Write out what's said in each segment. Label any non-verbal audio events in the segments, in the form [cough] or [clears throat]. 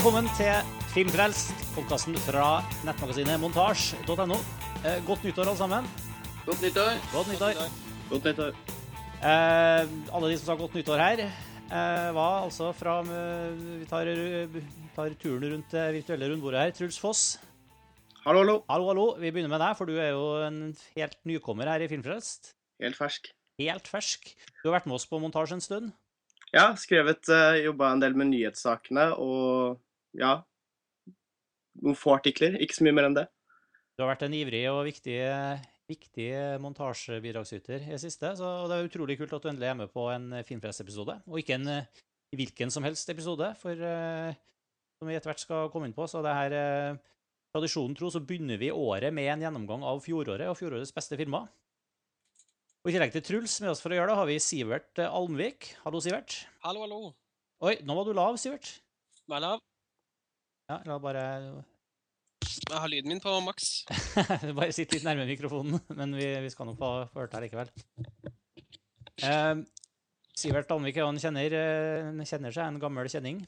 Velkommen til Filmfrelst, podkasten fra nettmagasinet montasj.no. Eh, godt nyttår, alle sammen. Godt nyttår. Godt nyttår. Godt nyttår. Eh, alle de som sa godt nyttår her, eh, var altså fra eh, Vi tar, tar turen rundt det virtuelle rundbordet her. Truls Foss. Hallo, hallo. Hallo, hallo. Vi begynner med deg, for du er jo en helt nykommer her i Filmfrelst. Helt fersk. Helt fersk. Du har vært med oss på montasje en stund. Ja, skrevet, jobba en del med nyhetssakene og ja Noen få artikler. Ikke så mye mer enn det. Du har vært en ivrig og viktig, viktig montasjebidragsyter i det siste, så det er utrolig kult at du endelig er med på en Filmpress-episode, og ikke en hvilken som helst episode, for uh, som vi etter hvert skal komme inn på, så det her uh, Tradisjonen tro så begynner vi året med en gjennomgang av fjoråret og fjorårets beste filmer. Og I tillegg til Truls med oss for å gjøre det, har vi Sivert Almvik. Hallo, Sivert. Hallo, hallo. Oi, nå var du lav, Sivert. Vær lav. Ja, la bare Jeg har lyden min på maks. [laughs] bare sitt litt nærme mikrofonen, men vi, vi skal nok få, få hørt deg likevel. Eh, Sivert Almvik han kjenner, kjenner seg, en gammel kjenning.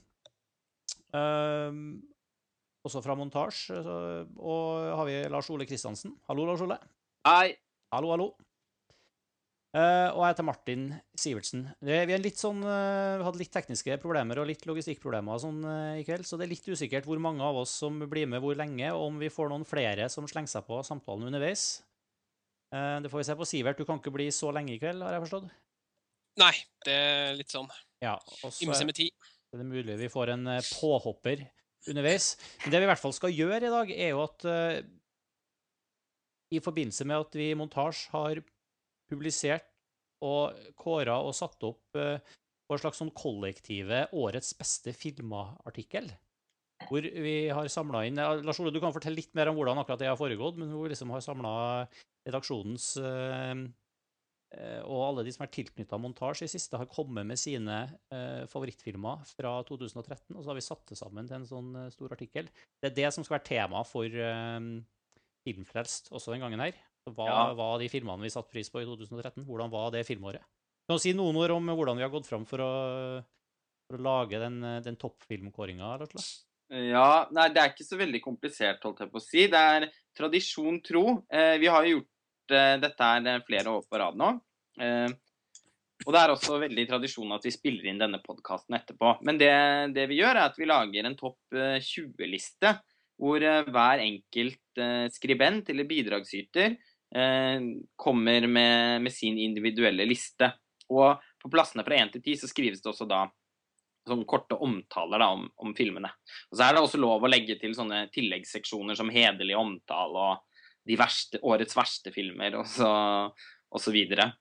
Eh, også fra montasje. Og har vi Lars Ole Kristiansen. Hallo, Lars Ole. Hei. Hallo, hallo. Uh, og jeg heter Martin Sivertsen. Det, vi, sånn, uh, hadde litt tekniske problemer og litt logistikkproblemer sånn, uh, i kveld, så det er litt usikkert hvor mange av oss som blir med hvor lenge, og om vi får noen flere som slenger seg på samtalen underveis. det får vi se på. Sivert, du kan ikke bli så lenge i kveld, har jeg forstått? Nei, det er litt sånn ja, ymse med tid. Det er mulig vi får en påhopper underveis. Men det vi i hvert fall skal gjøre i dag, er jo at i forbindelse med at vi i montasje har publisert og kåra og satt opp uh, på en slags sånn kollektive årets beste filmer-artikkel. Hvor vi har samla inn Lars Ole, du kan fortelle litt mer om hvordan akkurat det har foregått, men hvor vi liksom har samla redaksjonens uh, og alle de som er tilknytta montasje i siste, har kommet med sine favorittfilmer fra 2013. Og så har vi satt det sammen til en sånn stor artikkel. Det er det som skal være tema for Filmfrelst også den gangen her. Hva ja. var de filmene vi satte pris på i 2013? Hvordan var det filmåret? Kan du si noen ord om hvordan vi har gått fram for å, for å lage den, den toppfilmkåringa? Ja, nei, det er ikke så veldig komplisert, holdt jeg på å si. Det er tradisjon tro. Eh, vi har gjort eh, dette her eh, flere år på rad nå. Eh, og det er også veldig tradisjon at vi spiller inn denne podkasten etterpå. Men det, det, vi gjør, er at vi lager en topp 20-liste, eh, hvor eh, hver enkelt skribent eller bidragsyter kommer med, med, sin individuelle liste. Og på plassene fra 1 til 10 så skrives det også da sånne korte omtaler da, om, om, filmene. Og Så er det også lov å legge til sånne tilleggsseksjoner som hederlig omtale og de verste, årets verste filmer og så, og så videre.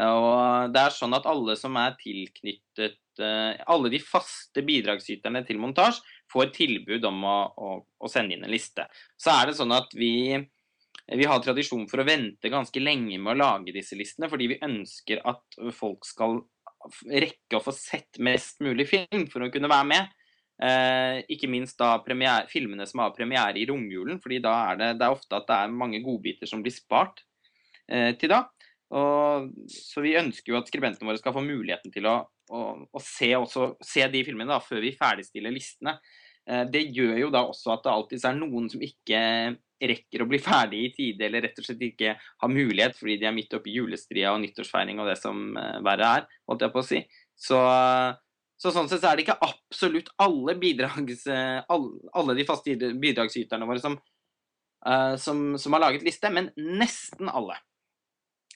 Og det er sånn at alle som er tilknyttet eh, Alle de faste bidragsyterne til montasje får tilbud om å, å, å sende inn en liste. Så er det sånn at vi vi har tradisjon for å vente ganske lenge med å lage disse listene, fordi vi ønsker at folk skal rekke å få sett mest mulig film for å kunne være med. Eh, ikke minst da premiere, filmene som har premiere i romjulen, fordi da er det, det er ofte at det er mange godbiter som blir spart eh, til da. Og, så vi ønsker jo at skribentene våre skal få muligheten til å, å, å se, også, se, de filmene da, før vi ferdigstiller listene. Eh, det gjør jo da også at det alltid er noen som ikke rekker å bli ferdig i tide, eller rett og slett ikke har mulighet fordi de er midt oppi julestria og nyttårsfeiring og det som uh, verre er, holdt jeg på å si. Så, så, sånn sett så er det ikke absolutt alle, bidrags, uh, alle, de faste bidragsyterne våre som, som, som, har laget liste, men nesten alle.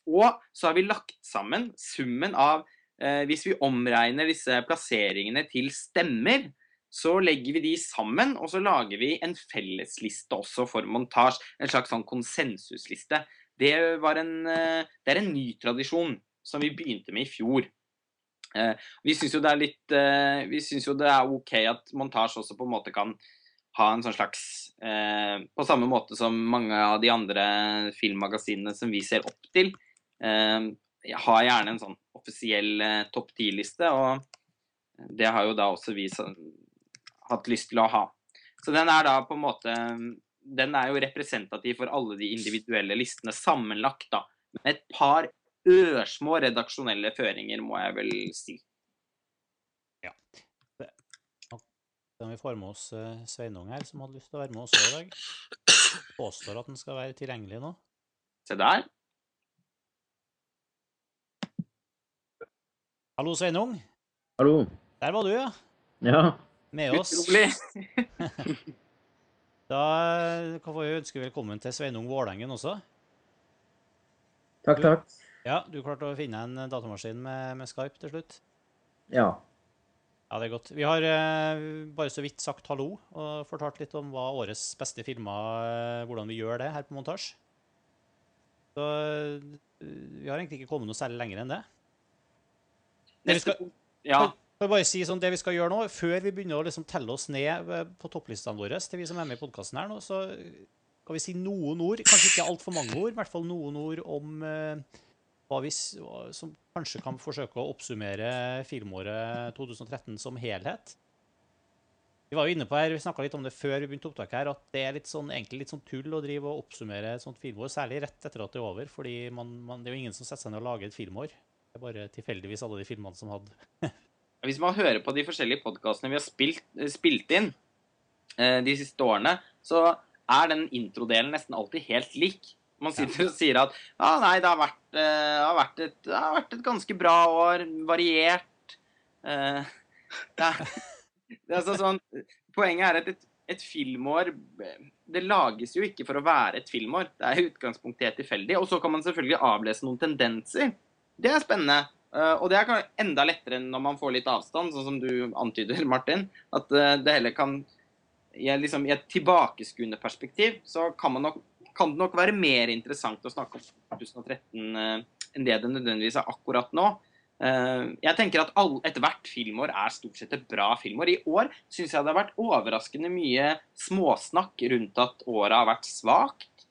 Og så har vi lagt sammen summen av Hvis vi omregner disse plasseringene til stemmer, så legger vi de sammen, og så lager vi en fellesliste også for montasje. En slags sånn konsensusliste. Det, en, eh, det, er en ny tradisjon som vi begynte med i fjor. Eh, vi syns jo det er eh, jo det er OK at montasje også på en måte kan ha en sånn slags På samme måte som mange av de andre filmmagasinene som vi ser opp til, har gjerne en sånn offisiell topp ti-liste. og det har jo da også vi hatt lyst til å ha. Så den er da på en måte Den er jo representativ for alle de individuelle listene sammenlagt, da. Med et par ørsmå redaksjonelle føringer, må jeg vel si. Ja. om vi får med oss eh, Sveinung her, som hadde lyst til å være med også i dag. Påstår at den skal være tilgjengelig nå. Se der. Hallo, Sveinung. Hallo. Der var du, ja. Ja. Med oss. Utrolig. [laughs] Da får kan vi ønske velkommen til Sveinung Vårdengen også. Takk, takk. Ja, du klarte å finne en datamaskin med, med Skype til slutt? Ja. Ja, det er godt. Vi har eh, bare så vidt sagt hallo og fortalt litt om hva årets beste filmer eh, Hvordan vi gjør det her på montasje. Så eh, vi har egentlig ikke kommet noe særlig lenger enn det. Det vi Neste skal, Ja. Jeg bare si sånn, det vi skal gjøre nå, Før vi begynner å liksom telle oss ned eh, på topplistene våre, til vi som er med i podkasten her nå, så kan vi si noen ord, kanskje ikke altfor mange ord, i hvert fall noen ord om eh, hva vi som kanskje kan forsøke å oppsummere filmåret 2013 som helhet. Vi var jo inne på her, vi snakka litt om det før vi begynte opptaket her, at det er litt sånn, egentlig litt sånn tull å drive og oppsummere et sånt filmår, særlig rett etter at det er over, fordi man, man, det er jo ingen som setter seg ned og lager et filmår. Det er bare tilfeldigvis alle de filmene som hadde [laughs] Hvis man hører på de forskjellige podkastene vi har spilt, eh, spilt inn eh, de siste årene, så er den introdelen nesten alltid helt lik. Man sitter og sier at ja, nei, det har vært, eh, har vært, et, det har vært et ganske bra år, variert. Eh, [laughs] det er, det er så sånn, poenget er at et, et filmår Det lages jo ikke for å være et filmår. Det er i utgangspunktet helt tilfeldig. Og så kan man selvfølgelig avlese noen tendenser. Det er spennende. Eh, og det er enda lettere når man får litt avstand, sånn som du antyder, [laughs] Martin. At eh, det heller kan i, liksom, et tilbakeskuende perspektiv så kan, nok, kan det nok være mer interessant å snakke om 2013 eh, enn det det nødvendigvis er akkurat nå. Jeg tenker at Ethvert filmår er stort sett et bra filmår. I år syns jeg det har vært overraskende mye småsnakk rundt at året har vært svakt.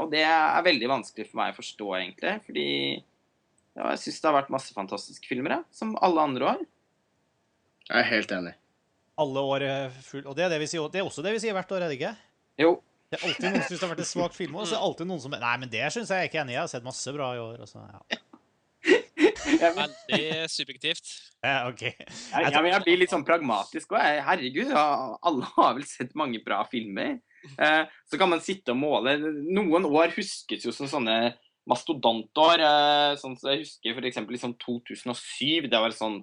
Og det er veldig vanskelig for meg å forstå, egentlig. Fordi ja, jeg syns det har vært masse fantastiske filmer, jeg, som alle andre år. Jeg er helt enig. alle år full... Og det er, det, vi sier, det er også det vi sier hvert år, er det ikke? Jo, Det er alltid noen som syns det har vært et svakt film, og så er det alltid noen som Nei, men det syns jeg er ikke enig i. Jeg har sett masse bra i år. Og så, ja. [laughs] Veldig subjektivt. Ja, OK. jeg, jeg, jeg blir litt sånn pragmatisk òg. Herregud, alle har vel sett mange bra filmer. Eh, så kan man sitte og måle. Noen år huskes jo som sånne mastodontår. Eh, sånn som jeg husker f.eks. Liksom 2007. Det var sånn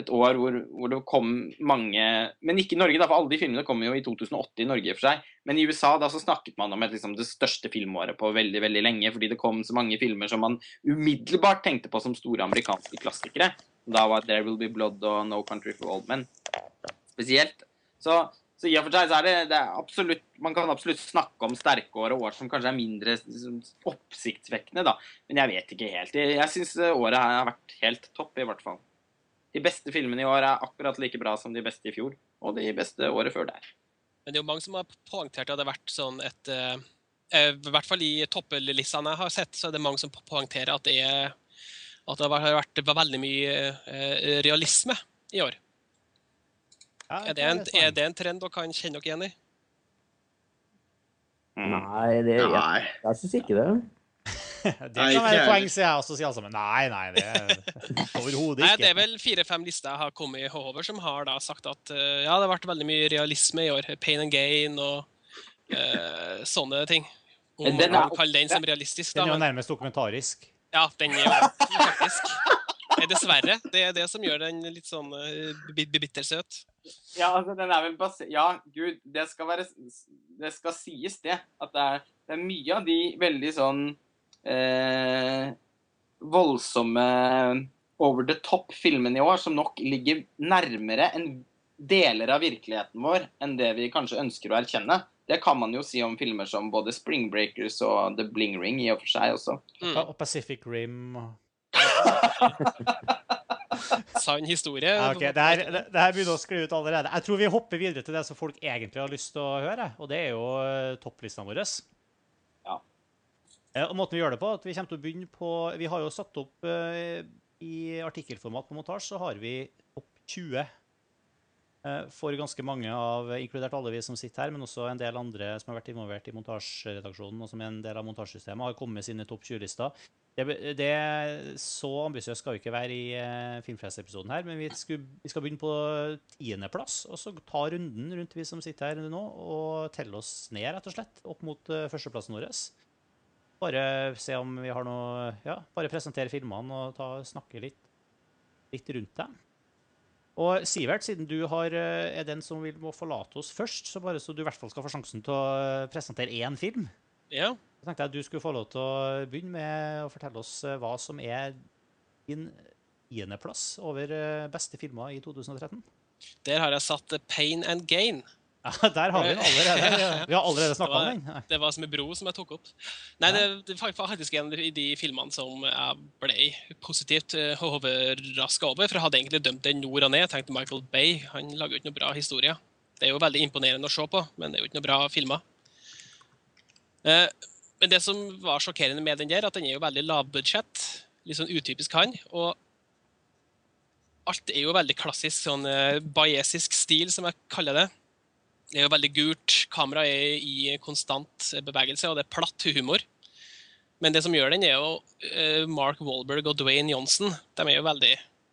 et år hvor, hvor det kom mange Men ikke i Norge, da, for alle de filmene kom jo i 2008 i Norge for seg. Men i USA da så snakket man om et, liksom, det største filmåret på veldig veldig lenge, fordi det kom så mange filmer som man umiddelbart tenkte på som store amerikanske klassikere. Da var 'There Will Be Blood' og 'No Country for Old Men' spesielt. Så, så i og for seg så er det, det er absolutt Man kan absolutt snakke om sterke år og år som kanskje er mindre oppsiktsvekkende, da. Men jeg vet ikke helt. Jeg, jeg syns året her har vært helt topp, i hvert fall. De beste filmene i år er akkurat like bra som de beste i fjor. Og de beste året før der. Men det er jo mange som har poengtert at det har vært sånn et eh, eh, I hvert fall i topplistene jeg har sett, så er det mange som poengterer at det, er, at det har vært veldig mye eh, realisme i år. Er det, en, er det en trend dere kan kjenne dere igjen i? Nei, det, jeg, Nei. jeg syns ikke det. [laughs] Det kan være et poeng, sier jeg også, sier alle sammen. Nei, nei, det er [laughs] overhodet Nei, ikke. Det er vel fire-fem lister jeg har kommet over som har da sagt at eh, ja, det har vært veldig mye realisme i år. Pain and gain og uh, sånne ting. Om Men man den kan kalle den som realistisk, Den er jo nærmest dokumentarisk. ja, den er jo faktisk Dessverre. Det er det som gjør den litt sånn uh, bittersøt. Ja, altså, den er vel basert Ja, gud, det skal være Det skal sies, det. At det er, det er mye av de veldig sånn eh, voldsomme over the top-filmene i år som nok ligger nærmere en deler av virkeligheten vår enn det vi kanskje ønsker å erkjenne. Det kan man jo si om filmer som både Spring Breakers og The Bling Ring i og for seg også. Mm. Og Pacific Rim og [laughs] Sann historie. ja, ok, det, her, det, det her begynner å skli ut allerede. Jeg tror vi hopper videre til det som folk egentlig har lyst til å høre, og det er jo uh, topplistene våre. Ja. Eh, og måten vi gjør det på, at vi kommer til å begynne på Vi har jo satt opp eh, i artikkelformat på montasje, så har vi topp 20 eh, for ganske mange av, inkludert alle vi som sitter her, men også en del andre som har vært involvert i montasjeredaksjonen, og som er en del av montasjesystemet, har kommet med sine topp 20-lister. Det, det, så ambisiøst skal vi ikke være i uh, Filmfest-episoden her, men vi, skulle, vi, skal begynne på tiendeplass. Og så ta runden rundt vi som sitter her nå, og telle oss ned, rett og slett, opp mot uh, førsteplassen vår. Bare se om vi har noe Ja, bare presentere filmene og ta, snakke litt, litt rundt dem. Og Sivert, siden du har, er den som vil må forlate oss først, så bare så du i hvert fall skal få sjansen til å presentere én film. Ja. Så tenkte jeg at du skulle få lov til å begynne med å fortelle oss eh, hva som er din tiendeplass over eh, beste filmer i 2013. Der har jeg satt Pain and Gain. [laughs] Ja, Der har vi den allerede. [laughs] Vi har allerede snakka om den. Det var som en bro som jeg tok opp. Nei, det, det var faktisk en av de filmene som jeg ble positivt eh, overraska over. For jeg hadde egentlig dømt den nord og ned. Jeg tenkte Michael Bay han lager jo ikke noe bra historie. Det er jo veldig imponerende å se på, men det er jo ikke noe bra filmer. Men det som var sjokkerende med den der, at den er jo veldig lavbudsjett. Litt sånn utypisk han. Og alt er jo veldig klassisk, sånn uh, bayesisk stil, som jeg kaller det. Det er jo veldig gult. Kameraet er i konstant bevegelse, og det er platt humor. Men det som gjør den, er jo uh, Mark Walberg og Dwayne Johnson. De er jo veldig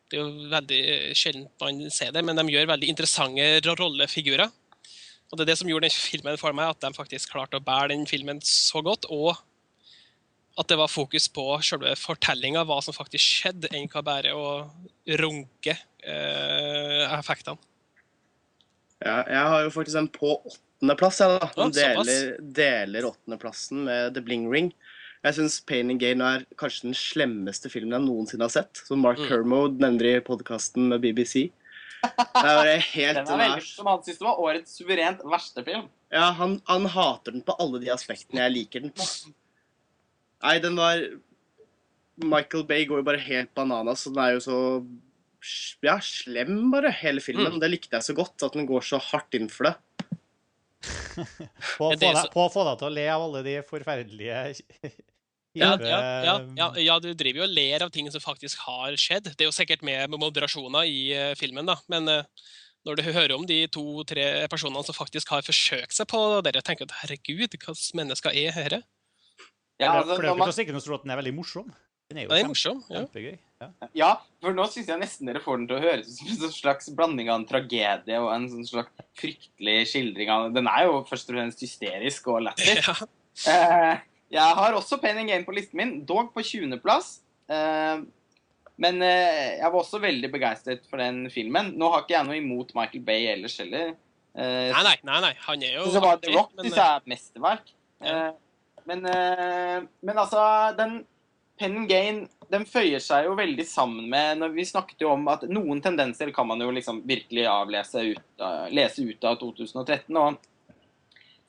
Det er jo veldig sjelden man ser det, men de gjør veldig interessante rollefigurer. Og det er det som gjorde den filmen for meg, at de faktisk klarte å bære den filmen så godt. Og at det var fokus på selve fortellinga, hva som faktisk skjedde, enn hva bare å runke eh, effektene. Ja, jeg har jo faktisk en på åttendeplass, jeg, da. Den deler, deler åttendeplassen med The Bling Ring. Jeg syns Pain and Gain er kanskje den slemmeste filmen jeg noensinne har sett. Som Mark Mm. Kermode nevner i podkasten med BBC. Det var helt Den den er veldig, som han syntes det var årets suverent verste film. Ja, han, han hater den på alle de aspektene jeg liker den på. Nei, den var Michael Bay går jo bare helt bananas, og den er jo så ja, slem, bare, hele filmen. Mm. Det likte jeg så godt, at den går så hardt inn for det. På å få deg, på å få deg til å le av alle de forferdelige Ja, ja, ja, ja, ja, du driver jo og ler av ting som faktisk har skjedd. Det er jo sikkert med moderasjoner i eh, filmen, da. Men eh, når du hører om de to-tre personene som faktisk har forsøkt seg på det, tenker du at herregud, hva slags mennesker er dette? Ja, For altså, det er jo ikke så sikkert at den er veldig morsom. Den er jo Det er kjempe- morsom. Ja. kjempegøy. Ja. ja, for nå syns jeg nesten dere får den til å høres ut som en slags blanding av en tragedie og en sånn slags fryktelig skildring av Den er jo først og fremst hysterisk og lættis. [laughs] Ja. Eh, jeg har også Pain and Gain på listen min, dog på 20.-plass. Eh, men eh, jeg var også veldig begeistret for den filmen. Nå har ikke jeg noe imot Michael Bay ellers heller. Eh, Nei, nei, nei, nei, han er jo Så var The Rock men, jeg er mesterverk. Ja. Men, men altså, den Pen and Gain den føyer seg jo veldig sammen med når Vi snakket jo om at noen tendenser kan man jo liksom virkelig avlese ut, lese ut av 2013. Og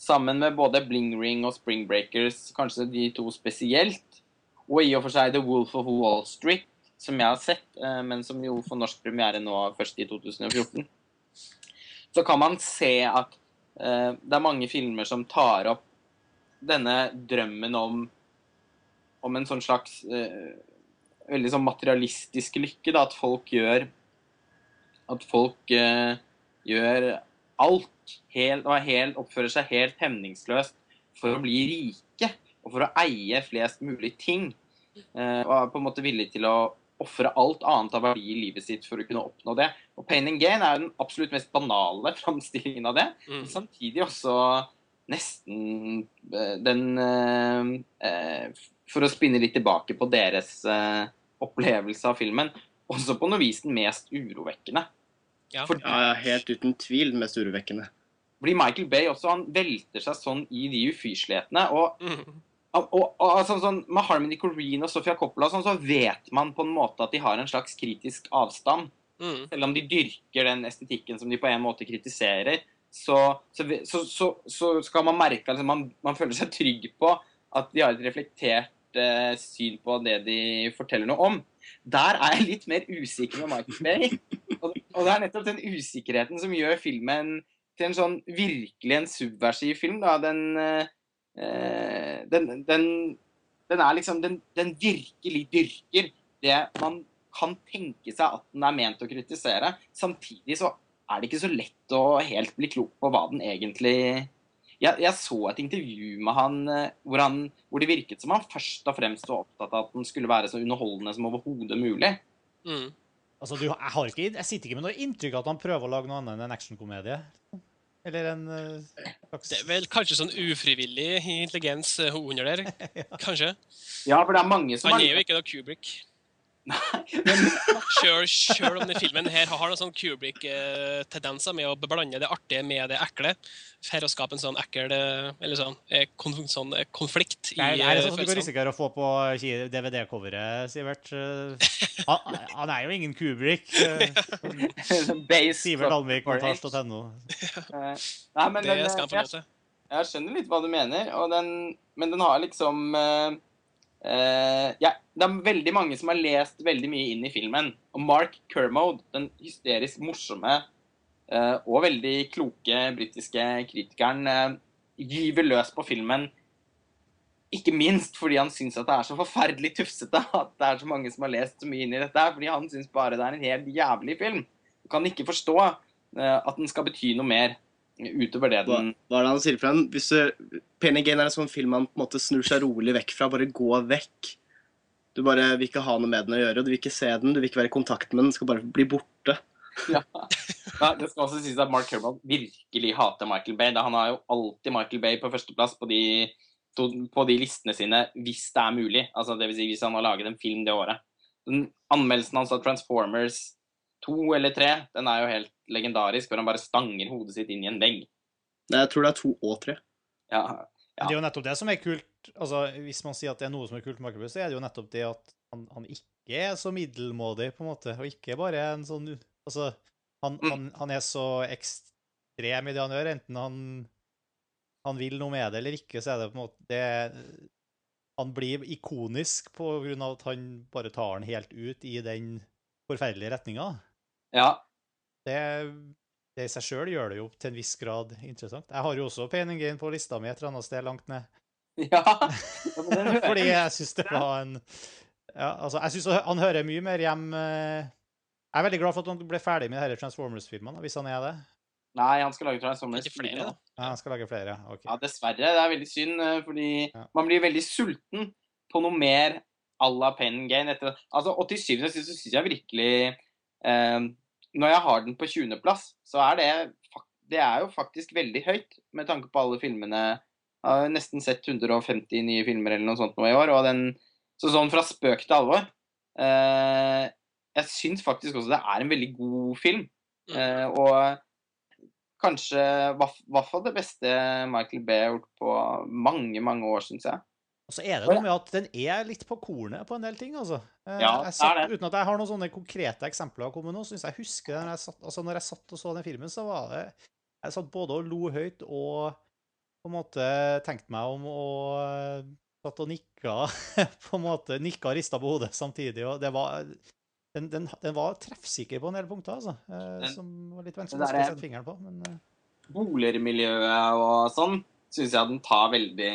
sammen med både Bling Ring og Spring Breakers, kanskje de to spesielt, og i og for seg The Wolf of Wall Street, som jeg har sett, eh, men som jo får norsk premiere nå først i 2014, så kan man se at eh, det er mange filmer som tar opp denne drømmen om om en sånn slags uh, veldig sånn materialistisk lykke, da, at folk gjør At folk uh, gjør alt helt, og er helt, oppfører seg helt hemningsløst for å bli rike og for å eie flest mulig ting. Eh, og er på en måte villig til å ofre alt annet av verdi i livet sitt for å kunne oppnå det. Og Pain and Gain er den absolutt mest banale [laughs] framstillingen av det. Mm. Samtidig også nesten eh, den eh, For å spinne litt tilbake på deres opplevelse av filmen, også på noe vis den mest urovekkende. Ja. For Ja, helt uten tvil mest urovekkende. Fordi Michael Bay også, han velter seg sånn i de ufyselighetene. Og, Mm. og, og, og sånn, sånn, med Harmony Corrine og Sofia Coppola sånn, så vet man på en måte at de har en slags kritisk avstand. Mm. Selv om de dyrker den estetikken som de på en måte kritiserer, så, så, så, så, skal man merke at liksom, man, man føler seg trygg på at de har et reflektert eh, syn på det de forteller noe om. Der er jeg litt mer usikker med Michael Bay. Og, og det er nettopp den usikkerheten som gjør filmen til en sånn virkelig en subversiv film. Da. Den, eh, den, den, den er liksom Den, den virkelig dyrker det man kan tenke seg at den er ment å kritisere. Samtidig så er det ikke så lett å helt bli klok på hva den egentlig jeg, jeg så et intervju med han eh, hvor, han hvor det virket som han først og fremst var opptatt av at den skulle være så underholdende som overhodet mulig. Mm. Altså, du, jeg, har ikke, jeg sitter ikke med noe inntrykk av at han prøver å lage noe annet enn en actionkomedie. Eller en eh, slags Det er vel kanskje sånn ufrivillig intelligens eh, under der. [laughs] Kanskje. Ja, for det er mange som Han er jo ikke noe Kubrick. Men, Sjøl, om den filmen her har noen sånn Kubrick-tendenser med å blande det artige med det ekle, for å skape en sånn ekkel eh, Eller sånn, eh, konf sånn eh, konflikt i Nei, det er eh, sånn som du kan risikere å få på DVD-coveret, Sivert. Eh, Han, han er jo ingen Kubrick. eh, [laughs] Sivert Almvik. Eh, Nei, men Det den, skal han få jeg, lov til. jeg skjønner litt hva du mener, og den, men den har liksom eh, eh, ja, Det er veldig mange som har lest veldig mye inn i filmen. Og Mark Kermode, den hysterisk morsomme uh, og veldig kloke britiske kritikeren, uh, gyver løs på filmen. Ikke minst fordi han syns at det er så forferdelig tufsete at det er så mange som har lest så mye inn i dette. Fordi han syns bare det er en helt jævlig film. Du kan ikke forstå at den skal bety noe mer utover det den hva er det han sier for en? Hvis du, Penny Gain er en sånn film man på en måte snur seg rolig vekk fra. Bare gå vekk. Du bare vil ikke ha noe med den å gjøre. Du vil ikke se den, du vil ikke være i kontakt med den. Den skal bare bli borte. ja. Nei, Det skal også sies at Mark Kermode virkelig hater Michael Bay. Da Han har jo alltid Michael Bay på førsteplass på de, på de listene sine, hvis det er mulig. Altså, det vil si hvis han har laget en film det året. Den Anmeldelsen hans av Transformers 2 eller tre. den er jo helt legendarisk, hvor han bare stanger hodet sitt inn i en vegg. Nei, Jeg tror det er to og tre. Ja, ja. Det er jo nettopp det som er kult. altså Hvis man sier at det er noe som er kult med Michael Bay, så er det jo nettopp det at han, han ikke er så middelmådig, på en måte. Og ikke bare en sånn Altså, han, Mm. han, han er så ekstrem i det han gjør, enten han, han vil noe med det eller ikke, så er det på en måte det, Han blir ikonisk på grunn av at han bare tar den helt ut i den forferdelige retninga. Ja. Det, det i seg sjøl gjør det jo til en viss grad interessant. Jeg har jo også Pain and Gain på lista mi et eller annet sted langt ned. [laughs] ja. [laughs] Fordi jeg syns det var en ja, altså, Jeg syns han hører mye mer hjem eh, Jeg er veldig glad for at han ble ferdig med disse Transformers-filmene, hvis han er det. Nei, han skal lage Transformers Ikke flere, da. Ja, han skal lage flere. Okay. Ja, dessverre. Det er veldig synd, eh, fordi Ja. man blir veldig sulten på noe mer à la Pen Gain. Etter, altså, og til syvende og sist så syns jeg virkelig Når jeg har den på 20.-plass, så er det Det er jo faktisk veldig høyt, med tanke på alle filmene. Jeg har nesten sett 150 nye filmer eller noe sånt nå i år. og den, Så sånn fra spøk til alvor eh, Jeg syns faktisk også det er en veldig god film. Mm. Eh, og kanskje i hvert fall det beste Michael Bay har gjort på mange, mange år, syns jeg. Og så er det noe med at den er litt på kornet på en del ting, altså. Eh, Ja, det satt, er det. Uten at jeg har noen sånne konkrete eksempler å komme med nå, så syns jeg husker det når jeg, satt, altså når jeg satt og så den filmen, så var det Jeg satt både og lo høyt og på en måte tenkte meg om og eh, satt og nikka [laughs] på en måte, nikka og rista på hodet samtidig. og det var den, den, den var treffsikker på en del punkter, altså. Eh, som var litt vanskelig å sette fingeren på. Men Boligmiljøet og sånn syns jeg den tar veldig,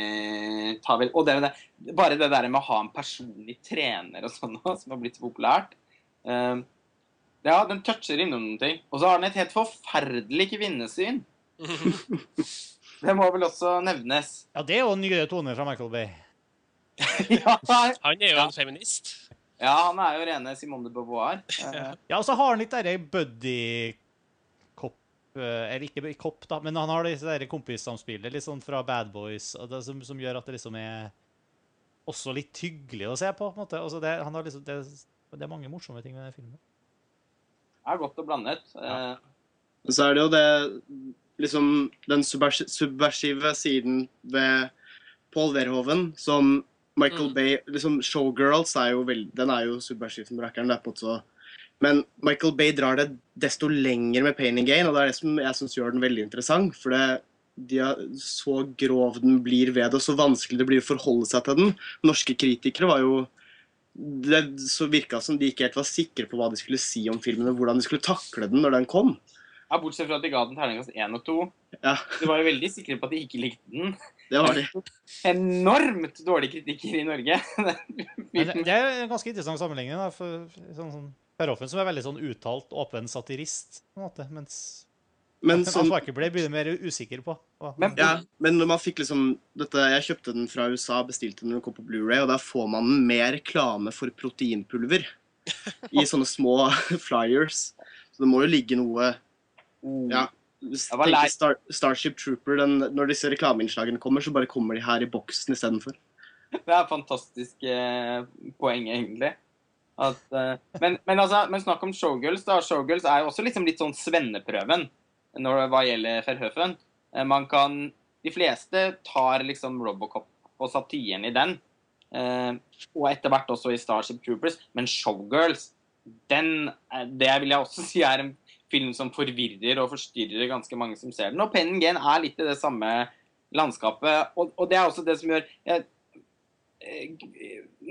tar vel, Og det, det, bare det der med å ha en personlig trener og sånn som har blitt så populært eh, Ja, den toucher innom noen ting. Og så har den et helt forferdelig kvinnesyn. [laughs] Det må vel også nevnes. ja, det er jo nye toner fra Michael Bay. [laughs] ja, Han er jo en feminist. ja, han er jo rene Simone de Beauvoir. Ja, og så har han litt derre eh, Eller ikke kopp, da, men han har disse kompissamspillet litt sånn fra Bad Boys, og det, som, som gjør at det liksom er også litt hyggelig å se på. på en måte. Altså det, han har liksom, det, det er mange morsomme ting med den filmen. Det er godt og blandet. Eh, så er det jo det liksom den subvers- subversive siden ved Paul Verhoeven som Michael Mm. Bay liksom Showgirls er jo veldig den er jo subversiv som rakkeren. det er på en måte så Men Michael Bay drar det desto lenger med Pain and Gain, og det er det som jeg syns gjør den veldig interessant. For det, de er, så grov den blir ved det, og så vanskelig det blir å forholde seg til den. Norske kritikere var jo Det så virka som de ikke helt var sikre på hva de skulle si om filmen, og hvordan de skulle takle den når den kom. ja, bortsett fra at de ga den terningkast én og to. Ja, De var jo veldig sikre på at de ikke likte den. det var de. [laughs] Enormt dårlige kritikker i Norge. [laughs] Det, er en ganske interessant sammenligning. da, for sånn, sånn, Verhoeven som er veldig sånn uttalt åpen satirist, på en måte, mens Men som, sånn, smaker ble jeg mer usikker på. Men- ja, men når man fikk liksom dette, Jeg kjøpte den fra USA, bestilte den når den kom på Blu-ray, og da får man med reklame for proteinpulver i [laughs] sånne små [laughs] flyers. Så det må jo ligge noe Ja. Du lei. tenker Star, Starship Trooper, den, når disse reklameinnslagene kommer, så bare kommer de her i boksen istedenfor. Det er et fantastisk eh, poeng, egentlig. At, eh, men, men, altså, men snakk om showgirls. da. Showgirls er jo også liksom litt sånn svenneprøven når, hva gjelder ferhøfen. Eh, man kan De fleste tar liksom Robocop og satiren i den. Eh, og etter hvert også i Starship Troopers. Men Showgirls, den Det vil jeg også [laughs] si er en film som forvirrer og forstyrrer ganske mange som ser den. Og Pen and Gain er litt i det samme landskapet. Og, og det er også det som gjør jeg,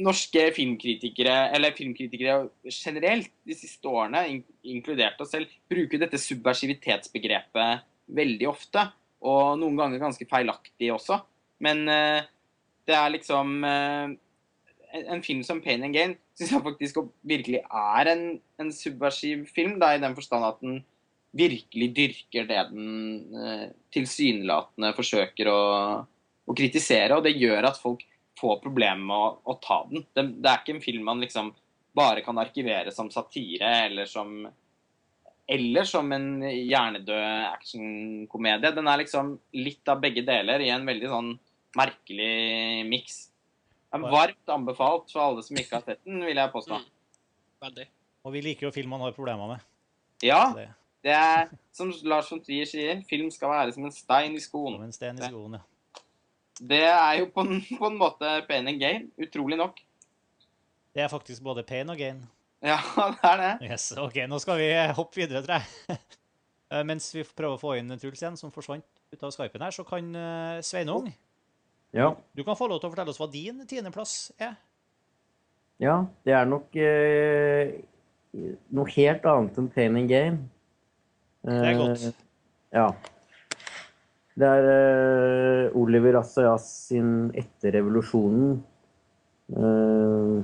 norske filmkritikere, eller filmkritikere generelt de siste årene, inkludert oss selv, bruker dette subversivitetsbegrepet veldig ofte. Og noen ganger ganske feilaktig også. Men eh, det er liksom eh, en, film som Pain and Gain syns jeg faktisk virkelig er en, en subversiv film, da, i den forstand at den virkelig dyrker det den eh, tilsynelatende forsøker å, å kritisere. Og det gjør at folk får problemer med å, å ta den. Det, det er ikke en film man liksom bare kan arkivere som satire eller som eller som en hjernedød actionkomedie. Den er liksom litt av begge deler i en veldig sånn merkelig miks. Varmt anbefalt for alle som ikke har sett den, vil jeg påstå. Mm. Veldig. Og vi liker jo film man har problemer med. Ja, Det er som Lars von Trier sier, film skal være som en stein i skoen. som en sten i skoen, ja. Det er jo på en, på en måte pain and gain, utrolig nok. Det er faktisk både pain og gain. Ja, [laughs] det er det. Yes, ok, nå skal vi hoppe videre, tror jeg. [laughs] Eh, Mens vi prøver å få inn Truls igjen, som forsvant ut av Skypen her, så kan eh, Sveinung, Ja. du kan få lov til å fortelle oss hva din tiendeplass er. ja. Det er nok eh, noe helt annet enn Pain and Gain. Det er godt. Eh, ja. Det er uh, Oliver Assayas sin 'Etter revolusjonen', uh,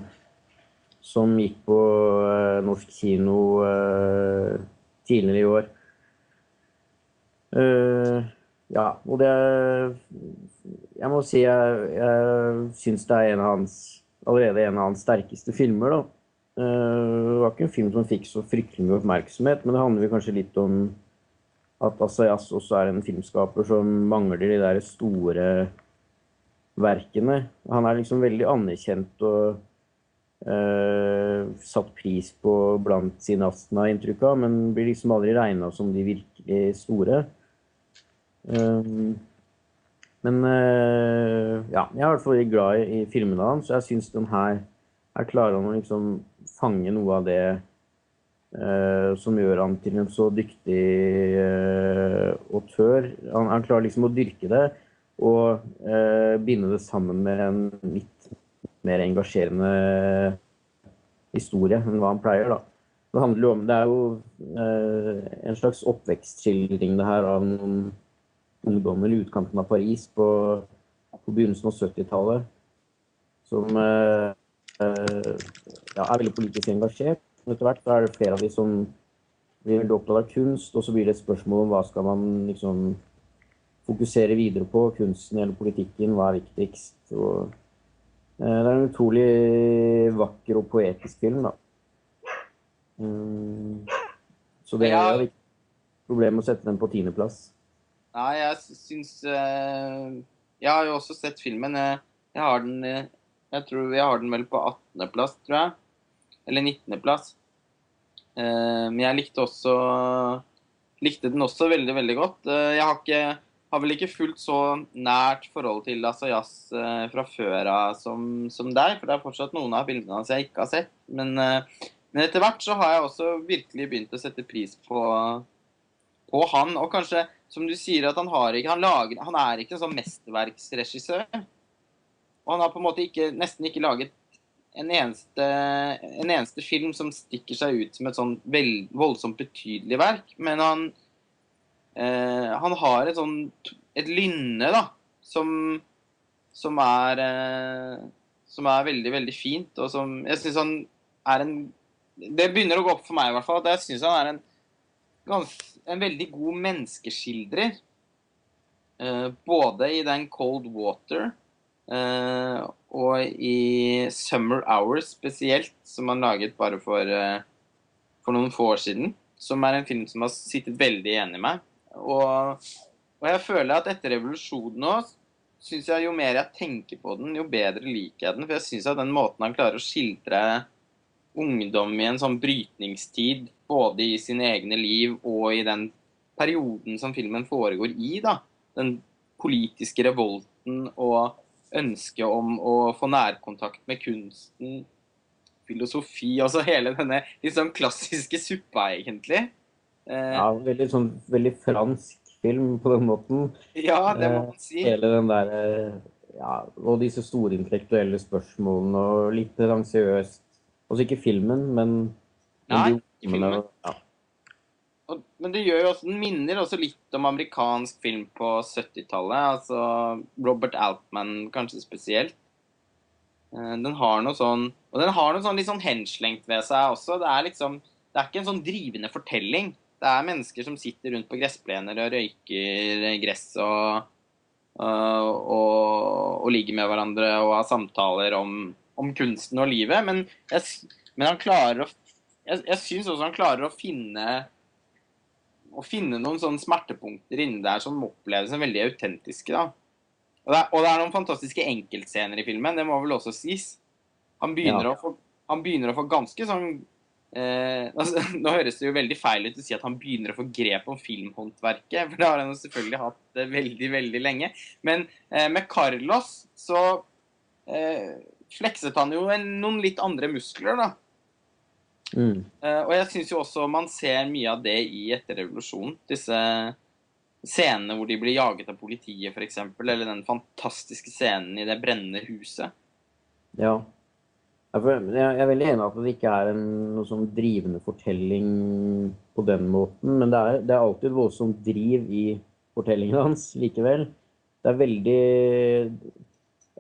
som gikk på uh, norsk kino tidligere i år. Ja, og det Jeg må si jeg, jeg syns det er en hans allerede en av hans sterkeste filmer, da. Det var ikke en film som fikk så fryktelig mye oppmerksomhet, men det handler kanskje litt om at Asayas også er en filmskaper som mangler de der store verkene. Han er liksom veldig anerkjent og eh, satt pris på blant sine astma, inntrykk av, men blir liksom aldri regna som de virkelig store. Um, men eh, ja, jeg er i hvert fall glad i, i filmene hans, så jeg syns den her her klarer han å liksom fange noe av det som gjør han til en så dyktig autør. Han, han klarer liksom å dyrke det og eh, binde det sammen med en litt mer engasjerende historie enn hva han pleier, da. Det handler jo om Det er jo eh, en slags oppvekstskildring det her av noen ungdommer i utkanten av Paris på, på begynnelsen av 70-tallet. Som eh, eh, ja, er veldig politisk engasjert. Men etter hvert så er det flere av de som blir veldig opptatt av kunst, og så blir det et spørsmål om hva skal man liksom fokusere videre på. Kunsten eller politikken, hva er viktigst? Og, eh, det er en utrolig vakker og poetisk film, da. Mm, så det Ja. er ikke problem å sette den på tiendeplass. Nei, jeg syns eh, Jeg har jo også sett filmen. Jeg, jeg har den eh, Jeg tror jeg har den vel på 18.-plass, tror jeg. Eller 19.-plass. Eh, men jeg likte også Likte den også veldig, veldig godt. Eh, jeg har ikke har vel ikke fullt så nært forhold til Asayas jazz fra før av som, som deg, for det er fortsatt noen av bildene hans jeg ikke har sett. Men, eh, men etter hvert så har jeg også virkelig begynt å sette pris på, på han. Og kanskje, som du sier, at han har ikke Han, lager, han er ikke en sånn mesterverksregissør. Og han har på en måte ikke, nesten ikke laget en eneste, en eneste film som stikker seg ut som et sånn voldsomt betydelig verk. Men han, eh, han har et sånn et lynne, da, som, som er eh, Som er veldig, veldig fint, og som Jeg syns han er en Det begynner å gå opp for meg, i hvert fall, at jeg syns han er en gans, en veldig god menneskeskildrer. Eh, både i den Cold Water og i Summer Hours spesielt, som han laget bare for, eh, for noen få år siden. Som er en film som har sittet veldig igjen i meg. Og, og jeg føler at etter revolusjonen òg syns jeg jo mer jeg tenker på den, jo bedre liker jeg den. For jeg syns at den måten han klarer å skildre ungdom i en sånn brytningstid, både i sine egne liv og i den perioden som filmen foregår i, da. Den politiske revolten og ønsket om å få nærkontakt med kunsten, filosofi, altså hele denne sånn klassiske suppa, egentlig. Eh, Ja, veldig sånn veldig fransk film på den måten. ja, det må man si. Hele den der eh, Ja, og disse store intellektuelle spørsmålene og litt ransiøst. Altså ikke filmen, men Nei, ikke filmen. Ja. Men det gjør jo også, den minner også litt om amerikansk film på 70-tallet. Altså Robert Altman kanskje spesielt. Eh, Den har noe sånn Og den har noe sånn litt sånn henslengt ved seg også. Det er liksom Det er ikke en sånn drivende fortelling. Det er mennesker som sitter rundt på gressplener og røyker gress og, og, og, og ligger med hverandre og har samtaler om, om kunsten og livet. Men, jeg, men han klarer å Jeg, jeg syns også han klarer å finne å finne noen sånne smertepunkter inni der som oppleves som veldig autentiske. da. Og det, er, og det er noen fantastiske enkeltscener i filmen, det må vel også sies. Han begynner, Ja. å, få, han begynner å få ganske sånn eh, [laughs] altså, Nå høres det jo veldig feil ut å si at han begynner å få grep om filmhåndverket, for det har han jo selvfølgelig hatt eh, veldig, veldig lenge. Men eh, med Carlos så eh, flekset han jo en, noen litt andre muskler, da. Mm. Eh, og jeg syns jo også man ser mye av det i etter revolusjonen. Disse scenene hvor de blir jaget av politiet, f.eks. Eller den fantastiske scenen i det brennende huset. Ja. Jeg er veldig enig i at det ikke er en noe sånn drivende fortelling på den måten, men det er, det er alltid voldsomt driv i fortellingen hans likevel. Det er veldig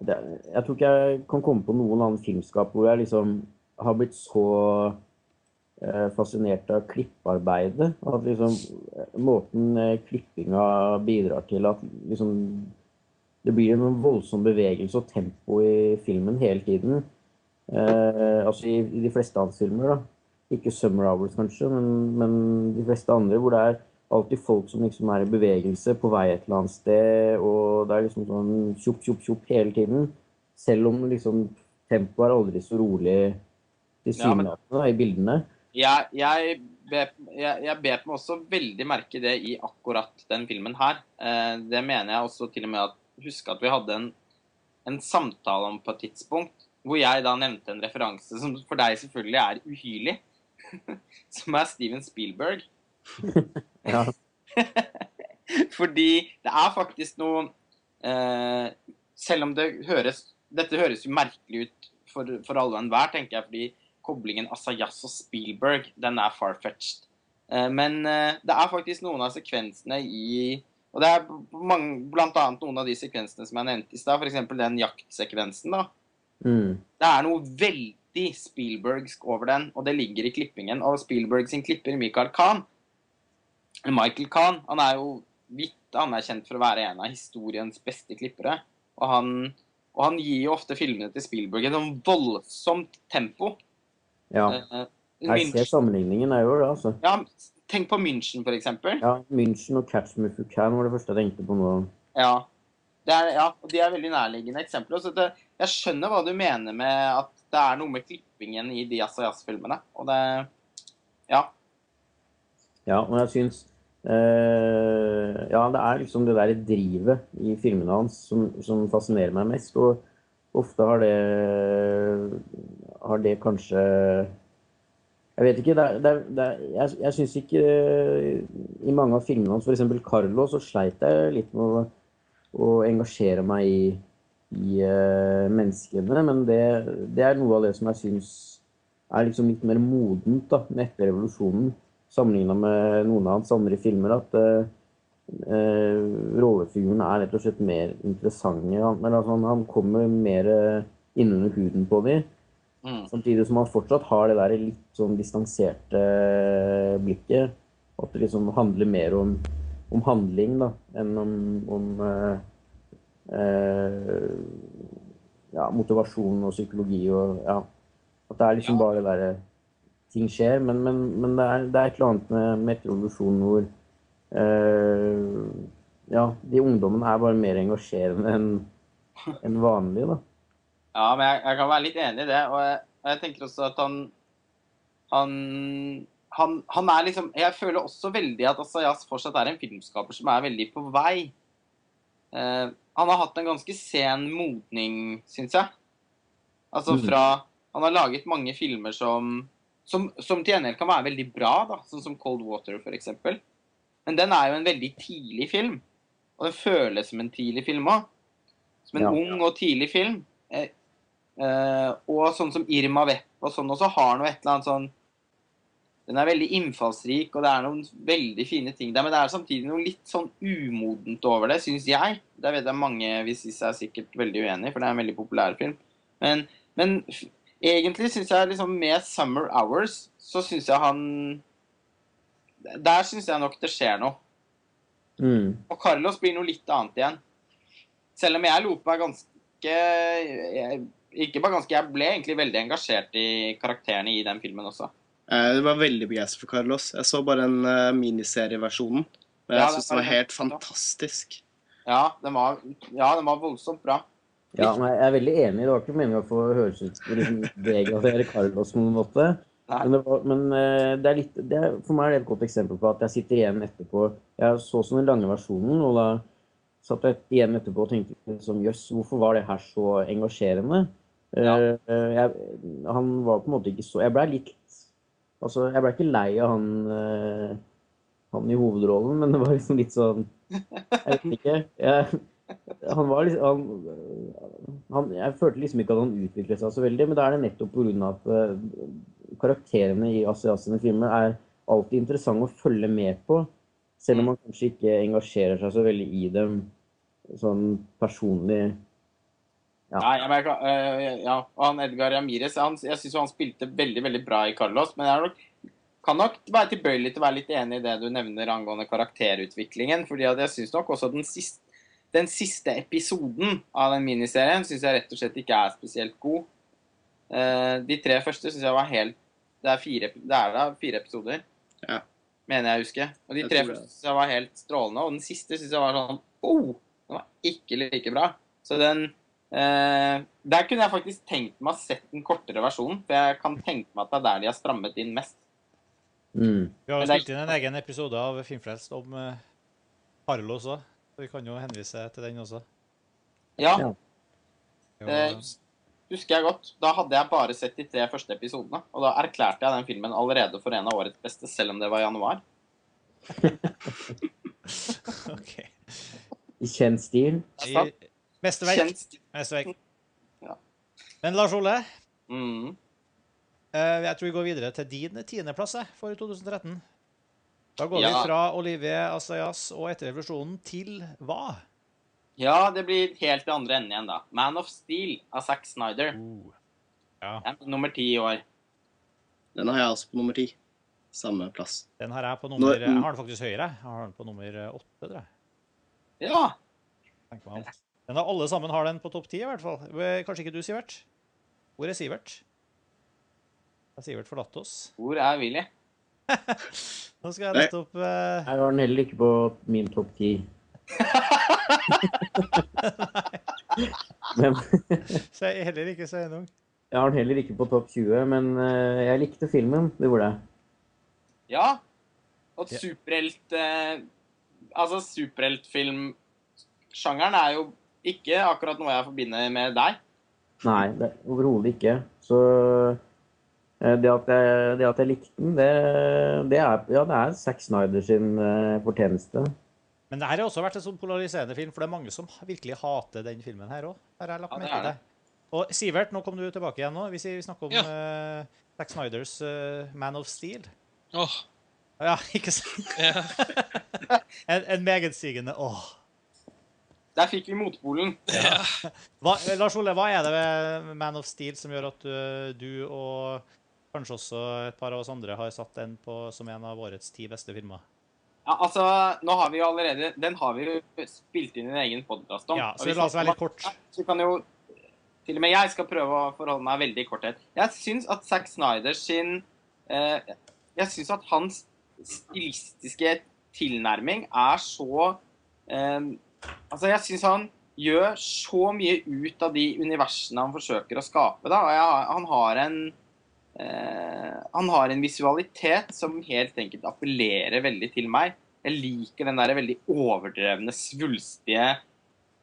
det Jeg tror ikke jeg kan komme på noen annen filmskap hvor jeg liksom har blitt så fascinert av klippearbeidet. At liksom eh, måten eh, klippinga bidrar til at liksom det blir en voldsom bevegelse og tempo i filmen hele tiden. Eh, altså i, i de fleste hans filmer, da. Ikke 'Summer Hours', kanskje, men, men de fleste andre hvor det er alltid folk som liksom er i bevegelse på vei et eller annet sted, og det er liksom sånn tjopp, tjopp, tjopp hele tiden. Selv om liksom tempoet er aldri så rolig tilsynelatende men... i bildene. Jeg, jeg, bet, jeg, jeg bet meg også veldig merke det i akkurat den filmen her. Eh, det mener jeg også til og med at Husk at vi hadde en, en samtale om på et tidspunkt hvor jeg da nevnte en referanse som for deg selvfølgelig er uhyrlig. [laughs] som er Steven Spielberg. [laughs] Ja. [laughs] Fordi det er faktisk noe eh, Selv om det høres Dette høres jo merkelig ut for, for alle og enhver, tenker jeg, fordi koblingen Asayas og Spielberg, den er far-fetched. Eh, men eh, det er faktisk noen av sekvensene i Og det er mange, blant annet noen av de sekvensene som jeg nevnte i stad, f.eks. den jaktsekvensen. da. Mm. Det er noe veldig Spielbergsk over den, og det ligger i klippingen. Og Spielberg sin klipper, Michael Kahn, Michael Kahn, han er jo vidt anerkjent for å være en av historiens beste klippere. Og han, og han gir jo ofte filmene til Spielberg et sånn voldsomt tempo. Ja. Eh, Jeg ser sammenligningen, jeg gjør det, altså. ja, tenk på München, for eksempel. Ja, München og Catch Me If You Can var det første jeg tenkte på nå. Ja. Det er, ja, og de er veldig nærliggende eksempler. Så det, jeg skjønner hva du mener med at det er noe med klippingen i de Asayas-filmene. Og det Ja. Ja, og jeg syns øh, Ja, det er liksom det der drivet i filmene hans som, som fascinerer meg mest. Og ofte har det Har det kanskje Jeg vet ikke. Det er, det er, det er, jeg jeg syns ikke eh, I mange av filmene hans, f.eks. Carlo, så sleit jeg litt med å, å engasjere meg i, i uh, menneskene. Men det, det er noe av det som jeg syns er liksom litt mer modent da, med etter revolusjonen sammenligna med noen av hans andre filmer, at uh, rollefigurene er rett og slett mer interessante. Han, altså, han, han kommer mer innunder huden på dem, Mm. samtidig som han fortsatt har det der litt sånn distanserte blikket. At det liksom handler mer om, om handling da, enn om, om eh, eh, ja, motivasjon og psykologi og ja. At det er liksom Ja. bare det derre Ting skjer, men, men, men det, er, det er et eller annet med, med revolusjonen hvor eh, Ja, de ungdommene er bare mer engasjerende enn en vanlig, da. Ja, men jeg, jeg kan være litt enig i det. Og jeg, jeg tenker også at han han, han han er liksom Jeg føler også veldig at Asayas fortsatt er en filmskaper som er veldig på vei. Uh, han har hatt en ganske sen modning, syns jeg. Altså Mhm. fra Han har laget mange filmer som som, som til gjengjeld kan være veldig bra, da, sånn som Cold Water f.eks. Men den er jo en veldig tidlig film. Og den føles som en tidlig film òg. Som en Ja. ung og tidlig film. Eh, eh, og sånn som Irma Vepp og sånn også har noe et eller annet sånn Den er veldig innfallsrik, og det er noen veldig fine ting der. Men det er samtidig noe litt sånn umodent over det, syns jeg. Der vet jeg mange vil si seg sikkert veldig uenig, for det er en veldig populær film. Men, men egentlig syns jeg liksom med 'Summer Hours' så syns jeg han Der syns jeg nok det skjer noe. Mm. Og Carlos blir noe litt annet igjen. Selv om jeg lot meg ganske jeg, Ikke bare ganske, jeg ble egentlig veldig engasjert i karakterene i den filmen også. Jeg var veldig begeistret for Carlos. Jeg så bare den uh, miniserieversjonen. Men Ja, jeg det syns den var helt fantastisk. Ja, den var, ja, den var voldsomt bra. Ja, men jeg er veldig enig. Det var ikke meningen å få høres ut som liksom, degradere Carlos på noen måte. Men, det, var, men eh, det er litt, det er, for meg er det et godt eksempel på at jeg sitter igjen etterpå Jeg så sånn den lange versjonen, og da satt jeg igjen etterpå og tenkte liksom, jøss, hvorfor var det her så engasjerende? Ja. Eh, eh, jeg, han var på en måte ikke så Jeg blei litt Altså, jeg blei ikke lei av han eh, han i hovedrollen, men det var liksom litt sånn Jeg vet ikke. Jeg, han var liksom han, han, Jeg følte liksom ikke at han utviklet seg så veldig, men da er det nettopp pga. at eh, karakterene i Asias sine filmer er alltid interessante å følge med på, selv om man kanskje ikke engasjerer seg så veldig i dem sånn personlig. Ja. Nei, jeg merker, øh, ja, og han Edgar Ramirez han, Jeg syns han spilte veldig veldig bra i Carlos, men jeg nok, kan nok være tilbøyelig til å være litt enig i det du nevner angående karakterutviklingen. fordi at jeg syns nok også den siste, den siste episoden av den miniserien synes jeg rett og slett ikke er spesielt god. Eh, de tre første syns jeg var helt Det er, fire, det er da fire episoder, Ja. mener jeg å huske. Og de Jeg tre første synes jeg var helt strålende, og den siste syns jeg var sånn Oh! Den var ikke like bra. Så den Eh, der kunne jeg faktisk tenkt meg å sett den kortere versjonen, for jeg kan tenke meg at det er der de har strammet inn mest. Mm. Vi har jo spilt inn en egen episode av Filmfrelst om eh, Carlos også. så vi kan jo henvise til den også. Ja, Ja. Det var- husker jeg godt. Da hadde jeg bare sett de tre første episodene, og da erklærte jeg den filmen allerede for en av årets beste, selv om det var i januar. [laughs] OK. I kjent stil. I Mesterverk. Kjent Mesterverk. Ja. Men Lars Ole, mm. eh, jeg tror vi går videre til din tiendeplass for 2013. Da går vi fra Olivier Assayas og Etter revolusjonen til hva? Ja, det blir helt i andre enden igjen, da. Man of Steel av Zack Snyder. Uh. Ja, er nummer ti i år. Den har jeg også på nummer ti. Samme plass. den har jeg på nummer Nå- Jeg har den faktisk høyere. Jeg har den på nummer åtte, tror jeg. Ja. Tenker meg om. Men da alle sammen har den på topp ti, i hvert fall. Eh, Kanskje ikke du, Sivert? Hvor er Sivert? Har Sivert forlatt oss? Hvor er Willy? [laughs] Nå skal jeg rette opp uh... Jeg har den heller ikke på min topp ti. [laughs] Men se, Heller ikke så ung. jeg har den heller ikke på topp 20, men eh, jeg likte filmen. Det gjorde jeg. Ja. Og superhelt eh, Altså, superheltfilmsjangeren er jo ikke akkurat noe jeg forbinder med deg. Nei, det er overhodet ikke. Så eh, det at, jeg, det at jeg likte den, det, det, er, ja, det er Zack Snyder sin eh, fortjeneste. Men det her har også vært en sånn polariserende film, for det er mange som virkelig hater den filmen her òg. Har jeg lagt Ja, det merke til. Og Sivert, nå kom du tilbake igjen nå. Vi vi snakker om Ja. uh, Zack Snyders uh, Man of Steel. Åh, Ja, [laughs] ikke sant? ja. [laughs] En, en megetsigende åh. Der fikk vi motpolen. ja. [laughs] Hva, Lars Ole, hva er det ved Man of Steel som gjør at du, du og kanskje også et par av oss andre har satt den på som en av årets ti beste filmer. Ja, altså, nå har vi jo allerede Den har vi jo spilt inn i en egen podkast om. Ja, så vi la oss være litt kort. Så kan jo Til og med jeg skal prøve å forholde meg veldig i korthet. Jeg syns at Zack Snyder sin eh, Jeg syns at hans stilistiske tilnærming er så eh, Altså, jeg syns han gjør så mye ut av de universene han forsøker å skape. da, jeg, Han har en eh, Han har en visualitet som helt enkelt appellerer veldig til meg. Jeg liker den der veldig overdrevne, svulstige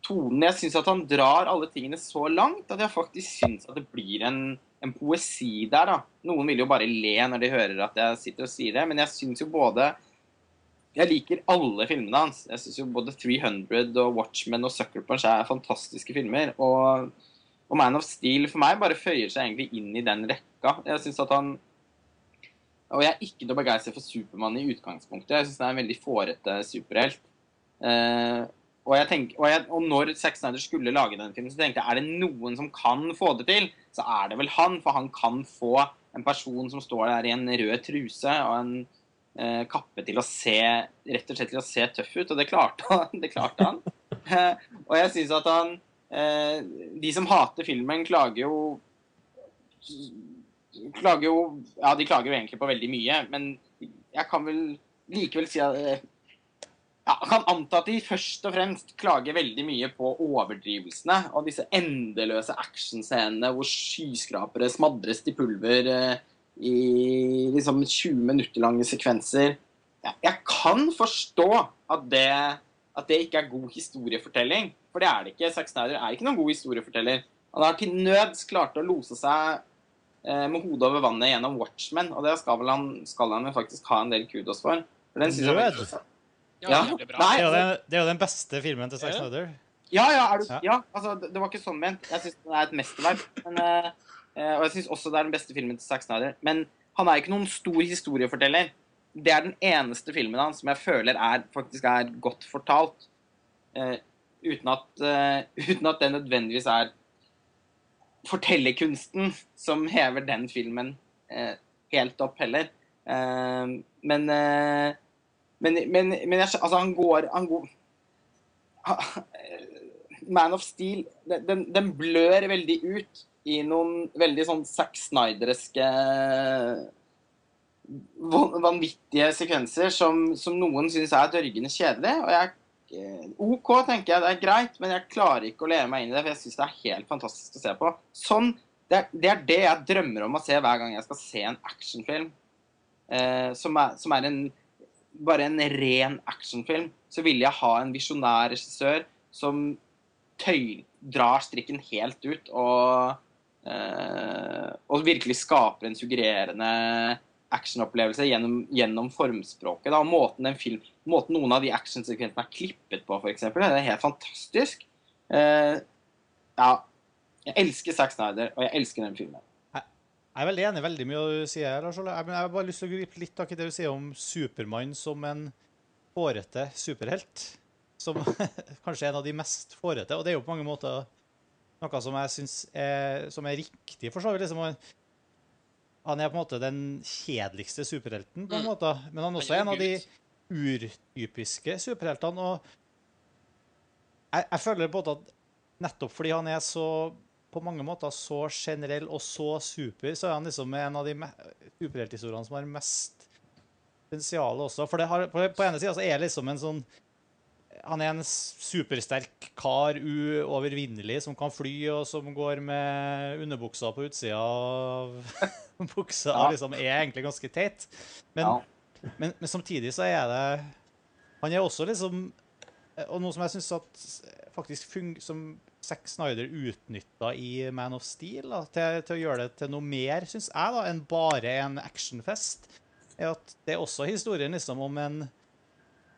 tonen. Jeg syns at han drar alle tingene så langt at jeg faktisk syns at det blir en, en poesi der, da. Noen vil jo bare le når de hører at jeg sitter og sier det, men jeg syns jo både Jeg liker alle filmene hans. Jeg syns jo både 300 og Watchmen og Sucker Punch er fantastiske filmer. Og, og Man of Steel for meg bare føyer seg egentlig inn i den rekka. Jeg synes at han og jeg er ikke noe begeistret for Supermann i utgangspunktet. Jeg syns han er en veldig fårete superhelt. Eh, og, jeg tenk, og, jeg, og når Zack Snyder skulle lage den filmen, så tenkte jeg er det noen som kan få det til, så er det vel han. For han kan få en person som står der i en rød truse og en eh, kappe til å se rett og slett til å se tøff ut, og det klarte han. [laughs] Det klarte han. Og jeg syns at han eh, De som hater filmen, klager jo klager jo Ja, de klager jo egentlig på veldig mye, men jeg kan vel likevel si at eh, ja, kan anta at de først og fremst klager veldig mye på overdrivelsene og disse endeløse actionscenene hvor skyskrapere smadres til pulver eh, i liksom 20 minutter lange sekvenser. Ja, jeg kan forstå at det, at det ikke er god historiefortelling, for det er det ikke. Zack Snyder er ikke noen god historieforteller. Han har til nøds klart å lose seg eh, med hodet over vannet gjennom Watchmen, og det skal, vel han, skal han faktisk ha en del kudos for. for den synes jeg Ja. Det er jo Nei, den, det er jo den beste filmen til Zack Ja. Snyder. Ja, ja, er du, Ja. ja. altså, det, det var ikke sånn ment. Jeg syns det er et mesterverk. Men, eh, eh, og jeg syns også det er den beste filmen til Zack Snyder. Men han er ikke noen stor historieforteller. Det er den eneste filmen hans som jeg føler er, faktisk er godt fortalt. Uh, uten, at, uh, [laughs] uten at det nødvendigvis er fortellerkunsten som hever den filmen uh, helt opp heller. Eh, men, eh, men, men, men jeg, altså, han går, han går Man of Steel, den, den, blør veldig ut i noen veldig sånn Zack Snydereske van- vanvittige sekvenser som, som noen syns er dørgende kjedelig. Og jeg eh, OK, tenker jeg, det er greit, men jeg klarer ikke å leve meg inn i det, for jeg syns det er helt fantastisk å se på. Sånn, det, er, det er det jeg drømmer om å se hver gang jeg skal se en actionfilm. Eh, som, er, som er en bare en ren actionfilm, så ville jeg ha en visjonær regissør som tøy, drar strikken helt ut og, eh, og virkelig skaper en suggererende actionopplevelse gjennom, gjennom formspråket. Da. Måten, film, måten noen av de actionsekvensene er klippet på, f.eks., det er helt fantastisk. Eh, ja, jeg elsker Zack Snyder, og jeg elsker den filmen. Jeg er veldig enig veldig mye av det du sier. Lars Ole. Jeg, har bare lyst til å gripe litt tak i det du sier om Supermann som en hårete superhelt. Som [laughs] kanskje er en av de mest hårete. Og det er jo på mange måter noe som jeg syns er, som er riktig, for så vidt. Liksom. Han- er på en måte den kjedeligste superhelten, på en Mm. måte. Men han er også er en av de urtypiske superheltene. Og jeg, jeg føler på en måte at nettopp fordi han er så på mange måter så generell og så super, så er han liksom en av de superhelthistoriene som har mest potensial også. For det har, på, på ene sida så er det liksom en sånn Han er en supersterk kar, uovervinnelig, som kan fly, og som går med underbuksa på utsida av [laughs] buksa. Ja. liksom er egentlig ganske teit. Men, Ja. men, men samtidig så er det Han er også liksom Og noe som jeg syns faktisk fung, som Zack Snyder utnytta i Man of Steel da, til, til å gjøre det til noe mer, syns jeg, da, enn bare en actionfest, er at det er også historien liksom om en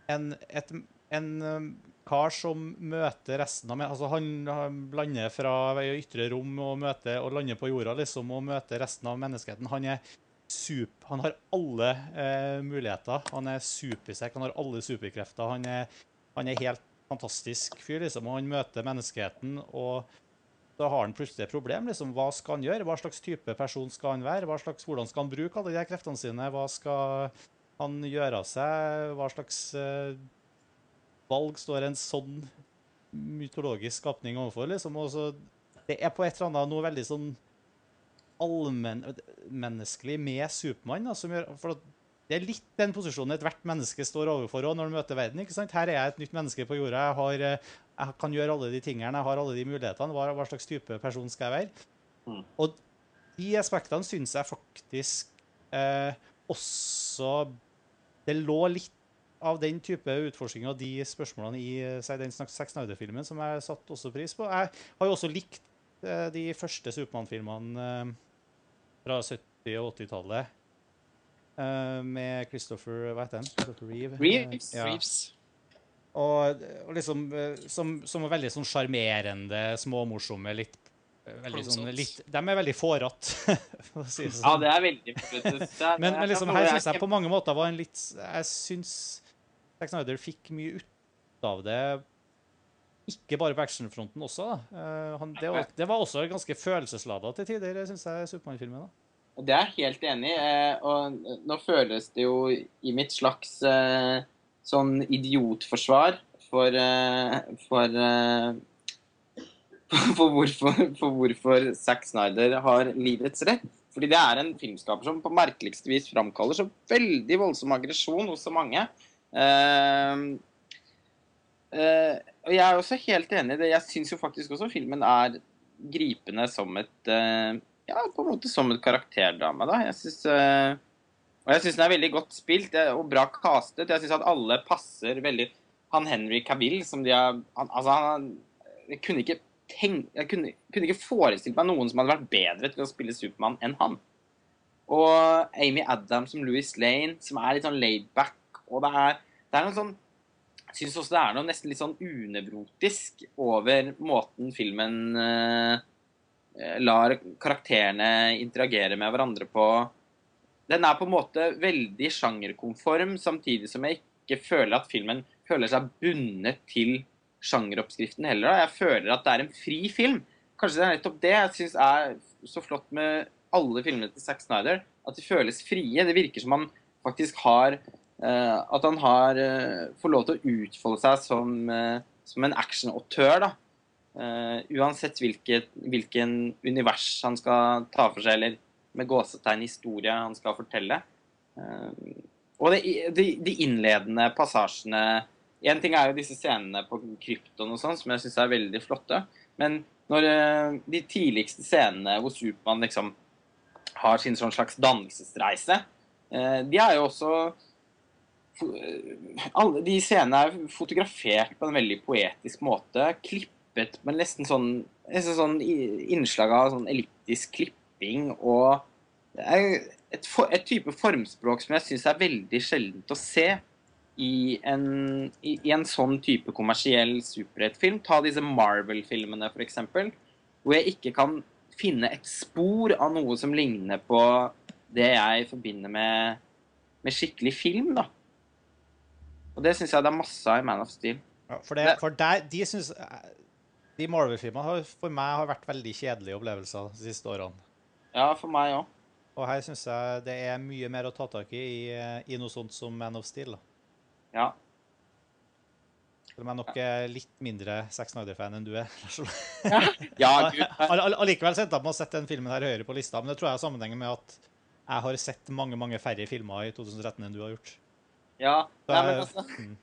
en, et, en um, kar som møter resten av Altså, han, han lander fra ytre rom og, møter, og lander på jorda liksom, og møter resten av menneskeheten. Han er sup, han har alle eh, muligheter. Han er supersekk, han har alle superkrefter. Han er, han er helt fantastisk fyr, liksom. Og han møter menneskeheten og da har han plutselig et problem. liksom, Hva skal han gjøre? Hva slags type person skal han være? Slags, hvordan skal han bruke alle de kreftene sine? Hva skal han gjøre av seg? Hva slags uh, valg står en sånn mytologisk skapning overfor? liksom, og så Det er på et eller annet noe veldig sånn allmennmenneskelig med Supermann. som gjør, for at det er litt den posisjonen ethvert menneske står overfor når du møter verden. ikke sant? Her er jeg et nytt menneske på jorda. Jeg, har, eh, jeg kan gjøre alle de tingene, jeg har alle de mulighetene. Hva, hva slags type person skal jeg være? Mm. Og de aspektene syns jeg faktisk eh, også Det lå litt av den type utforskning og de spørsmålene i eh, si, den Zack Snyder-filmen som jeg satte også pris på. Jeg har jo også likt eh, de første Supermann-filmene eh, fra 70- og 80-tallet. Eh, med Christopher Hva heter han? Christopher Reeve. Reeves. Eh, ja. Reeves. Og, og liksom eh, som, som var veldig sånn sjarmerende, småmorsomme, litt veldig sånn, litt, De er veldig fårete, [laughs] for å si det Ja, sånn. det er veldig men, men liksom, her syns jeg på mange måter var en litt Jeg syns Zack Snyder fikk mye ut av det. Ikke bare på actionfronten også. da. Han, det, var, det var også ganske følelseslada til tider, syns jeg, Supermann-filmen. da. Det er jeg helt enig i. eh, Og nå føles det jo i mitt slags eh, sånn idiotforsvar for eh, for, [laughs] for, hvorfor, for hvorfor Zack Snyder har livets rett. Fordi det er en filmskaper som på merkeligste vis framkaller så veldig voldsom aggresjon hos så mange. Og jeg er også helt enig i det. Jeg syns jo faktisk også filmen er gripende som et ja, på en måte som et karakterdrama. da. Jeg synes, uh, og jeg syns den er veldig godt spilt eh, og bra castet. Jeg syns at alle passer veldig Han Henry Cavill, som de har han, Altså, han Jeg kunne ikke tenk, jeg kunne, kunne ikke forestilt meg noen som hadde vært bedre til å spille Supermann enn han. Og Amy Adams som Louis Lane, som er litt sånn laid back. Og det er, det er noe sånn Jeg syns også det er noe nesten litt sånn unevrotisk over måten filmen eh, lar karakterene interagere med hverandre på. Den er på en måte veldig sjangerkonform, samtidig som jeg ikke føler at filmen føler seg bundet til sjangeroppskriften heller. Jeg føler at det er en fri film. Kanskje det er nettopp det jeg syns er så flott med alle filmene til Zack Snyder. At de føles frie. Det virker som han faktisk har eh, At han har eh, får lov til å utfolde seg som, eh, som en actionautør. da. Eh, uansett hvilket, hvilken univers han skal ta for seg, eller med gåsetegn historie han skal fortelle. Uh, og de, de, de innledende passasjene Én ting er jo disse scenene på krypton og sånn, som jeg syns er veldig flotte. Men når uh, de tidligste scenene hvor Supermann liksom har sin sånn slags dannelsesreise, de er jo også alle de scenene er fotografert på en veldig poetisk måte. Klippet men nesten sånn, nesten sånn innslag av sånn elliptisk klipping. Og det er et, for, et type formspråk som jeg syns er veldig sjeldent å se i en, i, i en sånn type kommersiell superheltfilm. Ta disse Marvel-filmene, f.eks. Hvor jeg ikke kan finne et spor av noe som ligner på det jeg forbinder med, med skikkelig film. da. Og det syns jeg det er masse av i Man of Steel. Ja, for det, for der, de syns De Marvel-filmene har for meg har vært veldig kjedelige opplevelser de siste årene. Ja, for meg òg. Og her syns jeg det er mye mer å ta tak i i, i noe sånt som Man of Steel. da. Ja. Selv om jeg nok er litt mindre Zack Snyder-fan enn du er. [laughs] ja, ja, Allikevel så endte jeg på å sette den filmen her høyere på lista, men det tror jeg har sammenheng med at jeg har sett mange mange færre filmer i 2013 enn du har gjort. Ja, nei, men også. altså mm.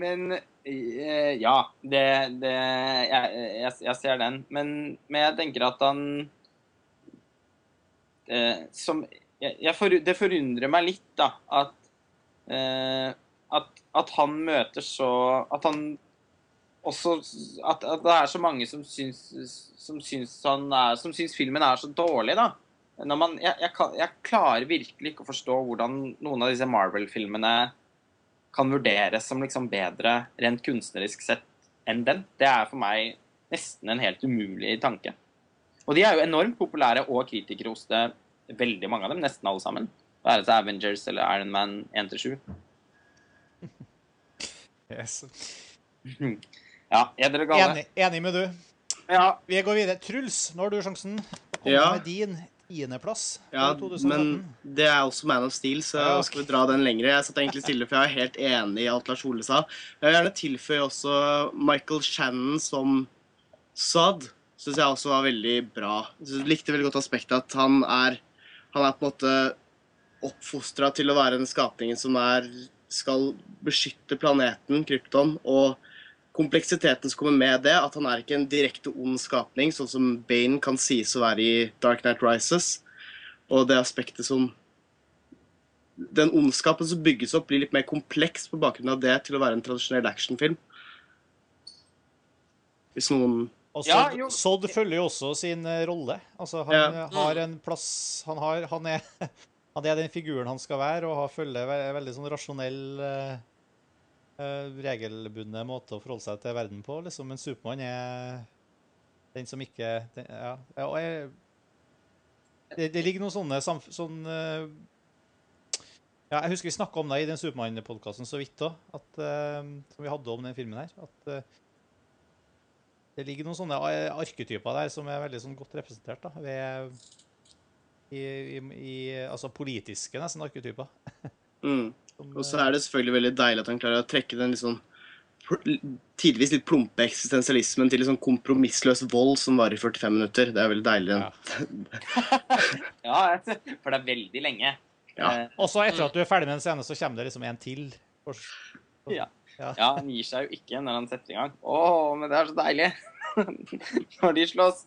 Men eh, ja, det, det jeg, jeg, jeg ser den. Men, men jeg tenker at han det, Som jeg, for, Det forundrer meg litt, da, at eh, at, at han møter så At han også At, at det er så mange som syns, som syns, er, som syns filmen er så dårlig, da. Man, jeg, jeg, jeg klarer virkelig ikke å forstå hvordan noen av disse Marvel-filmene kan vurderes som liksom bedre rent kunstnerisk sett enn den. Det er for meg nesten en helt umulig tanke. Og de er jo enormt populære og kritikerroste, veldig mange av dem, nesten alle sammen. Være seg Avengers eller Iron Man 1-7. [laughs] Yes. Ja, edre gale. Enig, enig med du. Ja, Vi går videre. Truls, nå har du sjansen. Kom Ja. med din tiendeplass Ja, men det er også Man of Steel, så Ja, okay. skal vi dra den lengre. Jeg satt egentlig stille, for jeg er helt enig i alt Lars Ole sa. Jeg vil gjerne tilføye også Michael Shannon som Sad. Syns jeg også var veldig bra. Jeg likte veldig godt aspektet at han er Han er på en måte oppfostra til å være den skapningen som er skal beskytte planeten, Krypton, og kompleksiteten som kommer med det, at han er ikke en direkte ond skapning, sånn som Bane kan sies å være i Dark Knight Rises. Og det aspektet som Den ondskapen som bygges opp, blir litt mer kompleks på bakgrunn av det til å være en tradisjonell actionfilm. Hvis noen Og Ja, Sodd, følger jo også sin eh, rolle. Altså, han Ja. har en plass Han, har, han, er, [laughs] han er den figuren han skal være, og har følger veldig sånn rasjonell, eh, eh, måte å forholde seg til verden på. Liksom. Men Supermann er den som ikke den, Ja. og jeg, det, det ligger noen sånne sånn eh, ja, Jeg husker vi snakka om det i den Supermann-podkasten så vidt òg, som vi hadde om den filmen her. at eh, det ligger noen sånne eh, arketyper der som er veldig sånn godt representert. da, ved, i, i, i, Altså politiske, nesten, arketyper. [laughs] mm. Som, Og så er det selvfølgelig veldig deilig at han klarer å trekke den litt sånn tidvis litt plumpe eksistensialismen til liksom kompromissløs vold som varer i 45 minutter. Det er veldig deilig. Ja. [laughs] ja, for det er veldig lenge. Ja. Og så etter at du er ferdig med en scene, så kommer det liksom en til. For, Ja. Ja, han gir seg jo ikke når han setter i gang. Å, men det er så deilig [laughs] når de slåss.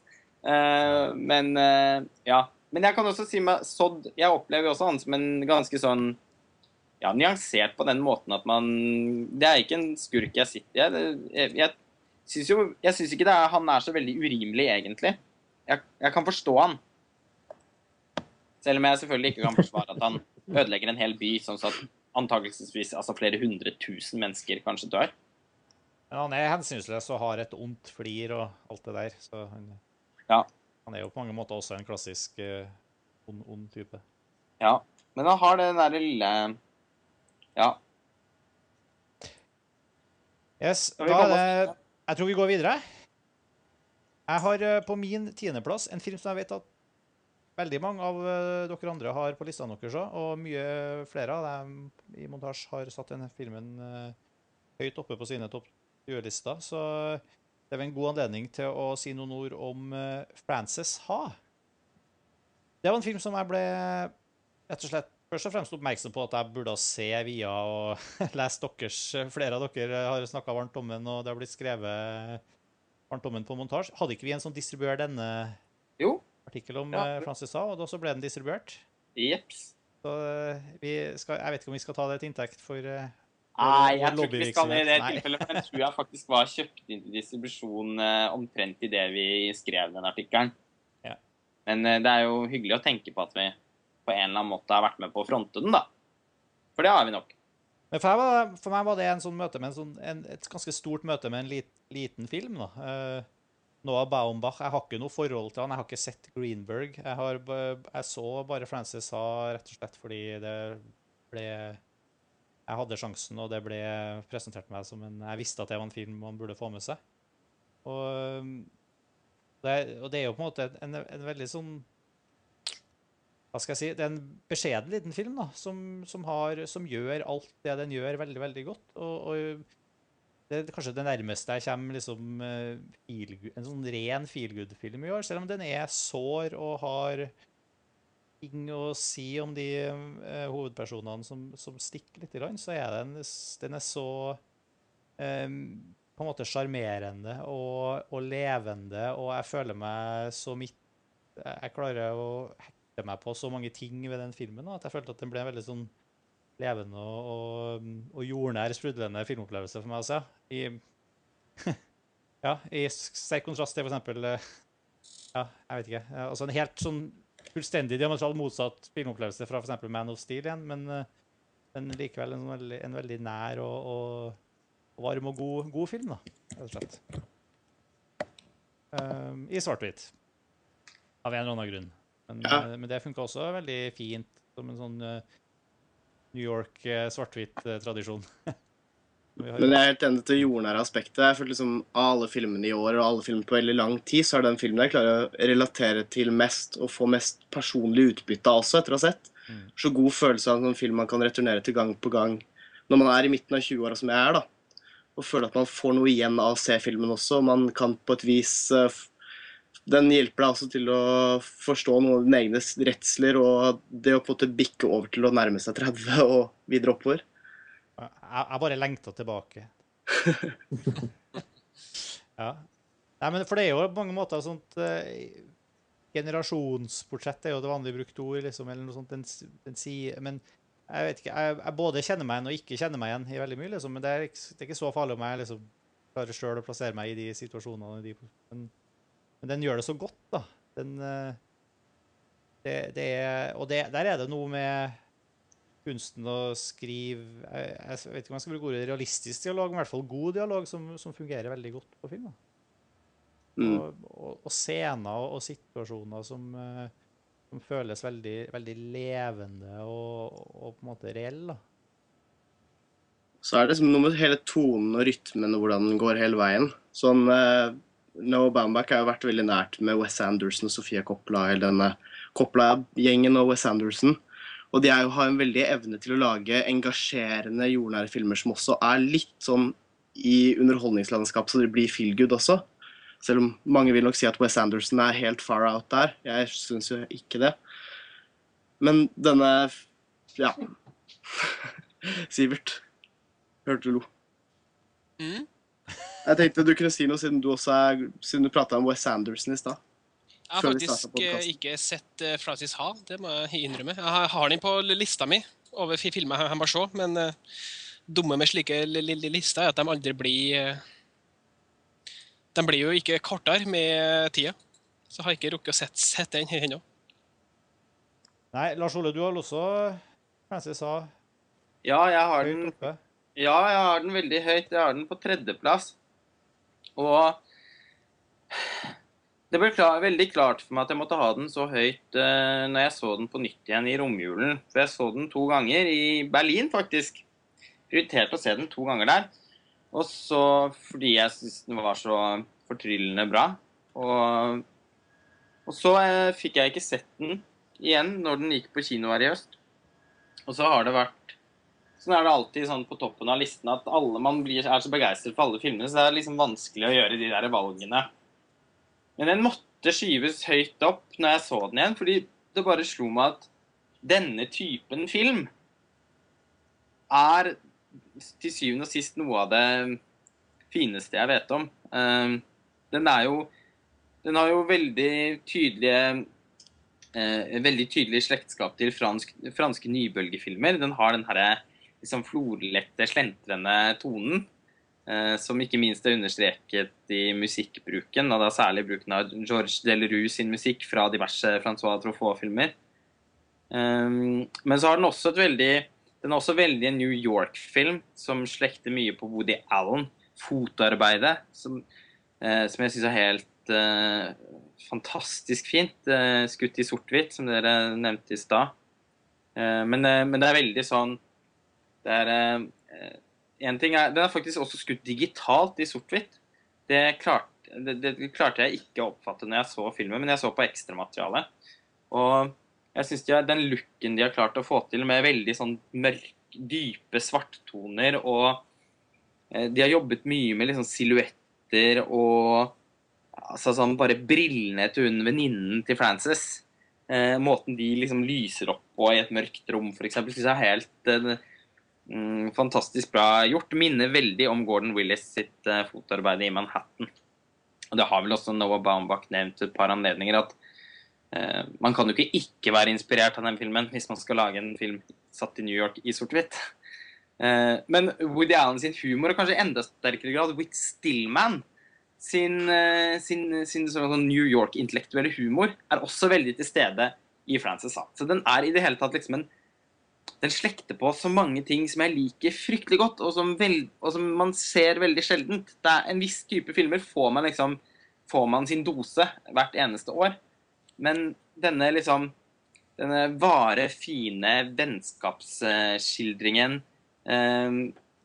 Eh, men eh, ja. Men jeg kan også si meg sådd Jeg opplever jo også han som en ganske sånn ja, nyansert på den måten at man Det er ikke en skurk jeg sitter Jeg, jeg, jeg syns jo Jeg syns ikke det er, han er så veldig urimelig, egentlig. Jeg, jeg kan forstå han. Selv om jeg selvfølgelig ikke kan forsvare at han ødelegger en hel by, sånn at antakelsesvis altså flere hundre tusen mennesker kanskje dør. men han er hensynsløs og har et ondt flir og alt det der. Så han, Ja. han er jo på mange måter også en klassisk eh, ond, ond type. Ja. Men han har den derre lille Ja. Yes, da er det Jeg tror vi går videre. Jeg har eh, på min tiendeplass en film som jeg vet at veldig mange av eh, dere andre har på listene deres òg, og mye flere av dem i montasje har satt denne filmen eh, høyt oppe på sine topp 20-lister. Så det er vel en god anledning til å si noen ord om Frances Ha. Det var en film som jeg ble rett og slett først og fremst oppmerksom på at jeg burde se via og [laughs] lese deres Flere av dere har snakka varmt om den, og det har blitt skrevet varmt om den på montasje. Hadde ikke vi en sånn distribuer denne Jo. artikkel om Ja. eh, Francis sa, og da så ble den distribuert? Jeps. Så eh, vi skal, jeg vet ikke om vi skal ta det til inntekt for eh, Nei, jeg tror ikke vi skal i det. Tilfellet. For jeg tror jeg faktisk var kjøpt inn til distribusjon omtrent i det vi skrev den artikkelen. Ja. Men det er jo hyggelig å tenke på at vi på en eller annen måte har vært med på å fronte den, da. For det har vi nok. Men for, var, for meg var det en sånn møte med en sånn, en, et ganske stort møte med en lit, liten film. da. Eh, Noah Baumbach. Jeg har ikke noe forhold til han, jeg har ikke sett Greenberg. Jeg, har, jeg så bare Frances sa rett og slett fordi det ble Jeg hadde sjansen, og det ble presentert meg som en Jeg visste at det var en film man burde få med seg. Og det, og det er jo på en måte en, en veldig sånn hva skal jeg si, Det er en beskjeden liten film da, som, som, har, som gjør alt det den gjør, veldig veldig godt. Og, og det er kanskje det nærmeste jeg kommer liksom, eh, feel, en sånn ren feelgood-film i år. Selv om den er sår og har ting å si om de uh, hovedpersonene som, som stikker litt, i land, så er den, den er så um, på en måte sjarmerende og, og levende, og jeg føler meg så midt Jeg klarer å meg på så mange ting ved den filmen at jeg følte at den ble en veldig sånn levende og, og, og jordnær, sprudlende filmopplevelse for meg også. I, [laughs] ja, i sterk kontrast til for eksempel eh, Ja, jeg vet ikke. Altså en helt sånn fullstendig diametralt motsatt filmopplevelse fra f.eks. Man of Steel igjen, men, eh, men likevel en veldig, en veldig nær og, og, og varm og god, god film, da, rett og slett. Um, I svart-hvitt. Av en eller annen grunn. Men, Ja. eh, men det funka også veldig fint som en sånn eh, New York eh, svart-hvitt-tradisjon. [laughs] Vi Men jeg er helt enig til jordnære aspektet. Jeg føler liksom alle filmene i år og alle filmer på veldig lang tid, så er den filmen jeg klarer å relatere til mest og få mest personlig utbytte av også, etter å ha sett. Mm. Så god følelse av en sånn film man kan returnere til gang på gang når man er i midten av 20-åra, som jeg er, da. Og føle at man får noe igjen av å se filmen også. Man kan på et vis Den hjelper deg også til å forstå noen av dine egne redsler og det å på en måte bikke over til å nærme seg 30 [laughs] og videre oppover. Jeg, jeg bare lengta tilbake. [laughs] ja. Nei, men for det er jo på mange måter sånt eh, Generasjonsbudsjett er jo det vanlige brukte ord, liksom, eller noe sånt. Den, den sier, men jeg vet ikke, jeg, jeg både kjenner meg igjen og ikke kjenner meg igjen i veldig mye, liksom. Men det er, ikke- det er ikke så farlig om jeg liksom klarer sjøl å plassere meg i de situasjonene. i De, men, men den gjør det så godt, da. Den eh, det, det er, Og det, der er det noe med kunsten å skrive jeg, jeg vet ikke om jeg skal bruke ordet realistisk dialog, men i hvert fall god dialog, som, som fungerer veldig godt på film. Mm. Og, og, og scener og, og situasjoner som, eh, som føles veldig, veldig levende og, og på en måte reelle. da. Så er det liksom noe med hele tonen og rytmen og hvordan den går hele veien. Sånn eh, Noah Baumbach har jo vært veldig nært med Wes Anderson og Sofia Coppola, hele denne Coppola-gjengen og Wes Anderson. Og de jo, har en veldig evne til å lage engasjerende, jordnære filmer som også er litt sånn i underholdningslandskap, så det blir feel good også. Selv om mange vil nok si at Wes Anderson er helt far out der. Jeg syns jo ikke det. Men denne Ja. [laughs] Sivert. Hørte du lo. Mm. Jeg tenkte du kunne si noe siden du også er Siden du prata om Wes Anderson i stad. Jeg har faktisk eh, ikke sett eh, Francis Ha, det må jeg innrømme. Jeg har- den på lista mi over fi- filmer jeg jeg må se, men eh, dumme med slike lille li- lister er at de aldri blir De blir jo ikke kortere med tida. Så jeg har ikke rukket å sett, sett den ennå. Nei, Lars Ole, du har også Francis Ha. Ja, jeg har den. Ja, jeg har den veldig høyt. Jeg har den på tredjeplass. Og det ble klar, veldig klart for meg at jeg måtte ha den så høyt uh, når jeg så den på nytt igjen i romjulen. For jeg så den to ganger i Berlin, faktisk. Prioriterte å se den to ganger der. Og så fordi jeg syntes den var så fortryllende bra. Og, og så uh, fikk jeg ikke sett den igjen når den gikk på kino her i høst. Og så har det vært Sånn er det alltid sånn på toppen av listen at alle man blir, er så begeistret for alle filmene, så det er liksom vanskelig å gjøre de der valgene. Men den måtte skyves høyt opp når jeg så den igjen, fordi det bare slo meg at denne typen film er til syvende og sist noe av det fineste jeg vet om. Eh, Den er jo Den har jo veldig tydelige eh, veldig tydelig slektskap til fransk, franske nybølgefilmer. Den har den herre liksom florlette, slentrende tonen. Eh, som ikke minst er understreket i musikkbruken, og da særlig bruken av Georges Delerue sin musikk fra diverse Francois Truffaut-filmer. Um, men så har den også et veldig den er også veldig en New York-film som slekter mye på Woody Allen. Fotarbeidet, som, eh, som jeg syns er helt eh, fantastisk fint. Eh, skutt i sort-hvitt, som dere nevnte i stad. Eh, men, eh, men det er veldig sånn Det er eh, en ting er, Den er faktisk også skutt digitalt i sort-hvitt. Det, det, det klarte jeg ikke å oppfatte når jeg så filmen, men jeg så på ekstramaterialet. Og jeg syns den looken de har klart å få til med veldig sånn mørk, dype svarttoner og eh, De har jobbet mye med liksom silhuetter og altså sånn bare brillene til hun venninnen til Frances. Eh, måten de liksom lyser opp på i et mørkt rom, f.eks., syns jeg er helt eh, fantastisk bra gjort. Minner veldig om Gordon Willis sitt eh, fotarbeid i Manhattan. Og det har vel også Noah Baumbach nevnt et par anledninger, at eh, man kan jo ikke ikke være inspirert av den filmen hvis man skal lage en film satt i New York i sort-hvitt. Eh, men Woody Allen sin humor, og kanskje enda sterkere grad Whit Stillman sin, eh, sin, sin sånn sånn New York-intellektuelle humor, er også veldig til stede i Frances Ha. Så den er i det hele tatt liksom en den slekter på så mange ting som jeg liker fryktelig godt, og som, vel, og som man ser veldig sjeldent. Det er En viss type filmer får man liksom får man sin dose hvert eneste år. Men denne liksom Denne vare, fine vennskapsskildringen eh,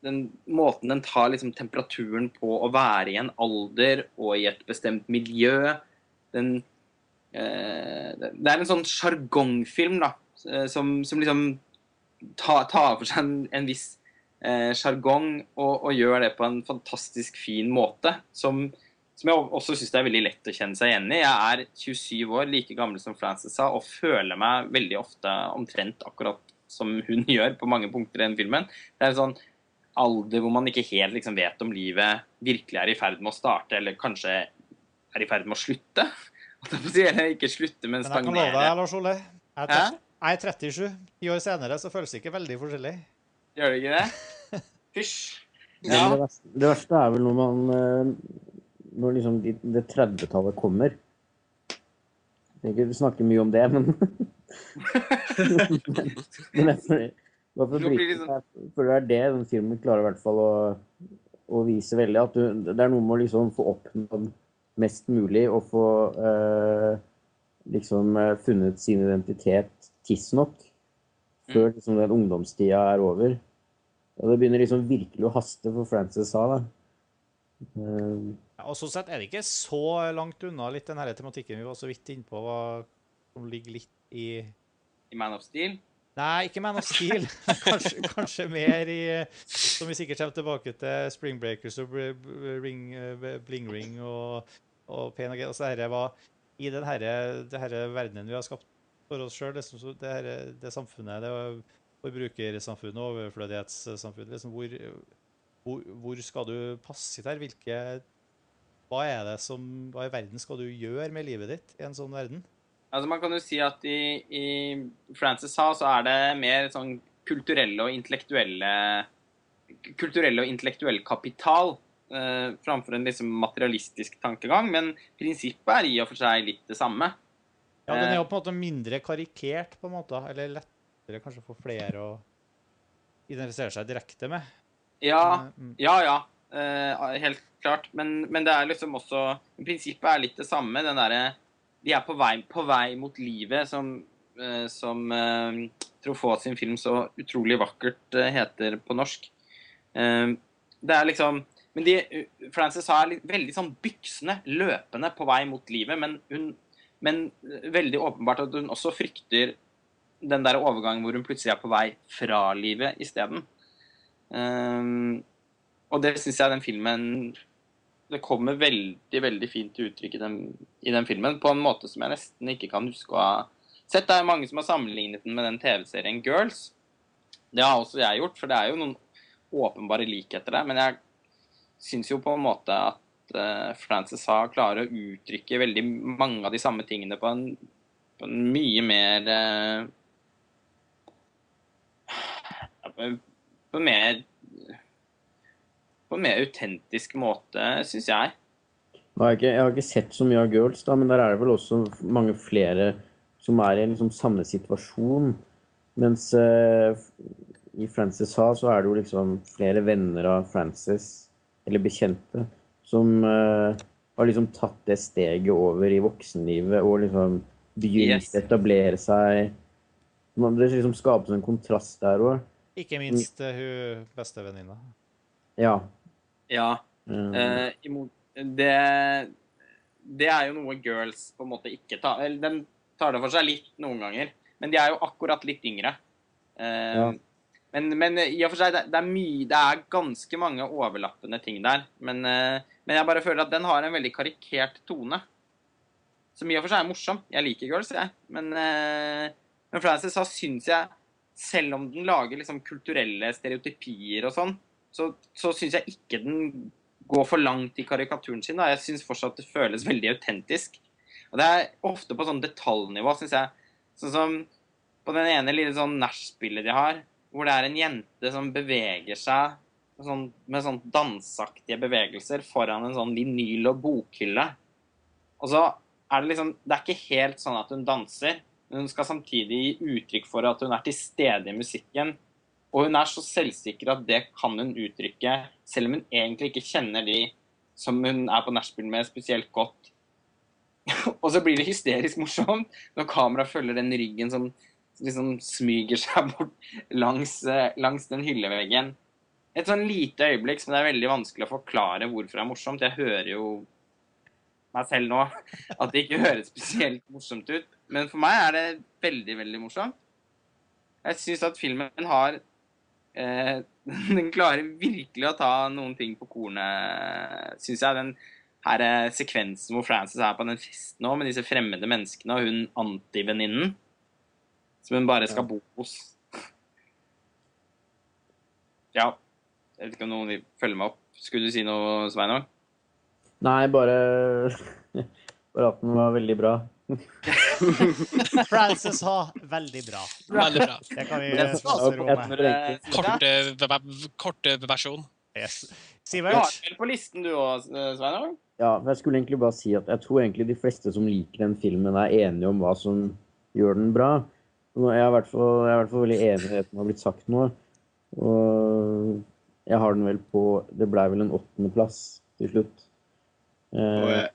den måten den tar liksom temperaturen på å være i en alder og i et bestemt miljø. Den eh, Det er en sånn sjargongfilm, eh, som, som liksom tar, ta for seg en, en viss sjargong og, og, gjør det på en fantastisk fin måte. Som, som jeg også syns det er veldig lett å kjenne seg igjen i. Jeg er 27 år, like gammel som Frances sa, og føler meg veldig ofte omtrent akkurat som hun [laughs] gjør på mange punkter i den filmen. Det er en sånn alder hvor man ikke helt liksom vet om livet virkelig er i ferd med å starte, eller kanskje er i ferd med å slutte. [laughs] Eller ikke slutte, men stagnere. Men jeg kan love deg, Lars Ole. Jeg er 37. Ti år senere så føles det ikke veldig forskjellig. Gjør det ikke det? [laughs] Fysj. Ja. Det, verste, det, verste, er vel når man eh, Når liksom det 30-tallet kommer. Jeg ikke snakke mye om det, men [laughs] Men jeg føler, for det er det den filmen klarer i hvert fall å, å vise veldig. At du, det er noe med å liksom få oppnådd mest mulig og få eh, liksom eh, funnet sin identitet tidsnok før mm. liksom, den ungdomstida er over. Og det begynner liksom virkelig å haste, for Frances sa det. Um, ja, og Sånn sett er det ikke så langt unna litt den her tematikken vi var så vidt innpå, som ligger litt i I Man of Steel? Nei, ikke Man of Steel. [laughs] [laughs] kanskje, kanskje, mer i Som vi sikkert kommer tilbake til, Spring Breakers og Ring, eh, Bling Ring og, og PNG. Altså, dette var i den herre, det herre verdenen vi har skapt for oss sjøl, liksom, det, det samfunnet, det forbrukersamfunnet, overflødighetssamfunnet, liksom, hvor, hvor, hvor, skal du passe der? Hvilke Hva er det som Hva i verden skal du gjøre med livet ditt i en sånn verden? Altså Man kan jo si at i, i Frances sa så er det mer sånn kulturelle og intellektuelle kulturelle og intellektuell kapital eh, framfor en liksom materialistisk tankegang. Men prinsippet er i og for seg litt det samme. Ja, Den er jo eh, på en måte mindre karikert, på en måte, eller lettere kanskje for flere å identifisere seg direkte med. Ja, mm. ja. ja. Uh, helt klart. Men, men, det er liksom også Prinsippet er litt det samme. den der, De er på vei, på vei mot livet, som, som Truffaut sin film så utrolig vakkert heter på norsk. det er liksom men de, Frances er veldig sånn byksende, løpende på vei mot livet. Men, hun, men veldig åpenbart at hun også frykter den der overgangen hvor hun plutselig er på vei fra livet isteden. Um, og det syns jeg den filmen Det kommer veldig veldig fint til uttrykk i den, i den, filmen på en måte som jeg nesten ikke kan huske å ha sett. Det er mange som har sammenlignet den med den TV-serien Girls. Det har også jeg gjort, for det er jo noen åpenbare likheter der. Men jeg syns jo på en måte at uh, Frances Ha klarer å uttrykke veldig mange av de samme tingene på en, på en mye mer uh, på en mer på en mer autentisk måte, syns jeg. Jeg har, ikke, jeg har, ikke, sett så mye av Girls, da, men der er det vel også mange flere som er i liksom samme situasjon. Mens uh, i Frances Ha så er det jo liksom flere venner av Frances, eller bekjente, som uh, har liksom tatt det steget over i voksenlivet og liksom begynt yes. å etablere seg. Det liksom skapes en kontrast der òg. Ikke minst uh, hun bestevenninna. Ja. Ja. Uh, det, det er jo noe girls på en måte ikke tar Eller de tar det for seg litt noen ganger, men de er jo akkurat litt yngre. Uh, ja. Men, men, i og for seg, det, det, er mye Det er ganske mange overlappende ting der. Men, uh, men, jeg bare føler at den har en veldig karikert tone. Som i og for seg er morsom. Jeg liker girls, jeg. Men, men Frances sa syns jeg selv om den lager liksom kulturelle stereotypier og sånn, så, så syns jeg ikke den går for langt i karikaturen sin. Da. Jeg syns fortsatt det føles veldig autentisk. Og det er ofte på sånn detaljnivå, syns jeg. Sånn som på den ene lille sånn nachspielet de har, hvor det er en jente som beveger seg sånn, med sånn danseaktige bevegelser foran en sånn vinyl- og bokhylle. Og så er det liksom Det er ikke helt sånn at hun danser, men hun skal samtidig gi uttrykk for at hun er til stede i musikken. Og hun er så selvsikker at det kan hun uttrykke, selv om hun egentlig ikke kjenner de som hun er på nachspiel med, spesielt godt. [laughs] og så blir det hysterisk morsomt når kameraet følger den ryggen som liksom smyger seg bort langs, eh, langs den hylleveggen. Et sånn lite øyeblikk som det er veldig vanskelig å forklare hvorfor det er morsomt. Jeg hører jo meg selv nå at det ikke høres spesielt morsomt ut. Men for meg er det veldig, veldig morsomt. Jeg syns at filmen har eh, [laughs] Den klarer virkelig å ta noen ting på kornet, syns jeg. Den her er sekvensen hvor Frances er på den festen nå med disse fremmede menneskene og hun antivenninnen som hun bare skal bo hos. Ja. Jeg vet ikke om noen vil følge meg opp. Skulle du si noe, Sveinung? Nei, bare, [laughs] bare at den var veldig bra. [laughs] Frances har veldig bra. Veldig bra. Det kan vi Den Jeg med. Korte, korte versjon. Yes. Du har vel på listen du òg, Sveinung? Ja, for jeg skulle egentlig bare si at jeg tror egentlig de fleste som liker den filmen, er enige om hva som gjør den bra. Jeg er i hvert fall, jeg er i hvert fall veldig enig i det som har blitt sagt nå. Og jeg har den vel på Det blei vel en åttendeplass til slutt. Og Eh, jeg,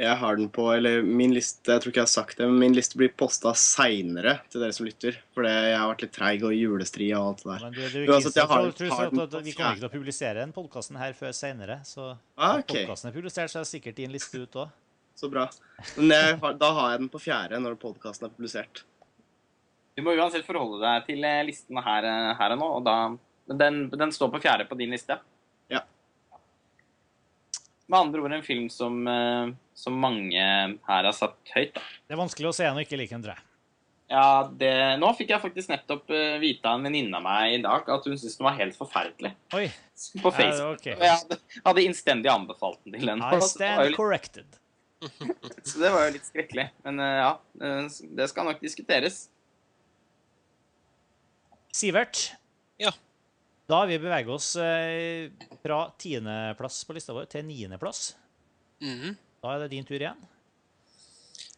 jeg har den på Eller min liste Jeg tror ikke jeg har sagt det, men min liste blir posta seinere til dere som lytter. Fordi jeg har vært litt treig og julestri og alt det der. Men du, du, Uansett, jeg har- tror- har den vi kommer ikke til å publisere den podkasten her før seinere. Så Ah, okay. podkasten er publisert, så er det sikkert din liste ut òg. så bra. Men jeg, da har jeg den på fjerde når podkasten er publisert. Du må uansett forholde deg til listene her, eh, her og nå, og da Men den, den står på fjerde på din liste? Ja. Med andre ord en film som, eh, som mange her har satt høyt. Da. Det er vanskelig å se en og ikke like en, tror jeg. Ja, det, nå fikk jeg faktisk nettopp eh, vite av en venninne av meg i dag at hun syntes den var helt forferdelig Oi. på Facebook. Ja, okay. Jeg hadde, hadde innstendig anbefalt den til henne. I stand litt- corrected. [laughs] Så det var jo litt skrekkelig. Men eh, ja, det skal nok diskuteres. Sivert? Ja. Da har vi beveget oss eh, fra tiendeplass på lista vår til niendeplass. Mhm. Da er det din tur igjen.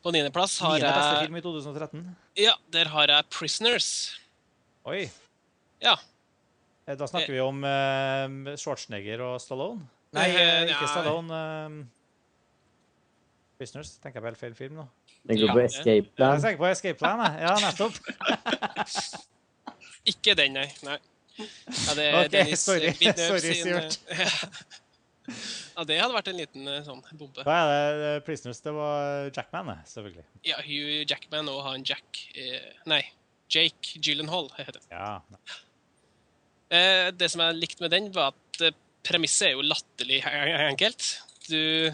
På niendeplass har jeg Niende beste film i 2013. Ja, der har jeg 'Prisoners'. Oi. Ja. Eh, Da snakker vi om uh, Schwarzenegger og Stallone. Nei, Eh, eh, ikke. Stallone. Uh, Prisoners. Tenker jeg på helt feil film nå. tenker du på Escape Jeg Plan? tenker på Escape Plan. jeg. Ja, nettopp. [laughs] Ikke den, nei. nei. Ja, det, okay, Dennis sorry. Villeneuve Sorry, Sivert. [laughs] eh, ja, det hadde vært en liten eh, sånn bombe. Hva er det eh, Prisoners. Det var Jackman, selvfølgelig. Ja, Hugh Jackman og han Jack eh, Nei, Jake Gyllenhaal heter det. Ja. Eh, det som jeg likte med den, var at eh, premisset er jo latterlig enkelt. Du,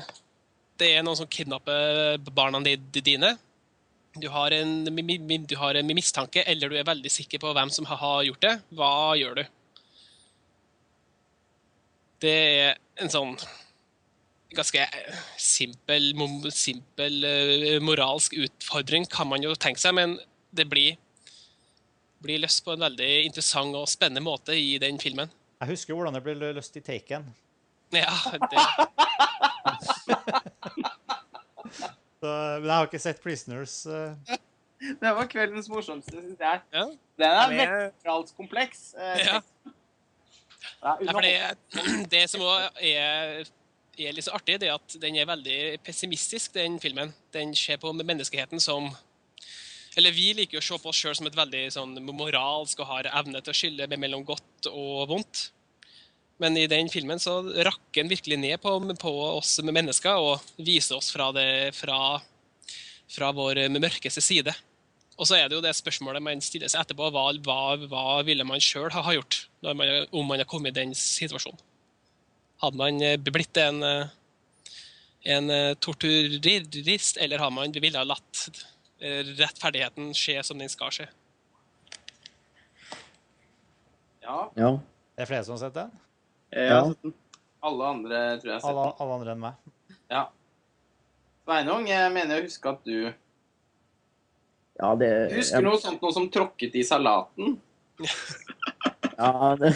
det er noen som kidnapper barna di- di- dine. Du har, en, du har en mistanke, eller du er veldig sikker på hvem som har gjort det. Hva gjør du? Det er en sånn ganske eh, simpel, simpel eh, moralsk utfordring, kan man jo tenke seg, men det blir, blir løst på en veldig interessant og spennende måte i den filmen. Jeg husker hvordan det ble løst i Taken. Ja, det, [laughs] Så, men jeg har ikke sett Prisoners. Uh. [laughs] Det var kveldens morsomste, syns jeg. ja. Den er moralskompleks. Eh, Ja. Ja, Ja, for det, [clears throat] det som også er, er litt så artig, det er at den er veldig pessimistisk, den filmen. Den ser på menneskeheten som Eller vi liker å se på oss sjøl som et veldig sånn moralsk og har evne til å skille mellom godt og vondt. Men i den filmen så rakker den virkelig ned på, på oss med mennesker og viser oss fra, det, fra, fra vår mørkeste side. Og så er det jo det spørsmålet man stiller seg etterpå. Hva, hva, hva ville man sjøl ha, gjort når man, om man har kommet i den situasjonen? Hadde man eh, blitt en, eh, en eh, torturist, eller har man ville ha latt rettferdigheten skje som den skal skje? Ja, Ja. Det er flere som har sett den? Jeg har sett den. alle andre tror jeg har sett den. alle andre enn meg. Ja. Sveinung, jeg mener jeg husker at du ja det, Du husker noe sånt noe som tråkket i salaten? [laughs] Ja, det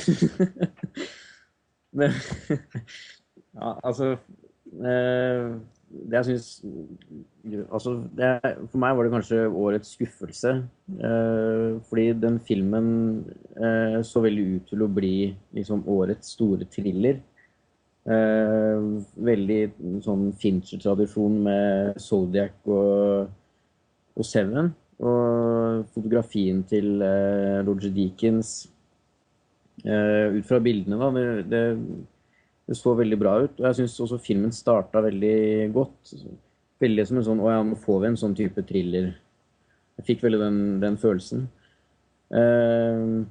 [laughs] Men [laughs] Ja, altså eh, Det jeg syns Altså, for meg var det kanskje årets skuffelse. Eh, fordi den filmen eh, så veldig ut til å bli liksom årets store thriller. Eh, veldig sånn Fincher-tradisjon med Zodiac og, og Seven. Og fotografien til eh, Roger Deakins Eh, ut fra bildene, da. Det, det, det så veldig bra ut. Og jeg syns også filmen starta veldig godt. Veldig som en sånn Å ja, nå får vi en sånn type thriller. Jeg fikk veldig den, den følelsen. Eh,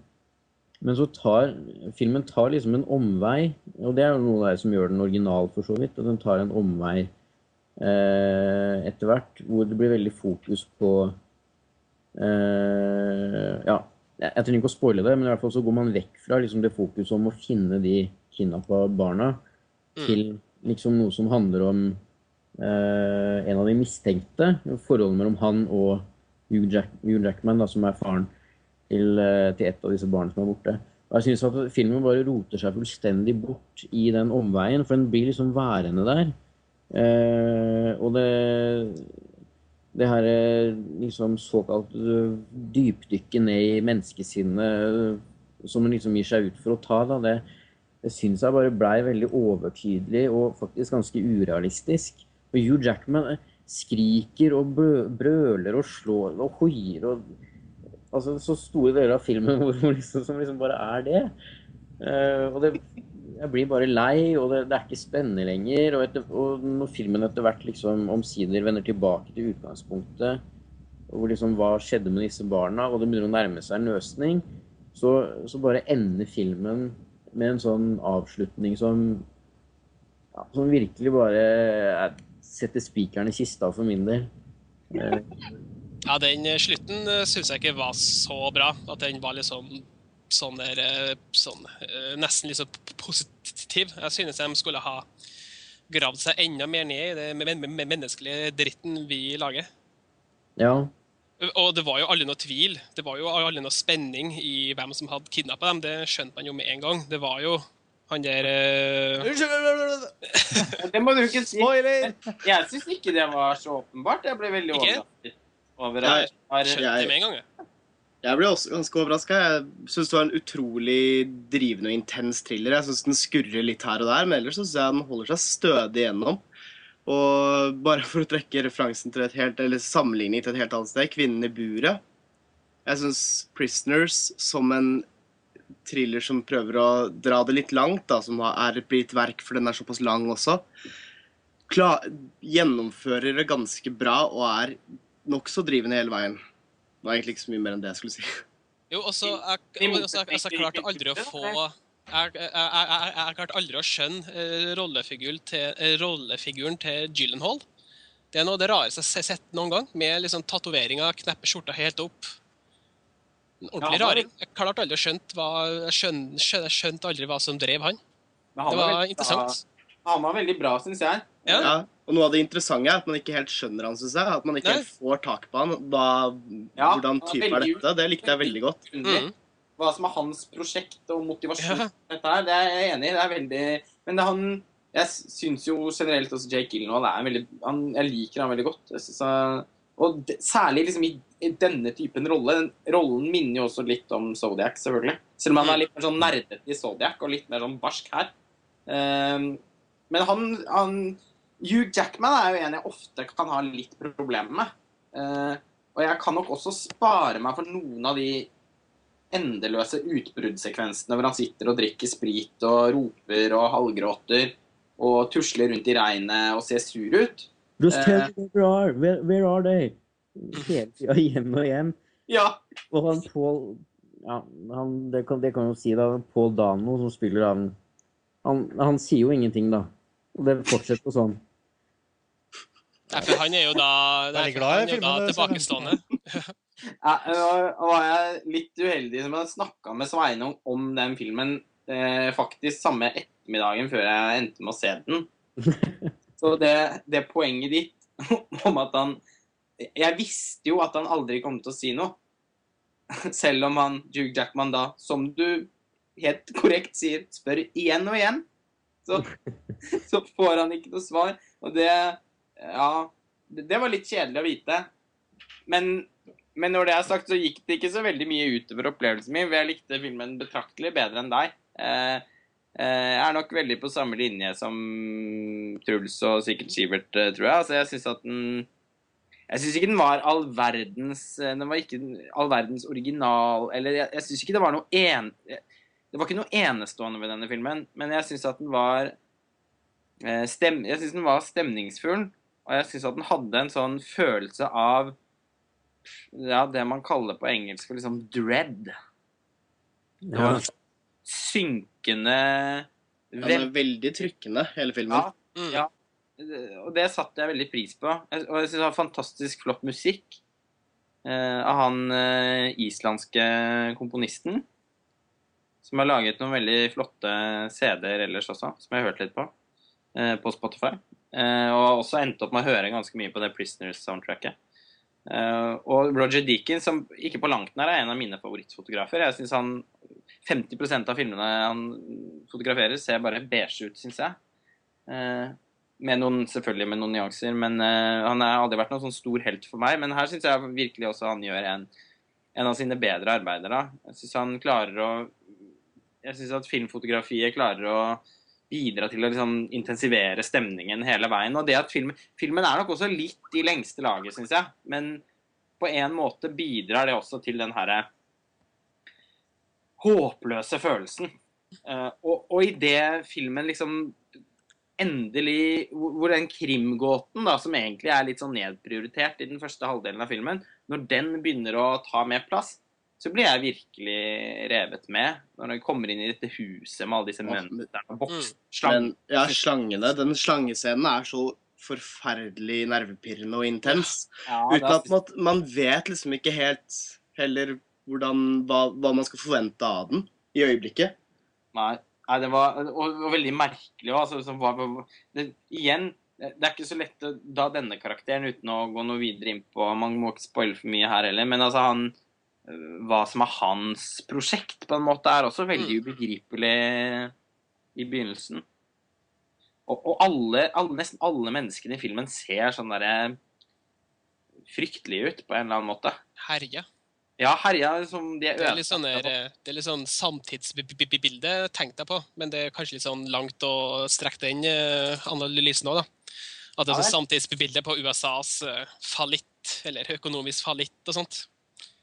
men så tar filmen tar liksom en omvei, og det er jo noe der som gjør den original, for så vidt. Og den tar en omvei eh, etter hvert, hvor det blir veldig fokus på eh, Ja, jeg trenger ikke å spoile det, men i hvert fall så går man vekk fra liksom, det fokuset om å finne de kidnappa barna, Mm. til liksom noe som handler om eh, en av de mistenkte. Forholdet mellom han og Hugh, Jack, Hugh Jackman, da, som er faren til, eh, til et av disse barna som er borte. Og jeg synes at Filmen bare roter seg fullstendig bort i den omveien, for den blir liksom værende der. Eh, og det det her eh, liksom såkalt eh, dypdykket ned i menneskesinnet som den liksom gir seg ut for å ta, da, det, det syns jeg bare blei veldig overtydelig og faktisk ganske urealistisk. Og Hugh Jackman eh, skriker og brøler og slår og hoier og Altså så store deler av filmen [laughs] hvor, hvor liksom, som liksom bare er det. Uh, og det jeg blir bare lei, og det, det er ikke spennende lenger. Og, etter, og når filmen etter hvert liksom omsider vender tilbake til utgangspunktet, og hvor liksom hva skjedde med disse barna, og det begynner å nærme seg en løsning, så, så bare ender filmen med en sånn avslutning som ja, som virkelig bare er, setter spikeren i kista for min del. Eh, Ja, den eh, slutten syns jeg ikke var så bra. At den var liksom sånn der eh, sånn, eh, Nesten litt så positiv. Jeg synes de skulle ha gravd seg enda mer ned i men- menneskelige dritten vi lager. ja. Og det var jo aldri noe tvil. Det var jo aldri noe spenning i hvem som hadde kidnappa dem. Det skjønte man jo med en gang. Det var jo han der eh, Det må du ikke si. Spoiler! Jeg syns ikke det var så åpenbart. Jeg ble veldig overrasket over har, Skjønte det med en gang. jeg. Jeg ble også ganske overraska. Jeg syns det var en utrolig drivende og intens thriller. Jeg syns den skurrer litt her og der, men ellers så syns jeg den holder seg stødig gjennom. Og bare for å trekke referansen til et helt, eller sammenligning til et helt annet sted, 'Kvinnen i buret'. Jeg syns 'Prisoners' som en thriller som prøver å dra det litt langt, da, som er et blitt verk, for den er såpass lang også, klar, gjennomfører det ganske bra og er nokså drivende hele veien. Det var egentlig ikke så mye mer enn det jeg skulle si. Jo, også, jeg, I også, jeg, motsetning jeg klarte aldri å få jeg, jeg, jeg, jeg, jeg klarte aldri å skjønne eh, rollefiguren til, eh, rollefiguren til Gyllenhaal. Det er noe av det rareste jeg har sett noen gang, med liksom tatoveringer, kneppe skjorta helt opp. En ordentlig ja, var- raring. Jeg klarte aldri å skjønne hva Jeg skjønte, skjønte, aldri hva som drev han. Han Det var veldig interessant. Ja, han var veldig bra, syns jeg. Ja. Ja, og noe av det interessante er at man ikke helt skjønner han, synes jeg. At man ikke Nei. helt får tak på han. Hva, Ja, hvordan type er dette? Det likte jeg veldig godt. Mm. Hva som er hans prosjekt og motivasjon. Ja. her, det er jeg enig i. Det er veldig Men det er han Jeg syns jo generelt også Jake Gyllenhaal er veldig han, Jeg liker han veldig godt. Synes, og de, særlig liksom i, i denne typen rolle. Den rollen minner jo også litt om Zodiac, selvfølgelig. Selv om han er litt mer sånn nerdete i Zodiac og litt mer sånn barsk her. Um, men han, han Hugh Jackman er jo en jeg ofte kan ha litt problemer med. Uh, og jeg kan nok også spare meg for noen av de endeløse utbruddssekvensene hvor han sitter og drikker sprit og roper og halvgråter og tusler rundt i regnet og ser sur ut. Just Eh. tell me where are. Where, where are they? Hele tida igjen og igjen. Ja, Og han Paul ja, han, det, kan, det kan jo si, da. Paul Dano, som spiller han Han, han sier jo ingenting, da. Og det fortsetter sånn. Nei, for han er jo da, er, er glad han er jo da tilbakestående. [laughs] Var jeg litt uheldig som jeg snakka med Sveinung om den filmen eh, faktisk samme ettermiddagen før jeg endte med å se den. [laughs] Så det, det poenget ditt [laughs] om at han Jeg visste jo at han aldri kom til å si noe. [laughs] Selv om han, Hugh Jackman, da, som du helt korrekt sier, spør igjen og igjen. Så, så får han ikke noe svar. Og det Ja, det, det var litt kjedelig å vite. Men men når det er sagt, så gikk det ikke så veldig mye utover opplevelsen min. Jeg likte filmen betraktelig bedre enn deg. Eh, eh, jeg er nok veldig på samme linje som Truls og sikkert Sivert, eh, tror jeg. Altså, jeg syns at den Jeg syns ikke den var all verdens Den var ikke all verdens original Eller jeg, jeg syns ikke det var noe en... Det var ikke noe enestående ved denne filmen, men jeg syns at den var stem, Jeg syns den var stemningsfull, og jeg syns at den hadde en sånn følelse av ja, det man kaller på engelsk for liksom dread. Det var Ja. en synkende Ja, den er veldig trykkende, hele filmen. Ja, Mm. Ja. Og det satte jeg veldig pris på. Og jeg syns det var fantastisk flott musikk eh, av han eh, islandske komponisten. Som har laget noen veldig flotte CD-er ellers også, som jeg har hørt litt på. Eh, på Spotify. Eh, og har også endt opp med å høre ganske mye på det Prisoners-soundtracket. Eh, og Roger Deakins, som ikke på langt nær er en av mine favorittfotografer. Jeg synes han 50% av filmene han fotograferer, ser bare beige ut, syns jeg. Eh, med noen, selvfølgelig med noen nyanser, men eh, han har aldri vært noen sånn stor helt for meg. Men her syns jeg virkelig også han gjør en, en av sine bedre arbeider. da. Jeg syns han klarer å Jeg syns at filmfotografiet klarer å bidra til å liksom intensivere stemningen hele veien. Og det at filmen, filmen er nok også litt i lengste laget, syns jeg. Men på en måte bidrar det også til den herre håpløse følelsen. Og, og, i det filmen liksom endelig hvor den krimgåten, da, som egentlig er litt sånn nedprioritert i den første halvdelen av filmen, når den begynner å ta mer plass, så blir jeg virkelig revet med. Når jeg kommer inn i dette huset med alle disse mønstrene og boks, slangen ja, slangene, den slangescenen er så forferdelig nervepirrende og intens. ja, Uten at man, man vet liksom ikke helt heller hvordan, hva, hva man skal forvente av den i øyeblikket. Nei, nei det var og, og veldig merkelig. Altså, som det, igjen, det er ikke så lett å da denne karakteren, uten å gå noe videre inn på Man må ikke spoile for mye her heller, men altså han Hva som er hans prosjekt, på en måte, er også veldig ubegripelig i begynnelsen. Og, og alle, alle, nesten alle menneskene i filmen ser sånn derre fryktelige ut, på en eller annen måte. Herja. Ja, herja som de er Det litt sånn, ødelagte. det er litt sånn samtidsbilde, tenk jeg på. Men det er kanskje litt sånn langt å strekke den eh, analysen òg, da. At det er sånn samtidsbilde på USAs eh, fallitt, eller økonomisk fallitt og sånt.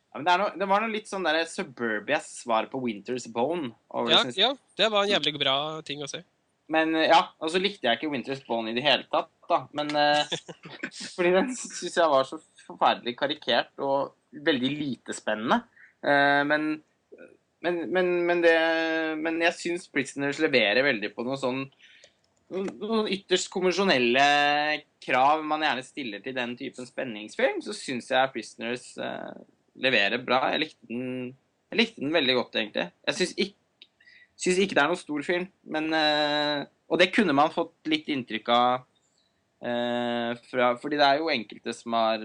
Ja, men det, noe, det var noe litt sånn der Suburbias svar på Winter's Bone. over det, Ja, ja, det var en jævlig bra ting å se. Men eh, ja, og så likte jeg ikke Winter's Bone i det hele tatt, da. Men eh, [laughs] Fordi den syns jeg var så forferdelig karikert og veldig lite spennende. Eh, men, men, men, men, det, men jeg syns Prisoners leverer veldig på noe sånn noen ytterst konvensjonelle krav man gjerne stiller til den typen spenningsfilm, så syns jeg Prisoners leverer bra. Jeg likte den, jeg likte den veldig godt, egentlig. Jeg syns ikke, ikke det er noen stor film, men eh, Og det kunne man fått litt inntrykk av eh, fra Fordi det er jo enkelte som har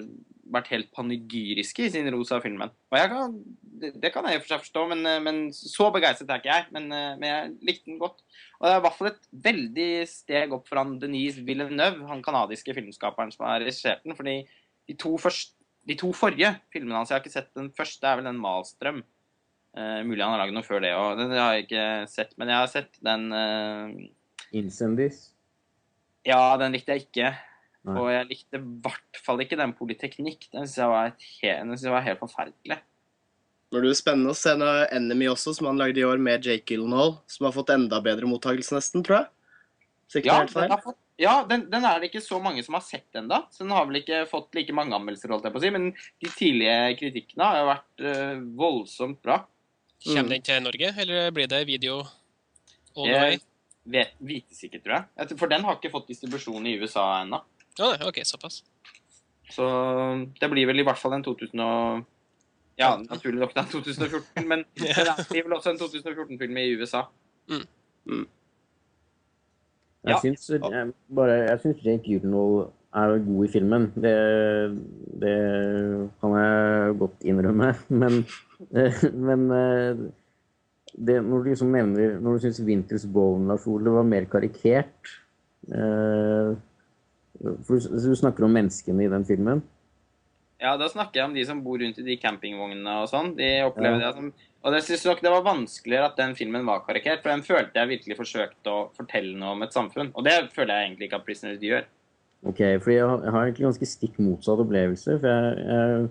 vært helt panegyriske i sin ros av filmen. Og kan, det, det kan jeg i og for seg forstå, men, eh, men så begeistret er ikke jeg. Men, men jeg likte den godt. Og det er i hvert fall et veldig steg opp for han Denise Villeneuve, han kanadiske filmskaperen som har regissert den. fordi de to, først, de to forrige filmene hans, jeg har ikke sett den første, er vel den Malstrøm. Uh, mulig han har laget noe før det òg, den har jeg ikke sett. Men jeg har sett den uh, Incendies. Ja, den likte jeg ikke. Nei. Og jeg likte i hvert fall ikke den Polyteknikk. Den syns jeg, var et he- den synes jeg var helt forferdelig. Når det blir spennende å se noe Enemy også, som han lagde i år med Jake Gyllenhaal, som har fått enda bedre mottakelse nesten, tror jeg. Så ikke Ja, helt den, feil. har fått, ja den, den er det ikke så mange som har sett ennå. Så den har vel ikke fått like mange anmeldelser, holdt jeg på å si. Men de tidlige kritikkene har jo vært uh, voldsomt bra. Kommer Mm. den til Norge, eller blir det video all the way? vet, vites ikke, tror jeg. For den har ikke fått distribusjon i USA ennå. Ja, OK, såpass. Så det blir vel i hvert fall en 2000 og... Ja, naturlig nok [laughs] det er 2014, men det blir vel også en 2014-film i USA. Jeg Ja. syns, jeg, bare, jeg syns Jake Gyllenhaal er god i filmen. Det, det kan jeg godt innrømme. [laughs] Men, men eh, det, når du liksom nevner Når du syns Winters Bone Lars Ole, var mer karikert eh, for du, du snakker om menneskene i den filmen. Ja, da snakker jeg om de som bor rundt i de campingvognene og sånn. De opplever Ja. det som Og det syns nok det var vanskeligere at den filmen var karikert, for den følte jeg virkelig forsøkte å fortelle noe om et samfunn. Og det føler jeg egentlig ikke at Prisoners gjør. Ok, fordi jeg, har- egentlig ganske stikk motsatt opplevelse. For jeg, jeg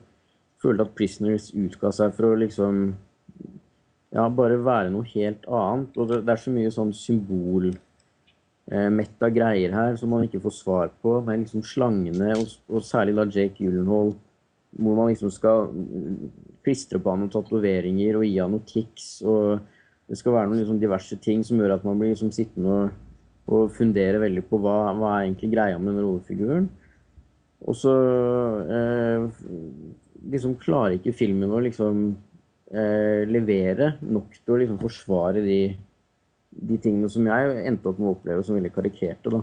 følte at Prisoners utga seg for å liksom ja, bare være noe helt annet. Og det, det er så mye sånn symbol mett av greier her som man ikke får svar på. Er liksom slangene, og, og særlig da Jake Gyllenhaal, hvor man liksom skal mm, klistre på han noen tatoveringer og gi han noen tics. Og det skal være noen liksom diverse ting som gjør at man blir liksom sittende og, og fundere veldig på hva, hva er egentlig greia med den rollefiguren. Og så eh, liksom klarer ikke filmen å liksom eh, levere nok til å liksom forsvare de, de tingene som jeg endte opp med å oppleve som veldig karikerte. da,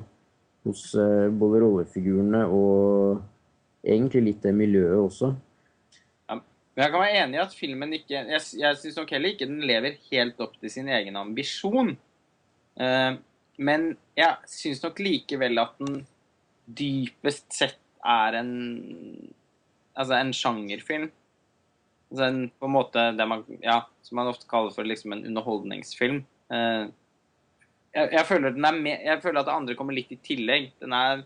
Hos eh, både rollefigurene og egentlig litt det miljøet også. Men jeg kan være enig i at filmen ikke Jeg, jeg syns nok heller ikke den lever helt opp til sin egen ambisjon. Eh, men jeg syns nok likevel at den dypest sett er en Altså en sjangerfilm. Altså en, på en måte det man, ja, som man ofte kaller for liksom en underholdningsfilm. Eh, jeg, jeg, føler den er med, jeg føler at det andre kommer litt i tillegg. Den er,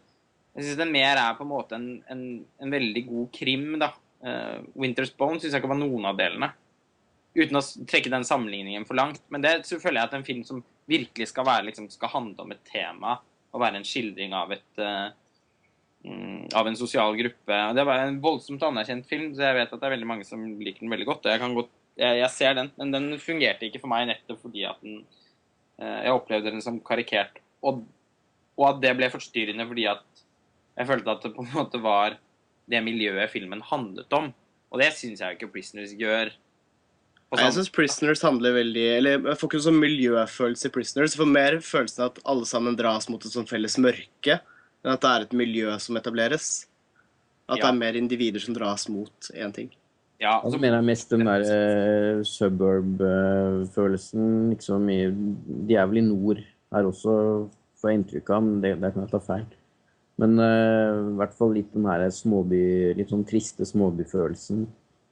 jeg syns den mer er på en måte en, en, en veldig god krim. da. Uh, Winter's Bone syns jeg ikke var noen av delene. Uten å trekke den sammenligningen for langt. Men det så føler jeg at en film som virkelig skal, være, liksom, skal handle om et tema og være en skildring av et uh, av en sosial gruppe. Det var en voldsomt anerkjent film, så jeg vet at det er veldig mange som liker den veldig godt. og Jeg, godt, jeg, jeg ser den, men den fungerte ikke for meg nettopp fordi at den uh, Jeg opplevde den som karikert. Og, og at det ble forstyrrende fordi at jeg følte at det på en måte var det miljøet filmen handlet om. Og det syns jeg ikke Prisoners gjør. Nei, jeg syns Prisoners handler veldig Eller jeg får ikke sånn miljøfølelse i Prisoners. Jeg får mer følelsen av at alle sammen dras mot et sånt felles mørke, enn at det er et miljø som etableres. At Ja. det er mer individer som dras mot én ting. Ja, Og så altså, mener jeg mest den der eh, suburb-følelsen. liksom i, De er vel i nord her også, får jeg inntrykk av, men det, det kan jeg ta feil. Men uh, i hvert fall litt den her småby, litt sånn triste småbyfølelsen.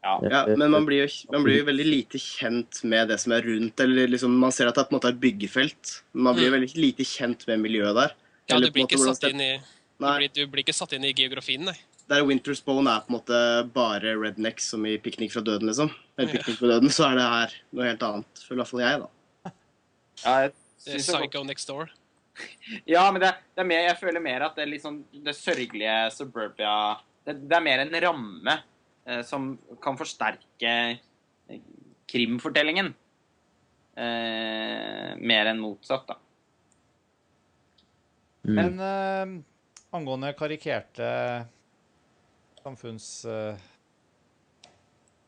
ja. Ja, men man blir, jo, man blir jo veldig lite kjent med det som er rundt. eller liksom, Man ser at det er på en måte et byggefelt, men man blir jo veldig lite kjent med miljøet der. Ja, du blir ikke satt inn i du blir, du blir ikke satt inn i geografien, nei. der Winter's Bone er på en måte bare rednecks som i Piknik fra døden, liksom. Eller Piknik fra døden, så er det her noe helt annet. For i hvert fall jeg, da. ja, jeg Det er Psycho Next Door. Ja, men det, det er mer, jeg føler mer at det liksom, det sørgelige suburbia Det, det er mer en ramme eh, som kan forsterke eh, krimfortellingen. Eh, mer enn motsatt, da. Mm. Men eh, angående karikerte samfunns...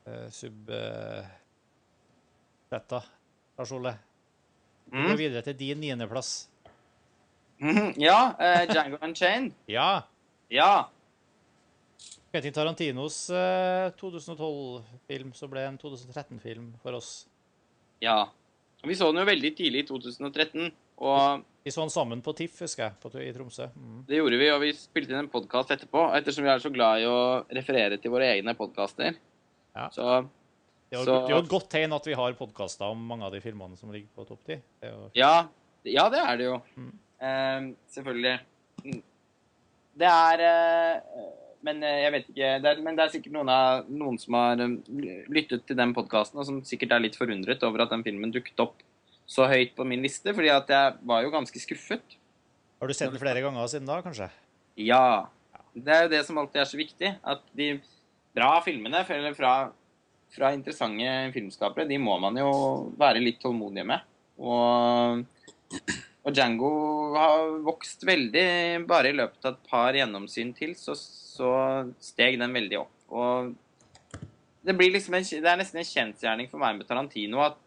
Uh, sub... Uh, dette, Lars Ole. Vi går Mm. videre til din niendeplass. Mhm, Ja, eh, Django Unchained. Ja. Ja. Quentin Tarantinos uh, 2012-film som ble en 2013-film for oss. ja. Og Vi så den jo veldig tidlig i 2013, og Vi så den sammen på TIFF, husker jeg, på, i Tromsø. Mm. det gjorde vi. Og vi spilte inn en podkast etterpå, ettersom vi er så glad i å referere til våre egne podkaster. Ja. Så Det er jo et godt tegn at vi har podkaster om mange av de filmene som ligger på topp 10. Det jo Ja, ja det er det jo. Mm. Eh, selvfølgelig. Mm. Det er eh, Men eh, jeg vet ikke det er, Men det er sikkert noen, av, noen som har eh, lyttet til den podkasten, og som sikkert er litt forundret over at den filmen dukket opp så høyt på min liste, fordi at jeg var jo ganske skuffet. Har du sett den flere ganger siden da, kanskje? Ja. Det er jo det som alltid er så viktig. At de bra filmene, eller fra, fra interessante filmskapere, de må man jo være litt tålmodige med. Og, og Django har vokst veldig bare i løpet av et par gjennomsyn til, så, så steg den veldig opp. Og det, liksom en, det er nesten en kjensgjerning for meg med Tarantino at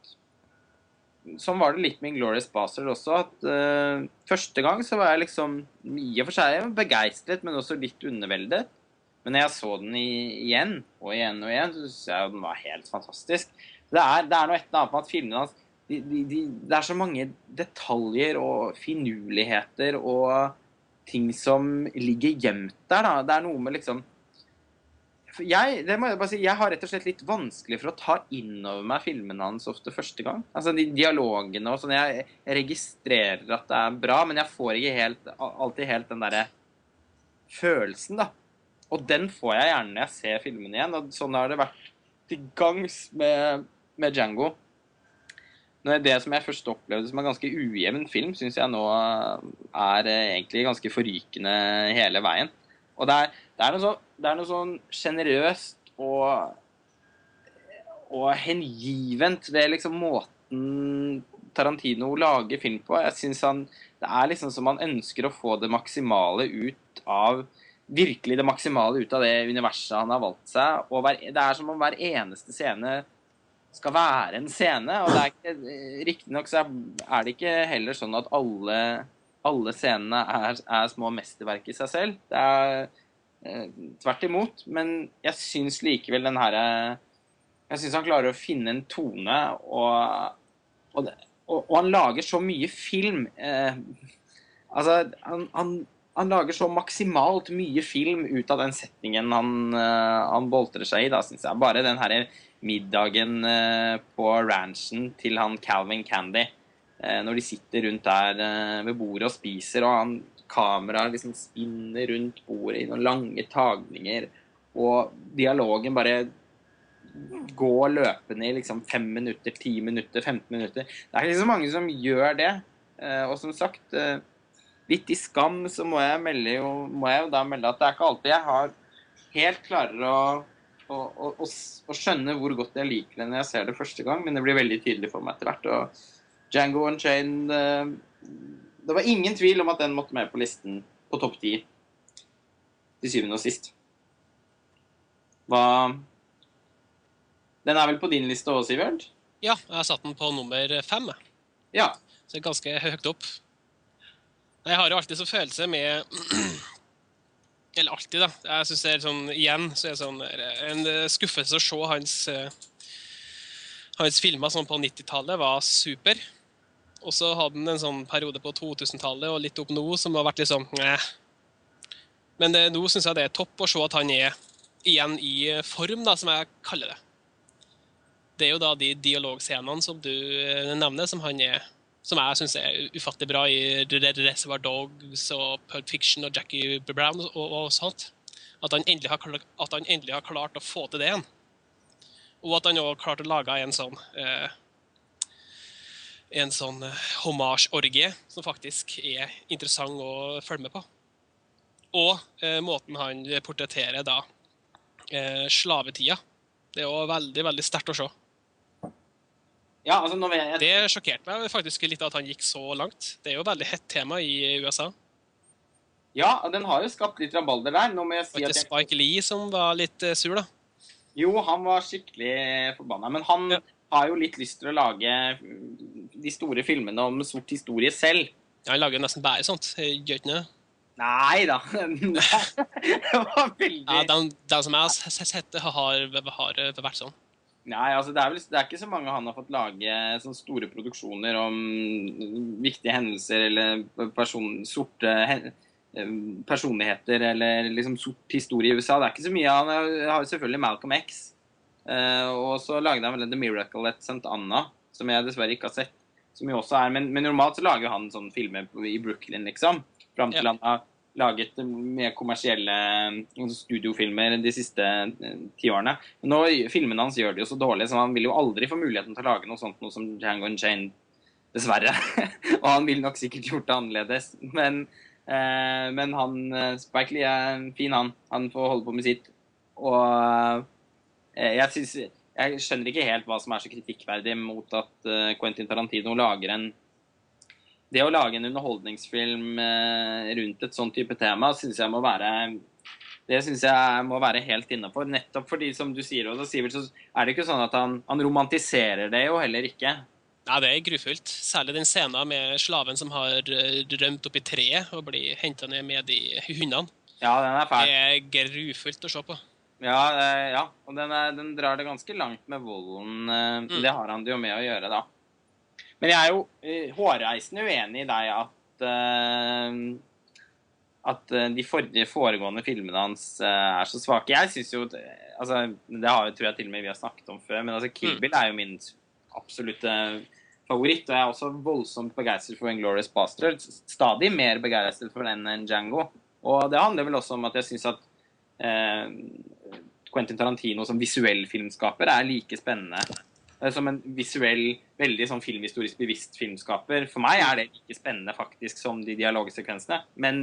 Sånn var det litt med Glorious Bastard også. at uh, Første gang så var jeg liksom i og for seg begeistret, men også litt underveldet. Men når jeg så den i, igjen og igjen og igjen, så syns jeg den var helt fantastisk. Det er, det er noe et eller annet med at filmene hans de, de, de, Det er så mange detaljer og finurligheter og ting som ligger gjemt der. da. Det er noe med liksom jeg, det må jeg bare si, jeg har rett og slett litt vanskelig for å ta inn over meg filmene hans ofte første gang. Altså de dialogene og sånn. Jeg registrerer at det er bra, men jeg får ikke helt, alltid helt den derre følelsen, da. Og den får jeg gjerne når jeg ser filmene igjen, og sånn har det vært til gangs med, med Django. Det som jeg først opplevde som en ganske ujevn film, syns jeg nå er eh, egentlig ganske forrykende hele veien. Og det er, det er noe, så, det er noe sånn sjenerøst og, og hengivent ved liksom måten Tarantino lager film på. Jeg synes han, Det er liksom som han ønsker å få det maksimale ut av Virkelig det maksimale ut av det universet han har valgt seg. Og hver, det er som om hver eneste scene skal være en scene. Og det er ikke Riktignok så er det ikke heller sånn at alle, alle scenene er, er, små mesterverk i seg selv. Det er eh, tvert imot. Men jeg syns likevel den herre Jeg syns han klarer å finne en tone, og, og, og, og han lager så mye film. Eh, altså, han, han han lager så maksimalt mye film ut av den settingen han, han boltrer seg i, da, syns jeg. Bare den herre middagen uh, på ranchen til han Calvin Candy, uh, når de sitter rundt der ved bordet og spiser, og han kameraet liksom spinner rundt bordet i noen lange tagninger, og dialogen bare går løpende i liksom fem minutter, ti minutter, 15 minutter. Det er ikke så mange som gjør det. og som sagt litt i skam så må jeg, melde, må jeg jo da melde at det er ikke alltid jeg har helt klarer å, å, å, å, skjønne hvor godt jeg liker det når jeg ser det første gang, men det blir veldig tydelig for meg etter hvert. Og Django Unchained eh, Det var ingen tvil om at den måtte med på listen på topp ti til syvende og sist. Hva Den er vel på din liste òg, Sivert? Ja, jeg har satt den på nummer fem. Ja. Så ganske høyt opp. Jeg har jo alltid så følelse med [clears throat] Eller alltid, da. Jeg synes det er sånn, Igjen så er det sånn, en skuffelse å se hans, eh, hans filmer sånn på 90-tallet var super. Og så hadde han en sånn periode på 2000-tallet og litt opp nå som har vært litt sånn eh. Men det, nå syns jeg det er topp å se at han er igjen i form, da, som jeg kaller det. Det er jo da de dialogscenene som du eh, nevner, som han er som jeg syns er ufattelig bra i Reservoir Dogs og Pulp Fiction og Jackie Brown og, og sånt. At han, har, at han, endelig har, klart å få til det igjen. Og at han òg har klart å lage en sånn eh, en sånn eh, hommage-orgie som faktisk er interessant å følge med på. Og eh, måten han portretterer da eh, slavetida. Det er òg veldig, veldig sterkt å se. Ja, altså jeg... Det sjokkerte meg faktisk litt at han gikk så langt. Det er jo et veldig hett tema i USA. Ja, den har jo skapt litt rabalder der. Nå må jeg si at jeg... Spike Lee som var litt uh, sur, da? Jo, han var skikkelig forbanna. Men han ja. har jo litt lyst til å lage de store filmene om sort historie selv. Ja, Han lager jo nesten bare sånt. Gjør ikke det? Nei da. [laughs] det var veldig Ja, Den, den som jeg har sett, har, har vært sånn. Nei, altså det er, vel, det er ikke så mange han har fått lage sånne store produksjoner om viktige hendelser eller person, sorte hen, eh, personligheter eller liksom sort historie i USA. Det er ikke så mye. Han har jo selvfølgelig Malcolm X. Uh, og så lagde han vel The Miracle at St. Anna, som jeg dessverre ikke har sett. Som jo også er, men, men normalt så lager han sånne filmer i Brooklyn, liksom. Fram til ja. han har laget mer kommersielle eh, studiofilmer de siste eh, ti årene. Nå, filmene hans gjør det jo så dårlig, så han vil jo aldri få muligheten til å lage noe sånt noe som Django Unchained, dessverre. [laughs] og han vil nok sikkert gjort det annerledes. Men, eh, men han eh, Spike Lee er fin, han. Han får holde på med sitt. Og eh, jeg synes jeg skjønner ikke helt hva som er så kritikkverdig mot at Quentin Tarantino lager en det å lage en underholdningsfilm eh, rundt et sånn type tema, syns jeg må være det synes jeg må være helt innafor. Nettopp fordi, som du sier, også, Sivert, så er det ikke sånn at han, han, romantiserer det jo heller ikke. Nei, det er grufullt. Særlig den scenen med slaven som har eh, rømt opp i treet og blir henta ned med de hundene. Ja, den er fæl. Det er grufullt å se på. Ja, ja. og den, er, den, drar det ganske langt med volden. Mm. Det har han det jo med å gjøre, da. Men jeg er jo uh, hårreisende uenig i deg at uh, at uh, de forrige foregående filmene hans uh, er så svake. Jeg syns jo altså, Det har, tror jeg til og med vi har snakket om før, men altså, Kill mm. Bill er jo min absolutte favoritt. Og jeg er også voldsomt begeistret for Inglorious Bastard. Stadig mer begeistret for den enn Django. Og det handler vel også om at jeg syns at Quentin Tarantino som visuell filmskaper er like spennende eh, som en visuell, veldig sånn filmhistorisk bevisst filmskaper. For meg er det like spennende faktisk som de dialogsekvensene. Men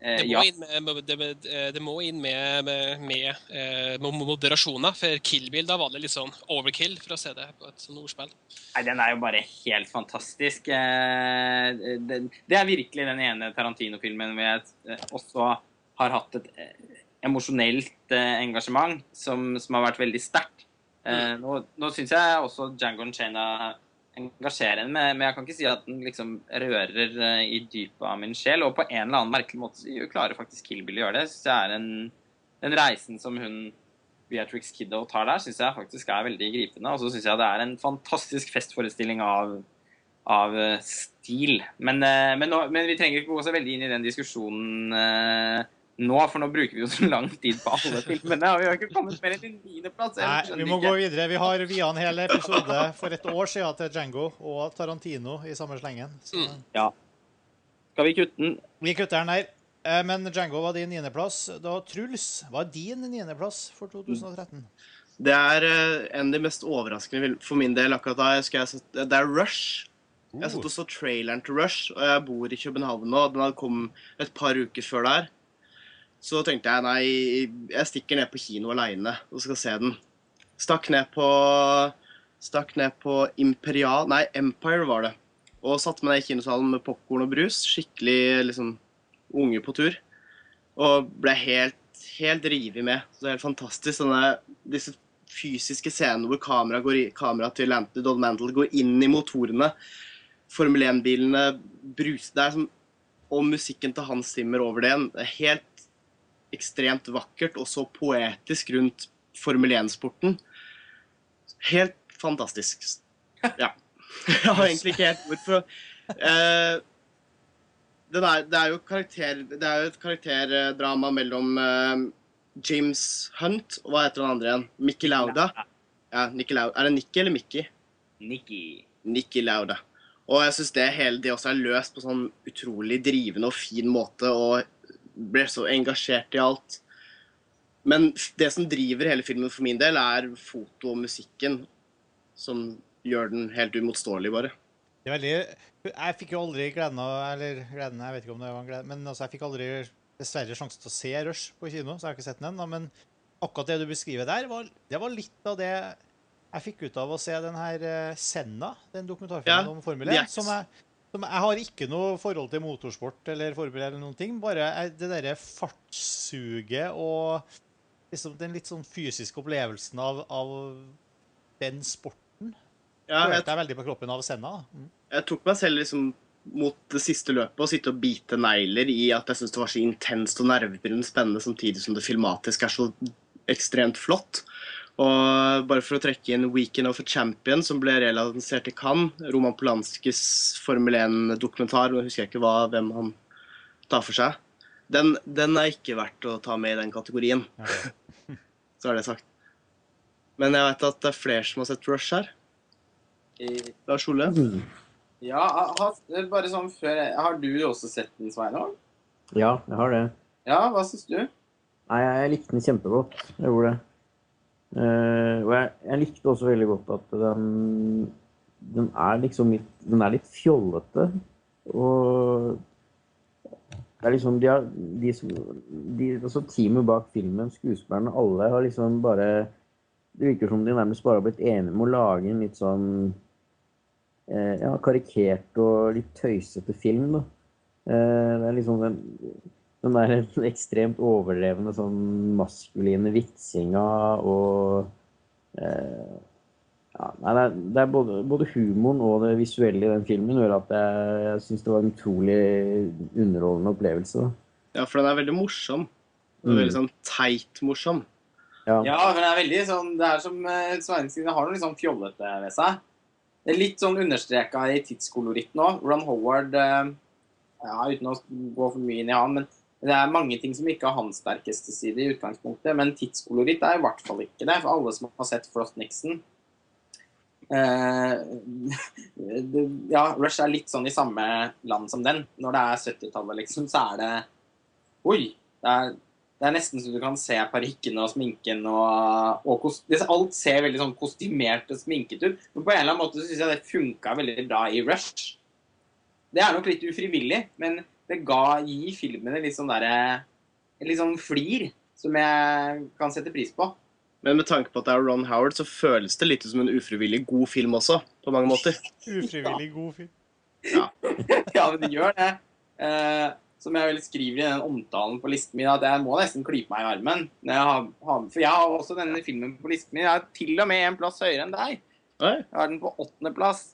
eh, Det må ja. med, det, det må inn med, med, med med moderasjoner, for Kill Bill da var det litt sånn overkill, for å se det på et sånt ordspill. Nei, den er jo bare helt fantastisk. Eh, Det er virkelig den ene Tarantino-filmen hvor jeg eh, også har hatt et eh, emosjonelt eh, engasjement som, som har vært veldig sterkt. Eh, Nå, nå syns jeg også Django Unchained engasjerer en, men jeg kan ikke si at den liksom rører eh, i dypet av min sjel. Og på en eller annen merkelig måte klarer faktisk Kill Bill å gjøre det. Jeg er en, den reisen som hun Beatrix Kiddo tar der, syns jeg faktisk er veldig gripende. Og så syns jeg det er en fantastisk festforestilling av, av eh, stil. Men, eh, men, men vi trenger ikke gå så veldig inn i den diskusjonen nå, for nå bruker vi jo så lang tid på alle [laughs] filmene. Og vi har ikke kommet mer enn til niendeplass. Nei, vi må ikke. gå videre. Vi har via en hel episode for et år siden til Django og Tarantino i samme slengen. Så Mm. Skal vi kutte den? vi kutter den der. Eh, Men Django var din niendeplass. Da, Truls, hva er din niendeplass for 2013? Det er eh, en av de mest overraskende for min del akkurat da. Jeg skal jeg det er Rush. Jeg satt og så traileren til Rush, og jeg bor i København nå. Den hadde kommet et par uker før der. Så tenkte jeg nei, jeg stikker ned på kino aleine og skal se den. Stakk ned på Stakk ned på Imperial Nei, Empire var det. Og satte meg ned i kinosalen med popkorn og brus. Skikkelig liksom unge på tur. Og ble helt, helt revet med. Så det er helt fantastisk. Sånne, disse fysiske scenene hvor kameraet kamera til Anthony Dodd Mandel går inn i motorene. Formel 1-bilene bruser Det er som Og musikken til Hans Zimmer over det. igjen. helt ekstremt vakkert og så poetisk rundt Formel 1-sporten. Helt fantastisk. Ja. Jeg har egentlig ikke helt hvorfor. Eh, det, er, det er karakter, det er jo et karakterdrama mellom eh, James Hunt og hva heter han andre igjen? Mickey Lauda. Ja, Nicky Lauda. Er det Nicky eller Mickey? Nikki. Nicky Lauda. Og jeg syns det hele det også er løst på sånn utrolig drivende og fin måte, og ble så engasjert i alt. Men det som driver hele filmen for min del, er foto og musikken, som gjør den helt uimotståelig, bare. Det er veldig Jeg fikk jo aldri gleden av Eller gleden, jeg vet ikke om det var en glede, men altså, jeg fikk aldri dessverre sjansen til å se Rush på kino, så jeg har ikke sett den ennå. Men akkurat det du beskriver der, var, det var litt av det jeg fikk ut av å se den her eh, Senna, den dokumentarfilmen Ja, om Formel 1. yes. Som jeg, som jeg har ikke noe forhold til motorsport eller Formel 1 eller noen ting. Bare eh, det derre fartssuget og liksom den litt sånn fysiske opplevelsen av, av den sporten. Ja, jeg, Følte jeg veldig på kroppen av Senna. Mm. jeg tok meg selv liksom mot det siste løpet og sitte og bite negler i at jeg syntes det var så intenst og nervepirrende spennende, samtidig som det filmatisk er så ekstremt flott. Og bare for å trekke inn 'Weekend of a Champion', som ble relansert i Cannes, Roman Polanskis Formel 1-dokumentar, nå husker jeg ikke hva, hvem han tar for seg, den, den er ikke verdt å ta med i den kategorien. Okay. [laughs] Så er det sagt. Men jeg vet at det er flere som har sett Rush her. Eh, Lars Ole? Ja, ha, bare sånn før Har du også sett den, Sveinung? Ja, jeg har det. Ja, hva syns du? Nei, jeg likte den kjempegodt. Jeg gjorde det. Eh, og jeg, jeg likte også veldig godt at den, den er liksom litt Den er litt fjollete. Og det er liksom De, har, de som de, altså Teamet bak filmen, skuespillerne, alle har liksom bare Det virker som de nærmest bare har blitt enige med å lage en litt sånn eh, ja, karikert og litt tøysete film, da. Eh, det er liksom den den der ekstremt overdrevne sånn maskuline vitsinga og eh, ja, nei, det er, det er både, både humoren og det visuelle i den filmen gjør at jeg, jeg syns det var en utrolig underholdende opplevelse. Ja, for den er veldig morsom. Den er Mm. Veldig sånn teit morsom. Ja. Ja, det er veldig sånn Det er som eh, Sveinung sier, det har noe litt sånn fjollete ved seg. Det er litt sånn understreka i tidskoloritten òg. Ron Howard eh, ja, Uten å gå for mye inn i han, men det er mange ting som ikke har hans sterkeste side i utgangspunktet. Men tidskoloritt er i hvert fall ikke det, for alle som har sett Frost Nixon. Eh, [laughs] det, ja, Rush er litt sånn i samme land som den. Når det er 70-tallet, liksom, så er det Oi! Det er, Det er nesten så du kan se parykkene og sminken og, og Alt ser veldig sånn kostymert og sminket ut. Men på en eller annen måte syns jeg det funka veldig bra i Rush. Det er nok litt ufrivillig, men det ga gi filmene litt sånn derre litt sånn flir som jeg kan sette pris på. Men med tanke på at det er Ron Howard, så føles det litt som en ufrivillig god film også, på mange måter. [laughs] Ufrivillig god film. [laughs] ja, men det gjør det. Eh, som jeg vel skriver i den omtalen på listen min, at jeg må nesten klype meg i armen. Når jeg har, har, for jeg har også denne filmen på listen min. Jeg er til og med en plass høyere enn deg. Jeg har den på åttendeplass.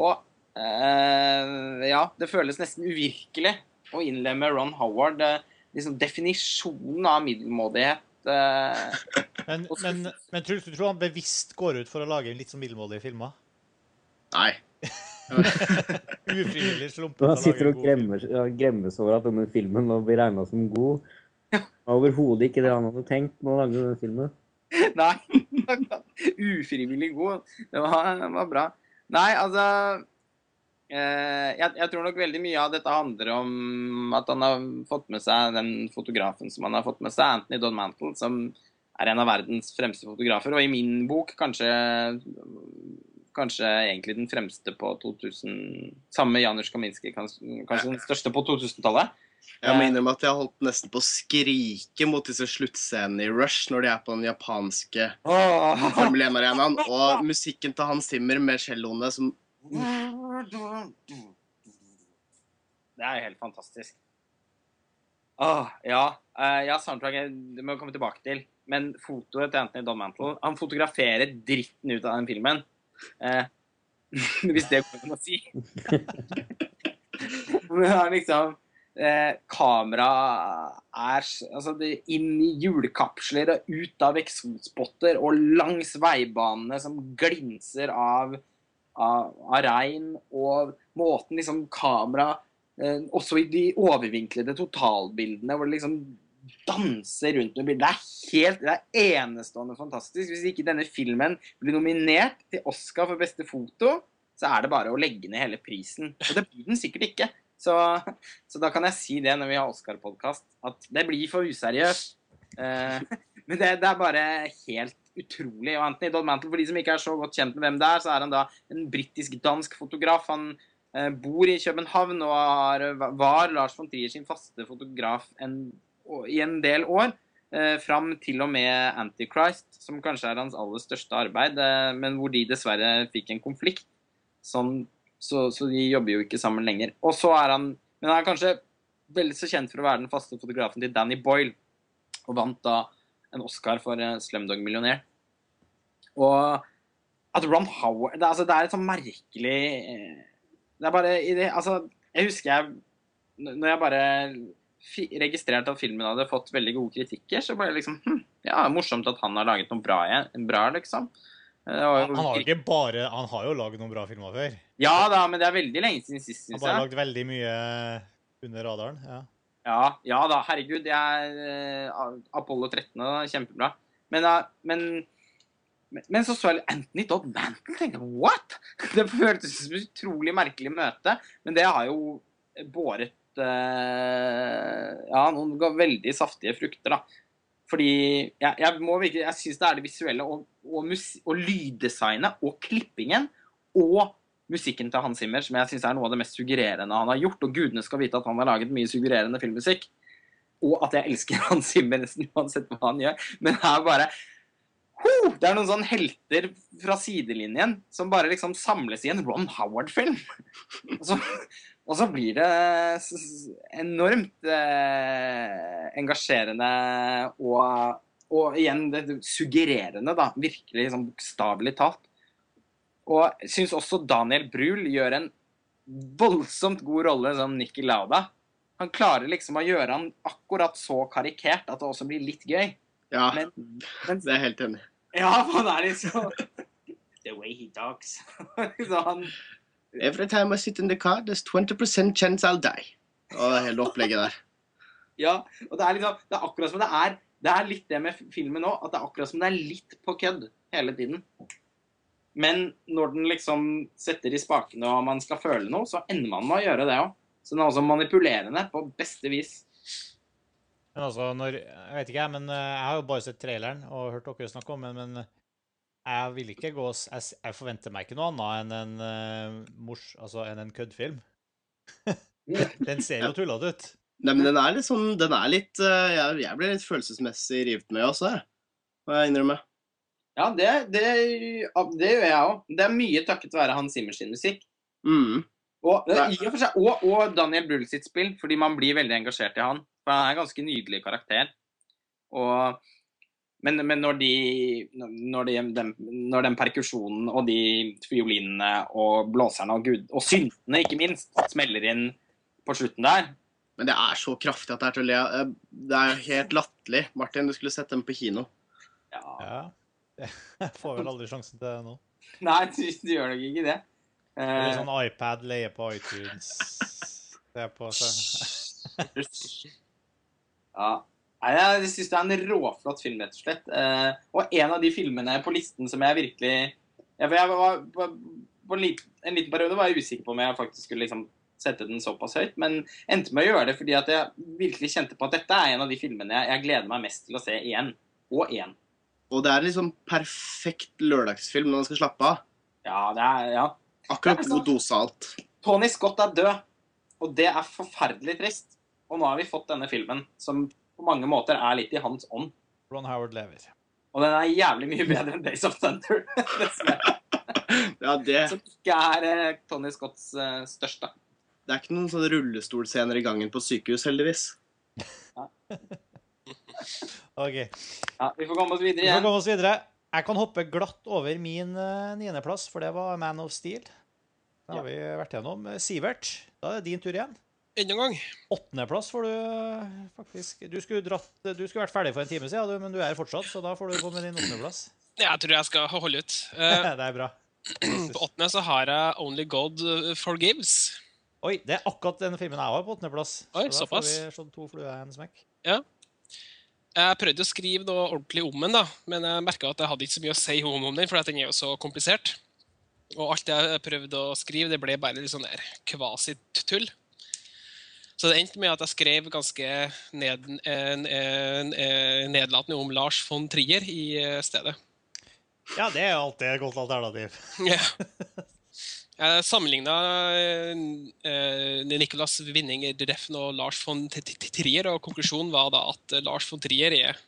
Og eh, ja, det føles nesten uvirkelig å innlemme Ron Howard. Uh, liksom definisjonen av middelmådighet. Uh, [laughs] Men, men, men Truls, du tror han bevisst går ut for å lage litt sånn middelmådige filmer? Nei. [laughs] Ufrivillig slumpe. Han sitter og god gremmer, ja, gremmes over at denne filmen nå blir regna som god. Ja. Overhodet ikke det han hadde tenkt med å lage denne filmen. [laughs] Nei, ufrivillig god. Det var, det var bra. Nei, altså jeg, jeg tror nok veldig mye av dette handler om at han har fått med seg den fotografen som han har fått med seg, Anthony Don Mantle, som er en av verdens fremste fotografer, og i min bok kanskje Kanskje egentlig den fremste på 2000 Sammen med Janusz Kaminski, kanskje, kanskje den største på 2000-tallet. Jeg må innrømme at jeg holdt nesten på å skrike mot disse sluttscenene i Rush når de er på den japanske Formel 1-arenaen, og musikken til Hans Zimmer med celloene som Det er jo helt fantastisk. Åh, ja. Eh, ja, soundtracket det må vi komme tilbake til. Men fotoet til Anthony Don Mantle Han fotograferer dritten ut av den filmen. Eh, [laughs] hvis det går an å si. [laughs] Men er liksom eh, Kamera er altså inn i hjulkapsler og ut av eksotspotter og langs veibanene som glinser av, av, av regn, og måten liksom kamera eh, Også i de overvinklede totalbildene hvor det liksom danser rundt med bildet. Det er helt, det er enestående fantastisk. Hvis ikke denne filmen blir nominert til Oscar for beste foto, så er det bare å legge ned hele prisen. Og det blir den sikkert ikke. Så, så da kan jeg si det når vi har Oscar-podkast, at det blir for useriøst. Eh, [laughs] men det, det er bare helt utrolig. Og Anthony Dodd for de som ikke er så godt kjent med hvem det er, så er han da en britisk-dansk fotograf. Han eh, bor i København og har, var Lars von Trier sin faste fotograf en, i en del år. Eh, fram til og med Antichrist, som kanskje er hans aller største arbeid, eh, men hvor de dessverre fikk en konflikt. Sånn, så, så de jobber jo ikke sammen lenger. Og så er han Men han er kanskje veldig så kjent for å være den faste fotografen til Danny Boyle, og vant da en Oscar for eh, Slumdog Millionær. Og at Ron Howard det, altså, det er et sånn merkelig eh, Det er bare i det, Altså, jeg husker jeg Når jeg bare registrerte at filmen hadde fått veldig gode kritikker, så bare liksom hm, Ja, morsomt at han har laget noe bra, bra liksom. Eh, Han har ikke bare Han har jo lagd noen bra filmer før. Ja da, men det er veldig lenge siden sist, Han har bare jeg. lagd veldig mye under radaren. ja. Ja, ja da, herregud. Det er eh, Apollo 13 da, kjempebra. Men, eh, men, men, så så jeg Anthony Dodd Mantle tenkte jeg, what?! [laughs] Det føltes som et utrolig merkelig møte. Men det har jo båret eh, ja, noen veldig saftige frukter, da. Fordi jeg, jeg må virkelig, jeg syns det er det visuelle og, og, og lyddesignet og klippingen og musikken til Hans Zimmer som jeg syns er noe av det mest suggererende han har gjort. Og gudene skal vite at han har laget mye suggererende filmmusikk. Og at jeg elsker [laughs] Hans Zimmer nesten uansett hva han gjør. Men det er bare ho, Det er noen sånne helter fra sidelinjen som bare liksom samles i en Ron Howard-film. Og så, og så blir det enormt eh, engasjerende og, og igjen det suggererende, da. Virkelig liksom bokstavelig talt. Og jeg syns også Daniel Brühl gjør en voldsomt god rolle som Nikki Lauda. Han klarer liksom å gjøre han akkurat så karikert at det også blir litt gøy. Ja, Men, men det er helt enig. Ja, for han er liksom [laughs] The way he talks. [laughs] han Every time I sit in the car, there's 20% chance I'll die. Og det hele opplegget der. [laughs] Ja, og det er liksom Det er akkurat som det er Det er litt det med filmen nå, at det er akkurat som det er litt på kødd hele tiden. Men når den liksom setter i spakene og man skal føle noe, så ender man med å gjøre det òg. Så den er også manipulerende på beste vis. Men altså, når Jeg vet ikke, jeg, men eh, jeg har jo bare sett traileren og hørt dere snakke om den, men jeg vil ikke gå Jeg, jeg forventer meg ikke noe annet enn en uh, mors... Altså enn en køddfilm. [laughs] den ser jo tullete ut. Nei, men den er litt sånn Den er litt eh, Jeg, jeg ble litt følelsesmessig revet med også, jeg. Må jeg innrømme. Ja, det, det, det gjør jeg òg. Det er mye takket være Hans Zimmer sin musikk. Mm. Og, i og, for seg, og, og Daniel Brull sitt spill, fordi man blir veldig engasjert i han. For han er en ganske nydelig karakter. Og, men, men når de når, de, den, når den perkusjonen og de fiolinene og blåserne og, gud, og syntene, ikke minst, smeller inn på slutten der Men det er så kraftig at det er til å le av. Det er helt latterlig. Martin, du skulle sett dem på kino. ja. Ja. [laughs] Jeg får vel aldri sjansen til det nå. Nei, du, du gjør nok ikke det. Det er Eh, sånn iPad, leie på iTunes Se på så. Ja. Nei, Jeg syns det er en råflott film, rett og slett. Eh, og en av de filmene på listen som jeg virkelig ja, for jeg var, på en, liten, en liten periode var jeg usikker på om jeg faktisk skulle liksom sette den såpass høyt, men endte med å gjøre det fordi at jeg virkelig kjente på at dette er en av de filmene jeg, jeg gleder meg mest til å se igjen. Og igjen. Og det er en liksom perfekt lørdagsfilm når man skal slappe av. Ja, det er Ja. Akkurat god dose av alt. Tony Scott er død, og det er forferdelig trist. Og nå har vi fått denne filmen som på mange måter er litt i hans ånd. Ron Howard lever. Og den er jævlig mye bedre enn Days of Thunder. [laughs] dessverre. [laughs] Ja, det, Som ikke er eh, Tony Scotts eh, største. det er ikke noen sånne rullestolscener i gangen på sykehus, heldigvis. [laughs] OK. Ja, vi får komme oss videre igjen. Vi får komme oss videre. Jeg kan hoppe glatt over min uh, niendeplass, for det var Man of Steel. Det har vi vært gjennom. Eh, Sivert, da er det din tur igjen. Enda en gang. Åttendeplass får du eh, faktisk. Du skulle, dratt, du skulle vært ferdig for en time siden, men du er fortsatt, så da får du gå med din åttendeplass. Jeg tror jeg skal holde ut. [laughs] Eh, det er bra. [clears throat] på åttende så har jeg Only God Forgives. Oi, det er akkurat den filmen jeg har på åttendeplass. Så da såpass. får vi slått to fluer i en smekk. Ja. Jeg prøvde å skrive noe ordentlig om den, da, men jeg merka at jeg hadde ikke så mye å si om, den, for den er jo så komplisert. Og alt jeg prøvde å skrive, det ble bare litt sånn der kvasitull. Så det endte med at jeg skrev ganske ned, en, en, en, nedlatende om Lars von Trier i eh, stedet. Ja, det er alltid et godt alternativ. [laughs] Ja. Jeg sammenligna eh, Nicolas Winning Refn og Lars von Trier, og konklusjonen var da at eh, Lars von Trier er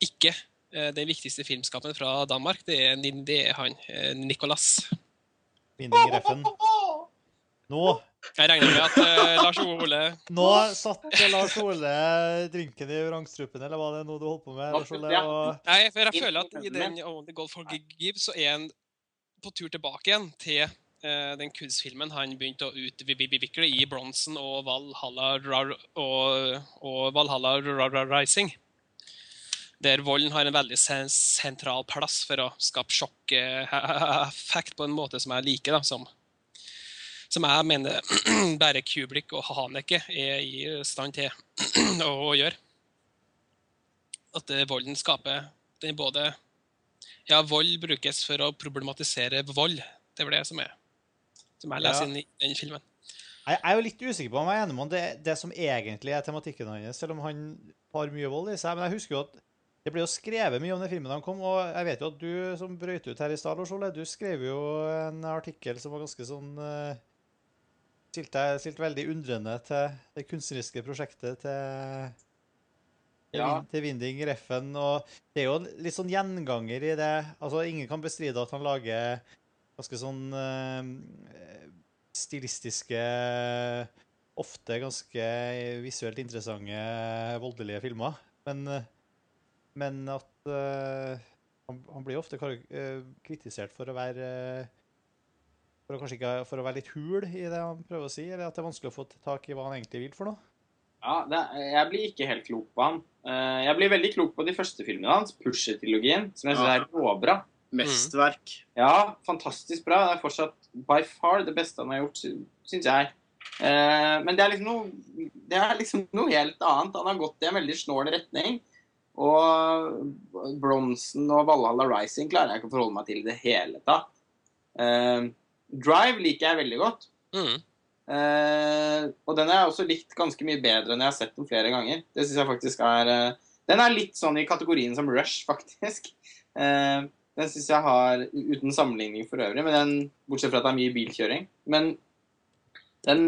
ikke eh, den viktigste filmskapen fra Danmark. Det er, det er han, eh, Nicolas. Binding reffen. Nå, Jeg regner med at uh, Lars Ole nå satte Lars Ole drinken i vrangstrupen, eller var det noe du holdt på med? Lars Ole? Og... Nei, for jeg føler at i den Only Gold for Give så er han på tur tilbake igjen til uh, den kunstfilmen han begynte å utvikle i Bronsen og Valhalla, og, og Valhalla Rising. Der volden har en veldig sen sentral plass for å skape sjokkeffekt [laughs] på en måte som jeg liker. da, som som jeg mener [clears throat] bare Kubrick og Haneke er i stand til [clears throat] å gjøre. At eh, volden skaper den både Ja, vold brukes for å problematisere vold. Det er det som er Som jeg leser Ja. inn i den filmen. Jeg er jo litt usikker på om jeg er enig med. Det, det som egentlig er tematikken hans, selv om han har mye vold i seg. Men jeg husker jo at det ble jo skrevet mye om den filmen da han kom, og jeg vet jo at du som brøyt ut her i stad, Lars Ole, du skrev jo en artikkel som var ganske sånn uh, stilt, deg, veldig undrende til det kunstneriske prosjektet til Ja. Til Winding Reffen, og det er jo litt sånn gjenganger i det. Altså, ingen kan bestride at han lager ganske sånn uh, stilistiske, ofte ganske visuelt interessante, voldelige filmer. Men, eh, men at uh, han, han blir ofte eh, kritisert for å være eh, for å, kanskje ikke, for å være litt hul i det han prøver å si, eller at det er vanskelig å få tak i hva han egentlig vil for noe. Ja, det, er- jeg blir ikke helt klok på han. Eh, jeg blir veldig klok på de første filmene hans, Pusher-trilogien, som jeg syns Ja. er råbra. Mesterverk. Ja, fantastisk bra. Det er fortsatt by far det beste han har gjort, syns jeg. Eh, men det er, liksom noe, det er liksom noe helt annet. Han har gått i en veldig snål retning. Og Bronsen og Valhalla Rising klarer jeg ikke å forholde meg til i det hele tatt. Eh, Drive liker jeg veldig godt. Mm. Eh, og den har jeg også likt ganske mye bedre enn jeg har sett den flere ganger. Det synes jeg faktisk er eh, Den er litt sånn i kategorien som Rush, [laughs] faktisk. Den syns jeg har, uten sammenligning for øvrig, men den, bortsett fra at det er mye bilkjøring Men den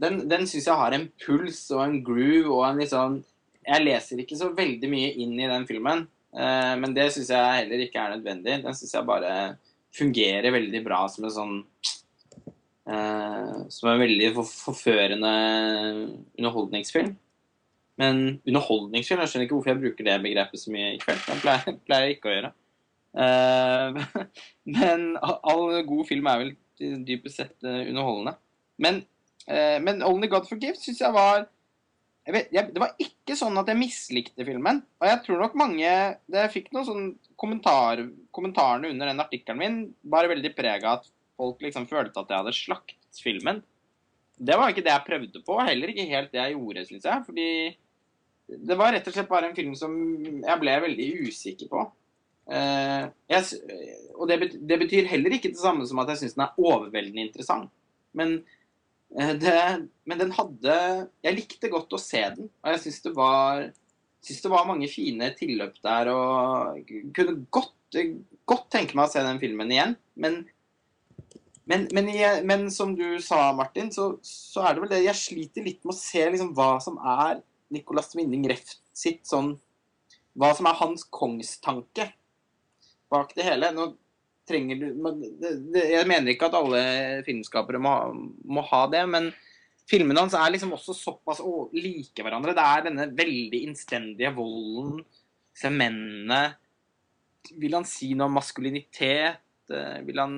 Den, den syns jeg har en puls og en groove og en litt sånn Jeg leser ikke så veldig mye inn i den filmen, Uh, men det syns jeg heller ikke er nødvendig. Den syns jeg bare fungerer veldig bra som en sånn uh, Som en veldig forførende underholdningsfilm. Men underholdningsfilm Jeg skjønner ikke hvorfor jeg bruker det begrepet så mye i kveld. Det pleier, [laughs] pleier jeg ikke å gjøre. Uh, [laughs] men all god film er vel dypest sett underholdende. Men, men Only God Forgive syns jeg var vet, jeg, Det var ikke sånn at jeg mislikte filmen. Og jeg tror nok mange det fikk noen sånn kommentar, Kommentarene under den artikkelen min bare veldig preg av at folk liksom følte at jeg hadde slaktet filmen. Det var ikke det jeg prøvde på, heller ikke helt det jeg gjorde, syns jeg. Fordi det var rett og slett bare en film som jeg ble veldig usikker på. Uh, jeg, og det, betyr, det betyr heller ikke det samme som at jeg syns den er overveldende interessant. Men, det, men den hadde Jeg likte godt å se den, og jeg syns det det var mange fine tilløp der, og kunne godt, godt tenke meg å se den filmen igjen. Men, men, men, men som du sa, Martin, så, så er det vel det Jeg sliter litt med å se liksom hva som er Nicolas Winning Refn sitt sånn Hva som er hans kongstanke bak det hele. Nå trenger du Jeg mener ikke at alle filmskapere må, må ha det, men filmene hans er liksom også såpass å, like hverandre. Det er denne veldig innstendige volden, disse mennene Vil han si noe om maskulinitet? Eh, Vil han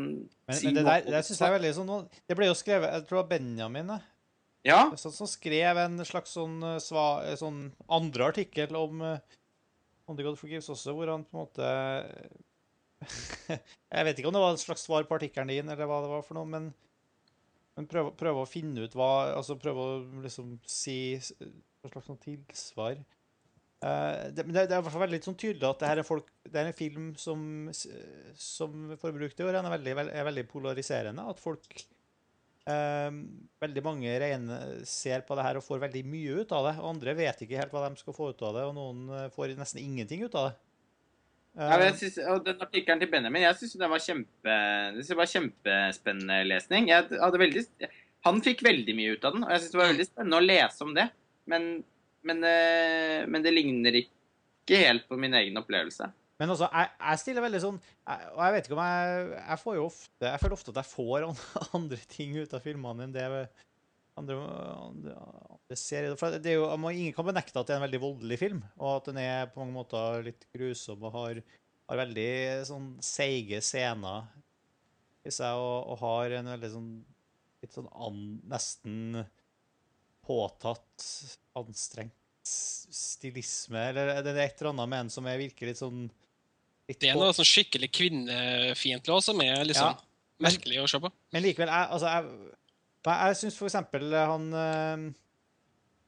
Men, si men det noe der det synes jeg er veldig sånn Det ble jo skrevet Jeg tror det var Benjamin Ja. som som skrev en slags sånn, eh, sva, eh, sånn andre artikkel om On the God Forgives også, hvor han på en måte Jeg vet ikke om det var et slags svar på artikkelen din, eller hva det var for noe, men, men prøve, prøve å finne ut hva Altså prøve å liksom si hva slags sånn tilsvar. uh, det, det, er i hvert fall veldig sånn tydelig at det her er, folk, det er en film som, som for i ordet, er veldig, vel- er veldig polariserende. At folk uh, Veldig mange rene, ser på det her og får veldig mye ut av det. Og andre vet ikke helt hva de skal få ut av det, og noen eh, får nesten ingenting ut av det. Ja, men Eh, jeg synes, og den artikkelen til Benjamin jeg synes den var, kjempe, det var kjempespennende lesning. Jeg veldig, han fikk veldig mye ut av den, og jeg synes det var veldig spennende å lese om det. Men, men, eh, men det ligner ikke helt på min egen opplevelse. Men altså, jeg, jeg stiller veldig sånn jeg, Og jeg vet ikke om jeg Jeg får jo ofte Jeg føler ofte at jeg får [laughs] andre ting ut av filmene enn det andre, andre, andre serier. For det er jo, man- ingen kan benekte at det er en veldig voldelig film, og at den er på mange måter litt grusom og har, har veldig sånn seige scener i seg, og, og har en veldig sånn litt sånn an, nesten påtatt, anstrengt stilisme, eller det er et eller annet med den som er virker litt sånn litt Det er noe sånn skikkelig kvinnefiendtlig også, som er liksom Ja, men- merkelig å se på. Men likevel, jeg, altså, jeg, men jeg syns for eksempel han eh,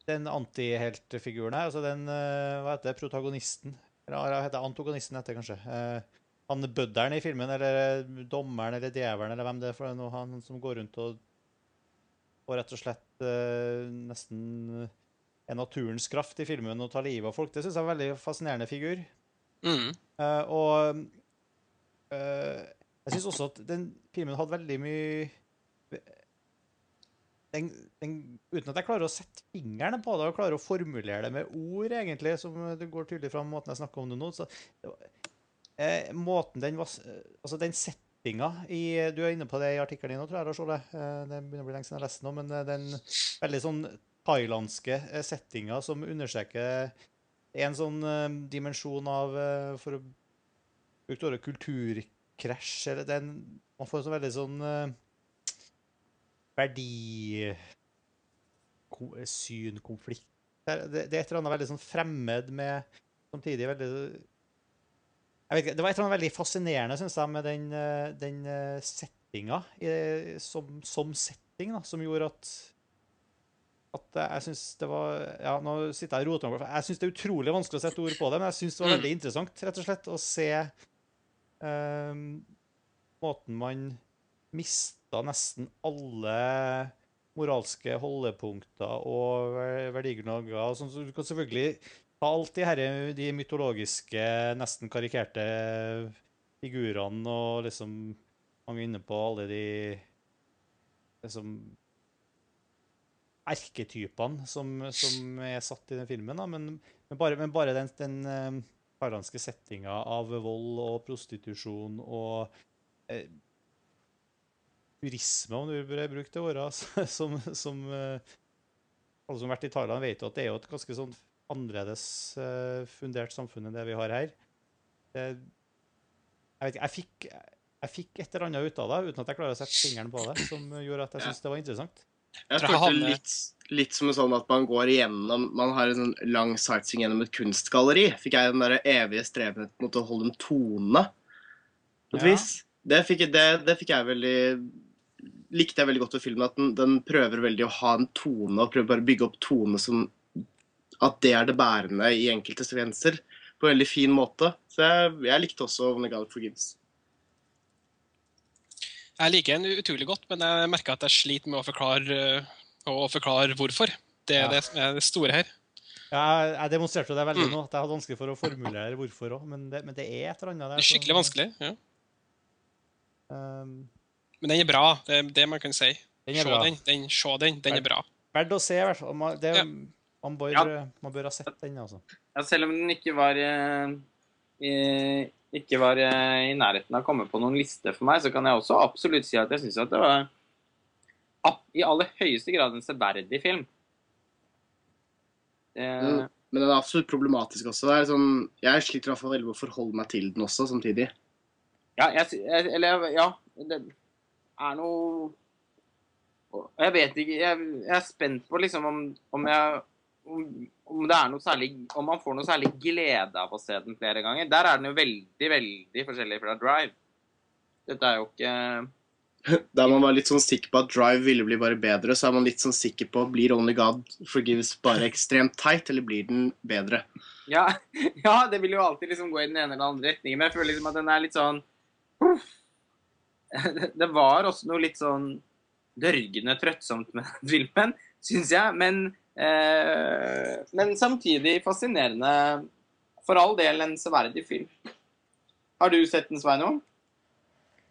Den antiheltfiguren her, altså den eh, Hva heter det? Protagonisten? Eller hva heter antagonisten, heter det kanskje. Eh, Han bødderen i filmen, eller dommeren eller djevelen, eller hvem det er for noe, han som går rundt og og rett og slett eh, nesten er naturens kraft i filmen og tar livet av folk. Det syns jeg er en veldig fascinerende figur. Mm. Uh, og uh, jeg syns også at den filmen hadde veldig mye den, den, Uten at jeg klarer å sette fingeren på det og klarer å formulere det med ord, egentlig, som det går tydelig fram måten jeg snakker om det nå så eh, Måten den var Altså, den settinga i Du er inne på det i artikkelen din nå, tror jeg, Lars Ole. Eh, det begynner å bli lenge siden jeg har lest den nå, men eh, den veldig sånn thailandske eh, settinga som understreker en sånn eh, dimensjon av eh, For å bruke ordet kulturkrasj eller den, Man får en sånn veldig sånn eh, verdisynkonflikt. Det, det, er et eller annet veldig sånn fremmed med Samtidig veldig jeg vet ikke, Det var et eller annet veldig fascinerende, syns jeg, med den, eh, den eh, settinga i- som, som setting, da, som gjorde at at jeg syns det var Ja, nå sitter jeg og roter meg, jeg syns det er utrolig vanskelig å sette ord på det, men jeg syns det var Mm. veldig interessant, rett og slett, å se um, måten man mista nesten alle moralske holdepunkter og ver- verdigrunnlager. sånn, så Du kan selvfølgelig ta alt de, her, de mytologiske, nesten karikerte figurene og liksom Mange er inne på alle de liksom erketypene som, som er satt i den filmen. Da. Men, men bare, men bare den, den eh, thailandske settinga av vold og prostitusjon og eh, turisme, om du vil bruke det ordet, altså, [laughs] som, som eh, alle som har vært i Thailand, vet jo at det er jo et ganske sånn annerledes eh, fundert samfunn enn det vi har her. Det, jeg vet ikke, jeg fikk, jeg fikk et eller annet ut av det, uten at jeg klarer å sette fingeren på det, som gjorde at jeg syntes det var interessant. Jeg følte litt, litt som sånn at man går igjennom Man har en sånn lang sightseeing gjennom et kunstgalleri. Fikk jeg den der evige streben mot å holde en tone, på et Ja. vis. Det fikk, det, det fikk jeg veldig Likte jeg veldig godt ved filmen. At den, den prøver veldig å ha en tone, og prøver bare å bygge opp tone som At det er det bærende i enkelte sekvenser. På en veldig fin måte. Så jeg, jeg likte også When the God Forgives. Jeg liker den utrolig godt, men jeg merker at jeg sliter med å forklare, eh, å forklare hvorfor. Det er Ja. det som er det store her. Ja, Jeg, demonstrerte det veldig Mm. nå, at jeg hadde vanskelig for å formulere hvorfor òg, men, det- men det er et eller annet der. Det er skikkelig som- vanskelig. Ja. Um, Men den er bra. Det er det man kan si. den er Se bra. den. den. Se den. Den er bra. Verdt å se, i hvert fall. Man, det, Ja. man, bør, Ja. man bør ha sett den, altså. Ja, selv om den ikke var eh, i, ikke var eh, i nærheten av å komme på noen liste for meg, så kan jeg også absolutt si at jeg syns at det var i aller høyeste grad en severdig film. Det, Mm. Men den er absolutt problematisk også. Det er sånn, jeg sliter i hvert fall veldig med å forholde meg til den også, samtidig. Ja, jeg, jeg, eller ja, det er noe Jeg vet ikke Jeg, jeg er spent på liksom om, om jeg om, om det er noe særlig Om man får noe særlig glede av å se den flere ganger. Der er den jo veldig, veldig forskjellig fra Drive. Dette er jo ikke [laughs] Da man var litt sånn sikker på at Drive ville bli bare bedre, så er man litt sånn sikker på blir Only God Forgives bare ekstremt teit, eller blir den bedre? Ja, [laughs] ja, det vil jo alltid liksom gå i den ene eller den andre retningen, men jeg føler liksom at den er litt sånn uff. [laughs] Det- var også noe litt sånn dørgende trøttsomt med den [laughs] filmen, syns jeg. Men, eh, men samtidig fascinerende. For all del en severdig film. Har du sett den, Sveinung?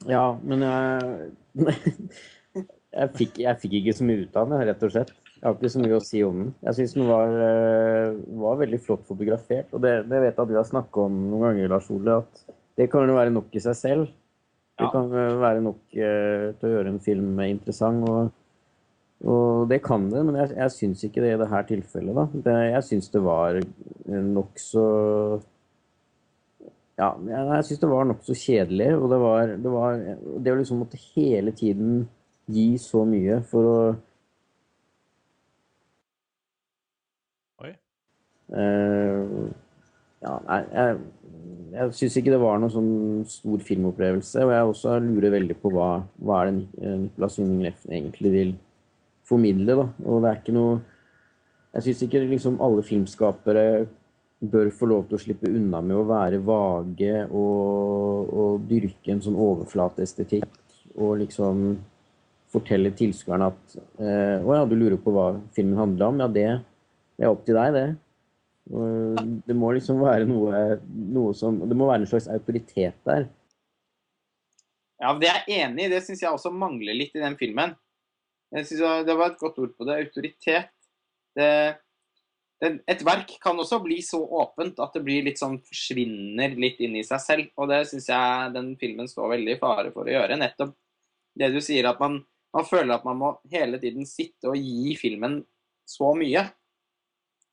Ja, men jeg [laughs] jeg fikk, jeg fikk ikke så mye ut av den, rett og slett. Jeg har ikke så mye å si om den. Jeg syns den var, eh, var veldig flott fotografert. Og det, det vet jeg at vi har snakka om noen ganger, Lars Ole, at det kan jo være nok i seg selv. Det kan være nok eh, til å gjøre en film interessant. Og, og det kan det, men jeg, jeg syns ikke det i det her tilfellet. da. Det, jeg syns det var nokså ja, jeg syns det var nokså kjedelig. Og det var, det var Det å liksom måtte hele tiden gi så mye for å Oi. Uh, ja, nei, jeg, jeg syns ikke det var noen sånn stor filmopplevelse. Og jeg også lurer veldig på hva, hva er det eh, Nicolas Winning Refn egentlig vil formidle. da. Og det er ikke noe Jeg syns ikke liksom alle filmskapere bør få lov til å slippe unna med å være vage og, og dyrke en sånn overflateestetikk og liksom fortelle tilskuerne at eh, Å ja, du lurer på hva filmen handler om? Ja, det, det er opp til deg, det. Det må liksom være noe, noe som Det må være en slags autoritet der. Ja, det er jeg enig i. Det syns jeg også mangler litt i den filmen. Jeg synes Det var et godt ord på det. Autoritet. Det, det, et verk kan også bli så åpent at det blir litt sånn forsvinner litt inn i seg selv. Og det syns jeg den filmen står veldig i fare for å gjøre. Nettopp det du sier, at man, man føler at man må hele tiden sitte og gi filmen så mye.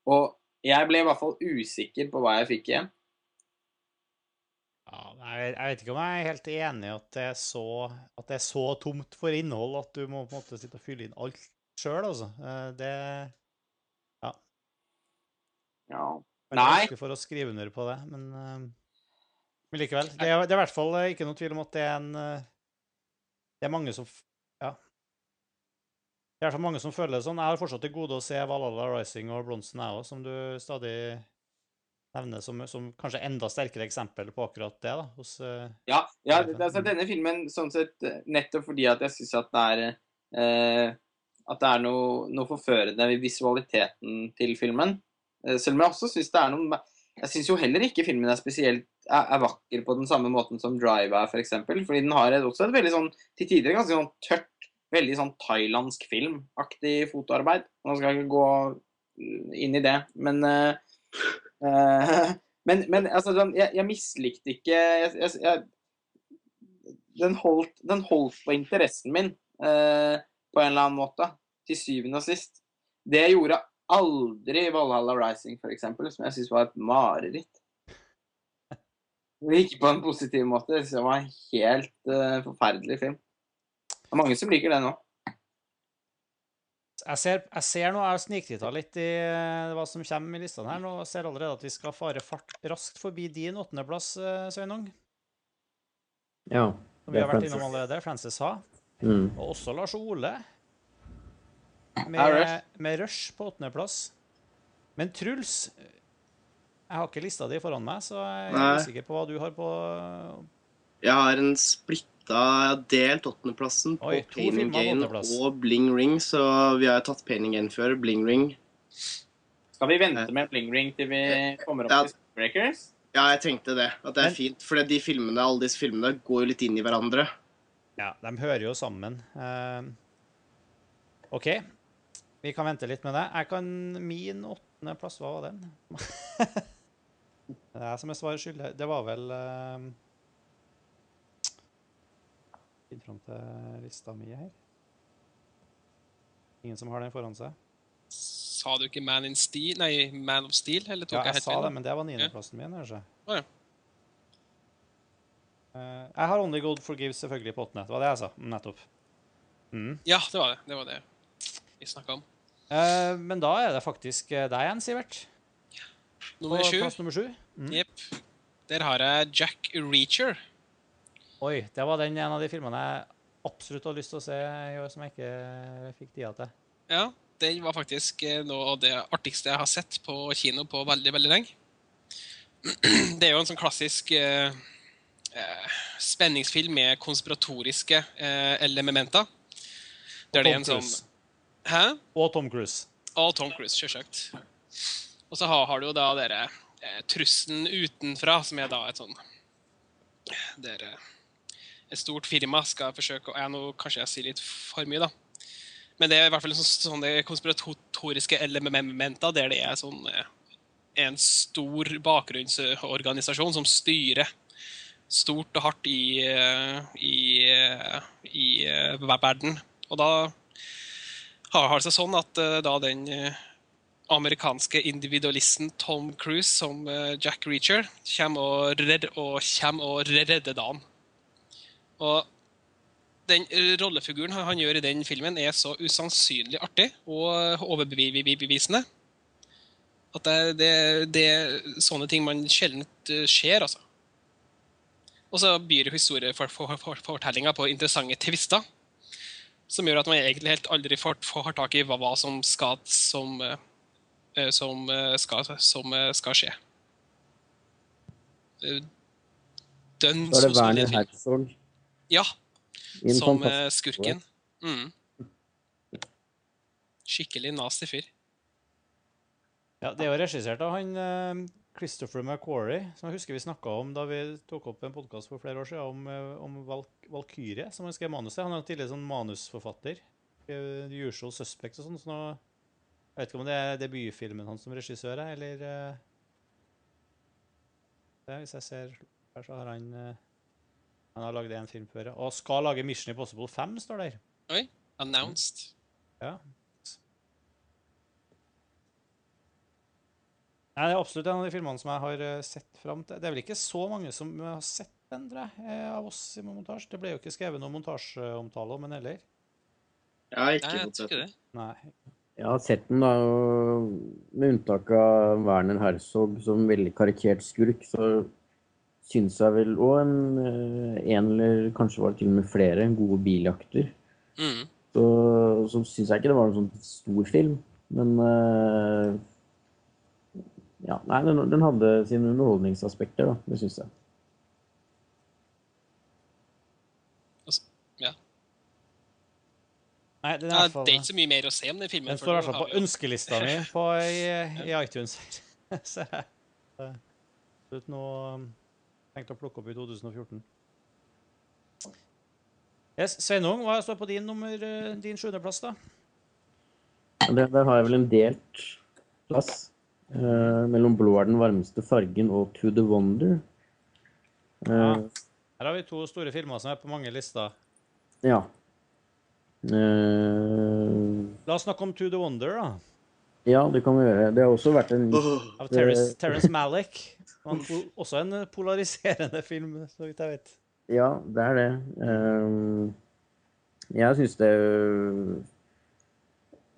Og jeg ble i hvert fall usikker på hva jeg fikk igjen. Ja, jeg vet ikke om jeg er helt enig i at det er så, at det er så tomt for innhold at du må på en måte sitte og fylle inn alt sjøl, altså. Eh, Det Ja. ja. Men det er Nei. vanskelig for å skrive under på det, men, eh, men likevel. Det er, det er i hvert fall eh, ikke noe tvil om at det er en Det er mange som. Det er fall mange som føler det sånn. Jeg har fortsatt til gode å se Valhalla Rising og Bronsen, jeg òg, som du stadig nevner som, som kanskje enda sterkere eksempel på akkurat det. da, hos... eh, Ja, ja altså, denne filmen, sånn sett, nettopp fordi at jeg syns at det er eh, At det er noe, noe forførende ved visualiteten til filmen. Eh, selv om jeg også syns det er noe Jeg syns jo heller ikke filmen er spesielt er, er vakker på den samme måten som Drive er, f.eks. For fordi den har et, også et veldig sånn til tider ganske sånn tørt, veldig sånn thailandsk filmaktig fotoarbeid. Nå skal jeg ikke gå mm, inn i det, men uh, [laughs] men, men altså, den, jeg, jeg mislikte ikke jeg, jeg, jeg, den, holdt, den holdt på interessen min uh, på en eller annen måte, til syvende og sist. Det gjorde aldri Valhalla Rising, eksempel, som jeg syns var et mareritt. Det Ikke på en positiv måte. Det var en helt uh, forferdelig film. Det er mange som liker den òg. Jeg ser, jeg ser nå, jeg har sniktitta litt i eh, hva som kommer i listene her. Nå ser jeg allerede at vi skal fare fart raskt forbi din åttendeplass, eh, Sveinung. Ja. Som vi Det har vært innom allerede. Frances ha. Mm. Og også Lars Ole. Med, med Rush på åttendeplass. Men Truls Jeg har ikke lista di foran meg, så jeg er Nei. usikker på hva du har på Jeg har en splitta Jeg har delt åttendeplassen på Oi, to Pain and filmer Gain åttendeplass. og Bling Ring, så vi har tatt Pain and Gain før. Bling Ring. Skal vi vente med Bling Ring til vi kommer opp Ja. til Breakers? Ja, jeg tenkte det. At det er fint. For de filmene, alle disse filmene går jo litt inn i hverandre. Ja, de hører jo sammen. Eh, OK. Vi kan vente litt med det. Jeg kan Min åttendeplass, hva var den? [laughs] det er jeg som er svaret skyldig. Det var vel uh, Finn fram til lista mi her. Ingen som har den foran seg? Sa du ikke Man in Steel? Nei, Man of Steel? Eller tok Ja, jeg jeg sa det, men det var niendeplassen min. kanskje. Oh, ja. Uh, jeg har Only God Forgives selvfølgelig på åttende. Det var det jeg sa nettopp. Mm. Ja, det var det. Det var det vi snakka om. Uh, men da er det faktisk eh, deg igjen, Sivert. Nummer på sju. plass nummer sju. Mm. Yep. Der har jeg Jack Reacher. Oi, det var den en av de filmene jeg absolutt hadde lyst til å se i år, som jeg ikke fikk tida til. Ja, den var faktisk eh, noe av det artigste jeg har sett på kino på veldig, veldig lenge. [clears throat] Det er jo en sånn klassisk eh, eh, spenningsfilm med konspiratoriske eh, elementer. Der det er en sånn. Hæ? Og Tom Cruise. Og Tom Cruise, selvsagt. Og så har, har du jo da dere eh, trusselen utenfra, som er da et sånn Dere eh, et stort firma skal forsøke å jeg Nå kanskje jeg sier litt for mye, da. Men det er i hvert fall sånn, sånne konspiratoriske elementer der det er sånn eh, en stor bakgrunnsorganisasjon som styrer stort og hardt i, eh, i, eh, i verden. Og da har det seg sånn at da den amerikanske individualisten Tom Cruise som Jack Reacher kommer og, redder, og kommer og redder dagen. Og den rollefiguren han gjør i den filmen, er så usannsynlig artig og overbevisende at det, det, det er sånne ting man sjelden ser, altså. Og så byr historiefortellinga for, for, på interessante tvister som gjør at man egentlig helt aldri får, får tak i hva, hva som skal som, eh, som, eh, skal, som eh, skal skje. Dønn Så er det Werner. Herzog. Ja, som eh, skurken. Mm. Skikkelig nasty fyr. Ja, det er jo regissert av han eh, Christopher McQuarrie, som jeg husker vi snakka om da vi tok opp en podkast for flere år siden om, eh, om Valk Valkyrie, som han skrev manuset. Han er tidligere sånn manusforfatter. The Usual Suspect og sånn. Så nå, jeg vet ikke om det er debutfilmen hans som regissør, eller det, Hvis jeg ser her, så har han Han har lagd én film før. Og skal lage Mission Impossible 5, står der. Oi. Announced. Ja. Nei, Det er absolutt en av de filmene som jeg har eh, sett fram til. Det er vel ikke så mange som har sett den, tror jeg, eh, av oss i montasje. Det ble jo ikke skrevet noen montasjeomtale om den heller. Jeg har Nei, ikke jeg fått sett ikke den. det. Nei. Jeg har sett den, da, med unntak av Werner Herzog som veldig karikert skurk, så syns jeg vel òg en, eh, en eller kanskje var det til og med flere gode biljakter. Mm. Så, så syns jeg ikke det var en sånn stor film. Men eh, Ja, nei, den, den hadde sine underholdningsaspekter, da. Det syns jeg. Nei, det er fall det er ikke så mye mer å se om den filmen. Den står i hvert fall på ønskelista mi på, i, i [laughs] iTunes. [laughs] Absolutt noe um, tenkt å plukke opp i 2014. Yes, Sveinung, hva står på din nummer, eh, din sjuendeplass, da? Der, der har jeg vel en delt plass eh, mellom 'Blå er den varmeste fargen' og 'To the Wonder'. Eh, Ja. Her har vi to store filmer som er på mange lister. ja. Eh, La oss snakke om To the Wonder, da. Ja, det kan vi gjøre. Det har også vært en Åh, Av Terrence, Terence [laughs] Malick. Også en polariserende [laughs] film, så vidt jeg vet. Ja, det er det. Eh, jeg syns det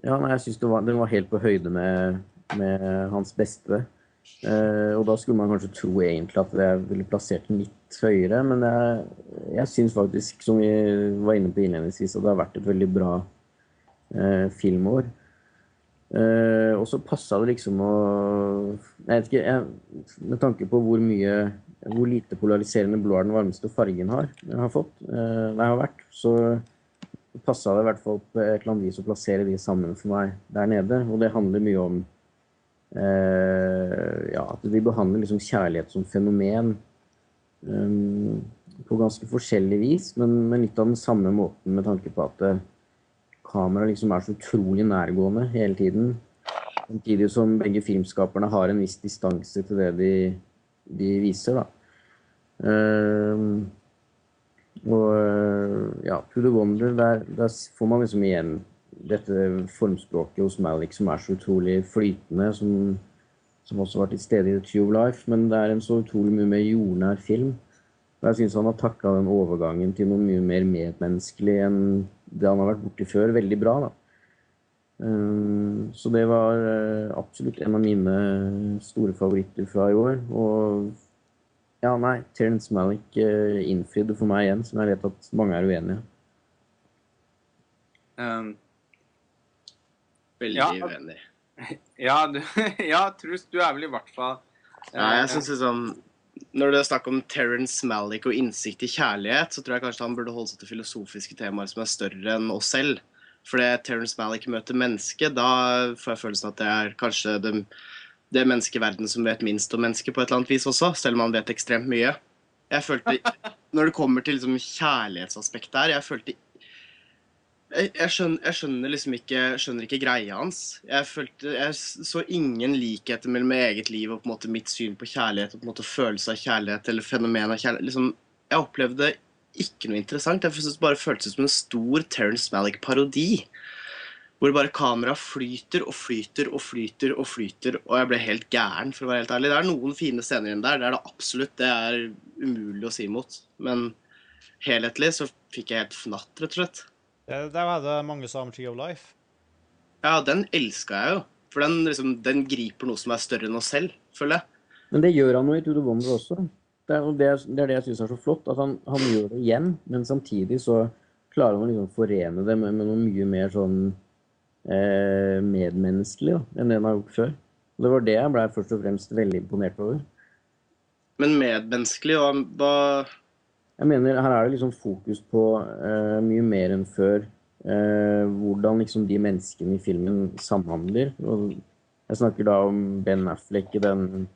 Ja, nei, jeg syns det var, den var helt på høyde med, med hans beste. Eh, og da skulle man kanskje tro egentlig at jeg ville plassert den litt høyere, men jeg, jeg syns faktisk, som vi var inne på innledningsvis, at det har vært et veldig bra eh, filmår. Eh, og så passa det liksom å Jeg vet ikke, jeg, med tanke på hvor mye hvor lite polariserende blå er den varmeste fargen har, har fått, uh, nei, har vært, så passa det i hvert fall på et eller annet vis å plassere de sammen for meg der nede. Og det handler mye om uh, ja, at vi behandler liksom kjærlighet som fenomen um, på ganske forskjellig vis, men men litt av den samme måten med tanke på at eh, kameraet liksom er så utrolig nærgående hele tiden. Samtidig som begge filmskaperne har en viss distanse til det de, de viser, da. Uh, og eh, ja, To the Wonder, der, der får man liksom igjen dette formspråket hos Malik som er så utrolig flytende, som, som også var til stede i The Tree of Life, men det er en så utrolig mye mer jordnær film. Jeg syns han har takla den overgangen til noe mye mer medmenneskelig enn det han har vært borti før, veldig bra. da. Um, så det var eh, absolutt en av mine store favoritter fra i år. Og ja, nei, Terence Malick uh, innfridde for meg igjen, som jeg vet at mange er uenige i. Um, veldig Ja. uenig. [laughs] ja, du, [laughs] ja, Truls, du er vel i hvert fall uh, Ja, jeg synes liksom Når det er snakk om Terence Malick og innsikt i kjærlighet, så tror jeg kanskje han burde holde seg til filosofiske temaer som er større enn oss selv. For det Terence Malick møter mennesket, da får jeg følelsen at det er kanskje det, det mennesket i verden som vet minst om mennesket på et eller annet vis også, selv om han vet ekstremt mye. Jeg følte, [laughs] Når det kommer til liksom kjærlighetsaspektet her, jeg følte jeg, skjønner, jeg skjønner liksom ikke, skjønner ikke greia hans. Jeg, følte, jeg så ingen likheter mellom eget liv og på en måte mitt syn på kjærlighet og på en måte følelse av kjærlighet eller fenomen av kjærlighet. Liksom, jeg opplevde ikke noe interessant. Jeg bare føltes som en stor Terence Malick-parodi. Hvor bare kameraet flyter og flyter og flyter og flyter, og jeg ble helt gæren, for å være helt ærlig. Det er noen fine scener igjen der, det er det absolutt. Det er umulig å si imot. Men helhetlig så fikk jeg helt fnatt, rett og slett. Det, der var det mange som sa om Tree of Life. Ja, den elska jeg jo. For den, liksom, den griper noe som er større enn oss selv, føler jeg. Men det gjør han jo i To the Wonder også. Det er det, det er det jeg syns er så flott. At han, han gjør det igjen, men samtidig så klarer han å liksom forene det med, med noe mye mer sånn eh, medmenneskelig da, enn det han har gjort før. Og det var det jeg ble først og fremst veldig imponert over. Men medmenneskelig, hva, hva Jeg mener, her er det liksom fokus på uh, mye mer enn før. uh, hvordan liksom de menneskene i filmen samhandler. Og jeg snakker da om Ben Affleck i den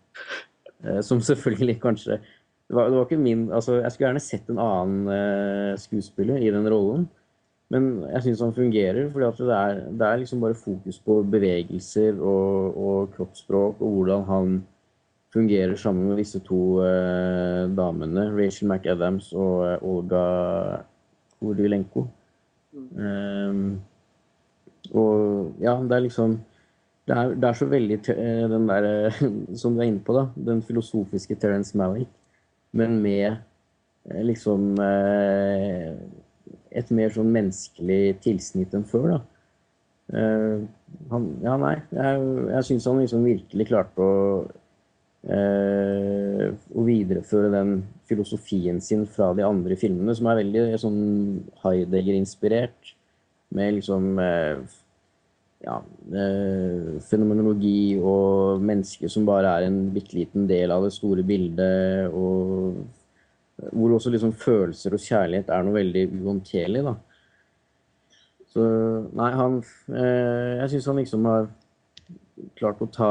uh, Som selvfølgelig kanskje det var, det var ikke min altså Jeg skulle gjerne sett en annen skuespiller i den rollen. Men jeg syns han fungerer, fordi det er, det er liksom bare fokus på bevegelser og, og kroppsspråk og hvordan han fungerer sammen med disse to eh, damene, Rachel McAdams og eh, Olga Kurilenko. Um, og ja, det er liksom Det er, det er så veldig eh, den der eh, [laughs] Som du er inne på, da. Den filosofiske Terence Malick, men med eh, liksom et mer sånn menneskelig tilsnitt enn før, da. Uh, han, ja, nei. Jeg, jeg syns han liksom virkelig klarte å eh, å videreføre den filosofien sin fra de andre filmene, som er veldig sånn Heidegger-inspirert. Med liksom eh, ja, eh, fenomenologi og mennesket som bare er en bitte liten del av det store bildet, og hvor også liksom følelser og kjærlighet er noe veldig uhåndterlig, da. Så nei, han eh, Jeg syns han liksom har klart å ta,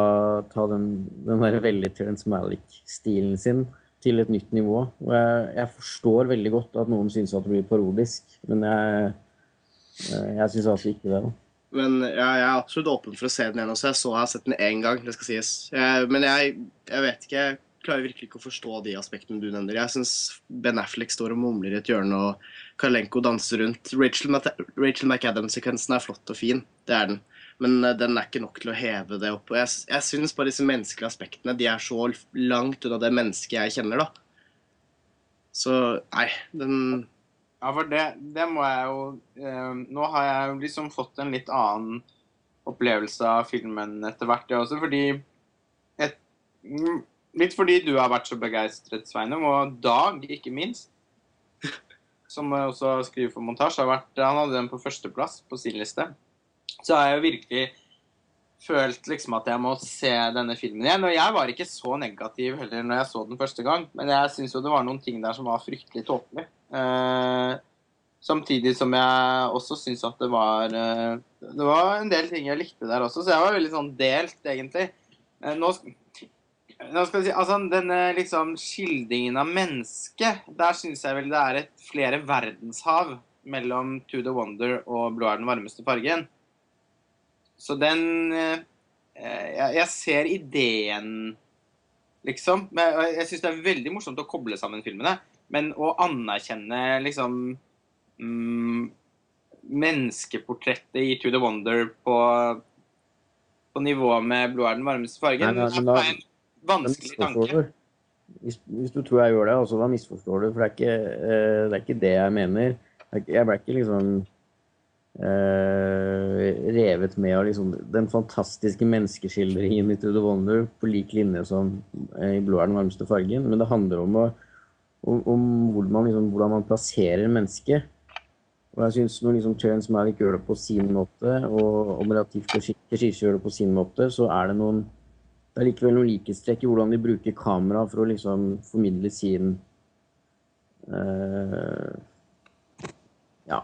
ta den, den der veldig Terence Malick-stilen sin til et nytt nivå. Og jeg, jeg forstår veldig godt at noen syns at det blir parodisk, men jeg, eh, jeg syns altså ikke det. da. Men ja, jeg er absolutt åpen for å se den igjen også. Jeg så jeg har sett den én gang, det skal sies. Jeg, men jeg, jeg vet ikke Jeg klarer virkelig ikke å forstå de aspektene du nevner. Jeg syns Ben Affleck står og mumler i et hjørne, og Kalenko danser rundt. Rachel, Rachel McAdams-sekvensen er flott og fin, det er den. Men eh, den er ikke nok til å heve det opp. Og jeg, jeg syns bare disse menneskelige aspektene de er så langt unna det mennesket jeg kjenner, da. Så nei, den Ja, for det, det må jeg jo eh, Nå har jeg jo liksom fått en litt annen opplevelse av filmen etter hvert, jeg også, fordi et, mm, Litt fordi du har vært så begeistret, Sveinung, og Dag, ikke minst, [laughs] som også skriver for montasje, har vært, han hadde den på førsteplass på sin liste. Så har jeg jo virkelig følt liksom at jeg må se denne filmen igjen. Og jeg var ikke så negativ heller når jeg så den første gang, men jeg syns jo det var noen ting der som var fryktelig tåpelig. Eh, samtidig som jeg også syns at det var eh, Det var en del ting jeg likte der også, så jeg var veldig sånn delt, egentlig. Eh, nå, nå skal si, altså Denne liksom skildringen av mennesket, der syns jeg vel det er et flere verdenshav mellom To the Wonder og Blå er den varmeste fargen. Så den eh, jeg, jeg ser ideen, liksom. Men jeg syns det er veldig morsomt å koble sammen filmene. Men å anerkjenne liksom mm, menneskeportrettet i To the Wonder på, på nivå med Blod er den varmeste fargen, Nei, nei, da, er en vanskelig tanke. Hvis, hvis du tror jeg gjør det, altså, da misforstår du. For det er ikke, eh, det, er ikke det jeg mener. Er Jeg ble ikke liksom eh, revet med av liksom, den fantastiske menneskeskildringen i To the Wonder på lik linje som eh, i Blå er den varmeste fargen. Men det handler om, å, om, om hvordan, man, liksom, hvordan man plasserer mennesket. Og jeg synes Når liksom Terence Malick gjør det på sin måte, og om relativt Keshishi gjør det på sin måte, så er det noen det er likevel noen likhetstrekk i hvordan de bruker kamera for å liksom formidle sin eh, Ja.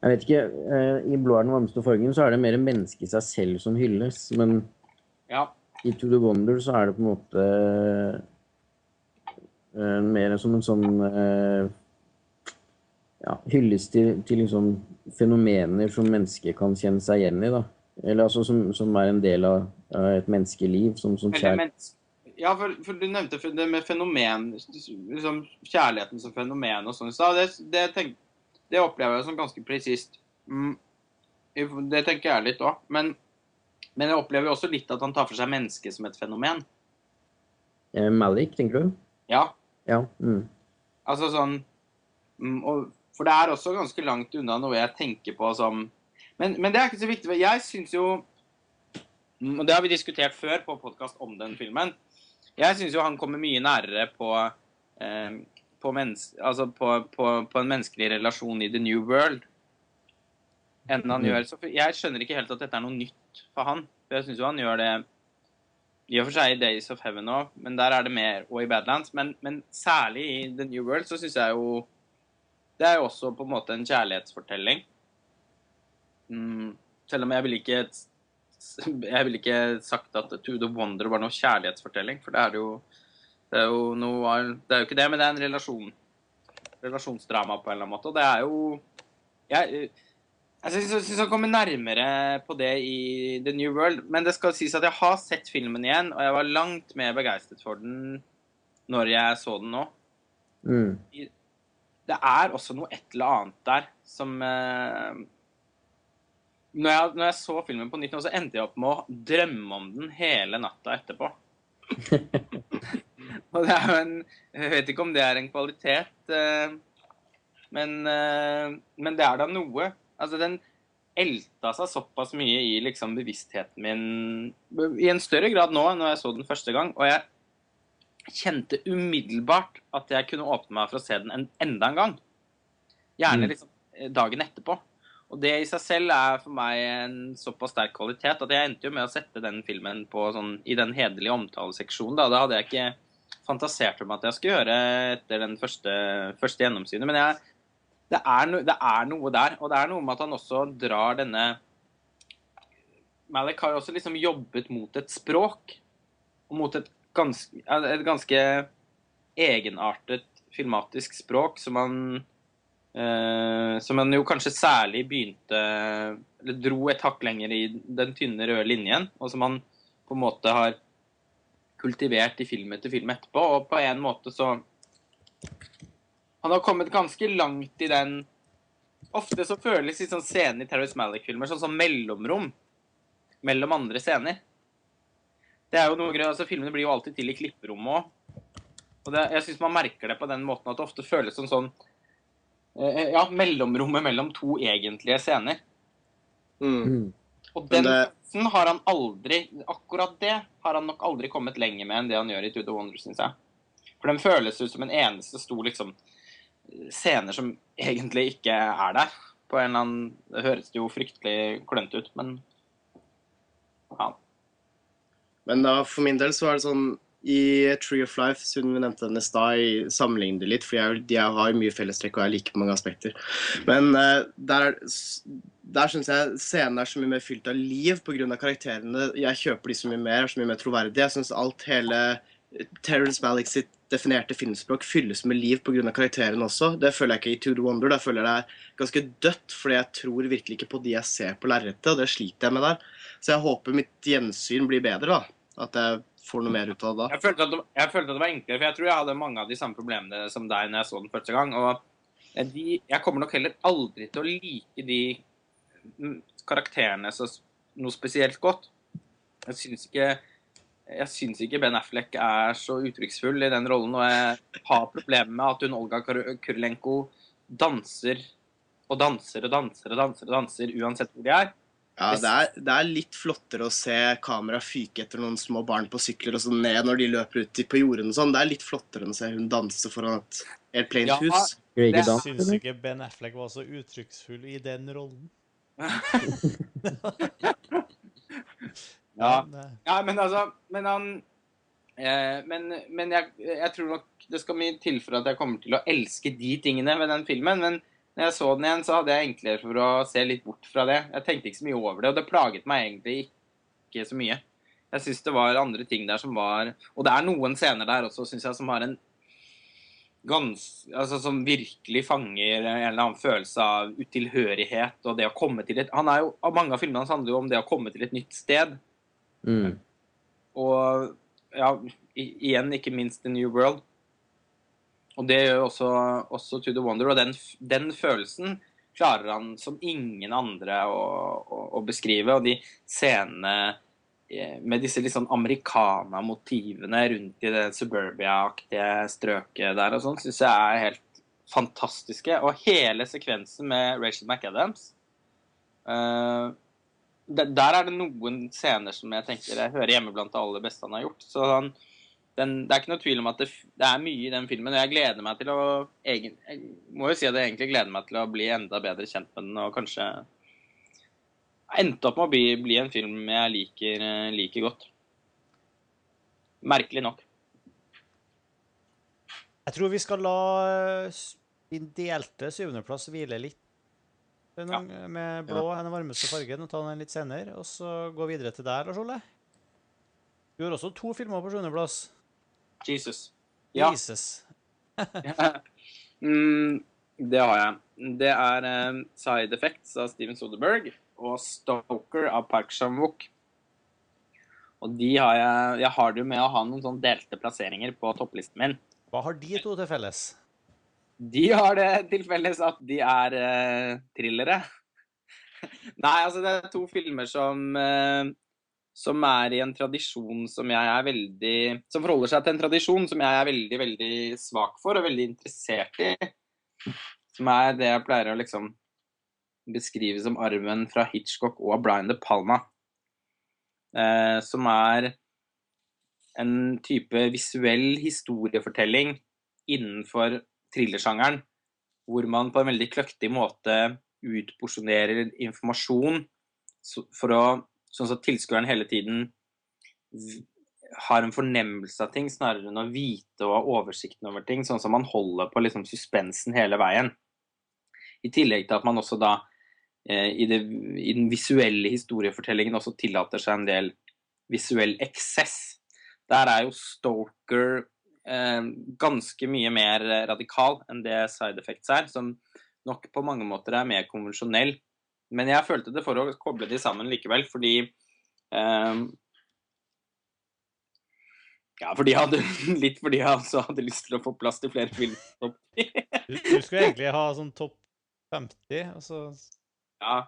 Jeg vet ikke. eh, I 'Blå er den varmeste fargen' så er det mer mennesket i seg selv som hylles. Men Ja. i 'To the Wonder' så er det på en måte eh, mer som en sånn eh, ja, hylles til, til liksom fenomener som mennesket kan kjenne seg igjen i. da. Eller altså som, som er en del av av et menneskeliv. Som, som Eller Ja, for, for du nevnte det med fenomen, liksom kjærligheten som fenomen og sånn i stad. Det, det, tenk- det opplever jeg som ganske presist. Mm, det tenker jeg litt òg. Men, men jeg opplever også litt at han tar for seg mennesket som et fenomen. Eh, Malik, tenker du? Ja, Ja. Mm. altså sånn mm, For det er også ganske langt unna noe jeg tenker på som Men, men det er ikke så viktig. Jeg syns jo mm, Og det har vi diskutert før på podkast om den filmen. Jeg syns jo han kommer mye nærere på eh, på, altså på, på, på en menneskelig relasjon i The New World enn han Mm. gjør. Så jeg skjønner ikke helt at dette er noe nytt for han. For jeg syns jo han gjør det i og for seg i Days of Heaven òg, men der er det mer, og i Badlands. Men, men særlig i The New World så syns jeg jo Det er jo også på en måte en kjærlighetsfortelling. Mm, selv om jeg ville ikke jeg ville ikke sagt at To the Wonder var noe kjærlighetsfortelling, for det er jo det er jo noe Det er jo ikke det, men det er en relasjon relasjonsdrama på en eller annen måte. Og det er jo Jeg, jeg syns jeg syns han kommer nærmere på det i The New World. Men det skal sies at jeg har sett filmen igjen, og jeg var langt mer begeistret for den når jeg så den nå. Mm. Det er også noe et eller annet der som eh, når, jeg, når jeg så filmen på nytt nå, så endte jeg opp med å drømme om den hele natta etterpå. [laughs] [laughs] og det er jo en Jeg vet ikke om det er en kvalitet, eh, men, eh, men det er da noe. Altså, den elta seg såpass mye i liksom bevisstheten min i en større grad nå enn når jeg så den første gang. Og jeg kjente umiddelbart at jeg kunne åpne meg for å se den en, enda en gang. Gjerne Mm. liksom dagen etterpå. Og det i seg selv er for meg en såpass sterk kvalitet at jeg endte jo med å sette den filmen på sånn, i den hederlige omtaleseksjonen. Da. da hadde jeg ikke fantasert om at jeg skulle gjøre etter den første, første gjennomsynet. Men jeg, det, er no, det er noe der. Og det er noe med at han også drar denne Malik har jo også liksom jobbet mot et språk. Og mot et ganske, et ganske egenartet filmatisk språk som han Eh, som han jo kanskje særlig begynte Eller dro et hakk lenger i den tynne, røde linjen, og som han på en måte har kultivert i film etter film etterpå. Og på en måte så Han har kommet ganske langt i den Ofte så føles det sånn scener i Terrorist Malick-filmer sånn som mellomrom mellom andre scener. Det er jo noe altså Filmene blir jo alltid til i klipperommet òg. Og det, jeg syns man merker det på den måten at det ofte føles som sånn Eh, ja, mellomrommet mellom to egentlige scener. Mm. Og den det- følelsen har han aldri Akkurat det har han nok aldri kommet lenger med enn det han gjør i To the syns jeg. For den føles ut som en eneste stor liksom scener som egentlig ikke er der. På en eller annen Det høres jo fryktelig klønete ut, men ja. Men da, for min del så var det sånn i Tree of Life, siden vi nevnte den i stad, jeg sammenligner det litt, for jeg, de har mye fellestrekk og jeg liker mange aspekter. Men uh, der, der syns jeg scenen er så mye mer fylt av liv pga. karakterene. Jeg kjøper de så mye mer, er så mye mer troverdige. Jeg syns alt hele Terence Malick sitt definerte filmspråk fylles med liv pga. karakterene også. Det føler jeg ikke i To the Wonder. Da føler jeg det er ganske dødt, fordi jeg tror virkelig ikke på de jeg ser på lerretet, og det sliter jeg med der. Så jeg håper mitt gjensyn blir bedre, da. At jeg får noe mer ut av det da. Jeg følte, det, jeg følte at det var enklere, for jeg tror jeg hadde mange av de samme problemene som deg når jeg så den første gang. Og de, jeg kommer nok heller aldri til å like de mm, karakterene så noe spesielt godt. Jeg syns ikke jeg syns ikke Ben Affleck er så uttrykksfull i den rollen, og jeg har problemer med at hun Olga Kur- Kurilenko danser og danser og danser og danser og danser uansett hvor de er. Ja, det er, det er litt flottere å se kamera fyke etter noen små barn på sykler og sånn ned når de løper ut på jorden og sånn. Det er litt flottere enn å se hun danse foran et helt plain Ja, hus. Jeg Det ikke Syns ikke Ben Affleck var så uttrykksfull i den rollen. [laughs] Ja. Eh, Ja, men altså Men han eh, Men, men jeg, jeg tror nok det skal mye til for at jeg kommer til å elske de tingene ved den filmen. Men når jeg så den igjen, så hadde jeg enklere for å se litt bort fra det. Jeg tenkte ikke så mye over det, og det plaget meg egentlig ikke så mye. Jeg syns det var andre ting der som var Og det er noen scener der også, syns jeg, som har en gans, altså Som virkelig fanger en eller annen følelse av utilhørighet og det å komme til et Han er jo, Mange av filmene hans handler jo om det å komme til et nytt sted. Mm. Og ja, igjen ikke minst The New World. Og det gjør også, også To The Wonder. Og den, den følelsen klarer han som ingen andre å, å, å beskrive. Og de scenene eh, med disse litt sånn americana-motivene rundt i det suburbia-aktige strøket der og sånn, syns jeg er helt fantastiske. Og hele sekvensen med Rachel McAdams uh, der, er det noen scener som jeg tenker jeg hører hjemme blant det aller beste han har gjort. Så han, den, det er ikke noe tvil om at det, det er mye i den filmen. Og jeg gleder meg til å egen, Jeg må jo si at jeg egentlig gleder meg til å bli enda bedre kjent med den, og kanskje endte opp med å bli, bli en film jeg liker, like liker godt. Merkelig nok. Jeg tror vi skal la eh, din delte syvendeplass hvile litt. Noen, Med blå, den varmeste fargen, og ta den litt senere. Og så gå videre til deg, Lars Ole. Du har også to filmer på sjuendeplass. Jesus. Ja. Jesus. [laughs] mm, det har jeg. Det er eh, Side Effects av Steven Soderberg og Stoker av Park Chan-wook. Og de har jeg Jeg har det jo med å ha noen sånn delte plasseringer på topplisten min. Hva har de to til felles? De har det til felles at de er uh, thrillere. [laughs] Nei, altså det er to filmer som eh, som er i en tradisjon som jeg er veldig Som forholder seg til en tradisjon som jeg er veldig, veldig svak for og veldig interessert i. Som er det jeg pleier å liksom beskrive som arven fra Hitchcock og Brian De Palma. Eh, som er en type visuell historiefortelling innenfor thrillersjangeren, hvor man på en veldig kløktig måte utporsjonerer informasjon for å Sånn at tilskueren hele tiden har en fornemmelse av ting, snarere enn å vite og ha oversikten over ting. Sånn som man holder på liksom suspensen hele veien. I tillegg til at man også da eh, i, det, i den visuelle historiefortellingen også tillater seg en del visuell eksess. Der er jo Stoker eh, ganske mye mer radikal enn det Side Effects er, som nok på mange måter er mer konvensjonell. Men jeg følte det for å koble de sammen likevel, fordi eh, Ja, fordi jeg hadde, [laughs] litt fordi jeg også hadde lyst til å få plass til flere filmer. Du, du skulle egentlig ha sånn topp 50, og så Ja,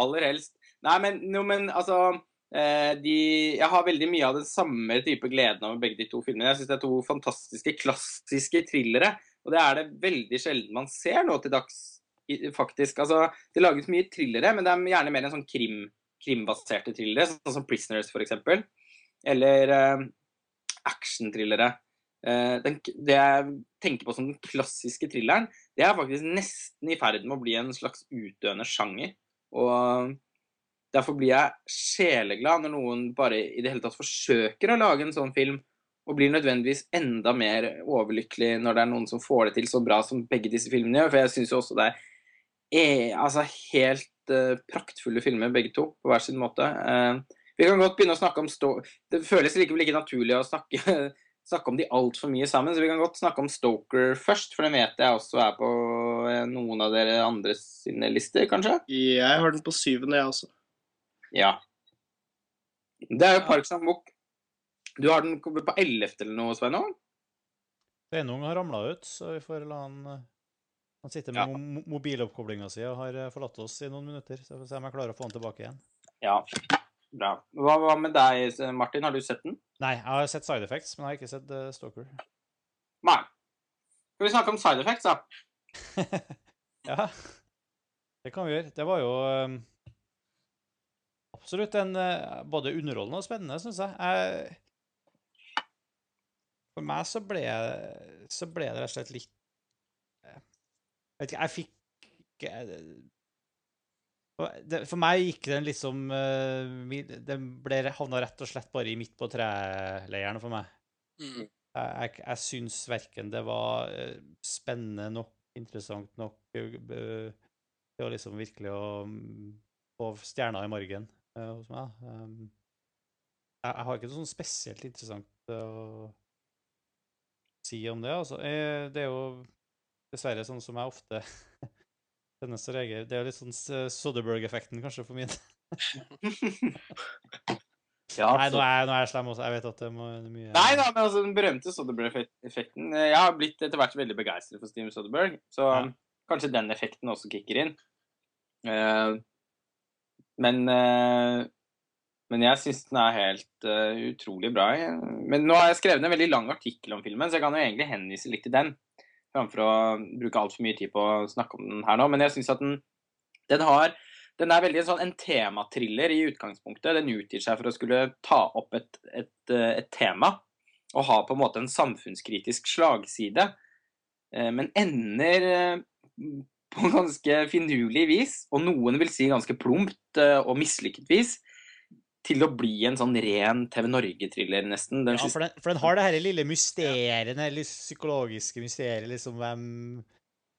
aller helst. Nei, men, no, men altså eh, de, Jeg har veldig mye av den samme type gleden over begge de to filmene. Jeg syns det er to fantastiske, klassiske thrillere. Og det er det veldig sjelden man ser nå til dags, faktisk. Altså, det lages mye thrillere, men det er gjerne mer en sånn krim, krimbaserte thrillere, sånn som 'Prisoners', eksempel. Eller uh, actionthrillere. Den, det jeg tenker på som den klassiske thrilleren, det er faktisk nesten i ferd med å bli en slags utdøende sjanger. Og derfor blir jeg sjeleglad når noen bare i det hele tatt forsøker å lage en sånn film, og blir nødvendigvis enda mer overlykkelig når det er noen som får det til så bra som begge disse filmene gjør. For jeg syns jo også det er altså, helt uh, praktfulle filmer, begge to, på hver sin måte. Uh, vi kan godt begynne å snakke om Sto Det føles likevel ikke naturlig å snakke, [laughs] snakke om de altfor mye sammen, så vi kan godt snakke om Stoker først, for den vet jeg også er på eh, noen av dere andre sine lister, kanskje? Jeg har den på syvende, jeg også. Ja. Det er jo Park Sandbukk. Du har den på ellevte eller noe, Sveinung? Sveinung har ramla ut, så vi får la han Han sitter med Ja. mo mobiloppkoblinga si og har eh, forlatt oss i noen minutter. Så vi får se om jeg klarer å få han tilbake igjen. Ja. Bra. Hva, hva med deg, Martin? Har du sett den? Nei, jeg har sett Side Effects, men jeg har ikke sett uh, Stalker. Nei. Skal vi snakke om side effects, da? [laughs] ja, det kan vi gjøre. Det var jo um, absolutt en uh, både underholdende og spennende, syns jeg. jeg. For meg så ble, så ble det rett og slett litt vet ikke, jeg fikk det, For meg gikk den liksom eh, Den ble havna rett og slett bare i midt på treleiren for meg. Mm. Jeg, jeg, jeg syns verken det var eh, spennende nok, interessant nok Det var liksom virkelig å mm, få stjerna i margen eh, hos meg. Um, jeg, jeg har ikke noe sånn spesielt interessant å si om det, altså. Eh, Det er jo dessverre sånn som jeg ofte [laughs] kjenner så å. Det er litt sånn Soderberg-effekten kanskje for min. [laughs] Ja, Nei, nå er, nå er jeg slem også. Jeg vet at det må mye Nei da, men altså den berømte Soderberg-effekten eh, Jeg har blitt etter hvert veldig begeistret for Steven Soderberg, så Ja. kanskje den effekten også kicker inn. Uh, men uh, men jeg syns den er helt uh, utrolig bra. Men nå har jeg skrevet en veldig lang artikkel om filmen, så jeg kan jo egentlig henvise litt til den. Framfor å bruke altfor mye tid på å snakke om den her nå. Men jeg syns at den, den har den er veldig sånn en tematriller i utgangspunktet. Den utgir seg for å skulle ta opp et, et, et tema og ha på en måte en samfunnskritisk slagside, eh, men ender eh, på ganske finurlig vis, og noen vil si ganske plumpt eh, og mislykket vis, til å bli en sånn ren TV Norge-thriller, nesten. Den Ja, for den, for den har det her lille mysteriet, det litt psykologiske mysteriet, liksom hvem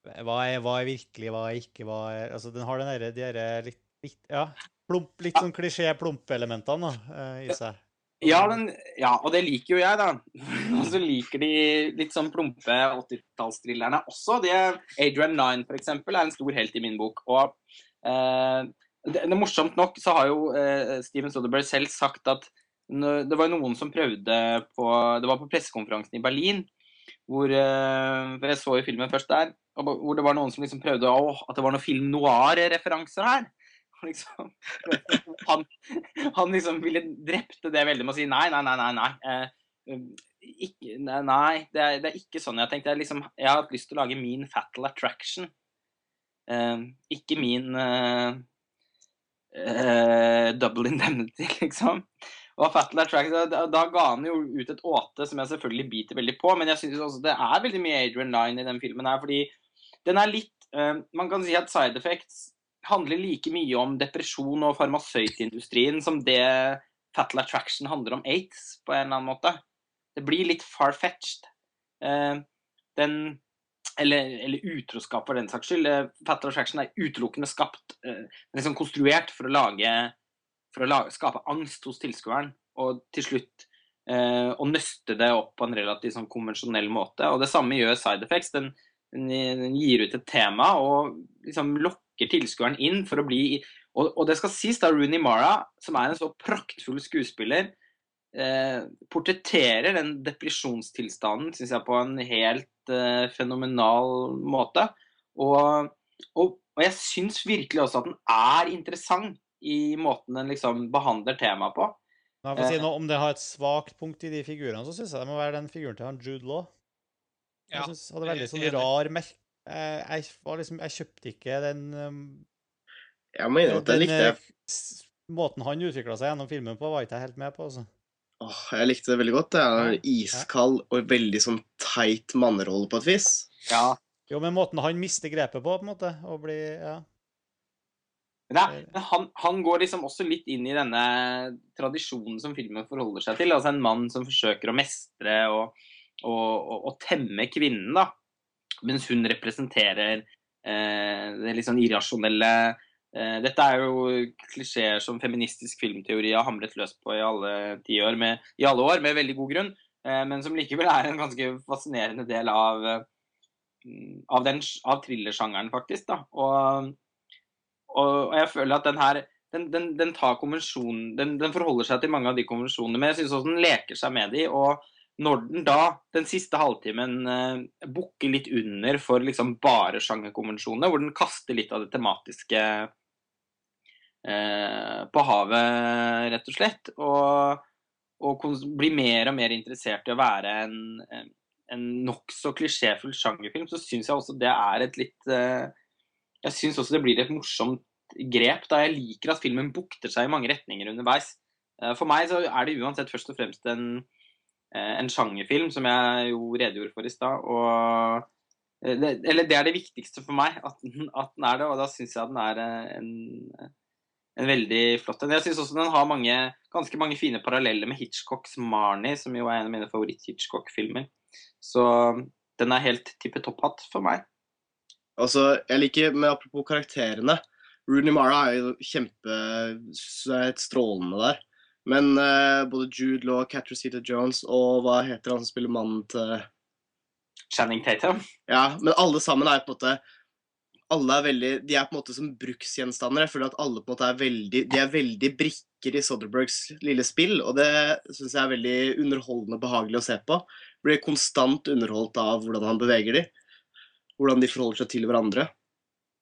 Hva er, hva er virkelig, hva er ikke, hva er Altså, den har den derre de der, litt, litt Ja, plump, litt sånn klisjé-plump-elementene eh, i seg. Ja, den, ja, og det liker jo jeg, da. [laughs] Og så liker de litt sånn plumpe 80-tallsthrillerne også. Det, Adrian Nine, for eksempel, er en stor helt i min bok. Og eh, det, det Morsomt nok så har jo eh, Steven Soderberg selv sagt at det var noen som prøvde på Det var på pressekonferansen i Berlin, hvor eh, Jeg så jo filmen først der. Hvor det var noen som liksom prøvde å, at det var noen film noir-referanser her. [laughs] Liksom, [laughs] han, han liksom ville drepte det veldig med å si nei, nei, nei, nei. nei. Eh, ikke, nei, det, er, det er ikke sånn jeg tenkte. Jeg, liksom, jeg har hatt lyst til å lage min Fatal Attraction. Eh, ikke min eh, eh, Double Indemnity, [laughs] liksom. Og Fatal Attraction, da, da ga han jo ut et åte som jeg selvfølgelig biter veldig på, men jeg synes også det er veldig mye Adrian Line i den filmen her, fordi den er litt eh, Man kan si at Side Effects handler like mye om depresjon og farmasøytindustrien som det Fatal Attraction handler om aids, på en eller annen måte. Det blir litt far-fetched. Eh, den eller, eller, utroskap, for den saks skyld. Fatter Fatal Attraction er utelukkende skapt, eh, liksom konstruert for å lage for å lage, skape angst hos tilskueren, og til slutt eh, å nøste det opp på en relativt sånn, konvensjonell måte. Og Det samme gjør Side Effects. Den, den gir ut et tema og liksom lokker tilskueren inn for å bli og, og, det skal sies da Rooney Mara, som er en så praktfull skuespiller, eh, portretterer den depresjonstilstanden synes jeg, på en helt eh, fenomenal måte. Og, og, og jeg syns virkelig også at den er interessant i måten den liksom behandler temaet på. Når jeg får si noe, Om det har et svakt punkt i de figurene, så syns jeg det må være den figuren til han Jude Law. Jeg Ja, synes hadde veldig sånn rar merk... Jeg, jeg, var liksom, jeg kjøpte ikke den um, Jeg må innrømme at jeg den, likte eh, Måten han utvikla seg gjennom filmen på, var ikke jeg helt med på. altså. Åh, jeg likte det veldig godt. Det er iskald og veldig sånn teit mannerolle på et vis. Ja, Jo, men måten han mister grepet på, på en måte, og blir Ja. Nei, er, men han, han går liksom også litt inn i denne tradisjonen som filmen forholder seg til. Altså en mann som forsøker å mestre og, og, og, og temme kvinnen, da. Mens hun representerer eh, det litt sånn irrasjonelle Dette er jo klisjeer som feministisk filmteori har hamret løs på i alle år med, i alle år, med veldig god grunn. Eh, men som likevel er en ganske fascinerende del av, eh, av, av thrillersjangeren, faktisk. da. Og og, jeg føler at den her den, den, den tar konvensjonen den, den forholder seg til mange av de konvensjonene, men jeg syns også den leker seg med de. Og når den da, den siste halvtimen, eh, bukker litt under for liksom bare sjangerkonvensjonene, hvor den kaster litt av det tematiske eh, på havet, rett og slett, og, og blir mer og mer interessert i å være en, en, en nokså klisjéfull sjangerfilm, så syns jeg også det er et litt eh, jeg syns også det blir et morsomt grep, da jeg liker at filmen bukter seg i mange retninger underveis. Eh, For meg så er det uansett først og fremst en, eh, en sjangerfilm, som jeg jo redegjorde for i stad. og eh, Eller det er det viktigste for meg, at at den er det. Og da syns jeg den er eh, en, en veldig flott en. Jeg syns også den har mange, ganske mange fine paralleller med Hitchcocks 'Marnie', som jo er en av mine favoritt-Hitchcock-filmer. Så den er helt tippe topp hatt for meg. Altså, jeg liker, med Apropos karakterene Rooney Mara er jo kjempe så er helt strålende der. Men uh, både Jude Law, Catricita Jones og hva heter han som spiller mannen til Channing Tatum. Ja, men alle sammen er på en måte alle er veldig, De er på en måte som bruksgjenstander. Jeg føler at alle på en måte er veldig De er veldig brikker i Soderbergs lille spill, og det syns jeg er veldig underholdende og behagelig å se på. Blir konstant underholdt av hvordan han beveger de. Hvordan de forholder seg til hverandre.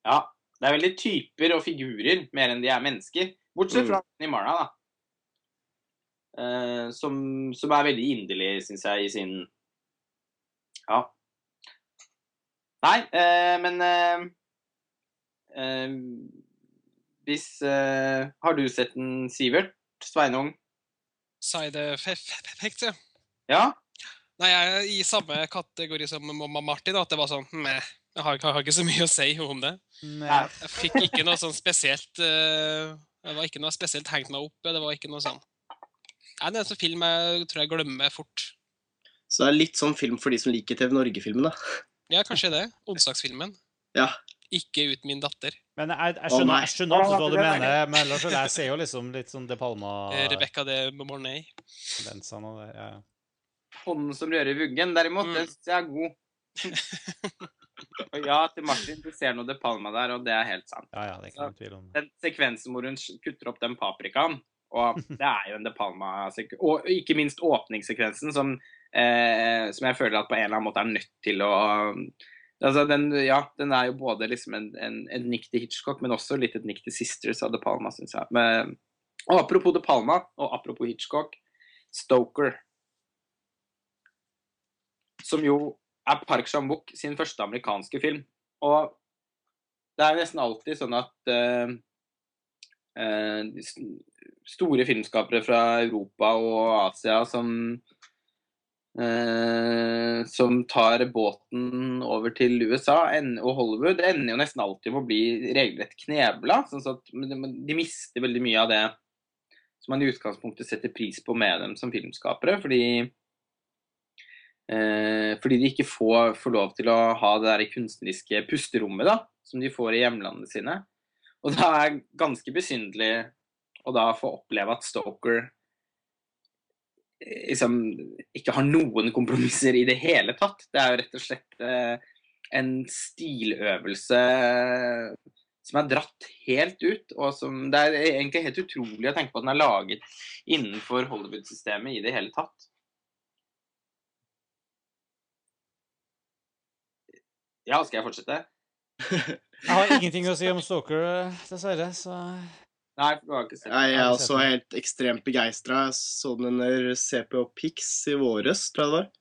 Ja, det er veldig typer og figurer mer enn de er mennesker. Bortsett Mm. fra Nimara, da. Uh, som, som er veldig inderlig, syns jeg, i sin Ja. Nei, eh, men eh, Hvis eh, Har du sett den, Sivert? Sveinung? Side effect, ja. Ja? Nei, jeg er i samme kategori som mamma Martin, at det var sånn Meh. Jeg har, jeg har ikke så mye å si om det. Nei. Jeg fikk ikke noe sånn spesielt uh, Det var ikke noe spesielt hengt meg opp. Det var ikke noe sånn Nei, Det er en sånn film jeg tror jeg glemmer fort. Så det er litt sånn film for de som liker TV Norge-filmen, da? Ja, kanskje det. Onsdagsfilmen. Ja. Ikke ut min datter. Men jeg, jeg skjønner, jeg skjønner absolutt hva du er mener, men ellers jeg ser jo liksom litt sånn De Palma Rebecca de Mornay. Ja. Hånden som rører vuggen, derimot, Mm. den syns jeg er god. [laughs] Og ja, til Martin, du ser noe De Palma der, og det er helt sant. ja, ja, det er ikke tvil om den sekvensen hvor hun kutter opp den paprikaen. Og [laughs] det er jo en De Palma Og ikke minst åpningssekvensen, som, eh, som jeg føler at på en eller annen måte er nødt til å Altså, den, ja, den er jo både liksom en, en, en nikk til Hitchcock, men også litt et nikk til Sisters av De Palma, syns jeg. Men, og apropos De Palma, og apropos Hitchcock, Stoker. Som jo er Park Chan-wook sin første amerikanske film. Og det er nesten alltid sånn at uh, uh, store filmskapere fra Europa og Asia som eh, som tar båten over til USA og Hollywood, ender jo nesten alltid med å bli regelrett knebla. Sånn at de- mister veldig mye av det som man i utgangspunktet setter pris på med dem som filmskapere. Fordi Eh, fordi de ikke får, får lov til å ha det der kunstneriske pusterommet da, som de får i hjemlandene sine. Og det er ganske besynderlig å da få oppleve at Stoker liksom ikke har noen kompromisser i det hele tatt. Det er jo rett og slett eh, en stiløvelse som er dratt helt ut, og som Det er egentlig helt utrolig å tenke på at den er laget innenfor Hollywood-systemet i det hele tatt. Ja, skal jeg fortsette? [laughs] Jeg har ingenting å si om Stalker, dessverre, så Nei, du har ikke sett Jeg er også helt ekstremt begeistra. Jeg så den under CPO Pix i våres, tror jeg det var.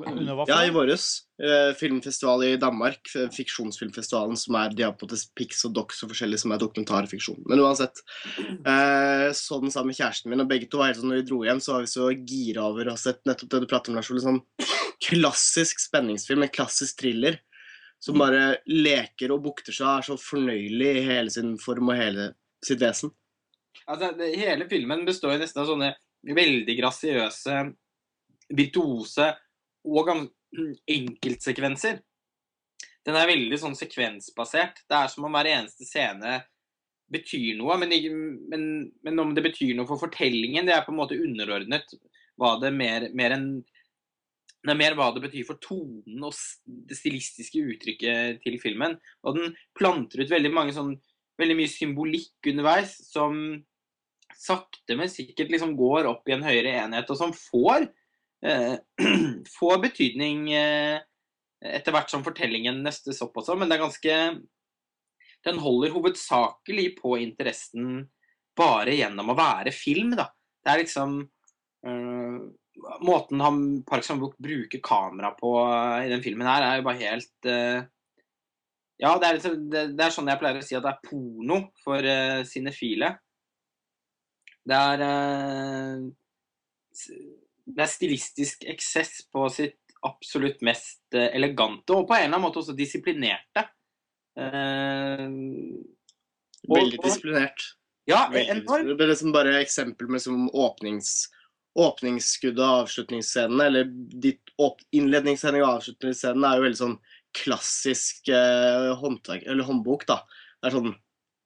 under hva Ja, i for? våres. Eh, filmfestival i Danmark. Fiksjonsfilmfestivalen som er De har på Pix og Dox og forskjellig som er dokumentarfiksjon. Men uansett. Eh, så den sammen med kjæresten min, og begge to var helt sånn når vi dro hjem, så var vi så gira over å ha sett nettopp det du prater om, Lars Ole. Sånn klassisk spenningsfilm, en klassisk thriller. Som bare leker og bukter seg og er så fornøyelig i hele sin form og hele sitt vesen. Altså, det, hele filmen består nesten av sånne veldig grasiøse, virtuose og [clears throat] enkeltsekvenser. Den er veldig sånn sekvensbasert. Det er som om hver eneste scene betyr noe, men, men, men om det betyr noe for fortellingen, det er på en måte underordnet hva det mer, mer enn det er mer hva det betyr for tonen og det stilistiske uttrykket til filmen. Og den planter ut veldig sånn veldig mye symbolikk underveis som sakte, men sikkert liksom går opp i en høyere enhet, og som får, eh, [clears throat] får betydning eh, etter hvert som fortellingen nøstes opp også, men det er ganske Den holder hovedsakelig på interessen bare gjennom å være film, da. Det er liksom eh, Måten han Park Chan-wook bruker kamera på eh, i den filmen her, er jo bare helt uh, ja, det er, liksom, det, det er sånn jeg pleier å si at det er porno for uh, sinefile. Det er uh, Det er stilistisk eksess på sitt absolutt mest elegante, og på en eller annen måte også disiplinerte. Veldig disiplinert. ja, Veldig enormt. Det er liksom bare eksempel med som åpnings, åpningsskuddet og avslutningsscenen, eller de åp innledningsscenen og avslutningsscenen er jo veldig sånn klassisk eh, håndverk, eller håndbok, da. Det er sånn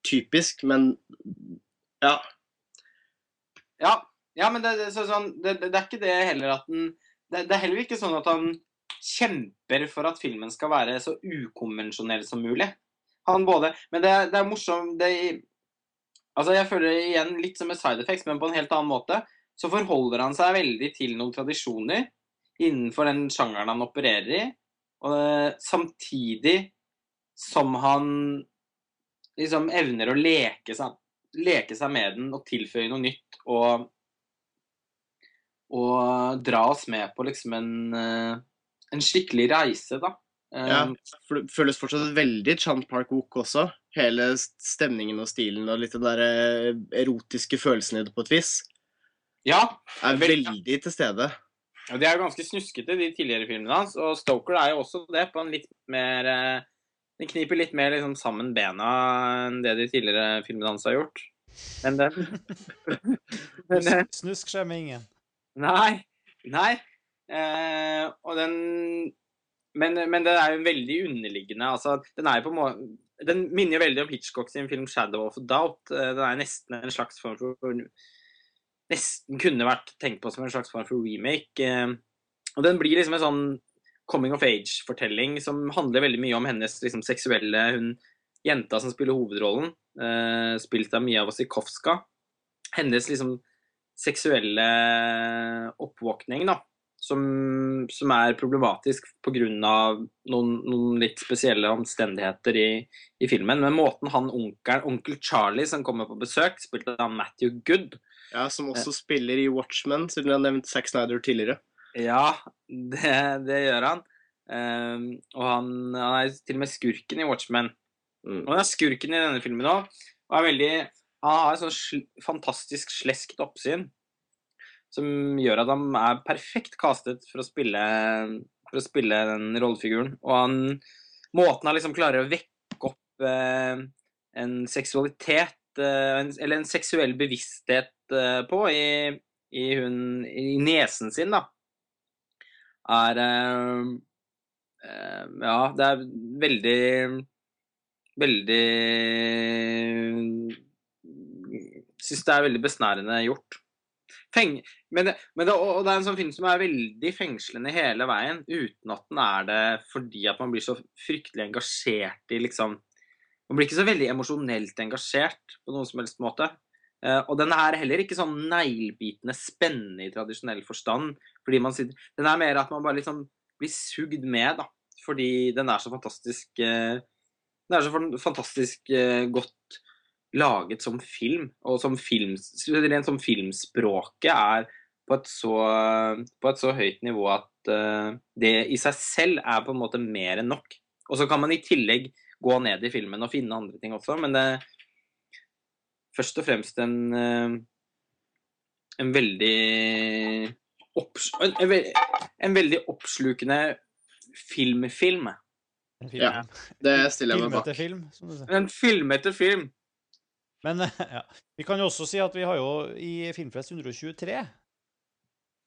typisk, men ja. Ja, ja men det, det, så, sånn, det, det, er ikke det heller at den det, det er heller ikke sånn at han kjemper for at filmen skal være så ukonvensjonell som mulig. Han både Men det, det er morsomt det, Altså, jeg føler det igjen litt som med side effects, men på en helt annen måte. Så forholder han seg veldig til noen tradisjoner innenfor den sjangeren han opererer i. Og eh, samtidig som han liksom evner å leke seg, leke seg med den og tilføye noe nytt og og dra oss med på liksom en, eh, en skikkelig reise, da. Eh, ja. Det føles fortsatt veldig Chan Park Wook også. Hele stemningen og stilen og litt den der erotiske følelsen i det på et vis ja, er veldig til stede. og de er jo ganske snuskete, de tidligere filmene hans. Og Stoker er jo også det, på en litt mer eh, Den kniper litt mer liksom sammen bena enn det de tidligere filmene hans har gjort. Enn den [laughs] men, eh, Snusk, skjemmer ingen. Nei. Nei. Eh, og den men, men den er jo veldig underliggende. altså, Den er jo på må... Den minner jo veldig om Hitchcock sin film 'Shadow of Doubt'. Eh, Den er nesten en slags form for Nesten kunne vært tenkt på som en slags form for remake. eh, Og den blir liksom en sånn coming of age-fortelling som handler veldig mye om hennes liksom, seksuelle hun, Jenta som spiller hovedrollen, eh, spilt av Mia Wasikowska. Hennes liksom seksuelle oppvåkning, da. Som, som er problematisk pga. Noen, noen litt spesielle omstendigheter i, i filmen. Men måten han onkelen, onkel Charlie, som kommer på besøk, spilt av Matthew Good Ja, Som også spiller i Watchmen, siden vi har nevnt Zack Snyder tidligere. Ja, det, det gjør han. Um, og han, han er til og med skurken i Watchmen. Mm. Og han er skurken i denne filmen òg. Og er veldig Han har et sånn sl fantastisk sleskt oppsyn. som gjør at han er perfekt castet for å spille, for å spille den rollefiguren. Og han, måten han liksom klarer å vekke opp eh, en seksualitet, eh, eller en seksuell bevissthet eh, på i, i, hun, i nesen sin, da, er eh, eh, Ja, det er veldig Veldig Syns det er veldig besnærende gjort. Feng, men, det, men det, og det er en sånn film som er veldig fengslende hele veien, uten at den er det fordi at man blir så fryktelig engasjert i liksom Man blir ikke så veldig emosjonelt engasjert på noen som helst måte. Eh, og den er heller ikke sånn neglebitende spennende i tradisjonell forstand. fordi man sitter, Den er mer at man bare liksom blir sugd med, da. Fordi den er så fantastisk eh, Den er så fantastisk eh, godt laget som film, og som film, rent som filmspråket er på et så, på et så høyt nivå at det i seg selv er på en måte mer enn nok. Og så kan man i tillegg gå ned i filmen og finne andre ting også, men det først og fremst en eh, en veldig opps, en, en, veldig oppslukende filmfilm. Film. Ja, Det stiller jeg meg bak. film, som du sier. En filmete film. Men ja. vi kan jo også si at vi har jo i Filmfest 123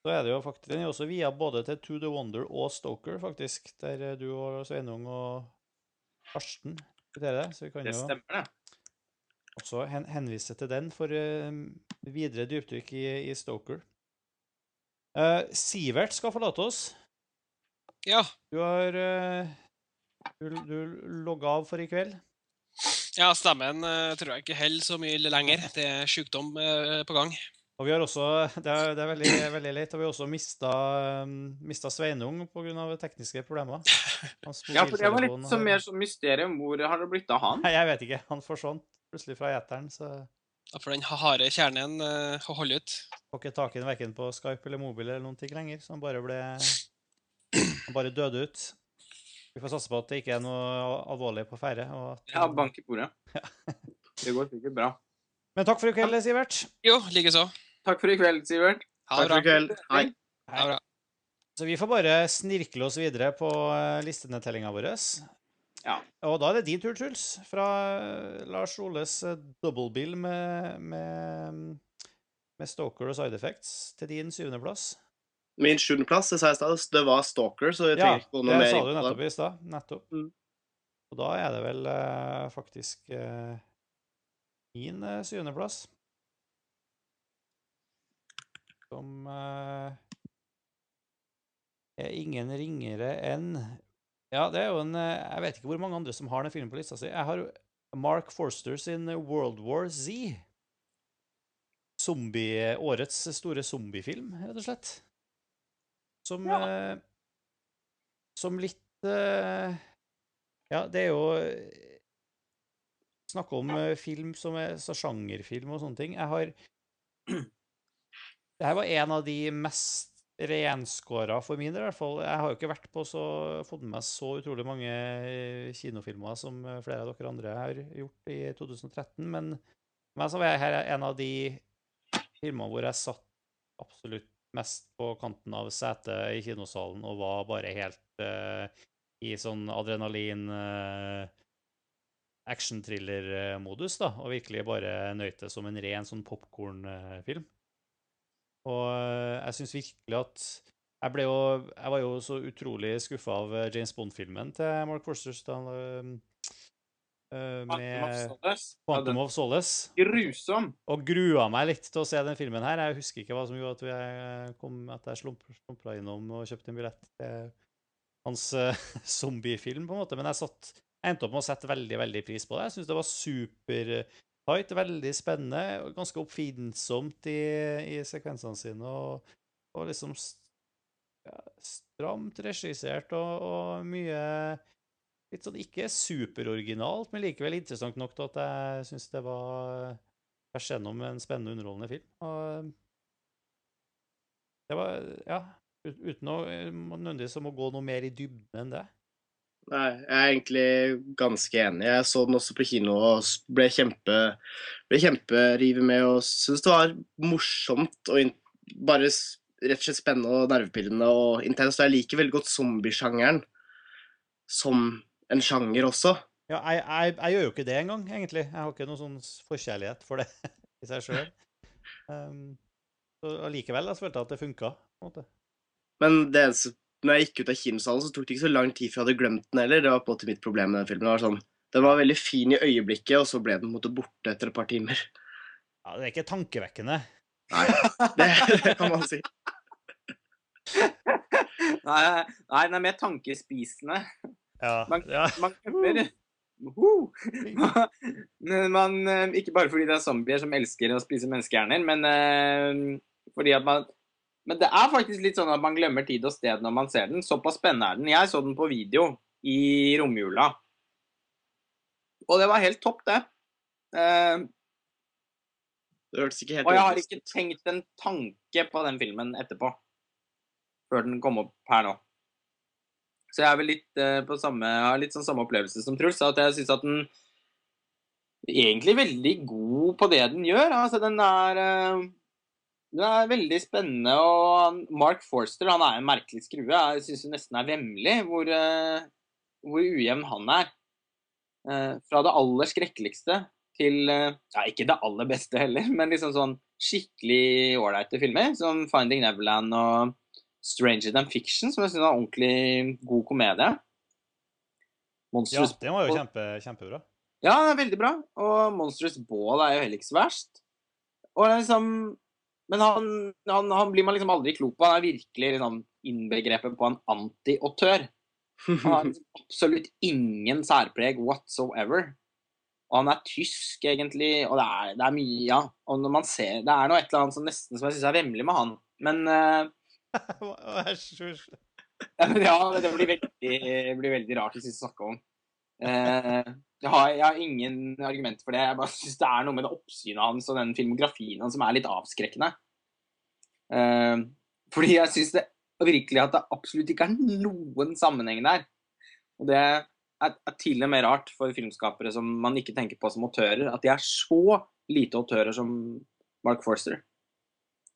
så er det jo faktisk, Den er også via både til To the Wonder og Stoker, faktisk. Der eh, du og Sveinung og Karsten det. Så vi kan Det stemmer, det. Også hen henvise til den for eh, videre dypdykk i, i Stoker. Eh, Sivert skal forlate oss. Ja. Du har eh, du, du logga av for i kveld. ja, stemmen tror jeg ikke holder så mye lenger. Det er sykdom på gang. Og vi har også, det er, det er veldig, veldig leit, og vi har også mista, mista Sveinung pga. tekniske problemer. Ja, for det var litt sånn mer sånn mysterium. Hvor har det blitt av han? Nei, jeg vet ikke. Han forsvant plutselig fra eteren, så Ja, For den harde kjernen uh, å holde ut. får ikke tak i den verken på Skype eller mobil eller noen ting lenger. Så han bare ble Han bare døde ut. Vi får satse på at det ikke er noe alvorlig på ferde. at- Ja, bank i bordet. Det går sikkert bra. Men takk for i kveld, Sivert. Jo, likeså. Takk for i kveld, Sivert. Ha det Takk for i kveld. Hei. Ha det bra. Så vi får bare snirkle oss videre på eh, listenedtellinga vår. Ja. Og da er det din tur, Truls. Fra eh, Lars Oles dobbeltbil double bill med, med, med Stalker og Side Effects til din syvendeplass. Min sjuendeplass, det sa jeg i stad, det var Stalker, så jeg tenker trenger ikke gå det noe mer sa inn du på det. nettopp i stad. Nettopp. Mm. Og da er det vel eh, faktisk eh, min eh, syvendeplass. Som eh, er ingen ringere enn Ja, det er jo en Jeg vet ikke hvor mange andre som har den filmen på lista si. Jeg har Mark Forster sin World War Z. Zombie, årets store zombiefilm, rett og slett. Som Ja. eh, Som litt eh, Ja, det er jo eh, Snakke om eh, film som er så sjangerfilm og sånne ting. Jeg har Det her var en av de mest renskåra for min del, i hvert fall. Jeg har jo ikke vært på så, fått med meg så utrolig mange eh, kinofilmer som eh, flere av dere andre har gjort i 2013, men for meg så var jeg en av de filmene hvor jeg satt absolutt mest på kanten av setet i kinosalen og var bare helt uh, i sånn adrenalin uh, action-thriller-modus, da, og virkelig bare nøyte som en ren sånn popkorn-film. Og eh, jeg syns virkelig at jeg, ble jo, jeg var jo så utrolig skuffa av eh, James Bond-filmen til Mark Forsters da, eh, eh, med Quantum of Solace. Grusom. Og grua meg litt til å se den filmen her. Jeg husker ikke hva som gjorde at, jeg kom, at jeg slump, slumpra innom og kjøpte en billett til hans [laughs] zombiefilm, på en måte. Men jeg satt, jeg endte opp med å sette veldig veldig pris på det. Jeg syns det var supertight, veldig spennende, og ganske oppfinnsomt i, i sekvensene sine. Og, og liksom ja, stramt regissert og, og mye Litt sånn ikke superoriginalt, men likevel interessant nok til at jeg syns det var tvers gjennom en spennende, underholdende film. Og det var Ja. Uten å eh, nødvendigvis å gå noe mer i dybden enn det. Nei, jeg er egentlig ganske enig. Jeg så den også på kino og ble kjempe ble kjemperivet med og syntes det var morsomt og bare rett og slett spennende og nervepirrende og intenst. Og jeg liker veldig godt zombiesjangeren som en sjanger også. Ja, jeg, jeg, jeg gjør jo ikke det engang, egentlig. Jeg har ikke noen sånn forkjærlighet for det [laughs] i seg sjøl. Um, [laughs] så allikevel jeg følte at det funka. Men det eneste, når jeg gikk ut av kinosalen, så tok det ikke så lang tid før jeg hadde glemt den heller. Det var på en måte mitt problem med den filmen. Det var sånn, den var veldig fin i øyeblikket, og så ble den på en måte borte etter et par timer. Ja, det er ikke tankevekkende. Nei, det, det kan man si. Nei, nei, den er mer tankespisende. Ja, Man- ja. Man glemmer! Men man, eh, Ikke bare fordi det er zombier som elsker å spise menneskehjerner, men eh, fordi at man Men det er faktisk litt sånn at man glemmer tid og sted når man ser den. Såpass spennende er den. Jeg så den på video i romjula. Og det var helt topp, det. Uh, Det hørtes ikke helt og jeg har ikke tenkt en tanke på den filmen etterpå. Før den kom opp her nå. Så jeg litt uh, på samme, jeg har litt sånn samme opplevelse som Truls. At jeg syns at den egentlig er veldig god på det den gjør. Altså, den er eh, Den er veldig spennende, og Mark Forster han er en merkelig skrue. Jeg syns nesten er vemmelig hvor, eh, hvor ujevn han er. Eh, fra det aller skrekkeligste til eh, Ja, ikke det aller beste heller, [laughs] men liksom sånn skikkelig ålreite filmer. Som 'Finding Neverland' og 'Stranger Than Fiction', som jeg syns er en ordentlig god komedie. ja, det den var jo kjempe, kjempebra. Ja, veldig bra. Og 'Monstrous Ball' er jo heller ikke så verst. Og det liksom Men han, han, han blir man liksom aldri klok på. Han er virkelig liksom innbegrepet på en anti-autør. Han har liksom absolutt ingen særpreg whatsoever. Og han er tysk, egentlig, og det er, det er mye Ja. Og når man ser Det er noe et eller annet som nesten som jeg syns er vemmelig med han. Men [laughs] æsj. [laughs] ja, men ja, det blir veldig, blir veldig rart skal snakke om. Eh, jeg, har, jeg har ingen argument for det. Jeg bare syns det er noe med det oppsynet hans og den filmografien hans som er litt avskrekkende. Eh, fordi jeg syns virkelig at det absolutt ikke er noen sammenheng der. Og det er, er til og med rart for filmskapere som man ikke tenker på som autører, at de er så lite autører som Mark Forster.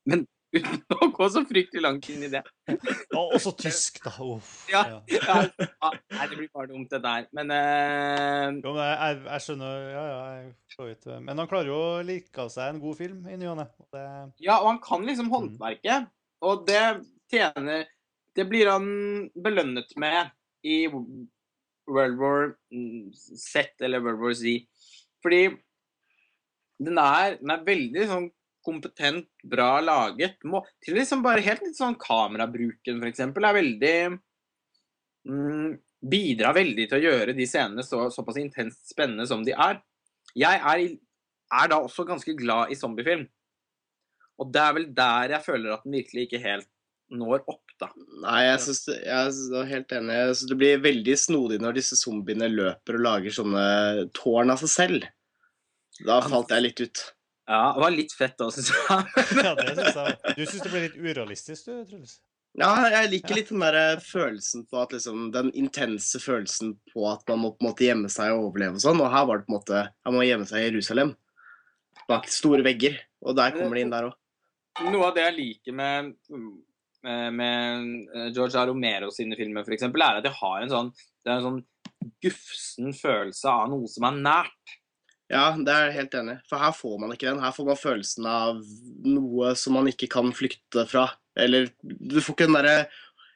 Men uten å gå så fryktelig langt inn i det. Og også tysk, da. Uff. Ja. Ja. Ja, ja, nei, det blir bare dumt, det der. Men uh... Jo, men jeg, jeg, skjønner Ja, ja, jeg. Men han klarer jo å like av seg en god film i ny og ne. det- Ja, og han kan liksom håndverket. Og det tjener Det blir han belønnet med i World War Z eller World War Z. Fordi den er, den er veldig sånn kompetent, bra laget. Må, til liksom bare helt litt sånn kamerabruken, eksempel, er veldig mm, Bidrar veldig til å gjøre de scenene så, såpass intenst spennende som de er. Jeg er, er da også ganske glad i zombiefilm. Og det er vel der jeg føler at den virkelig ikke helt når opp, da. Nei, jeg synes jeg er helt enig. Jeg synes det blir veldig snodig når disse zombiene løper og lager sånne tårn av seg selv. Da falt jeg litt ut. Ja, det var litt fett da, syns jeg. [laughs] Ja, det synes jeg. [laughs] Du syns det ble litt urealistisk, du, Truls? Ja, jeg liker litt den der eh, følelsen på at liksom Den intense følelsen på at man må på en måte gjemme seg og overleve og sånn. Og her var det på en måte Man må gjemme seg i Jerusalem. Bak store vegger. Og der kommer de inn der òg. Noe av det jeg liker med, med, med eh, George A. Romero sine filmer, f.eks., er at de har en sånn, det er en sånn gufsen følelse av noe som er nært. Ja, det er jeg helt enig. For her får man ikke den. Her får man følelsen av noe som man ikke kan flykte fra. Eller du får ikke den derre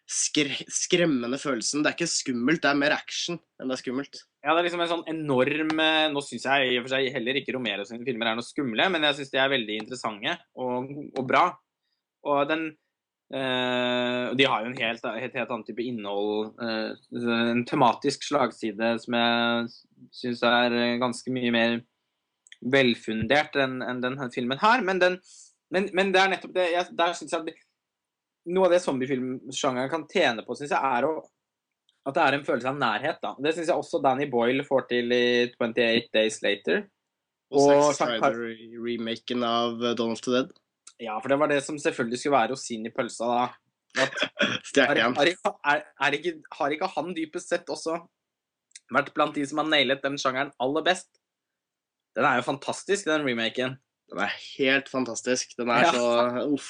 skre skremmende følelsen. Det er ikke skummelt, det er mer action enn det er skummelt. Ja, det er liksom en sånn enorm eh, Nå syns jeg i og for seg heller ikke Romero sine filmer er noe skumle, men jeg syns de er veldig interessante og, og bra. Og den eh, De har jo en helt, helt, helt annen type innhold. Uh, en tematisk slagside som jeg syns er ganske mye mer velfundert enn en denne filmen her. Men, den, men, men det er nettopp det jeg, Der synes jeg at noe av det zombiefilmsjangeren kan tjene på, syns jeg, er å at det er en følelse av nærhet. da. Det syns jeg også Danny Boyle får til i 28 Days Later. Og Og Zack Snyder-remaken av Donald the Dead. Ja, for det var det som selvfølgelig skulle være rosinen i pølsa, da. At, [laughs] er, er, er ikke, har ikke han dypest sett også vært blant de som har nailet den sjangeren aller best? Den er jo fantastisk, den remaken. Den er helt fantastisk. Den er Ja. så Uff.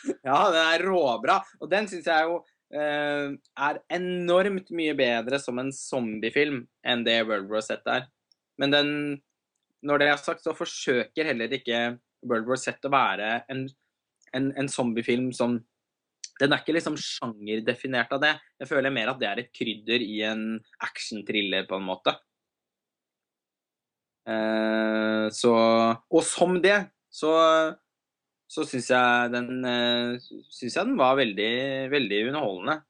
[laughs] Ja, den er råbra. Og den syns jeg jo eh, er enormt mye bedre som en zombiefilm enn det World War Z er. Men den, når det er sagt, så forsøker heller ikke World War Z å være en, en, en zombiefilm som Den er ikke liksom sjangerdefinert av det. Jeg føler mer at det er et krydder i en actionthriller, på en måte. Eh, så Og som det, så så syns jeg den eh, syns jeg den var veldig, veldig underholdende.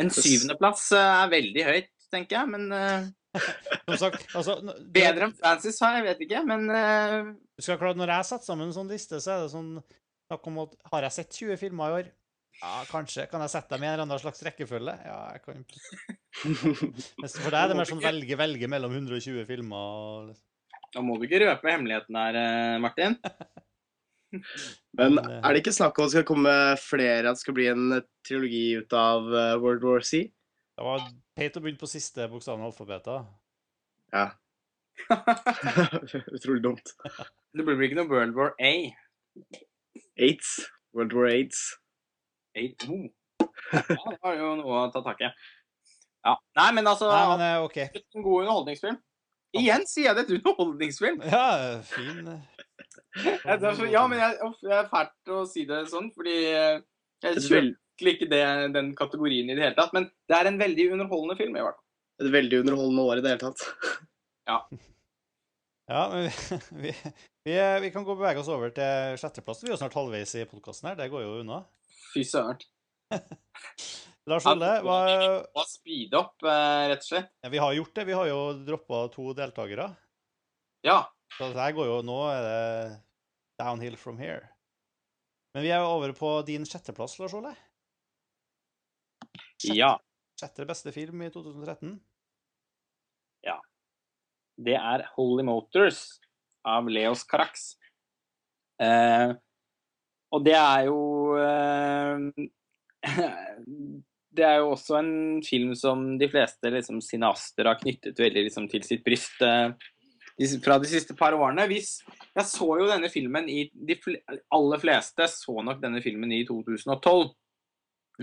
En syvendeplass eh, er veldig høyt, tenker jeg, men eh, Som sagt, altså du- bedre enn Francis har jeg vet ikke, men uh... Du skal klare, Når jeg setter sammen en sånn liste, så er det sånn snakk om at Har jeg sett 20 filmer i år? Ja, kanskje. Kan jeg sette dem i en eller annen slags rekkefølge? Ja, jeg kan [laughs] Mens For deg er det mer sånn velge, velge mellom 120 filmer da må du ikke røpe hemmeligheten her, eh, Martin. [laughs] Men eh, er det ikke snakk om at det skal komme flere, at det skal bli en trilogi ut av World War C? Det var peit å begynne på siste bokstaven i alfabetet. Ja. [laughs] Utrolig dumt. Det blir vel ikke noe World War A. Aids. World War Aids. Aids. oh. [laughs] Ja, det var jo noe å ta tak i. Ja. Nei, men altså Nei, men eh, OK. En god underholdningsfilm. Igjen sier jeg det, et underholdningsfilm. Ja, fin. [laughs] Ja, er ja, men jeg, jeg er fælt å si det sånn, fordi eh, jeg kjøper egentlig ikke det, den kategorien i det hele tatt. Men det er en veldig underholdende film, i hvert fall. et veldig underholdende år i det hele tatt. [laughs] Ja, men [laughs] vi, vi, vi, kan gå og bevege oss over til sjetteplass. Vi er jo snart halvveis i podkasten her. Det går jo unna. Fy søren. [laughs] Lars Olle, hva, Må speede opp, eh, rett og slett. ja, vi har gjort det. Vi har jo droppa to deltakere. Ja. Så det her går jo Nå er det downhill from here. Men vi er over på din sjetteplass, Lars Olle. Ja. Sjette beste film i 2013. Ja. Det er Holy Motors av Leos Carax. Eh, og det er jo eh, [laughs] Det er jo også en film som de fleste liksom, cineaster har knyttet veldig liksom, til sitt bryst eh, fra de siste par årene. Hvis, jeg så jo denne filmen i De aller fleste så nok denne filmen i 2012.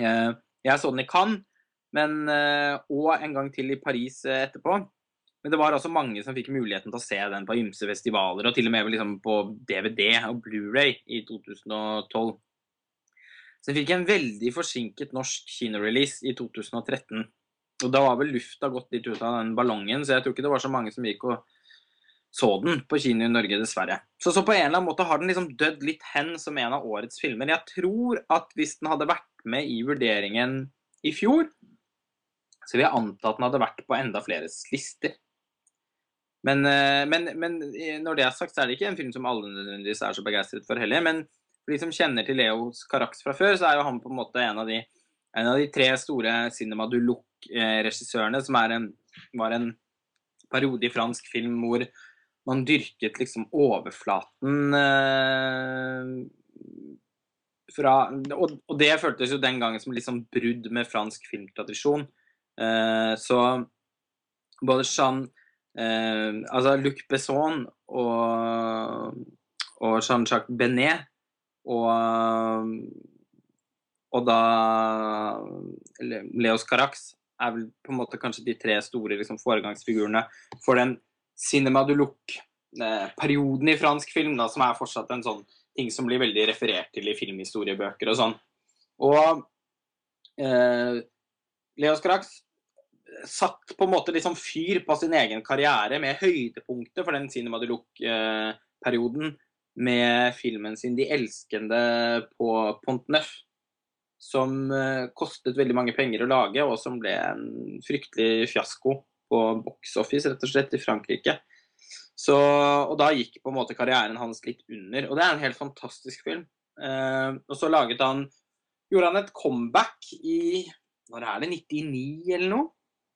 Eh, jeg så den i Cannes, men, eh, og en gang til i Paris eh, etterpå. Men det var også mange som fikk muligheten til å se den på ymse festivaler, og til og med liksom på DVD og Blu-ray i 2012. Så den fikk en veldig forsinket norsk kinorelease i 2013. Og da var vel lufta gått litt ut av den ballongen, så jeg tror ikke det var så mange som gikk og så den på kino i Norge, dessverre. Så, så på en eller annen måte har den liksom dødd litt hen som en av årets filmer. Jeg tror at hvis den hadde vært med i vurderingen i fjor, så vil jeg anta at den hadde vært på enda fleres lister. Men, eh, men, men eh, når det er sagt, så er det ikke en film som alle nødvendigvis er så begeistret for heller. Men for de som kjenner til Leos Carax fra før, så er jo han på en måte en av de, en av de tre store Cinema du Look-regissørene, som er en, var en periode i fransk film hvor man dyrket liksom overflaten eh, fra og, og det føltes jo den gangen som liksom brudd med fransk filmtradisjon. Eh, så både Jean eh, Altså Luc Besson og, og Jean-Jacques Benet og, og da Leos Carax er vel på en måte kanskje de tre store liksom, foregangsfigurene for den cinema du look-perioden i fransk film, da, som er fortsatt en sånn ting som blir veldig referert til i filmhistoriebøker og sånn. Og eh, Leos Carax satt på en måte liksom fyr på sin egen karriere med høydepunktet for den Cinema de Luc-perioden med filmen sin 'De elskende' på Pont Neuf. Som eh, kostet veldig mange penger å lage, og som ble en fryktelig fiasko på box office, rett og slett, i Frankrike. Så, og da gikk på en måte karrieren hans litt under. Og det er en helt fantastisk film. Eh, og så laget han Gjorde han et comeback i Når er det? 99 eller noe?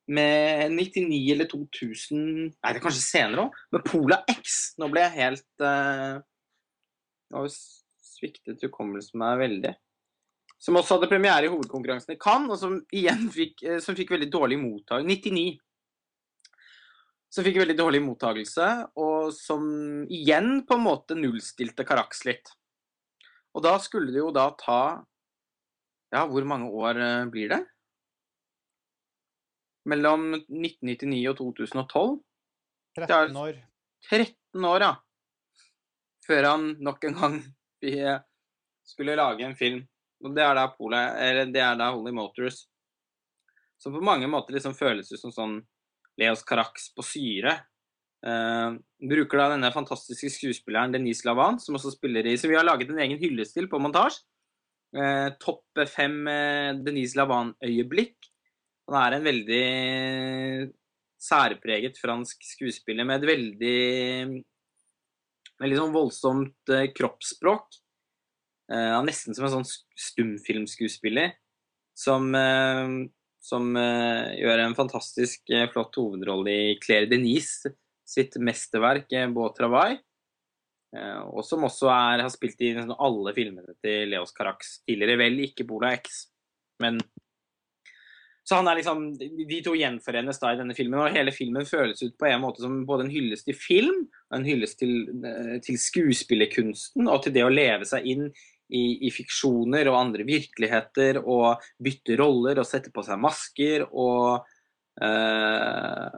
Med 99 eller 2000 Nei, det er kanskje senere òg. Med Pola X. Nå ble jeg helt eh, Nå sviktet hukommelsen meg veldig. Som også hadde premiere i hovedkonkurransen i Cannes, og som igjen fikk, eh, som fikk veldig dårlig mottakelse 99 som fikk veldig dårlig mottagelse, og som igjen på en måte nullstilte Carax litt. Og da skulle det jo da ta Ja, hvor mange år eh, blir det? Mellom 1999 og 2012? er- 13 år. 13 år, ja. Før han nok en gang [laughs] vi eh, skulle lage en film. Og det er da Pola, eller det er da Holy Motors. Som på mange måter liksom føles ut som sånn Leos Carax på syre. Uh, bruker da denne fantastiske skuespilleren Denise Lavan, som også spiller i Så vi har laget en egen hyllestil på montasje. Uh, Topp fem uh, Denise Lavan-øyeblikk. Han er en veldig særpreget fransk skuespiller med et veldig Veldig sånn voldsomt kroppsspråk. Han er nesten som en sånn stumfilmskuespiller som, som eh, gjør en fantastisk eh, flott hovedrolle i Claire Denise sitt mesterverk eh, Beau Travail. Og som også er, har spilt i nesten alle filmene til Leos Carax tidligere. Vel ikke Bola X, men så han er liksom, De to gjenforenes da i denne filmen, og hele filmen føles ut på en måte som både en hyllest til film, en hyllest til, til skuespillerkunsten og til det å leve seg inn i, i fiksjoner og andre virkeligheter og bytte roller og sette på seg masker og eh,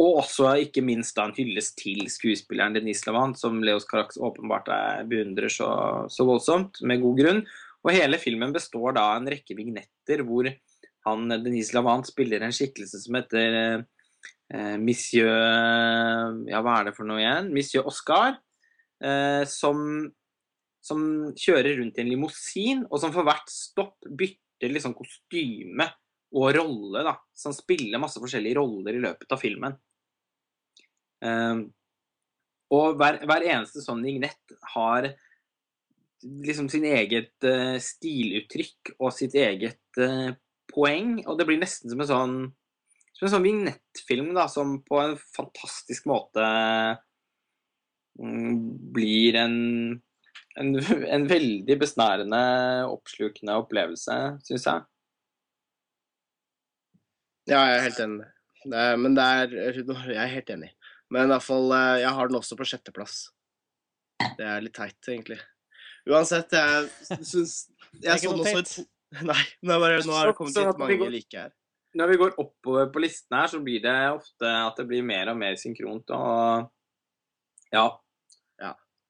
og også ikke minst da en hyllest til skuespilleren Denise Lavant, som Leos Carax åpenbart er, beundrer så, så voldsomt, med god grunn. Og hele filmen består da av en rekke vignetter hvor han, Denise Lavant spiller en skikkelse som heter eh, Monsieur Ja, hva er det for noe igjen? Monsieur Oscar. Eh, som, som kjører rundt i en limousin, og som for hvert stopp bytter liksom kostyme og rolle. da, Som spiller masse forskjellige roller i løpet av filmen. Um, og hver, hver eneste sånn vignett har liksom sin eget uh, stiluttrykk og sitt eget uh, poeng, og det blir nesten som en sånn som en sånn vignettfilm da, som på en fantastisk måte um, blir en, en, en veldig besnærende, oppslukende opplevelse, syns jeg. Ja, jeg er helt enig. Det er, men det er Jeg er helt enig. Men i hvert fall, eh, jeg har den også på sjetteplass. Det er litt teit, egentlig. Uansett, jeg syns [laughs] Jeg så den også i [laughs] Nei, nå, er bare, nå har det kommet litt mange går- like her. Når vi går oppover på listene her, så blir det ofte at det blir mer og mer synkront. og ja.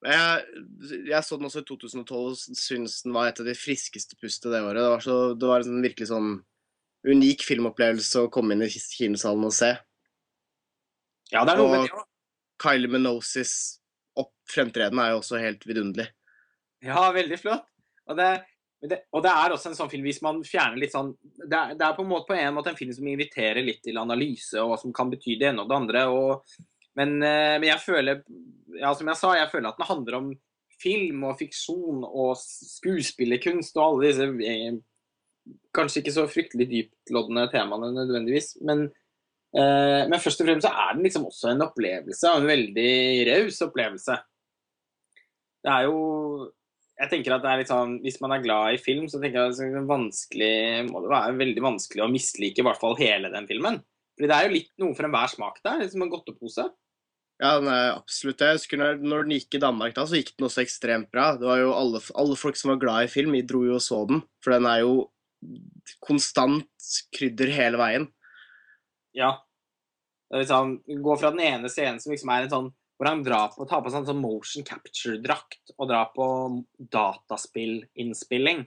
Jeg, jeg så den også i 2012 og syns den var et av de friskeste pustet det året. Det var, så, det var en virkelig sånn unik filmopplevelse å komme inn i kinosalen og se. ja, det er noe med Og- det òg. Kylie Minosis fremtreden er jo også helt vidunderlig. Ja, veldig flott. Og det, det, og det er også en sånn film hvis man fjerner litt sånn Det er, det er på en måte på en måte en film som inviterer litt til analyse, og hva som kan bety det ene og det andre. og men, eh, men jeg føler ja, som jeg sa, jeg føler at den handler om film og fiksjon og skuespillerkunst og alle disse eh, kanskje ikke så fryktelig dyptloddende temaene nødvendigvis. Men, eh, men først og fremst så er den liksom også en opplevelse, en veldig raus opplevelse. Det er jo jeg tenker at det er litt sånn, Hvis man er glad i film, så tenker jeg at det vanskelig, må det være veldig vanskelig å mislike i hvert fall hele den filmen. Fordi det er jo litt noe for enhver smak der. Liksom en godtepose. Ja, absolutt det. Jeg husker når, den gikk i Danmark, da, så gikk den også ekstremt bra. Det var jo alle, alle folk som var glad i film, de dro jo og så den. For den er jo konstant krydder hele veien. Ja. Liksom, Gå fra den ene scenen som liksom er en sånn hvor han drar på, tar på seg en sånn motion capture-drakt og drar på dataspillinnspilling.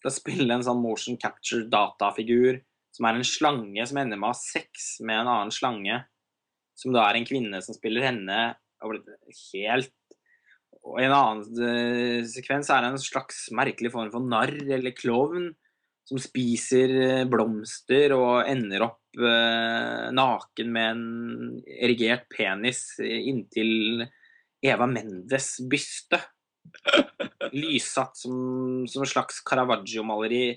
Da å spille en sånn motion capture-datafigur som er en slange som ender med å ha sex med en annen slange. Som da er en kvinne som spiller henne helt Og i en annen eh, sekvens er det en slags merkelig form for narr eller klovn som spiser eh, blomster og ender opp eh, naken med en erigert penis inntil Eva Mendes byste. [laughs] Lyssatt som, som en slags Caravaggio-maleri.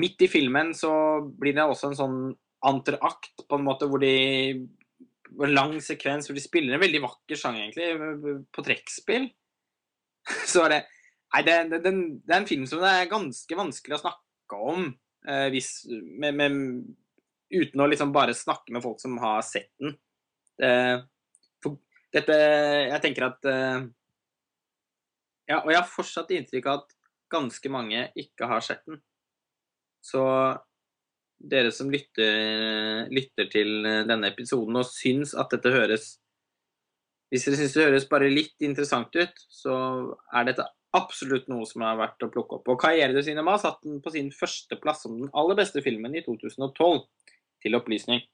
Midt i filmen så blir det også en sånn anterakt, på en måte, hvor de lang sekvens hvor de spiller en veldig vakker sang, egentlig, på trekkspill. [laughs] Så er det Nei, det, det, det, det er en film som det er ganske vanskelig å snakke om eh, hvis, med, med, uten å liksom bare snakke med folk som har sett den. Eh, for dette Jeg tenker at eh, Ja, og jeg har fortsatt inntrykk av at ganske mange ikke har sett den. Så dere som lytter, lytter til denne episoden og syns at dette høres Hvis dere syns det høres bare litt interessant ut, så er dette absolutt noe som er verdt å plukke opp. Og Kahier de Cinema satte den på sin førsteplass som den aller beste filmen i 2012, til opplysning.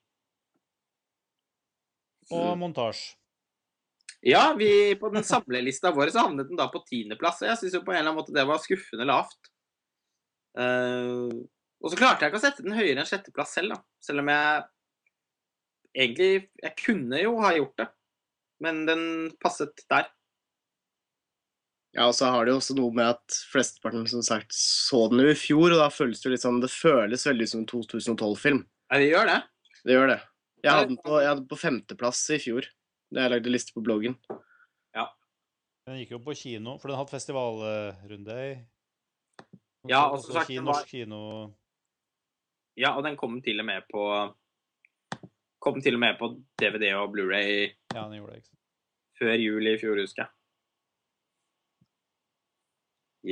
Og montasje. Ja, vi, på den samlelista vår så havnet den da på tiendeplass. Og jeg syns jo på en eller annen måte det var skuffende lavt. Eh, og så klarte jeg ikke å sette den høyere enn sjetteplass selv, da. Selv om jeg egentlig Jeg kunne jo ha gjort det, men den passet der. Ja, og så har det jo også noe med at flesteparten som sagt så den jo i fjor, og da føles det litt sånn Det føles veldig som en 2012-film. Ja, det gjør det. Det gjør det. Jeg hadde den på, jeg hadde den på femteplass i fjor, da jeg lagde liste på bloggen. Ja. Den gikk jo på kino, for den hadde festivalrunde i Ja, og så sagt, var- norsk kino Ja, og den kom til og med på Kom til og med på DVD og Blu-ray Ja, den gjorde det. ikke sant? før jul i fjor, husker jeg.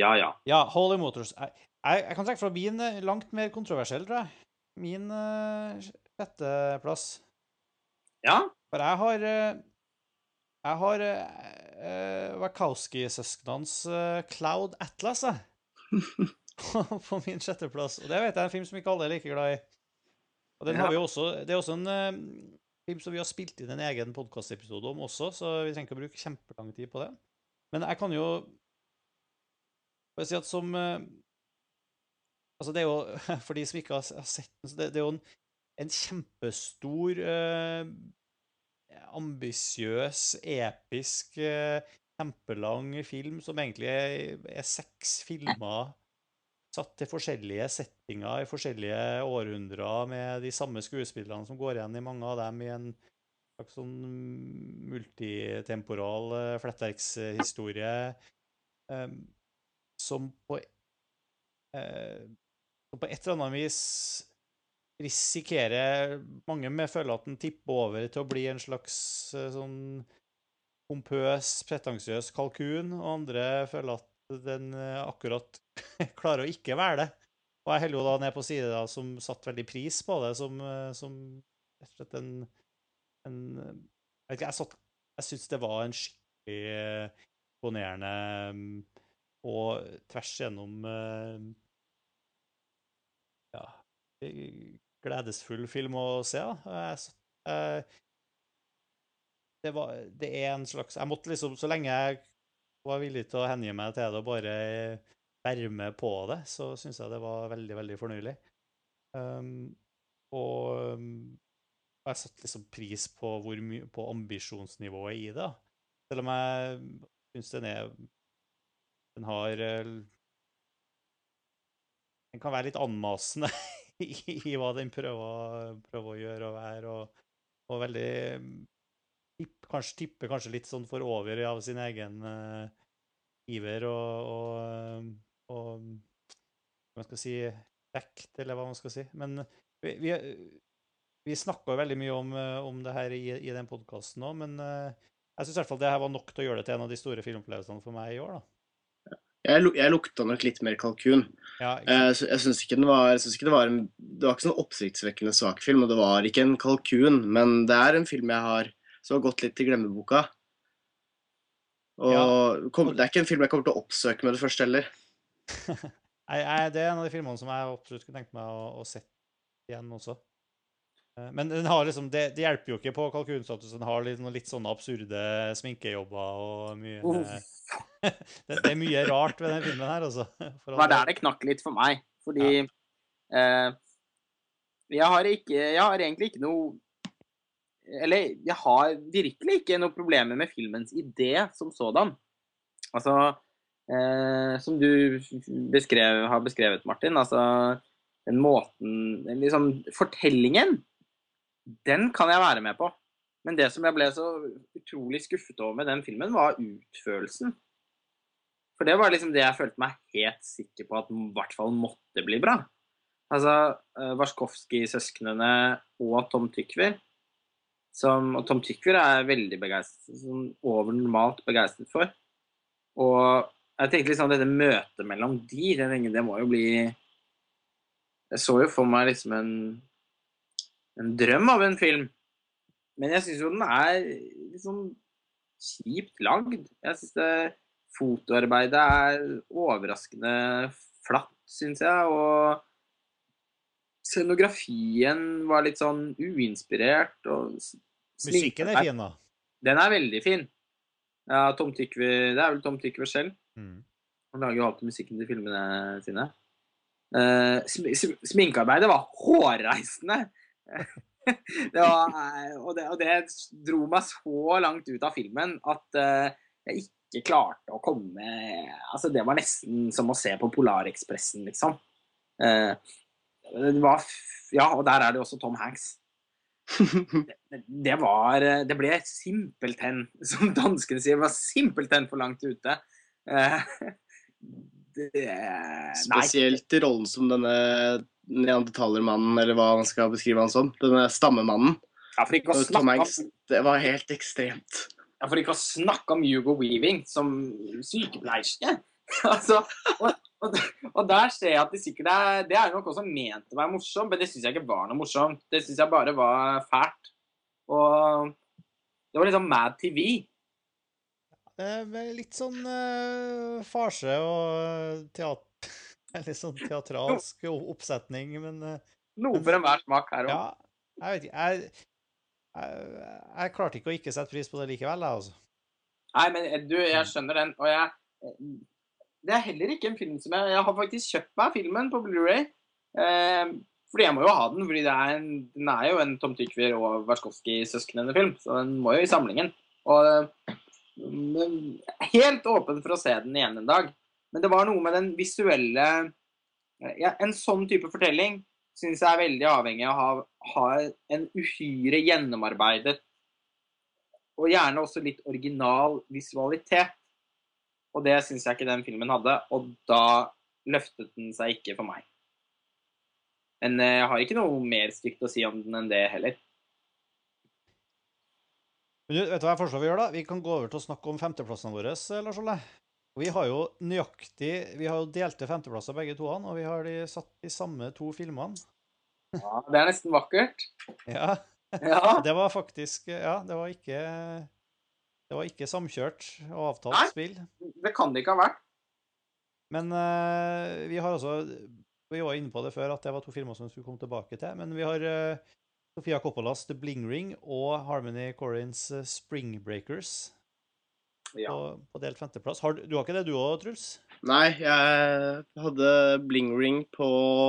Ja, ja. Ja, Holy Motors. Jeg, jeg, jeg kan trekke fra min eh, langt mer kontroversiell, tror jeg. Min uh, sjetteplass. Ja, For jeg har eh, Jeg har uh, Wachowski-søsknenes uh, Cloud Atlas, jeg. [laughs] på min sjetteplass. Og det vet jeg er en film som ikke alle er like glad i. Og den har vi også, Det er også en uh, film som vi har spilt inn en egen podkastepisode om også, så vi trenger ikke å bruke kjempelang tid på det. Men jeg kan jo bare si at som uh, Altså, det er jo [laughs] For de som ikke har, sett den, det, det er jo en, en kjempestor, uh, ambisiøs, episk, kjempelang film som egentlig er, er seks filmer satt til forskjellige settinger i forskjellige århundrer med de samme skuespillerne som går igjen i mange av dem i en slags sånn multitemporal eh, flettverkshistorie eh, som på eh, som på et eller annet vis risikerer Mange med føler at den tipper over til å bli en slags sånn pompøs, pretensiøs kalkun, og andre føler at den eh, akkurat [laughs] klarer å ikke være det. Og jeg holder jo da ned på sida som satte veldig pris på det, som, eh, som rett og slett en, en eh, Jeg vet ikke, jeg, satt, jeg syns det var en skikkelig imponerende mm, og tvers gjennom ja, gledesfull film å se. Da. Jeg, det, var, det er en slags Jeg måtte liksom, så lenge jeg var villig til å hengi meg til det og bare være med på det, så syns jeg det var veldig, veldig fornøyelig. Um, og jeg satte liksom pris på på ambisjonsnivået i det. Selv om jeg syns den er Den har eh, Den kan være litt anmasende [laughs] i, i hva den prøver, prøver å gjøre og være, og, og veldig tipp, kanskje, tipper kanskje litt sånn for over av sin egen uh, iver og, og, og Hva man skal si vekt, eller hva man skal si. Men vi, vi, vi snakka veldig mye om, eh, om det her i, i den podkasten òg, men uh, jeg syns i hvert fall det her var nok til å gjøre det til en av de store filmopplevelsene for meg i år. da. Jeg, jeg lukta nok litt mer kalkun. Ja, så jeg syns ikke den var, jeg ikke det var en Det var ikke sånn oppsiktsvekkende svak film, og det var ikke en kalkun, men det er en film jeg har som har gått litt til glemmeboka. Og Ja. kom, det er ikke en film jeg kommer til å oppsøke med det første heller. [laughs] Nei, det er en av de filmene som jeg absolutt kunne tenkt meg å, å sett igjen også. Eh, Men den har liksom, det, det hjelper jo ikke på kalkunstatus. Den har litt, noen litt sånne absurde sminkejobber og mye oh. [laughs] det, det er mye rart ved den filmen her, altså. Det var der det knakk litt for meg. Fordi eh, jeg har ikke Jeg har egentlig ikke noe Eller jeg har virkelig ikke noe problemer med filmens idé som sådan. Altså eh, Som du beskrev, har beskrevet, Martin. Altså den måten Liksom Fortellingen, den kan jeg være med på. Men det som jeg ble så utrolig skuffet over med den filmen, var utførelsen. For det var liksom det jeg følte meg helt sikker på at i hvert fall måtte bli bra. Altså uh, Warskowski-søsknene og Tom Tykver. Som, Tom Tykver er veldig begeistret, sånn over normalt begeistret for. Og Jeg tenkte liksom dette møtet mellom de, tenkte, det må jo bli Jeg så jo for meg liksom en, en drøm av en film. Men jeg syns jo den er liksom kjipt lagd. Jeg syns fotoarbeidet er overraskende flatt, syns jeg. Og scenografien var litt sånn uinspirert. Og Musikken er fin, da. Den er veldig fin. Ja, Tom Tykve, det er vel Tom Tykve selv. Mm. Han lager jo alltid musikken til filmene sine. Uh, sm sm sminkearbeidet var hårreisende. [laughs] det var, eh, og, det, og det dro meg så langt ut av filmen at uh, jeg ikke klarte å komme Altså, det var nesten som å se på Polarekspressen, liksom. Eh, det var Ja, og der er det også Tom Hanks. Det, det var eh, Det ble simpelthen, som danskene sier, det var simpelthen for langt ute. Eh, det. Spesielt i rollen som denne neandertalermannen, eller hva man skal beskrive han som. Denne stammemannen. Ja, for ikke å snakke Hanks, om, det var helt ekstremt. ja, for ikke å snakke om Hugo Weaving som sykepleierske. [laughs] altså, og, og, og der ser jeg at det sikkert er Det er nok også ment å være morsomt, men det syns jeg ikke var noe morsomt. Det syns jeg bare var fælt. Og det var liksom Mad TV. Med litt sånn uh, farse og teater... [laughs] Litt sånn teatralsk oppsetning, men eh, Noe for enhver smak her òg. ja, jeg vet ikke. Jeg, jeg, jeg klarte ikke å ikke sette pris på det likevel, jeg, altså. Nei, men eh, du, jeg skjønner den. Og jeg Det er heller ikke en film som jeg Jeg har faktisk kjøpt meg filmen på Blu-ray. Eh, fordi jeg må jo ha den, fordi det er en, den er jo en Tom Tykver og Warskowski-søsknene-film. Så den må jo i samlingen. Og helt åpen for å se den igjen en dag. Men det var noe med den visuelle ja, En sånn type fortelling syns jeg er veldig avhengig av å ha, ha en uhyre gjennomarbeidet og gjerne også litt original visualitet. Og det syns jeg ikke den filmen hadde, og da løftet den seg ikke for meg. Men eh, jeg har ikke noe mer stygt å si om den enn det heller. Men du, vet du hva jeg foreslår vi gjør, da? Vi kan gå over til å snakke om femteplassene våre, eh, Lars Olle. Vi har jo nøyaktig Vi har jo delte femteplasser begge to, og vi har de satt de samme to filmene. Ja, det er nesten vakkert. Ja, Ja. det var faktisk Ja, det var ikke Det var ikke samkjørt og avtalt Nei. spill. Det kan det ikke ha vært. Men uh, vi har altså Vi var inne på det før, at det var to filmer som vi skulle komme tilbake til. Men vi har uh, Sofia Coppolas The Bling Ring og Harmony Corrins eh, Spring Breakers Ja. på, på delt femteplass. Har, du har ikke det du òg, Truls? Nei, jeg hadde Bling Ring på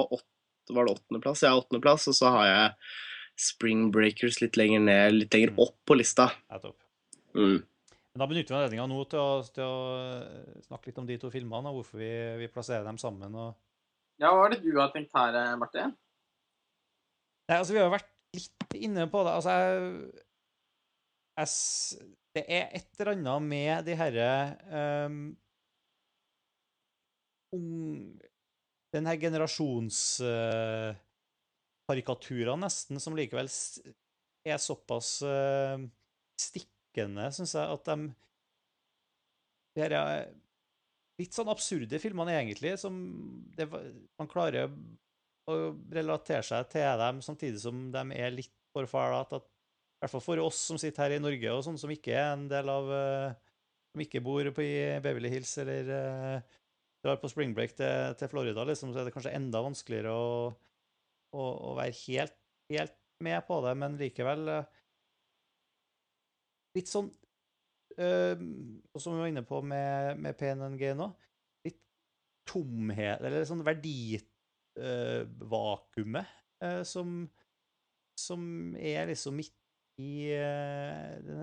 åtte, var det åttendeplass. Jeg har åttendeplass, og så har jeg Spring Breakers litt lenger ned, litt lenger opp på lista. Nettopp. Mm. Men da benytter vi anledninga nå til å, til å eh, snakke litt om de to filmene, og hvorfor vi, vi plasserer dem sammen. og ja, hva er det du har tenkt her, Martin? Nei, altså, vi har jo vært litt inne på det. Altså, jeg, jeg Det er et eller annet med de herre um, ung, Den her generasjonskarikaturene, nesten, som likevel er såpass eh, stikkende, syns jeg, at de De eh, litt sånn absurde filmene, egentlig, som det, man klarer å relatere seg til dem samtidig som de er litt forfæla. I hvert fall for oss som sitter her i Norge, og sånn som ikke er en del av eh, Som ikke bor på i Beverly Hills eller eh, drar på spring break til, til Florida, liksom, så er det kanskje enda vanskeligere å, å, å være helt, helt med på det, men likevel Litt sånn eh, Og som vi var inne på med, med PNNG nå, litt tomhet, eller sånn verdivakuumet eh, som, som er liksom midt i eh, den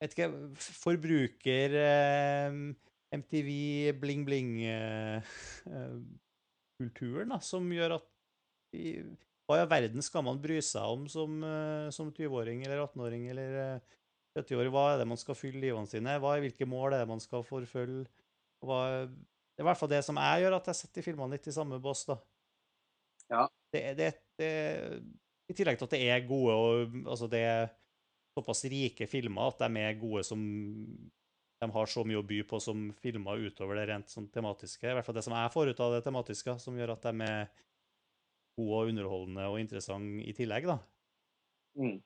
Jeg vet ikke Forbruker eh, MTV bling-bling-kulturen, [laughs] da, som gjør at i, Hva i all verden skal man bry seg om som, eh, som 20-åring eller 18-åring eller eh, 70-åring? Hva er det man skal fylle livene sine? Hva er, hvilke mål er det man skal forfølge? Hva, det er i hvert fall det som jeg gjør, at jeg setter filmene litt i samme bås, da. Ja. Det, det, det, I tillegg til at det er gode og altså det er såpass rike filmer at de er gode som de har så mye å by på som filmer utover det rent sånn tematiske. I hvert fall det som jeg får ut av det tematiske, som gjør at de er gode og underholdende og interessant i tillegg, da. Mm.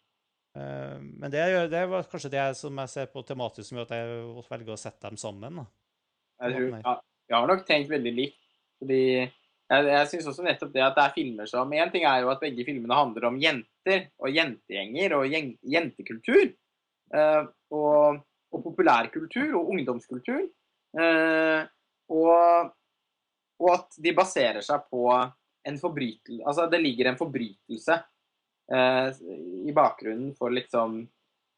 Eh, Men det, det var kanskje det som jeg ser på tematisk, som gjør at jeg velger å sette dem sammen. da. Jeg, tror, jeg, jeg har nok tenkt veldig likt. Fordi jeg, jeg syns også nettopp det at det er filmer som En ting er jo at begge filmene handler om jenter og jentegjenger og gjeng, jentekultur. eh, og, og populærkultur og ungdomskultur. eh, og, og at de baserer seg på en forbrytelse Altså det ligger en forbrytelse eh, i bakgrunnen for liksom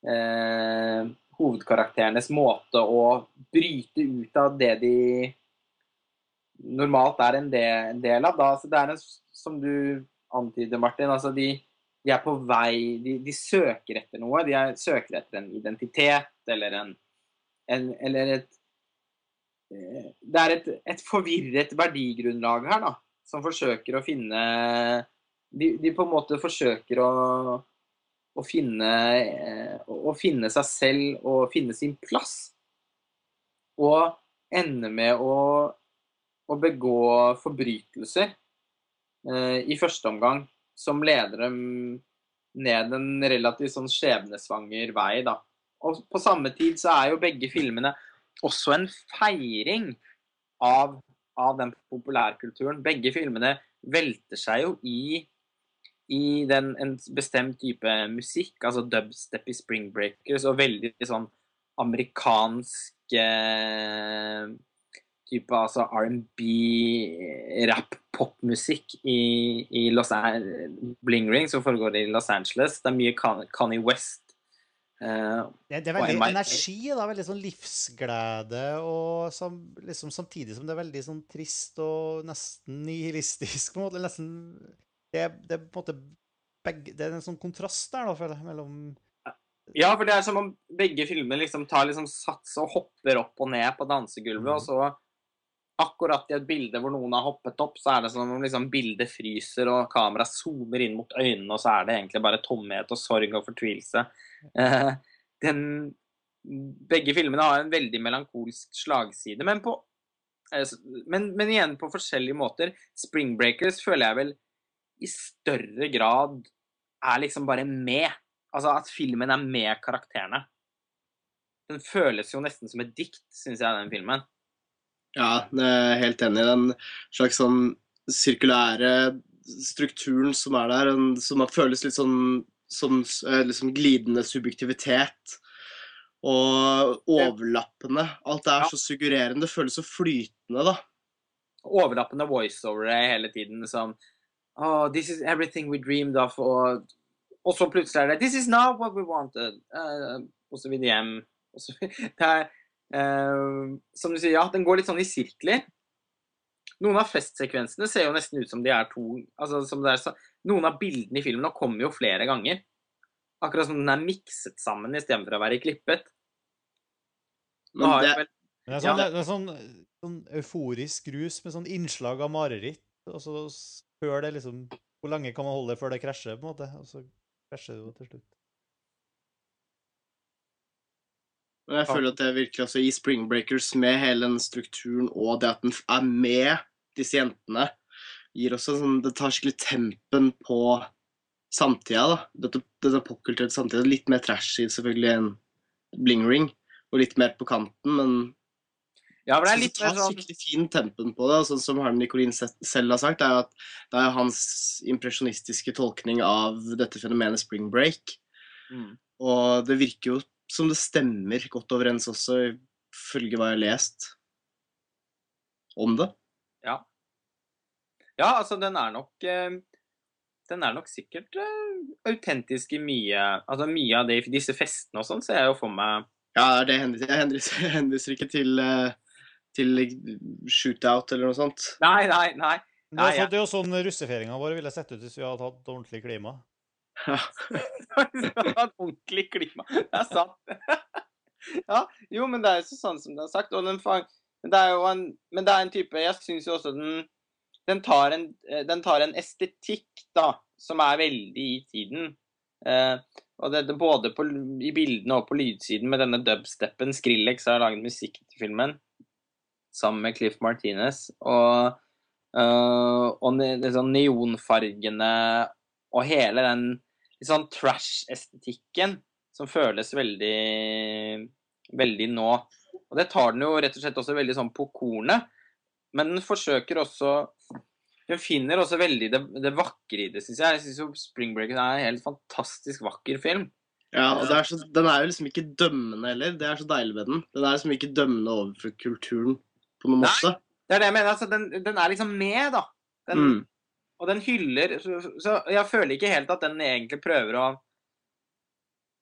eh, hovedkarakterenes måte å bryte ut av det de normalt er en del, av. Da. Så det er en, som du antyder, Martin, altså de, de er på vei de, de søker etter noe. De er, søker etter en identitet eller en, en Eller et eh, Det er et, et forvirret verdigrunnlag her, da, som forsøker å finne De, de på en måte forsøker å å finne, eh, å finne seg selv og finne sin plass. Og ende med å, å begå forbrytelser eh, i første omgang som leder dem ned en relativt sånn skjebnesvanger vei. da. Og på samme tid så er jo begge filmene også en feiring av, av den populærkulturen. Begge filmene velter seg jo i i den, en bestemt type musikk, altså dubstep i Spring Breakers, og veldig sånn amerikansk eh, type altså R&B, rap, popmusikk i, i Los Bling Ring, som foregår i Los Angeles. Det er mye Kan- Kanye West. Eh, Det, det er veldig energi, da. Veldig sånn livsglede, og som, liksom, samtidig som det er veldig sånn trist og nesten nihilistisk, på en måte. Nesten Det, det er på en måte begge Det er en sånn kontrast der, da, føler jeg, mellom Ja, for det er som om begge filmene liksom tar liksom sats og hopper opp og ned på dansegulvet, og så akkurat i et bilde hvor noen har hoppet opp, så er det som om liksom bildet fryser og kameraet zoomer inn mot øynene, og så er det egentlig bare tomhet og sorg og fortvilelse. Eh, den, begge filmene har en veldig melankolsk slagside, men på eh, men, men igjen på forskjellige måter. Spring Breakers føler jeg vel i større grad er liksom bare med. Altså at filmen er med karakterene. Den føles jo nesten som et dikt, syns jeg, den filmen. Ja, jeg er helt enig. Den slags sånn sirkulære strukturen som er der, som føles litt sånn som eh, liksom glidende subjektivitet. Og overlappende. Alt er Ja. så suggererende. Det føles så flytende, da. Overlappende voiceovere hele tiden som Oh, this is everything we dreamed of. Og, og så plutselig er det This is not what we wanted. Uh, og så videre hjem. Så, [laughs] det er, som du sier, ja, den går litt sånn i sirkler. Noen av festsekvensene ser jo nesten ut som de er to altså som det er, så, Noen av bildene i filmen nå kommer jo flere ganger. Akkurat som den er mikset sammen istedenfor å være klippet. Nå har det, jeg vel, Men det er Ja. sånn, det er sånn, sånn euforisk rus med sånn innslag av mareritt. Og så før det liksom Hvor lenge kan man holde det før det krasjer, på en måte? Og så krasjer det jo til slutt. Men jeg føler at det virker altså i Spring Breakers, med hele den strukturen og det at den er med disse jentene, gir også sånn Det tar skikkelig tempen på samtida, da. Dette, dette popkulturelle samtida. Litt mer trashy selvfølgelig enn Bling Ring, og litt mer på kanten, men ja, men det er litt tar sånn skikkelig fin tempen på det. og Sånn som Harden Nicolin selv har sagt, er at det er hans impresjonistiske tolkning av dette fenomenet spring break. mm. Og det virker jo som det stemmer godt overens også, ifølge hva jeg har lest om det. Ja. ja, altså den er nok eh, Den er nok sikkert eh, autentisk i mye Altså mye av det, i disse festene og sånn ser jeg jo for meg Ja, det er det henviser, jeg henviser, [laughs] jeg henviser ikke til, eh, til shootout eller noe sånt. Nei, nei, nei. nei Det er, jo ja. det er jo sånn russefeiringa vår ville sett ut hvis vi hadde hatt ordentlig klima. Et [laughs] ordentlig klima. Det er sant. [laughs] ja, jo, men det er jo så sånn som det er sagt. Og den fang, men det er jo en, men det er en type Jeg syns jo også den den tar, en, eh, den tar en estetikk da, som er veldig i tiden. Eh, Og det, det, både på, i bildene og på lydsiden med denne dubstepen. Skrillex har laget musikk til filmen sammen med Cliff Martinez. Og, øh, og ne, sånn neonfargene og hele den litt sånn trash-estetikken som føles veldig veldig nå. Og det tar den jo rett og slett også veldig sånn på kornet. Men den forsøker også Hun finner også veldig det, det vakre i det, syns jeg. Jeg syns jo 'Spring Breakers' er en helt fantastisk vakker film. Ja, og er så, Den er jo liksom ikke dømmende heller. Det er så deilig med den. Den er liksom ikke dømmende overfor kulturen på noen Nei. måte. Det er det jeg mener. altså Den, den er liksom med, da. Den, Mm. Og den hyller så, jeg føler ikke helt at den egentlig prøver å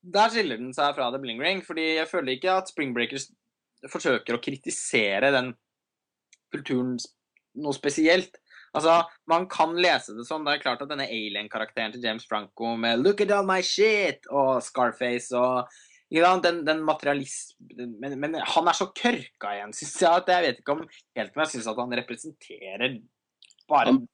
Der skiller den seg fra The Bling Ring, fordi jeg føler ikke at Spring Breakers forsøker å kritisere den kulturen noe spesielt. Altså, Man kan lese det sånn. Det er klart at denne alien-karakteren til James Franco med 'Look at all my shit' og Scarface og den, den materialist... Men, men han er så kørka igjen, [laughs] syns jeg. at Jeg vet ikke om helt om jeg syns at han representerer bare Han-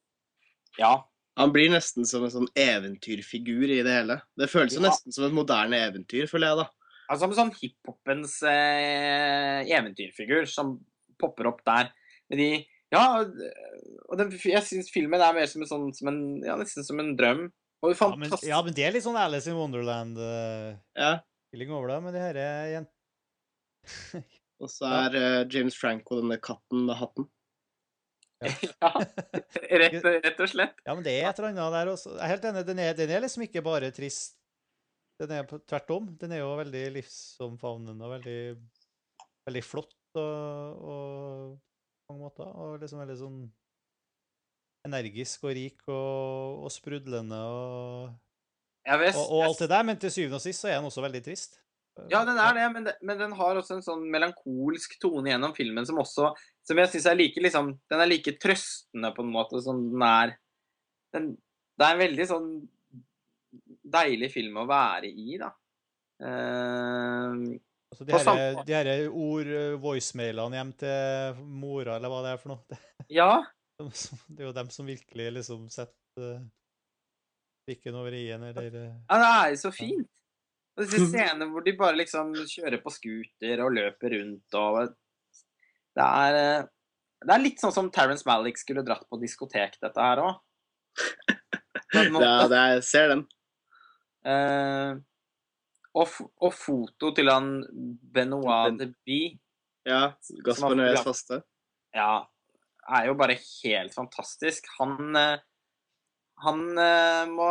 Ja. Han blir nesten som en sånn eventyrfigur i det hele. Det føles jo Ja. nesten som et moderne eventyr, føler jeg, da. Altså en sånn hiphopens eh, eventyrfigur som popper opp der. Med de Ja, og den, jeg syns filmen er mer som en sånn som en, Ja, nesten som en drøm. Og Ja men, ja, men det er litt sånn Alice in Wonderland-feeling Ja. over det, med de herre jentene. [laughs] Og så er uh, James Franco denne katten med hatten. [laughs] Ja, rett, rett og slett. Ja, men det er et eller annet der også. Jeg er helt enig, den er, den er liksom ikke bare trist. Den er tvert om. Den er jo veldig livsomfavnende og veldig, veldig flott og, og på mange måter. Og liksom veldig sånn energisk og rik og, og sprudlende og, ja, hvis, og, og alt det der. Men til syvende og sist så er den også veldig trist. Ja, den er det, men, det, men den har også en sånn melankolsk tone gjennom filmen som også Som jeg syns er like liksom Den er like trøstende på en måte som den er den, Det er en veldig sånn deilig film å være i, da. Uh, Altså, de her, de her ord, eh, voicemailene hjem til mora, eller hva det er for noe. Det, [laughs] ja, det er jo dem som virkelig liksom setter prikken over i-en, eller eh, ja, det er jo så fint. Og disse scenene hvor de bare liksom kjører på scooter og løper rundt og Det er eh, Det er litt sånn som Terence Malick skulle dratt på diskotek, dette her òg. [laughs] Er, det er, jeg ser den. Uh, og, og foto til han Benoit de Bie Ja. Gaspar Noés faste. ja, er jo bare helt fantastisk. Han eh, han må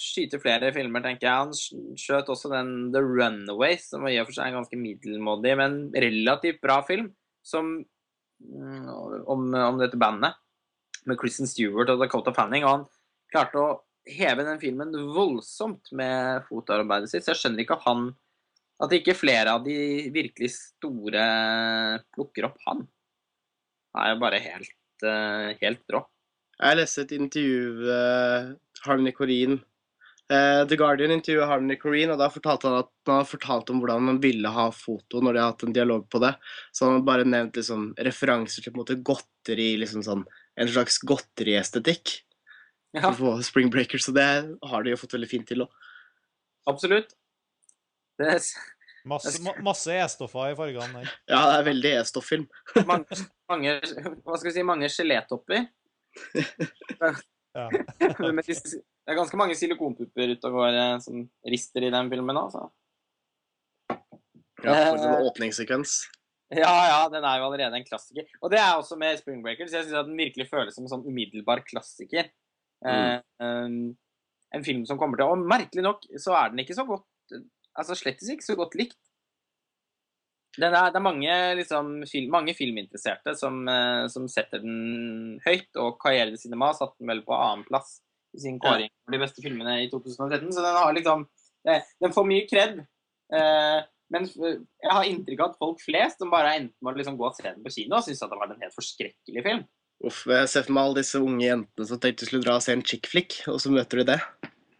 skyte flere filmer, tenker jeg. Han sk- skjøt også den The Runaways, som i og for seg er en ganske middelmådig, men relativt bra film, som mm, om, om dette bandet med Kristen Stewart og Dakota Fanning. Og han klarte å heve den filmen voldsomt med fotarbeidet sitt, så jeg skjønner ikke at han At ikke flere av de virkelig store plukker opp han. Det er jo bare helt, eh, helt rå. Jeg leste et intervju med Harmony Corrine. Eh, The Guardian intervjuet Harmony Corrine, og da fortalte han at han hadde fortalt om hvordan han ville ha foto når de har hatt en dialog på det. Så han hadde bare nevnt liksom, referanser til på en måte godteri, liksom sånn, en slags godteriestetikk Ja, på Spring Breakers, og det har de jo fått veldig fint til òg. absolutt. Det er masse, masse E-stoffer i fargene der. Ja, det er veldig E-stofffilm. [laughs] mange, mange, hva skal vi si, mange gelétopper. [laughs] Ja. [laughs] Det er ganske mange silikonpupper ute og går eh, som rister i den filmen òg, så. Ja, for Eh. en åpningssekvens. Ja, ja, den er jo allerede en klassiker. Og det er også med Spring Breakers. Jeg syns den virkelig føles som en sånn umiddelbar klassiker. Eh, um, en film som kommer til Og merkelig nok så er den ikke så godt Altså slettes ikke så godt likt. Den er, det er mange, liksom, film, mange filminteresserte som, eh, som setter den høyt, og Carriere de Cinema satte den vel på annenplass i sin kåring for de beste filmene i 2013. Så den har liksom eh, Den får mye kred. Eh, men jeg har inntrykk av at folk flest som bare enten med liksom gå og se den på kino, syns at det var en helt forskrekkelig film. Uff, jeg ser for meg alle disse unge jentene som tenkte du skulle dra og se en chick flick, og så møter de det.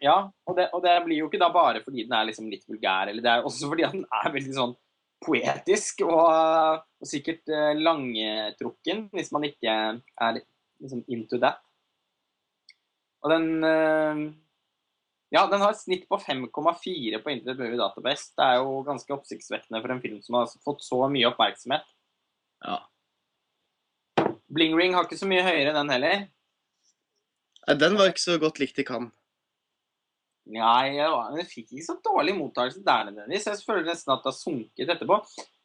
Ja, og det, og det blir jo ikke da bare fordi den er liksom litt vulgær, eller det er også fordi at den er veldig sånn poetisk og, og sikkert eh, langtrukken, hvis man ikke er liksom into that. Og den eh, Ja, den har et snitt på 5,4 på Internet Movie Database. Det er jo ganske oppsiktsvekkende for en film som har fått så mye oppmerksomhet. Ja. Bling Ring har ikke så mye høyere, den heller. Nei, Den var ikke så godt likt i Cannes. Nei, den fikk ikke så dårlig mottakelse der nødvendigvis. Jeg føler nesten at det har sunket etterpå.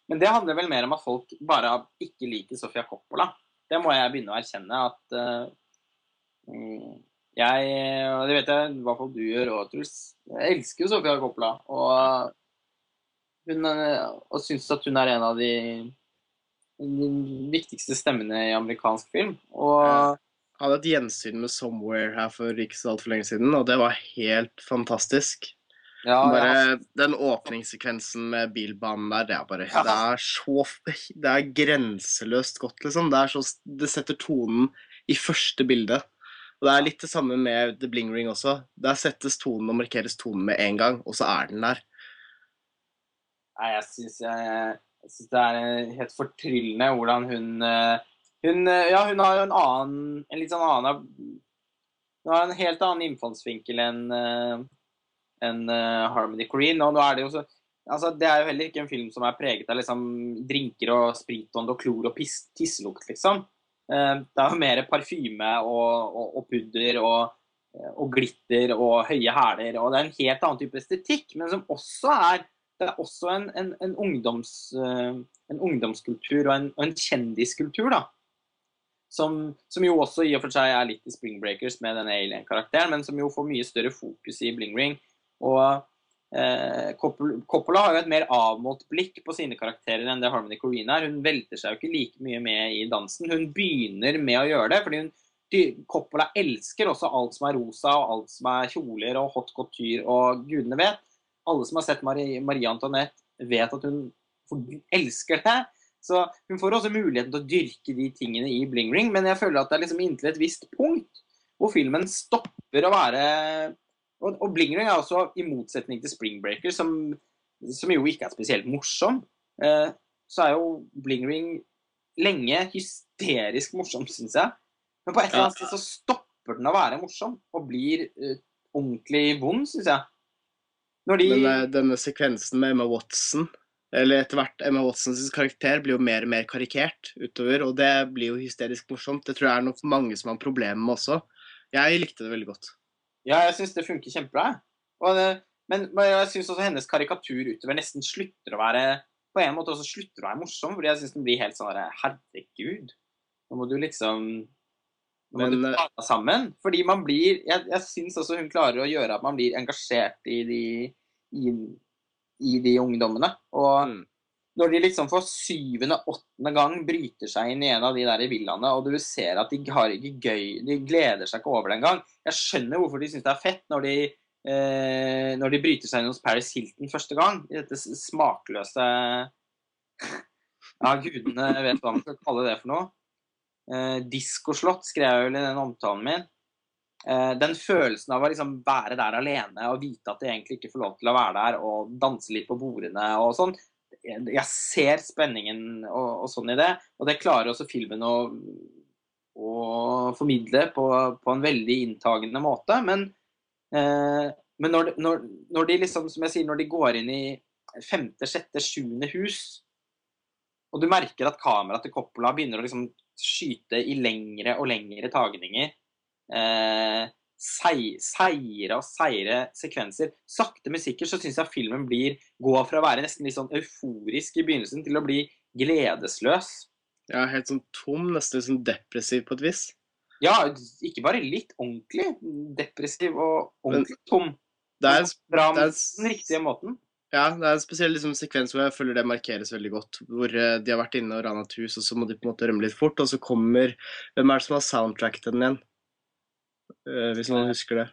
Men det handler vel mer om at folk bare ikke liker Sofia Coppola. Det må jeg begynne å erkjenne at uh, mm, Jeg, og det vet jeg i hvert fall du gjør òg, Truls. Jeg elsker jo Sofia Coppola. Og, hun, eh, og syns at hun er en av de, de viktigste stemmene i amerikansk film. Og jeg hadde et gjensyn med 'Somewhere' her for ikke så altfor lenge siden, og det var helt fantastisk. ja, bare, ja. Den åpningssekvensen med bilbanen der, det er bare Ja. Det er så Det er grenseløst godt, liksom. Det, så, det setter tonen i første bilde. Og det er litt det samme med The Bling Ring også. Der settes tonen og markeres tonen med en gang, og så er den der. Nei, jeg syns, det er eh, helt fortryllende hvordan hun eh, Hun, eh, ja, hun har jo en annen En litt sånn annen Hun har en helt annen innfallsvinkel enn en, Harmony Corrine. Og nå er det jo så Altså, det er jo heller ikke en film som er preget av liksom drinker og spritånd og klor og piss, tisselukt, liksom. Eh, Det er jo mer parfyme og, og, og pudder og, og glitter og høye hæler. Og det er en helt annen type estetikk, men som også er det er også en, en, en, ungdoms, eh, en ungdomskultur og en, en kjendiskultur, da. Som, som jo også i og for seg er litt i Spring Breakers med denne alien-karakteren, men som jo får mye større fokus i Bling Ring. Og eh, Coppola har jo et mer avmålt blikk på sine karakterer enn det Harmony Corrine er. Hun velter seg jo ikke like mye med i dansen. Hun begynner med å gjøre det, fordi hun Coppola elsker også alt som er rosa, og alt som er kjoler og hot couture og gudene vet. Alle som har sett Marie, Marie Antoinette, vet at hun elsker det. Så hun får også muligheten til å dyrke de tingene i Bling Ring, men jeg føler at det er liksom inntil et visst punkt hvor filmen stopper å være Og, og Bling Ring er også, i motsetning til Spring Breaker, som, som jo ikke er spesielt morsom, eh, så er jo Bling Ring lenge hysterisk morsom, syns jeg. Men på et eller annet sted så stopper den å være morsom, og blir eh, ordentlig vond, syns jeg. Når de Men eh, denne sekvensen med Emma Watson eller etter hvert Emma Watsons karakter blir jo mer og mer karikert utover, og det blir jo hysterisk morsomt. Det tror jeg er nok mange som har problemer med også. Jeg likte det veldig godt. Ja, jeg syns det funker kjempebra. Og det, men, men jeg syns også hennes karikatur utover nesten slutter å være På en måte også slutter å være morsom, fordi jeg syns den blir helt sånn der, Herregud, nå må du liksom Nå må Men, du eh, ta sammen. Fordi man blir Jeg, jeg syns også hun klarer å gjøre at man blir engasjert i de, i, i de ungdommene. Og Mm. Når de liksom for syvende-åttende gang bryter seg inn i en av de der villaene, og du ser at de har ikke gøy De gleder seg ikke over det engang. Jeg skjønner hvorfor de syns det er fett når de, eh, når de bryter seg inn hos Paris Hilton første gang. I dette smakløse [laughs] Ja, gudene vet hva man skal kalle det for noe. Eh, Diskoslott skrev jeg vel i den omtalen min. Eh, den følelsen av å liksom være der alene og vite at de egentlig ikke får lov til å være der, og danse litt på bordene og sånn. Jeg ser spenningen og, og sånn i det, og det klarer også filmen å, å formidle på, på en veldig inntagende måte. Men, eh, men når, når, når de liksom, som jeg sier, når de går inn i femte, sjette, sjuende hus, og du merker at kameraet til Coppola begynner å liksom skyte i lengre og lengre tagninger, eh, seire og seire sekvenser. Sakte, men sikkert så syns jeg filmen blir går fra å være nesten litt sånn euforisk i begynnelsen til å bli gledesløs. Ja, helt sånn tom, nesten litt sånn depressiv på et vis. Ja, ikke bare litt ordentlig depressiv og ordentlig tom. Det er, Bra det er den riktige måten. Ja, det er en spesiell liksom, sekvens hvor jeg føler det markeres veldig godt. Hvor uh, de har vært inne og rana et hus, og så må de på en måte rømme litt fort. Og så kommer Hvem er det som har soundtracket den igjen? Eh, hvis noen husker det.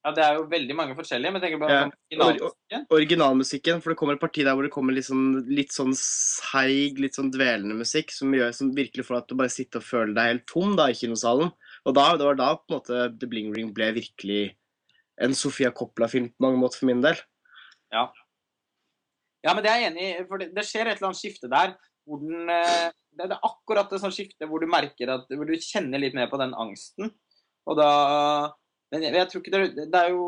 Ja, Det er jo veldig mange forskjellige, men jeg tenker bare Ja. originalmusikken. Originalmusikken, for det kommer et parti der hvor det kommer litt sånn, litt sånn seig, litt sånn dvelende musikk, som, gjør, som virkelig får deg til å bare sitte og føle deg helt tom da, i kinosalen. Og da, det var da på en måte The Bling Ring ble virkelig en Sofia Coppola-film på mange måter for min del. Ja, ja, men det er jeg enig i, for det, det skjer et eller annet skifte der. Hvor den, eh, det er akkurat et sånn skifte hvor du merker at hvor du kjenner litt mer på den angsten. Og da Men jeg, jeg tror ikke det, det er jo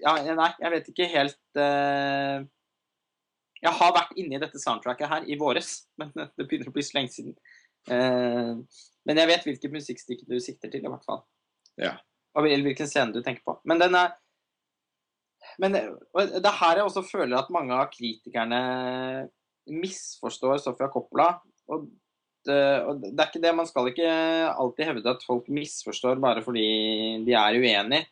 Ja, nei, jeg vet ikke helt uh, Jeg har vært inni dette soundtracket her i våres, [laughs] men det begynner å bli så lenge siden. Uh, men jeg vet hvilket musikkstykke du sikter til, i hvert fall. Ja. Og hvilken scene du tenker på. Men den er men det, er her jeg også føler at mange av kritikerne misforstår Sofia Coppola. Og og det er ikke det, Man skal ikke alltid hevde at folk misforstår bare fordi de er uenige.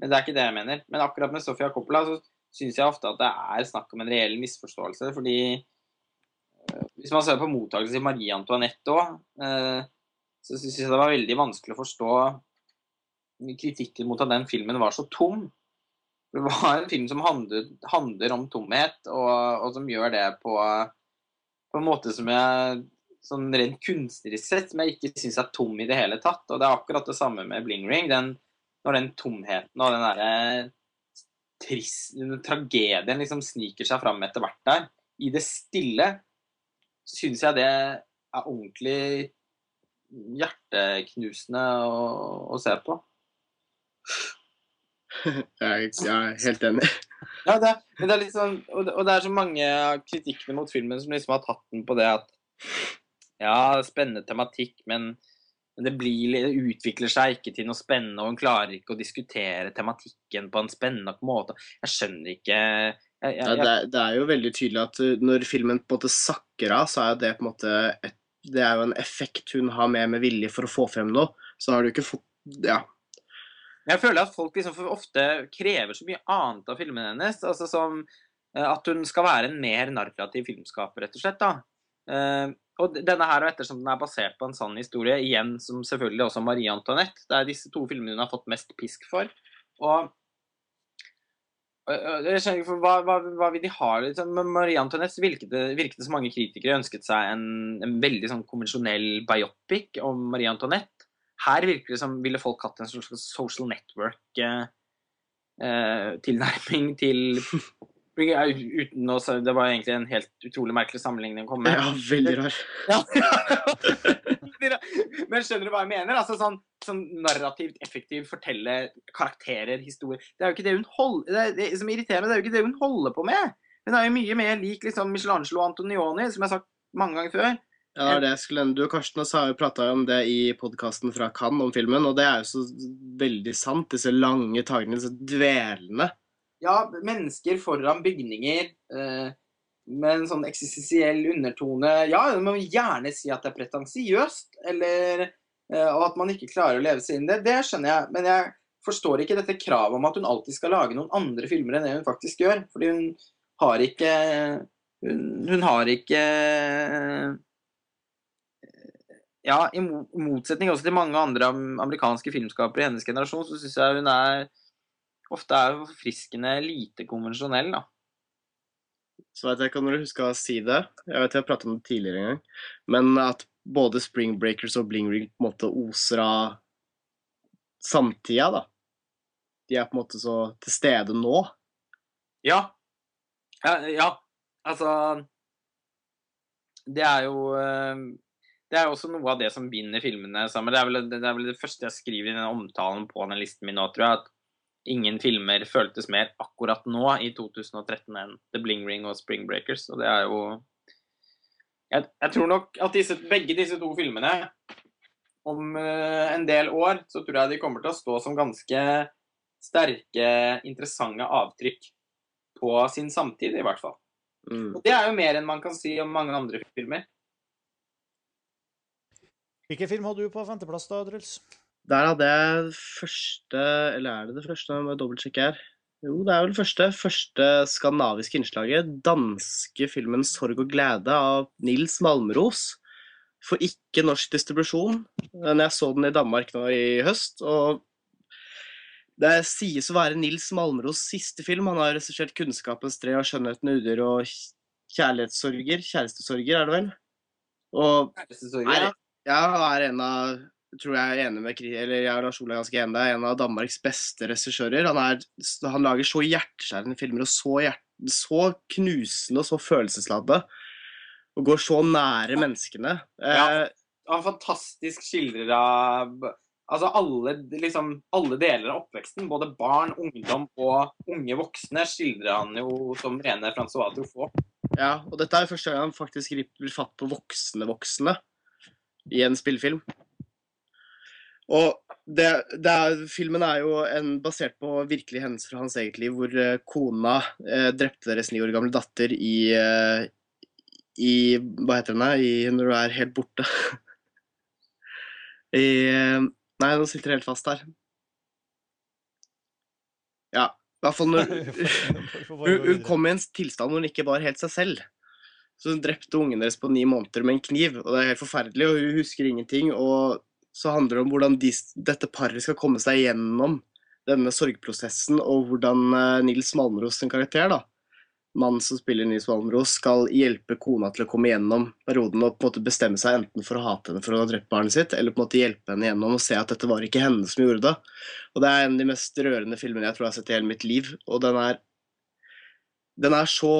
Men det er ikke det jeg mener. Men akkurat med Sofia Coppola så syns jeg ofte at det er snakk om en reell misforståelse. Fordi eh, hvis man ser på mottakelsen til Marie Antoinette òg, eh, så syns jeg det var veldig vanskelig å forstå kritikken mot at den filmen var så tom. Det var en film som handler, handler om tomhet, og, og som gjør det på, på en måte som jeg sånn rent kunstnerisk sett, som jeg ikke syns er tom i det hele tatt. Og det er akkurat det samme med Bling Ring. Den, når den tomheten og den derre trist, den tragedien liksom sniker seg fram etter hvert der, i det stille, syns jeg det er ordentlig hjerteknusende å, å se på. [laughs] Jeg, jeg er helt enig. Ja, det, men det er sånn, og det, og det er så mange av kritikkene mot filmen som liksom har tatt den på det at Ja, spennende tematikk, men, det, blir, det utvikler seg ikke til noe spennende, og hun klarer ikke å diskutere tematikken på en spennende måte. Jeg skjønner ikke jeg, jeg, Ja, det, er- det er jo veldig tydelig at uh, når filmen på en måte sakker av, så er det på en måte et, Det er jo en effekt hun har med med vilje for å få frem noe. Så har du ikke fått Ja. jeg føler at folk liksom ofte krever så mye annet av filmene hennes. altså som eh, At hun skal være en mer narrativ filmskaper, rett og slett. da. Eh, og denne her, ettersom den er basert på en sann historie, igjen som selvfølgelig også Marie Antoinette, det er disse to filmene hun har fått mest pisk for. Og jeg skjønner ikke, hva, hva, hva vil de ha? Liksom, med Marie Antoinette virket det, virket det som mange kritikere ønsket seg en, en veldig sånn konvensjonell biopic om Marie Antoinette. Her virker det som ville folk hatt en slags social network-tilnærming til [laughs] uten å, Det var egentlig en helt utrolig merkelig sammenligning å komme med. ja veldig rar. [laughs] Men skjønner du hva jeg mener? Altså sånn, sånn narrativt effektivt fortelle karakterer, historier Det er jo ikke det hun holder det, det som irriterer meg, det er jo ikke det hun holder på med. Hun er jo mye mer lik liksom Michelangelo Antonioni, som jeg har sagt mange ganger før. Ja, det skulle Du og Karsten også har jo prata om det i podkasten fra Cannes om filmen, og det er jo så veldig sant. Disse lange tagene, disse dvelende. Ja, mennesker foran bygninger eh, med en sånn eksistensiell undertone. Ja, man må gjerne si at det er pretensiøst, eller eh, og at man ikke klarer å leve seg inn i det. Det skjønner jeg, men jeg forstår ikke dette kravet om at hun alltid skal lage noen andre filmer enn det hun faktisk gjør. Fordi hun har ikke Hun, hun har ikke Ja, i motsetning også til mange andre amerikanske filmskapere i hennes generasjon, så syns jeg hun er ofte er forfriskende lite konvensjonell, da. Så vet jeg ikke om dere husker å si det. Jeg vet jeg har pratet om det tidligere en gang. Men at både Spring Breakers og Bling Ring på en måte oser av samtida, da. De er på en måte så til stede nå. Ja. Ja, ja. altså Det er jo eh, Det er jo også noe av det som binder filmene sammen. Det er vel det, er vel det første jeg skriver i den omtalen på den listen min nå, tror jeg. At ingen filmer føltes mer akkurat nå i 2013 enn The Bling Ring og Spring Breakers. Og det er jo Jeg, jeg tror nok at disse, begge disse to filmene om uh, en del år så tror jeg de kommer til å stå som ganske sterke, interessante avtrykk på sin samtid, i hvert fall. Mm. Og det er jo mer enn man kan si om mange andre filmer. Hvilken film hadde du på femteplass, da, Truls? Der hadde jeg det første Eller er det det første? Jeg må dobbeltsjekke her. Jo, det er vel det første. Første skandinaviske innslaget. Danske filmen 'Sorg og glede' av Nils Malmros. For ikke norsk distribusjon. Men jeg så den i Danmark nå i høst, og det sies å være Nils Malmros siste film. Han har regissert 'Kunnskapens tre' og 'Skjønnheten udyr' og 'Kjærlighetssorger'. Kjærestesorger, er det vel? Og Ja. Ja, er en av tror jeg er enig med eller jeg og Lars er ganske enig, det er en av Danmarks beste regissører. Han, er- han lager så hjerteskjærende filmer og så, hjert, så knusende og så følelsesladde. Og går så nære menneskene. Ja. Eh, Han fantastisk skildrer av, Altså alle, liksom, alle deler av oppveksten, både barn, ungdom og unge voksne, skildrer han jo som rene Francois Truffaut. Ja, og dette er første gang han faktisk griper fatt på voksne voksne i en spillefilm. Og det, det er, filmen er jo en, basert på virkelige hendelser fra hans eget liv, hvor eh, kona eh, drepte deres ni år gamle datter i, eh, i Hva heter den? I, når du er helt borte. [laughs] I eh, Nei, nå sitter det helt fast her. Ja, i hvert fall når [laughs] hun, hun kom i en tilstand hvor hun ikke var helt seg selv. Så hun drepte ungen deres på ni måneder med en kniv, og det er helt forferdelig, og hun husker ingenting. Og så handler det om hvordan de, dette paret skal komme seg gjennom denne sorgprosessen, og hvordan eh, Nils Malmros sin karakter, da, mannen som spiller Nils Malmros, skal hjelpe kona til å komme gjennom perioden og på en måte bestemme seg enten for å hate henne for å ha drept barnet sitt, eller på en måte hjelpe henne gjennom og se at dette var ikke henne som gjorde det. Og det er en av de mest rørende filmene jeg tror jeg har sett i hele mitt liv, og den er den er så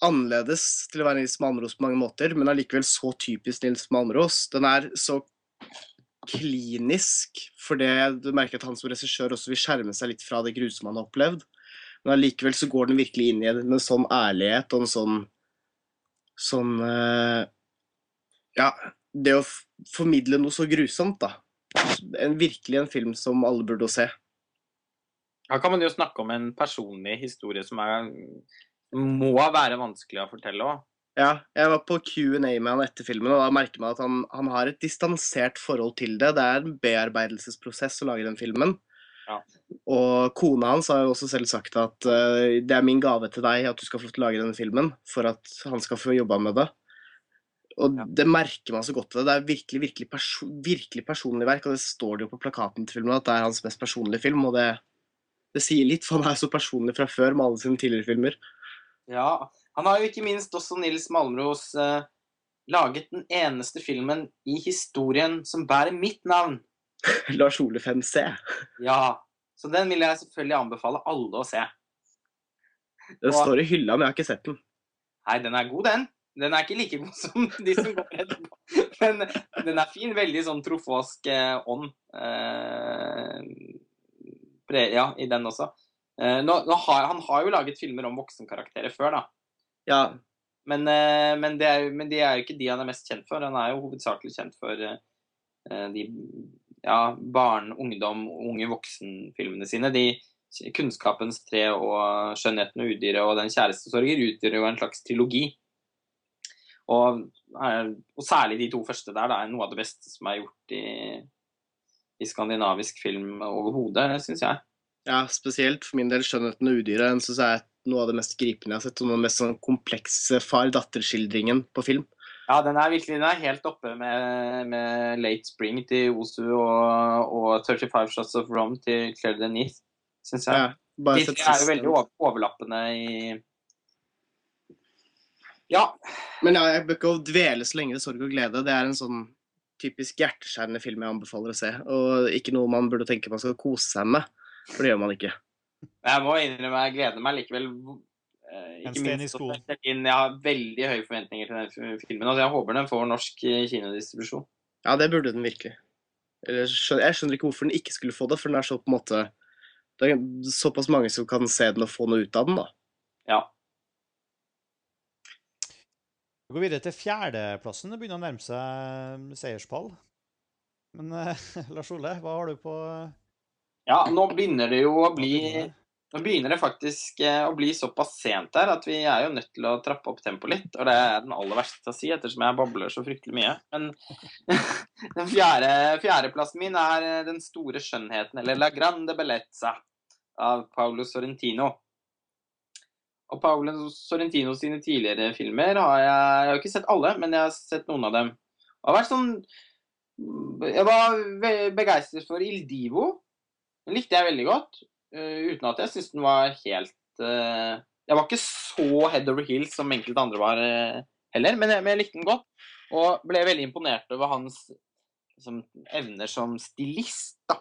annerledes til å være Nils Malmros på mange måter, men allikevel så typisk Nils Malmros. Den er så klinisk, for det, du merker at han som regissør også vil skjerme seg litt fra det grusomme han har opplevd. Men allikevel så går den virkelig inn i det med en sånn ærlighet og en sånn sånn eh, Ja, det å formidle noe så grusomt, da. En, virkelig en film som alle burde se. Her kan man jo snakke om en personlig historie som er, må være vanskelig å fortelle òg. Ja, jeg var på Q&A med han etter filmen, og da merker man at han, han har et distansert forhold til det. Det er en bearbeidelsesprosess å lage den filmen. Ja. Og kona hans har jo også selv sagt at uh, det er min gave til deg at du skal få lov til å lage denne filmen, for at han skal få jobba med det. Og Ja. det merker man så godt ved det. Det er virkelig, virkelig, perso virkelig personlig verk, og det står det jo på plakaten til filmen at det er hans mest personlige film, og det, det sier litt, for han er så personlig fra før med alle sine tidligere filmer. Ja, han har jo ikke minst også Nils Malmros eh, laget den eneste filmen i historien som bærer mitt navn. [laughs] Lars Ole 5C. Ja, så den vil jeg selvfølgelig anbefale alle å se. Den Og- står i hylla, men jeg har ikke sett den. Nei, den er god, den. Den er ikke like god [laughs] som de som går etterpå. Men den er fin. Veldig sånn trofåsk eh, ånd. Eh, ja, i den også. Eh, nå, nå har, han har jo laget filmer om voksenkarakterer før, da. Ja, Men, eh, men, det er, men det er jo ikke de han er mest kjent for. Han er jo hovedsakelig kjent for eh, eh, de ja, barn-, ungdom-, unge voksen-filmene sine. De Kunnskapens tre og Skjønnheten og udyret og Den kjærestesorger utgjør jo en slags trilogi. Og, og særlig de to første der da, er noe av det beste som er gjort i, i skandinavisk film overhodet, syns jeg. ja, spesielt for min del 'Skjønnheten og udyret' den synes jeg er noe av det mest gripende jeg har sett. Og den mest sånn komplekse far-datter-skildringen på film. Ja, den er virkelig den er helt oppe med, med Late Spring til Osu og, og 35 Shots of Rom til Claire Denis, syns jeg. Ja, bare De tre er jo veldig overlappende i Ja. Men ja, jeg bør ikke dvele så lenge ved sorg og glede. Det er en sånn typisk hjerteskjærende film jeg anbefaler å se. Og ikke noe man burde tenke man skal kose seg med. For det gjør man ikke. Jeg må innrømme jeg gleder meg likevel. eh, En Ikke sten i minst skoen. jeg har veldig høye forventninger til den filmen. Altså jeg håper den får norsk eh, kinodistribusjon. Ja, det burde den virkelig. Eller, jeg skjønner ikke hvorfor den ikke skulle få det, for den er så på en måte Det er såpass mange som kan se den og få noe ut av den, da. Ja. Vi går videre til fjerdeplassen. Det begynner å nærme seg seierspall. Men eh, [laughs] Lars Ole, hva har du på ja, nå begynner det jo å bli Nå begynner det faktisk eh, å bli såpass sent her at vi er jo nødt til å trappe opp tempoet litt. Og det er den aller verste til å si, ettersom jeg babler så fryktelig mye. Men [laughs] den fjerde, fjerdeplassen min er eh, Den store skjønnheten, eller La grande bellezza, av Paolo Sorrentino. Og Paolo Sorrentino sine tidligere filmer har jeg Jeg har ikke sett alle, men jeg har sett noen av dem. Det har vært sånn Jeg var begeistret for Il Divo. Den likte jeg veldig godt. eh, uten at jeg syntes den var helt eh, Jeg var ikke så head over heels som enkelte andre var eh, heller, men jeg, men jeg likte den godt. Og ble veldig imponert over hans liksom, evner som stilist, da.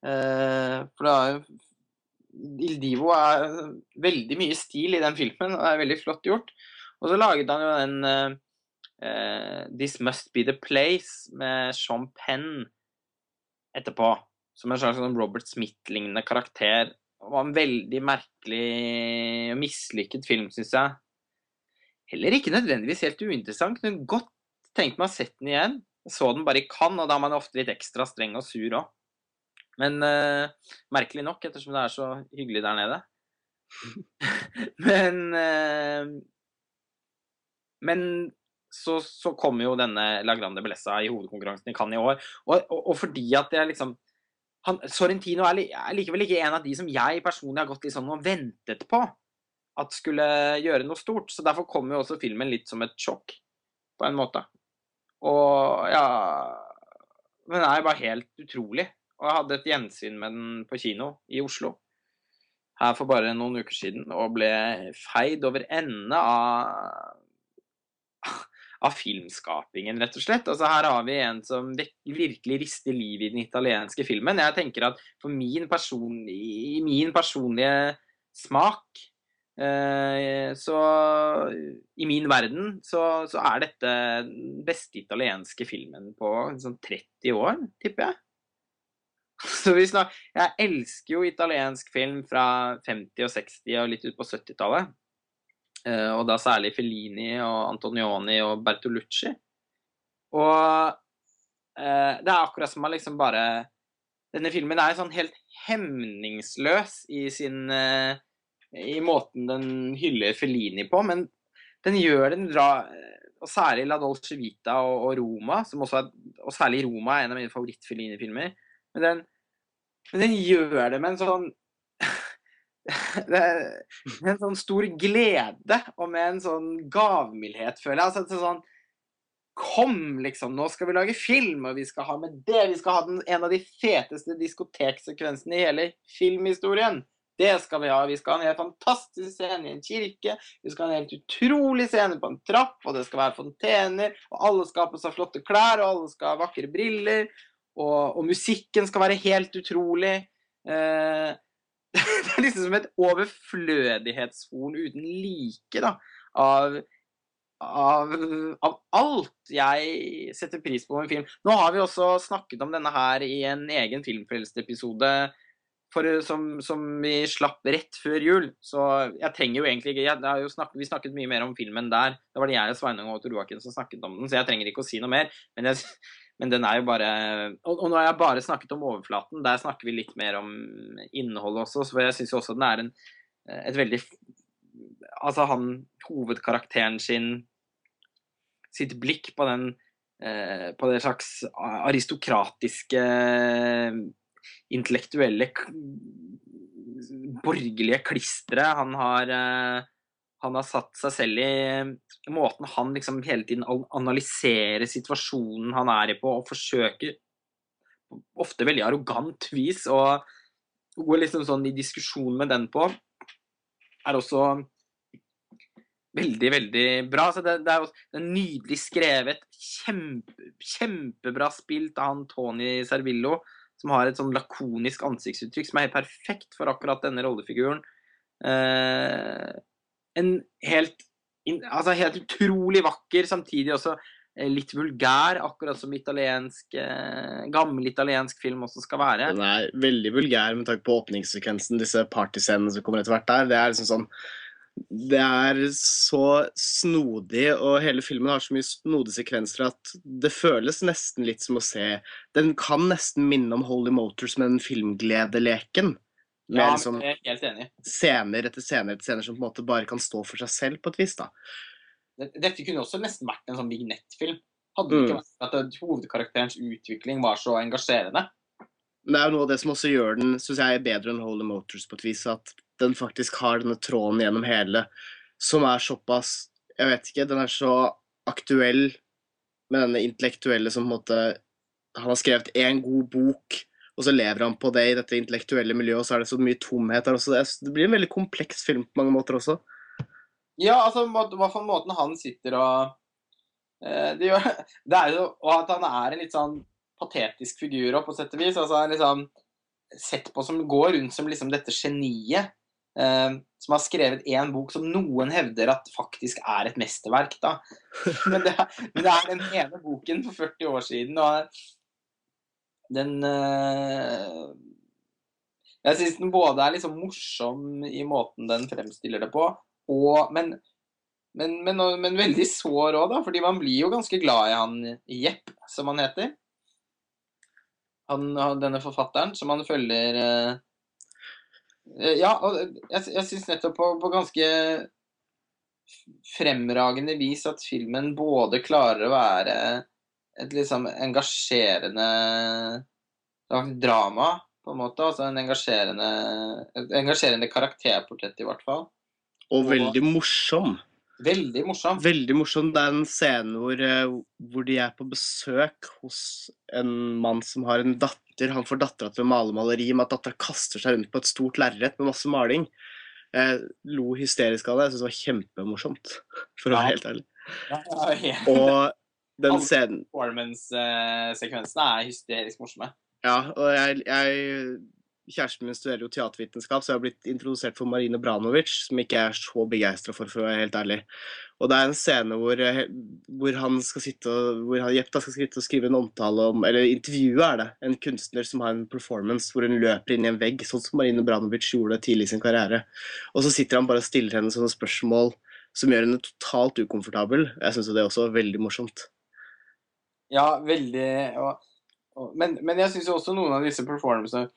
For det er jo Il Divo er veldig mye stil i den filmen, og er veldig flott gjort. Og så laget han jo den uh, This Must Be The Place med Sean Penn etterpå. Som en slags sånn Robert Smith-lignende karakter. Det var en veldig merkelig og mislykket film, syns jeg. Heller ikke nødvendigvis helt uinteressant. Kunne godt tenkt meg å sett den igjen. Jeg så den bare i Cannes, og da er man ofte litt ekstra streng og sur òg. Men uh, merkelig nok, ettersom det er så hyggelig der nede. [laughs] men uh, Men så, så kommer jo denne La Grande Bellessa i hovedkonkurransen i Cannes i år. Og, og, og fordi at jeg liksom han, Sorrentino er, er, likevel ikke en av de som jeg personlig har gått litt sånn og ventet på at skulle gjøre noe stort. Så derfor kommer jo også filmen litt som et sjokk, på en måte. Og ja Den er jo bare helt utrolig. Og jeg hadde et gjensyn med den på kino i Oslo her for bare noen uker siden, og ble feid over ende av av filmskapingen, rett og slett. Altså Her har vi en som virkelig rister liv i den italienske filmen. Jeg tenker at for min person, i min personlige smak eh, så i min verden så, så, er dette den beste italienske filmen på sånn 30 år, tipper jeg. Så vi snak, jeg elsker jo italiensk film fra 50- og 60- og litt ut på 70-tallet. Eh, og da særlig Fellini og Antonioni og Bertolucci. Og eh, det er akkurat som man liksom bare Denne filmen er sånn helt hemningsløs i sin eh, I måten den hyller Fellini på, men den gjør den bra og særlig La Dolce Vita og, og Roma, er, og særlig Roma er en av mine favoritt-Fellini-filmer. Men men den gjør det med en sånn [laughs] er en sånn stor glede og med en sånn gavmildhet, føler jeg. Altså, sånn Kom, liksom, nå skal vi lage film, og vi skal ha med det. Vi skal ha den, en av de feteste diskoteksekvensene i hele filmhistorien. Det skal vi ha. Vi skal ha en helt fantastisk scene i en kirke. Vi skal ha en helt utrolig scene på en trapp, og det skal være fontener. Og alle skal ha på seg flotte klær, og alle skal ha vakre briller. Og, og musikken skal være helt utrolig. Eh, [laughs] det er liksom som et overflødighetshorn uten like da, av, av, av, alt jeg setter pris på med en film. Nå har vi også snakket om denne her i en egen Filmfrelst-episode som, som, vi slapp rett før jul. Så jeg trenger jo egentlig ikke jo snakket, Vi snakket mye mer om filmen der. Da var det jeg, Sveinung og Otto Joakim som snakket om den, så jeg trenger ikke å si noe mer. Men jeg men den er jo bare Og, og nå har jeg bare snakket om overflaten. Der snakker vi litt mer om innholdet også. For jeg syns jo også den er en, et veldig Altså han hovedkarakteren sin Sitt blikk på den eh, På det slags aristokratiske Intellektuelle Borgerlige klisteret han har eh, han har satt seg selv i måten han liksom hele tiden analyserer situasjonen han er i på, og forsøker ofte veldig arrogant vis å gå liksom sånn i diskusjon med den på, er også veldig, veldig bra. Så det, det er jo nydelig skrevet, kjempe, kjempebra spilt av han Tony Servillo, som har et sånn lakonisk ansiktsuttrykk som er helt perfekt for akkurat denne rollefiguren. Eh, en helt, altså helt utrolig vakker, samtidig også eh, litt vulgær, akkurat som italiensk, eh, gammel italiensk film også skal være. Den er veldig vulgær med tanke på åpningssekvensen, disse partyscenene som kommer etter hvert der. Det er liksom sånn det er så snodig, og hele filmen har så mye snodige sekvenser at det føles nesten litt som å se Den kan nesten minne om Holy Motors med den filmgledeleken. Med Ja, liksom jeg er helt enig. scener etter scener etter scener som på en måte bare kan stå for seg selv på et vis. da. Dette kunne også nesten vært en sånn vignettfilm. Hadde det ikke Mm. vært at hovedkarakterens utvikling var så engasjerende. Men det er jo noe av det som også gjør den synes jeg, bedre enn Holy Motors på et vis, at den faktisk har denne tråden gjennom hele, som er såpass Jeg vet ikke, den er så aktuell med denne intellektuelle som på en måte Han har skrevet én god bok, og så lever han på det i dette intellektuelle miljøet, og så er det så mye tomhet der også. Det, blir en veldig kompleks film på mange måter også. Ja, altså hva for måten han sitter og eh, det, gjør, [laughs] det er jo Og at han er en litt sånn patetisk figur også, på sett og vis. Altså liksom sett på som går rundt som liksom dette geniet. eh, som har skrevet én bok som noen hevder at faktisk er et mesterverk. da. [laughs] Men det, men det er den ene boken for 40 år siden. og Den uh, Jeg syns den både er liksom morsom i måten den fremstiller det på, og, men, men, men, men veldig sår òg, da. Fordi man blir jo ganske glad i han Jepp, som han heter. Han, denne forfatteren som han følger eh, Ja, og jeg, jeg syns nettopp på, på ganske fremragende vis at filmen både klarer å være et liksom engasjerende drama, på en måte. Altså en engasjerende, et engasjerende karakterportrett, i hvert fall. Og veldig morsom. Veldig morsom. Veldig morsom. Det er en scene hvor, eh, hvor de er på besøk hos en mann som har en datter. Han får dattera til å male maleri med at dattera kaster seg rundt på et stort lerret med masse maling. Jeg lo hysterisk av det. Jeg syns det var kjempemorsomt, for å være helt ærlig. Ja, ja, ja. Og den Alle- scenen Performance-sekvensene er hysterisk morsomme. Ja, og jeg, jeg Kjæresten min studerer jo teatervitenskap, så jeg har blitt introdusert for Marine Branovic, som ikke er så begeistra for, for å være helt ærlig. Og det er en scene hvor, eh, hvor han skal sitte og hvor han, Jepta skal sitte og skrive en omtale om Eller intervjuet er det. En kunstner som har en performance hvor hun løper inn i en vegg, sånn som Marine Branovic gjorde tidlig i sin karriere. Og så sitter han bare og stiller henne sånne spørsmål som gjør henne totalt ukomfortabel. Jeg syns det er også veldig morsomt. Ja, veldig og, og, Men, men jeg syns jo også noen av disse performancene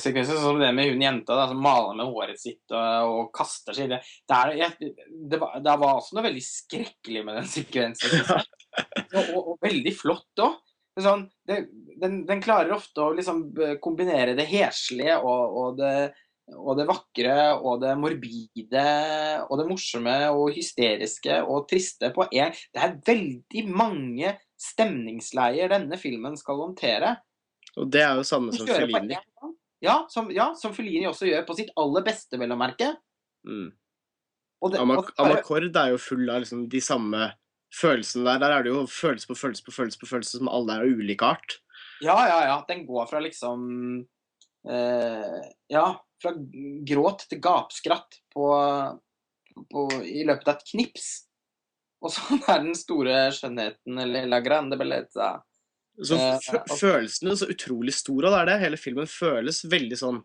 sekvenser, sånn som det med hun jenta da, som maler med håret sitt og, og kaster seg det er, jeg, det, var, det var også noe veldig skrekkelig med den sekvensen. [laughs] Og, veldig flott òg. Sånn, den, den klarer ofte å liksom kombinere det heslige og, det, og det vakre og det morbide og det morsomme og hysteriske og triste på en Det er veldig mange stemningsleier denne filmen skal håndtere. Og det er jo samme som Fellini. Ja, som, ja, som Fellini også gjør på sitt aller beste, vel å merke. Mm. Det, Amak Amakord er jo full av liksom de samme følelsene der. Der er det jo følelse på følelse på følelse på følelse som alle er av ulik art. Ja, ja, ja. Den går fra liksom eh, Ja, fra gråt til gapskratt på, på, i løpet av et knips. Og sånn [laughs] er den store skjønnheten, eller la grande bellezza. Så følelsen følelsene er så utrolig stor, og det er det. Hele filmen føles veldig sånn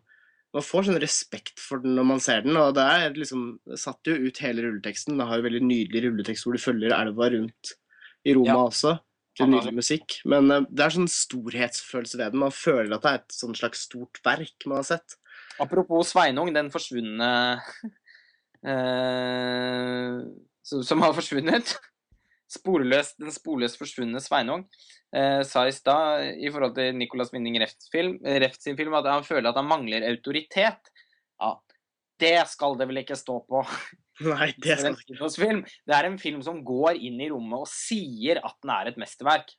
Man får sånn respekt for den når man ser den, og det er liksom satt jo ut hele rulleteksten. Det har jo veldig nydelig rulletekst hvor du følger elva rundt i Roma Ja. også. Til nydelig musikk. Men eh, det er sånn storhetsfølelse ved den. Man føler at det er et sånn slags stort verk man har sett. Apropos Sveinung, den forsvunne [laughs] eh, som, har forsvunnet. Sporløst, den sporløst forsvunne Sveinung eh, sa i stad i forhold til Nicolas Winning Refts film, Refts sin film at han føler at han mangler autoritet. Ja, det skal det vel ikke stå på. [laughs] Nei, det skal en kinospilm. Det er en film som går inn i rommet og sier at den er et mesterverk.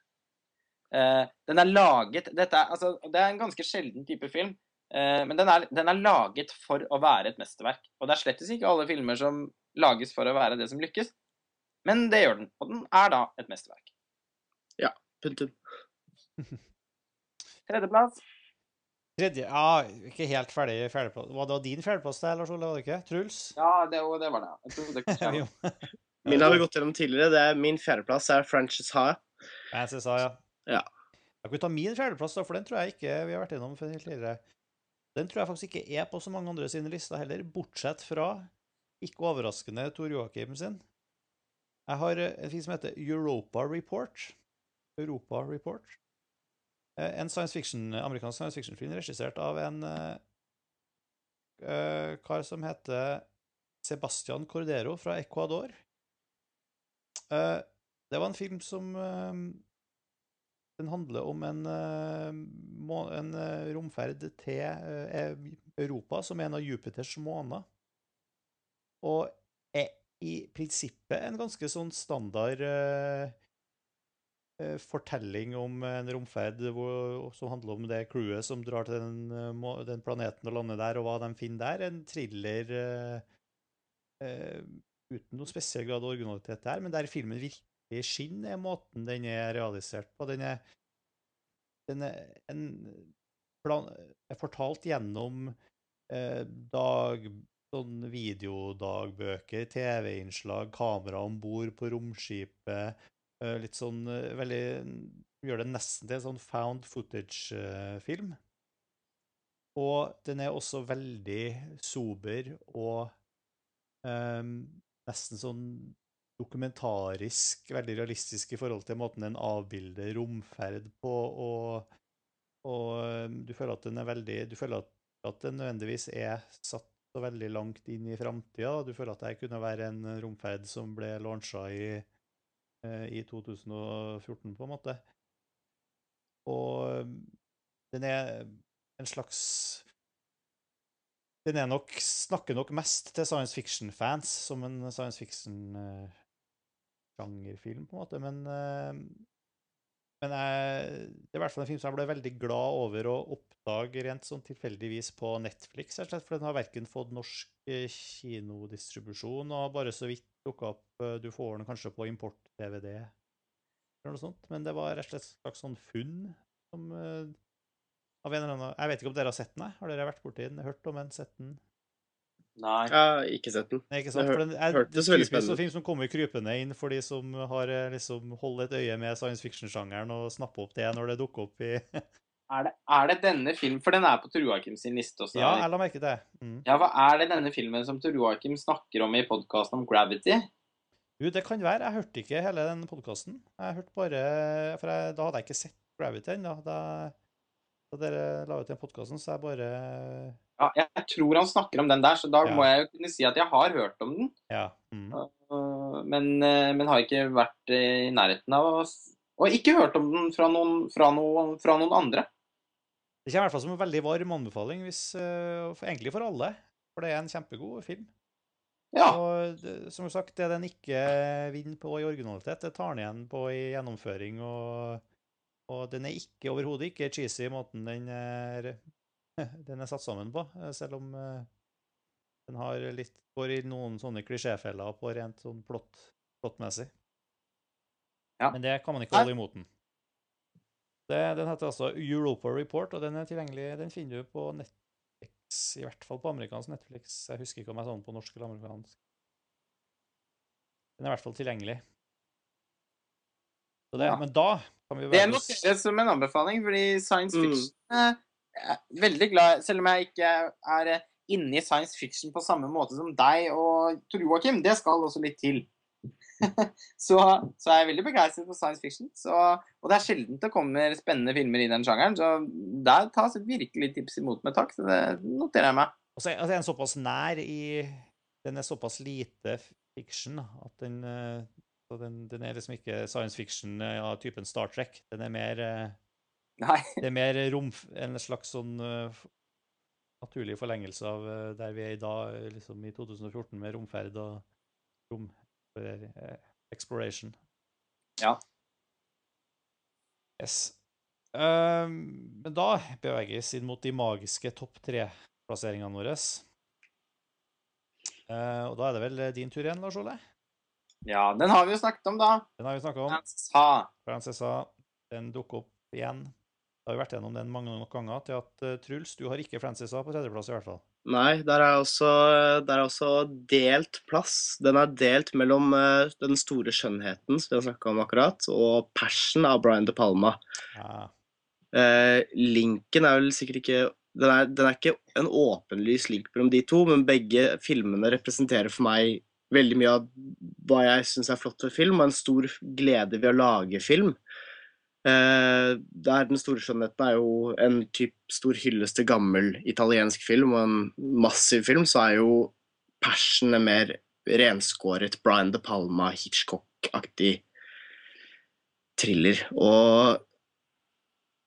Eh, den er laget dette er, altså, Det er en ganske sjelden type film, eh, men den er, den er laget for å være et mesterverk. Og det er slettes ikke alle filmer som lages for å være det som lykkes, men det gjør den. Og den er da et mesterverk. Punktum. [laughs] Tredjeplass. Tredje Ja, ikke helt ferdig fjerdeplass. Var det din fjerdeplass der, Lars Ole? Var det ikke? Truls? Ja, det, det var det. Jeg trodde kanskje jeg var- Min har vi gått gjennom tidligere. Det er Min fjerdeplass er Frances Ha. Frances Ha, ja. Ja. Jeg kan ta min fjerdeplass, da, for den tror jeg ikke vi har vært gjennom tidligere. Den tror jeg faktisk ikke er på så mange andre sine lister heller, bortsett fra, ikke overraskende, Tor Joakim sin. Jeg har eh, en film som heter Europa Report. Europa Report. Eh, En science fiction, amerikansk science fiction-film regissert av en uh, kar som heter Sebastian Cordero fra Ecuador. Uh, det var en film som uh, Den handler om en, en romferd til Europa, som er en av Jupiters måner. Og er i prinsippet en ganske sånn standard eh, eh, fortelling om en romferd som handler om det crewet som drar til den, eh, den planeten og lander der, og hva de finner der. En thriller uh, uten noe spesiell grad av originalitet der, men der filmen virkelig skinner, er måten den er realisert på. Den er, den er, en, plan, er fortalt gjennom uh, dag, sånn videodagbøker, TV-innslag, kamera om bord på romskipet. eh, litt sånn eh, veldig gjør det nesten til en sånn found footage-film. Og den er også veldig sober og um, nesten sånn dokumentarisk, veldig realistisk i forhold til måten den avbilder romferd på, og, og ehm, du føler at den er veldig Du føler at, at den nødvendigvis er satt så veldig langt inn i framtida. Du føler at det kunne være en romferd som ble launcha i, eh, i 2014, på en måte. Og ehm, den er en slags Den er nok, snakker nok mest til science fiction-fans, som en science fiction-sjangerfilm, på en måte. Men, eh, men jeg, det er i hvert fall en film som jeg ble veldig glad over å oppdage rent sånn tilfeldigvis på Netflix, for den har verken fått norsk eh, kinodistribusjon og bare så vidt dukka opp eh, Du får den kanskje på import-DVD eller noe sånt, men det var rett og slett et slags sånn funn som eh, av en eller annen Jeg vet ikke om dere har sett den? Har dere vært borti den? Hørt om den? Sett den? Nei. Jeg har ikke sett den. Nei, ikke sant? Jeg For den er hørtes det veldig spennende sånn ut. film som kommer krypende inn for de som har eh, liksom holder et øye med science fiction-sjangeren og snapper opp det når det dukker opp i Er det, er det denne filmen For den er på Tor Joakim sin liste også. Ja, jeg la merke det. Mm. Ja, hva er det denne filmen som Tor Joakim snakker om i podkasten om Gravity? Jo, det kan være. Jeg hørte ikke hele den podkasten. Jeg hørte bare For jeg, da hadde jeg ikke sett Gravity ennå. Da, da dere la ut den podkasten, så jeg bare Ja, jeg tror han snakker om den der, så da Ja. må jeg jo kunne si at jeg har hørt om den. Ja. Mm. øh, Men, øh, men har ikke vært i nærheten av å Og ikke hørt om den fra noen, fra noen, fra noen andre. Det kommer i hvert fall som en veldig varm anbefaling, hvis, eh, for, egentlig for alle. For det er en kjempegod film. Ja. Og det, som sagt, det den ikke vinner på i originalitet, det tar den igjen på i gjennomføring. Og, og den er ikke overhodet ikke cheesy i måten den er, [laughs] den er satt sammen på. eh, Selv om eh, den har litt, går i noen sånne klisjéfeller på rent sånn plott, plottmessig. Ja. Men det kan man ikke holde imot den. Det, den heter altså Europa Report, og den er tilgjengelig Den finner du på Netflix, i hvert fall på amerikansk Netflix. Jeg husker ikke om jeg så den på norsk eller amerikansk. Den er i hvert fall tilgjengelig. Så det, Ja. Men da Det noteres som en anbefaling, fordi science Mm. fiction mm. er veldig glad Selv om jeg ikke er eh, inne i science fiction på samme måte som deg og Tor Joakim, det skal også litt til. [laughs] så, så er jeg veldig begeistret for science fiction. Så, og det er sjelden det kommer spennende filmer i den sjangeren, så der tas et virkelig tips imot med takk. Så det noterer jeg meg. Og så er altså, er den såpass nær i Den er såpass lite fiction at den, eh, så den, den er liksom ikke science fiction av av typen Star Trek. Den er mer eh, Nei. Det er mer rom, en slags sånn uh, naturlig forlengelse av uh, der vi er i dag, eh, liksom i 2014, med romferd og rom... uh, exploration. Ja. Yes. Um, men da beveges inn mot de magiske topp tre-plasseringene våre. Uh, og da er det vel din tur igjen, Lars Ole? Ja, den har vi jo snakket om, da. Den har vi snakket om. Francesa. Den dukker opp igjen. Da har vi vært gjennom den mange nok ganger til at uh, Truls, du har ikke Francesa på tredjeplass, i hvert fall. Nei, der er også, der er også delt plass. Den er delt mellom uh, Den store skjønnheten, som vi har snakka om akkurat, og Passion av Brian De Palma. Ja. Uh, linken er vel sikkert ikke den er, den er ikke en åpenlys link mellom de to, men begge filmene representerer for meg veldig mye av hva jeg syns er flott ved film, og en stor glede ved å lage film. Eh, der Den store skjønnheten er jo en typ stor hyllest til gammel italiensk film, og en massiv film, så er jo passionet mer renskåret Brian De Palma, Hitchcock-aktig thriller. Og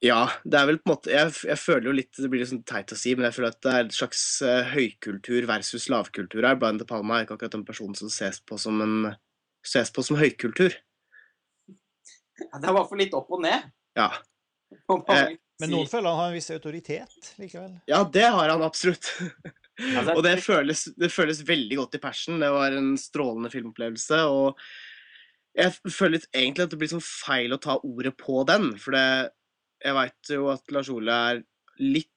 ja, det er vel på en måte jeg, jeg føler jo litt Det blir litt sånn teit å si, men jeg føler at det er et slags uh, høykultur versus lavkultur her. Brian De Palma er ikke akkurat en person som ses på som en ses på som høykultur. Det er i hvert fall litt opp og ned. Ja. Eh, Men noen føler han har en viss autoritet likevel. ja, det har han absolutt. [laughs] Og det føles, det føles veldig godt i persen. Det var en strålende filmopplevelse. Og jeg føler egentlig at det blir sånn feil å ta ordet på den. For det, jeg veit jo at Lars Ole er litt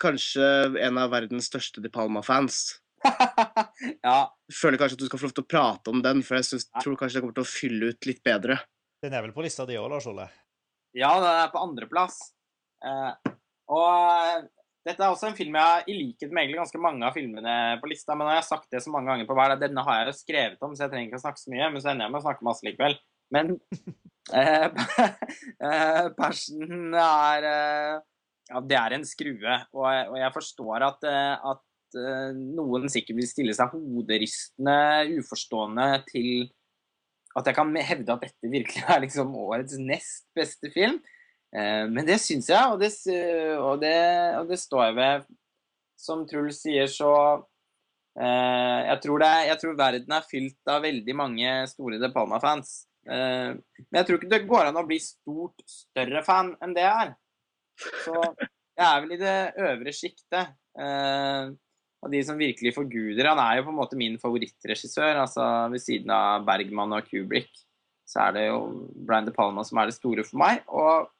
Kanskje en av verdens største De Palma-fans. [laughs] ja, føler kanskje at du skal få lov til å prate om den, for jeg synes, tror kanskje det kommer til å fylle ut litt bedre. Den er vel på lista di òg, Lars Ole? Ja, den er på andreplass. Eh, og dette er også en film jeg har, i likhet med egentlig ganske mange av filmene på lista, men nå har jeg sagt det så mange ganger på hver, dag, denne har jeg jo skrevet om, så jeg trenger ikke å snakke så mye, men så ender jeg med å snakke masse likevel. Men [laughs] eh, [laughs] eh, Passion er eh, Ja, det er en skrue, og, og jeg forstår at, at noen sikkert vil stille seg hoderystende, uforstående til at jeg kan hevde at dette virkelig er liksom årets nest beste film. Eh, Men det syns jeg, og det, og, det, og det står jeg ved. Som Truls sier, så eh, jeg, tror det, jeg tror verden er fylt av veldig mange store De Palma-fans. Eh, men jeg tror ikke det går an å bli stort større fan enn det jeg er. Så jeg er vel i det øvre sjiktet. Og av de som virkelig forguder. Han er jo på en måte min favorittregissør. altså Ved siden av Bergman og Kubrick så er det jo Brian De Palma som er det store for meg. Og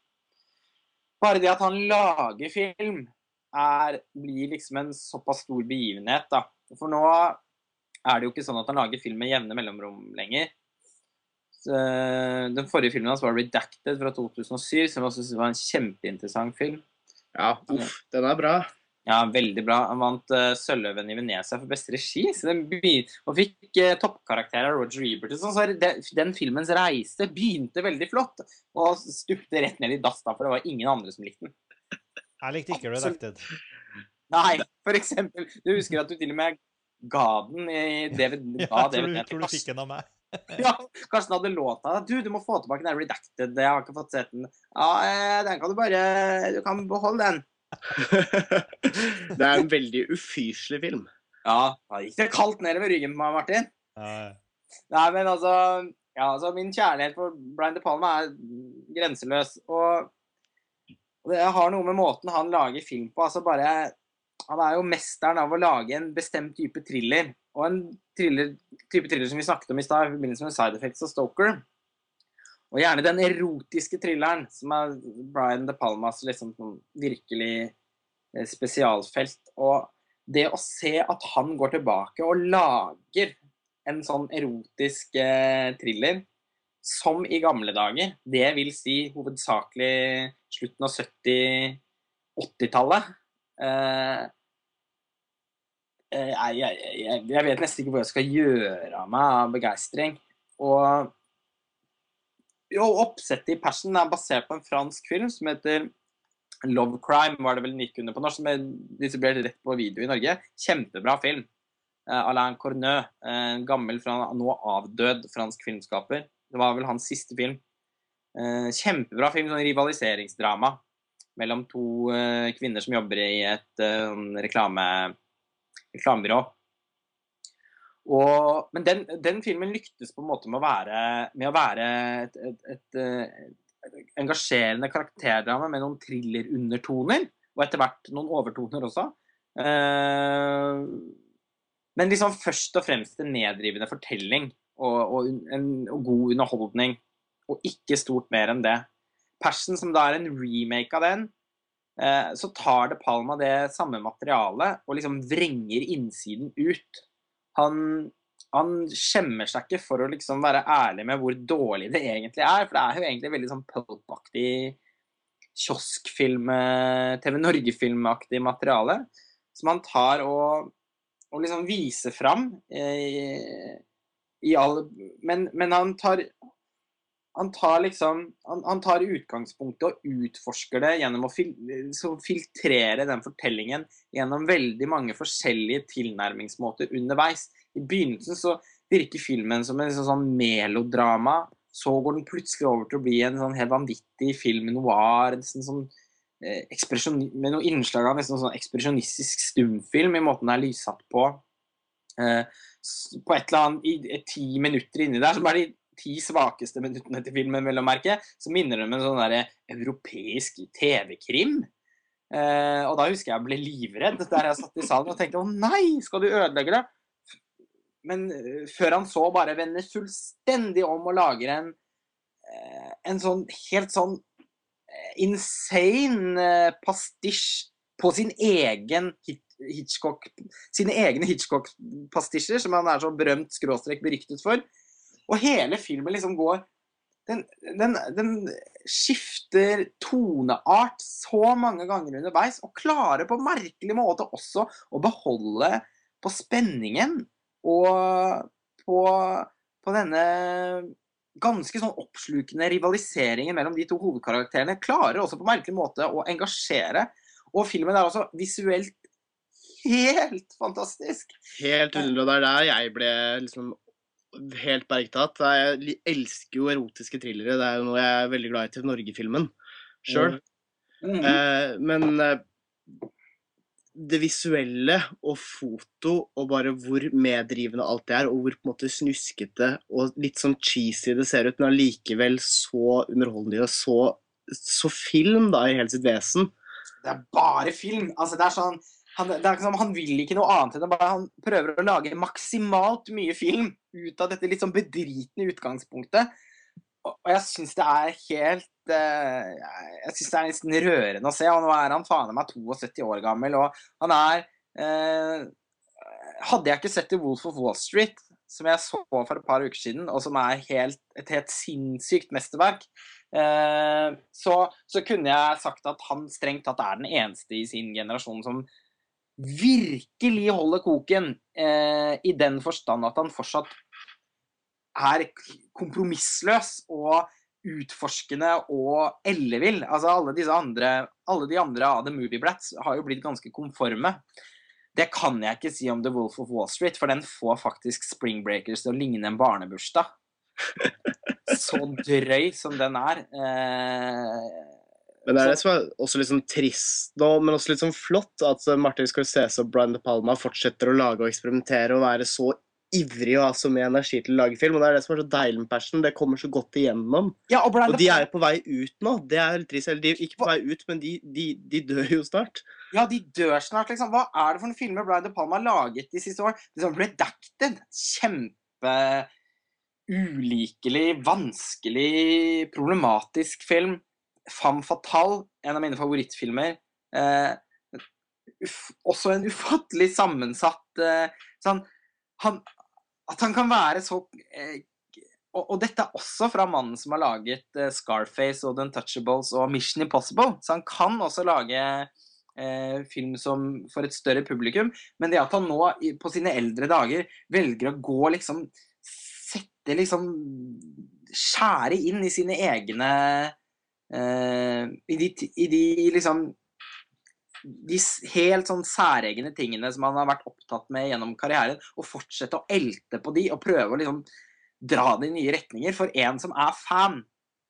bare det at han lager film, er, blir liksom en såpass stor begivenhet, da. For nå er det jo ikke sånn at han lager film med jevne mellomrom lenger. Så, den forrige filmen hans var 'Redacted' fra 2007, som jeg også synes var en kjempeinteressant film. Ja, uff, den er bra. Ja, veldig bra. Han vant uh, Sølvløven i Venezia for beste regi. Så den be- og fikk uh, toppkarakter av Roger Ebert. sånn, Så den, den filmens reise begynte veldig flott, og stupte rett ned i dass, da, for det var ingen andre som likte den. Jeg likte ikke Absolutt. Redacted. Nei, for eksempel. Du husker at du til og med ga den i DVD. [laughs] Ja, jeg tror, du, tror du fikk den av meg. [laughs] Ja, Karsten hadde låta Du, du må få tilbake den Redacted. Jeg har ikke fått sett den. Ja, eh, den kan du bare Du kan beholde den. [laughs] det er en veldig ufyselig film. Ja, da gikk det kaldt nedover ryggen på meg, Martin. Ja, Nei, men altså, ja, altså Min kjærlighet for Brian De Palma er grenseløs. Og og det har noe med måten han lager film på. altså bare, Han er jo mesteren av å lage en bestemt type thriller. Og en thriller, type thriller som vi snakket om i stad i forbindelse med Side Effects og Stoker. Og gjerne den erotiske thrilleren, som er Brian De Palmas liksom sånn virkelig eh, spesialfelt. Og det å se at han går tilbake og lager en sånn erotisk eh, thriller som i gamle dager, det vil si hovedsakelig slutten av 70-80-tallet. Eh, eh, jeg, jeg, jeg, jeg vet nesten ikke hvor jeg skal gjøre av meg av begeistring. Og jo, oppsettet i Passion er basert på en fransk film som heter Love Crime, var det vel den gikk under på norsk, som er distribuert rett på video i Norge. Kjempebra film. Eh, Alain Corneux, en gammel, fra, nå avdød fransk filmskaper. Det var vel hans siste film. Eh, kjempebra film, sånn rivaliseringsdrama mellom to eh, kvinner som jobber i et eh, reklame, reklamebyrå. Og, men den, den filmen lyktes på en måte med å være, med å være et, et, et, eh, et engasjerende karakterdrama med noen thriller-undertoner, og etter hvert noen overtoner også. Eh, men liksom først og fremst en neddrivende fortelling og, og, en, og god underholdning, og ikke stort mer enn det. Passion, som da er en remake av den, så tar De Palma det samme materialet og liksom vrenger innsiden ut. Han, han skjemmer seg ikke for å liksom være ærlig med hvor dårlig det egentlig er, for det er jo egentlig veldig sånn pulp-aktig kioskfilm, eh, TV Norge-filmaktig materiale, som han tar og, og liksom viser fram eh, i all Men, men han tar han tar liksom han, han tar utgangspunktet og utforsker det gjennom å fil, filtrere den fortellingen gjennom veldig mange forskjellige tilnærmingsmåter underveis. I begynnelsen så virker filmen som en sånn, melodrama. Så går den plutselig over til å bli en sånn helt vanvittig film noir. Nesten sånn, eh, med noe innslag av nesten sånn ekspresjonistisk stumfilm i måten det er lyssatt på. Eh, på et eller annet i, ti minutter inni der, så de ti svakeste minuttene til filmen, vel å merke, så minner det om en sånn der europeisk TV-krim. Eh, og da husker jeg jeg ble livredd der jeg satt i salen og tenkte å nei, skal du ødelegge det? Men eh, før han så bare vender fullstendig om og lager en, eh, en sånn helt sånn eh, insane pastisj på sin egen hit Hitchcock, sine egne Hitchcock-pastisjer, som han er så berømt skråstrek beryktet for. Og hele filmen liksom går den, den, den skifter toneart så mange ganger underveis, og klarer på merkelig måte også å beholde på spenningen og på, på denne ganske sånn oppslukende rivaliseringen mellom de to hovedkarakterene. Klarer også på merkelig måte å engasjere. Og filmen er også visuelt helt fantastisk. Helt hundre, og det er der jeg ble liksom helt bergtatt. Jeg elsker jo erotiske thrillere. Det er jo noe jeg er veldig glad i til Norge-filmen sjøl. Mm. Eh, men eh, det visuelle og foto og bare hvor meddrivende alt det er, og hvor på en måte snuskete og litt sånn cheesy det ser ut, men allikevel så underholdende og så, så film da i hele sitt vesen. Det er bare film. Altså, det er sånn han, det er ikke som, han vil ikke noe annet enn det, bare han prøver å lage maksimalt mye film ut av dette litt sånn bedritne utgangspunktet. Og, og jeg syns det er helt eh, jeg syns det er nesten rørende å se. Og nå er han faen meg 72 år gammel, og han er eh, Hadde jeg ikke sett The Wolf of Wall Street, som jeg så for et par uker siden, og som er helt, et helt sinnssykt mesterverk, eh, så, så kunne jeg sagt at han strengt tatt er den eneste i sin generasjon som virkelig holder koken, eh, i den forstand at han fortsatt er kompromissløs og utforskende og ellevill. Altså alle disse andre, alle de andre av The Movie Brats har jo blitt ganske konforme. Det kan jeg ikke si om The Wolf of Wall Street, for den får faktisk Spring Breakers til å ligne en barnebursdag. Så drøy som den er. Eh, Men det er det som er også litt sånn trist nå, men også litt sånn flott, at Martin Scorsese og Brian De Palma fortsetter å lage og eksperimentere og være så ivrig og ha så mye energi til å lage film. Og det er det som er så deilig med Passion. Det kommer så godt igjennom. ja, og Og De er jo på vei ut nå. Det er litt trist. Eller de er ikke på vei ut, men de, de, de dør jo snart. Ja, de dør snart, liksom. Hva er det for noen filmer Brian De Palma har laget de siste årene? Liksom Redacted. Kjempe ulikelig, vanskelig, problematisk film. Femme Fatale, en av mine favorittfilmer. Eh, uff, også en ufattelig sammensatt eh, sånn, han, At han kan være så eh, og, og dette er også fra mannen som har laget eh, Scarface og The Untouchables og Mission Impossible. Så han kan også lage eh, film som for et større publikum. Men det at han nå på sine eldre dager velger å gå liksom Sette liksom Skjære inn i sine egne i, de, I de liksom de helt sånn særegne tingene som han har vært opptatt med gjennom karrieren, og fortsette å elte på de og prøve å liksom dra det i nye retninger for en som er fan,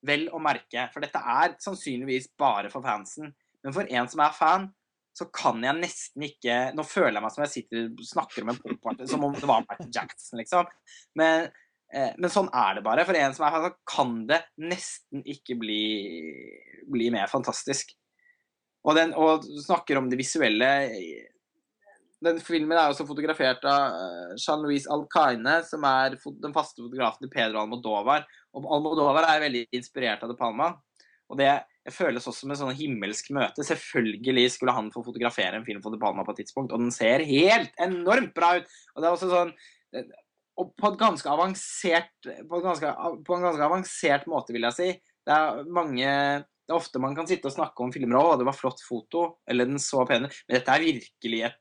vel å merke. For dette er sannsynligvis bare for fansen. Men for en som er fan, så kan jeg nesten ikke Nå føler jeg meg som jeg sitter snakker om en popparty, som om det var Michael Jackson, liksom. Men, eh, men sånn er det bare. For en som er her, kan det nesten ikke bli, bli mer fantastisk. Og, den, og snakker om det visuelle den filmen er også fotografert av eh, Jean-Louis Alcaine, som er den faste fotografen til Pedro Almodovar. Og Almodovar er veldig inspirert av De Palma. Og det føles også som et sånn himmelsk møte. Selvfølgelig skulle han få fotografere en film for De Palma på et tidspunkt, og den ser helt enormt bra ut. Og det er også sånn Og på et ganske avansert På, ganske, på en ganske avansert måte, vil jeg si. Det er mange det er ofte man kan sitte og snakke om filmer 'Å, det var flott foto', eller 'den så pen ut'. Men dette er virkelig et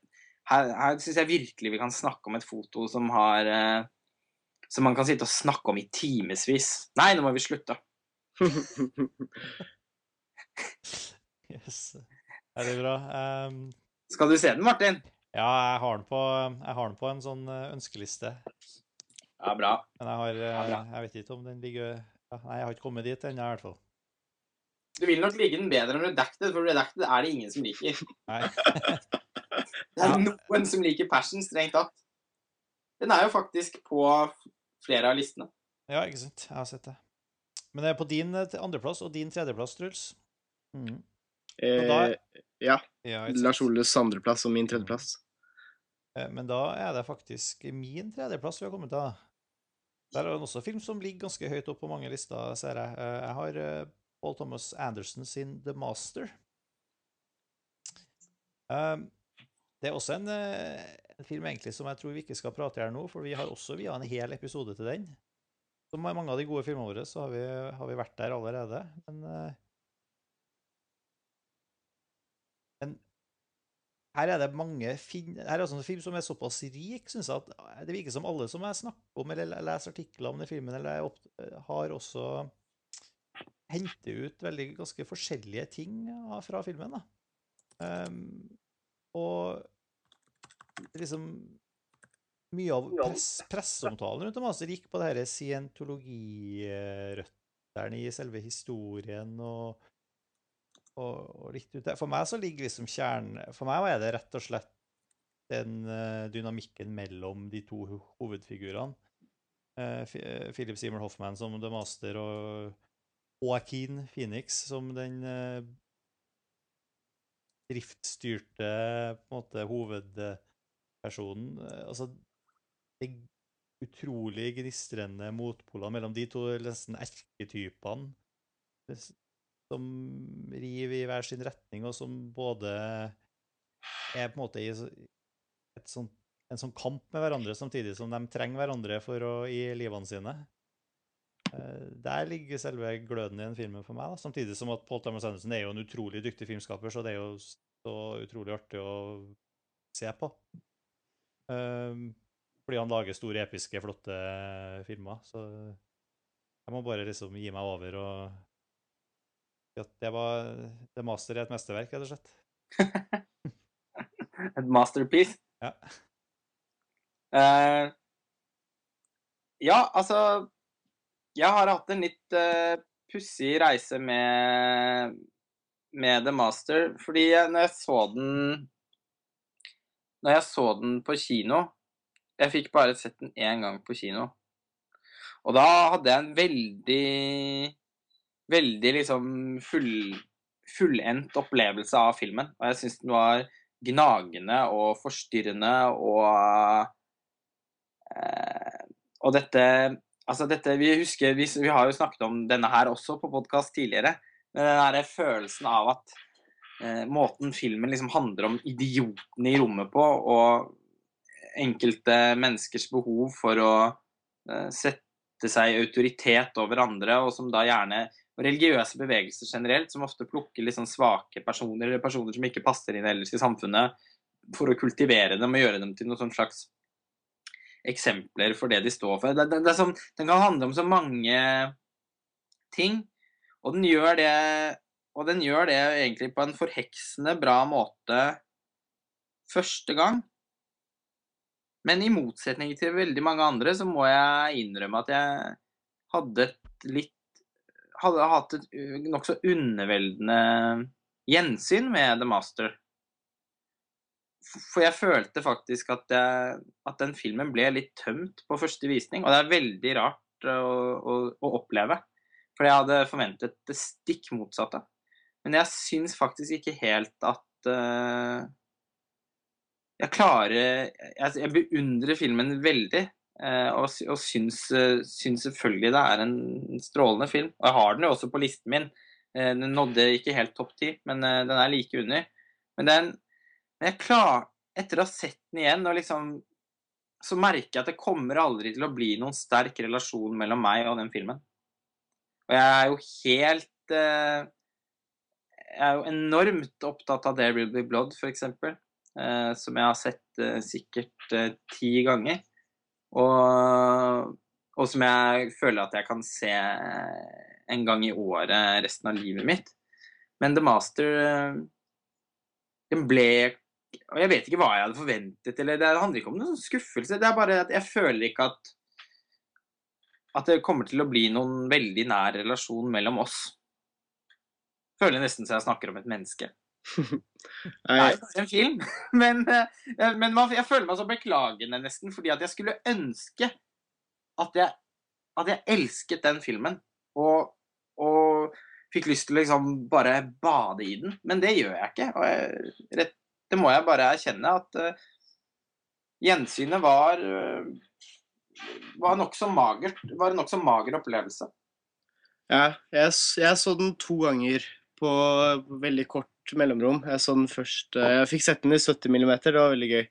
her, her syns jeg virkelig vi kan snakke om et foto som har eh, Som man kan sitte og snakke om i timevis. Nei, nå må vi slutte. [laughs] Yes. Er det bra? Um... Skal du se den, Martin? ja, jeg har den på, har den på en sånn eh, ønskeliste. Ja, bra. Men jeg har eh, Ja. Jeg vet ikke om den ligger ja, Nei, jeg har ikke kommet dit ennå, i hvert fall. Du vil nok like den bedre enn Redacted, for Redacted er det ingen som liker. Nei. [laughs] Det er noen som liker Passion, strengt tatt. Den er jo faktisk på flere av listene. Ja, ikke sant. Jeg har sett det. Men det er på din eh, andreplass og din tredjeplass, Truls. Mhm. Eh, ja. Ja. Lars Oles andreplass og min tredjeplass. Eh, Men da er det faktisk min tredjeplass vi har kommet til. Der er det også film som ligger ganske høyt opp på mange lister, ser jeg. Eh, Jeg har eh, Paul Thomas Anderson sin The Master. Um, Det er også en, eh, en film egentlig som jeg tror vi ikke skal prate her nå, for vi har også via en hel episode til den. som er mange av de gode filmene våre, så har vi, har vi vært der allerede. Eh, men her er det mange fin Her er også en film som er såpass rik, syns jeg, at det virker som alle som jeg snakker om eller leser artikler om den filmen, eller er opp, har også henter ut veldig ganske forskjellige ting fra filmen. da. Um, og liksom Mye av press, presseomtalen rundt Master gikk på det dette scientologirøttene i selve historien og, og, og litt ut der. For meg så ligger liksom kjernen For meg er det rett og slett den uh, dynamikken mellom de to ho- hovedfigurene. Uh, uh, Philip Seymour Hoffman som The Master og Joaquin Phoenix som den driftstyrte på en måte hovedpersonen. Eh, Altså det utrolig gnistrende motpolene mellom de to nesten erketypene som river i hver sin retning, og som både er på en måte i sånt, en sånn kamp med hverandre, samtidig som de trenger hverandre for å, i livene sine. Eh, Der ligger selve gløden i den filmen for meg. Da. Samtidig som at Paul Thomas Anderson er jo en utrolig dyktig filmskaper, så det er jo så utrolig artig å se på. Um, fordi han lager store, episke, flotte filmer. Så jeg må bare liksom gi meg over og det var The Master i et mesterverk, rett og slett. [laughs] Et masterpiece. Ja. Uh, ja, altså Jeg har hatt en litt uh, pussig reise med, med The Master. Fordi jeg, når jeg så den Når jeg så den på kino Jeg fikk bare sett den én gang på kino. Og da hadde jeg en veldig Veldig liksom full, fullendt opplevelse av filmen. Og jeg syns den var gnagende og forstyrrende og eh, Og dette Altså dette Vi husker vi, vi har jo snakket om denne her også på podkast tidligere. Men den derre følelsen av at eh, måten filmen liksom handler om idiotene i rommet på, og enkelte menneskers behov for å eh, sette seg i autoritet over andre, og som da gjerne og religiøse bevegelser generelt, som ofte plukker litt sånn svake personer, eller personer som ikke passer inn ellers i samfunnet, for å kultivere dem og gjøre dem til noen sånn slags eksempler for det de står for. Det, det, det sånn, den kan handle om så mange ting, og den gjør det og den gjør det egentlig på en forheksende bra måte første gang. Men i motsetning til veldig mange andre, så må jeg innrømme at jeg hadde et litt hadde hatt et uh, nokså underveldende gjensyn med The Master. For jeg følte faktisk at, jeg, at den filmen ble litt tømt på første visning. Og det er veldig rart å, å, å oppleve. For jeg hadde forventet det stikk motsatte. Men jeg syns faktisk ikke helt at uh, Jeg klarer Jeg, jeg beundrer filmen veldig. Eh, og og syns, eh, syns selvfølgelig det er en strålende film. Og jeg har den jo også på listen min. Eh, Den nådde ikke helt topp ti, men den er like under. Men den Men jeg klar, etter å ha sett den igjen, og liksom så merker jeg at det kommer aldri til å bli noen sterk relasjon mellom meg og den filmen. Og jeg er jo helt Jeg er jo enormt opptatt av There Will Be Blood, f.eks. Eh, som jeg har sett sikkert ti ganger. Og, og som jeg føler at jeg kan se en gang i året resten av livet mitt. Men The Master Den ble Og jeg vet ikke hva jeg hadde forventet. Eller det handler ikke om noen skuffelse. Det er bare at jeg føler ikke at at det kommer til å bli noen veldig nær relasjon mellom oss. Føler nesten så jeg snakker om et menneske. Det er jo en film, [laughs] men, eh, men man, jeg føler meg så beklagende nesten, fordi at jeg skulle ønske at jeg, at jeg elsket den filmen, og, og fikk lyst til å liksom bare bade i den. Men det gjør jeg ikke. Og jeg, rett, det må jeg bare erkjenne, at uh, gjensynet var uh, var nokså magert. Var en nokså mager opplevelse. Ja, jeg, jeg så den to ganger på veldig kort mellomrom. Jeg så den først eh, Jeg fikk sett den i 70 mm, det var veldig gøy.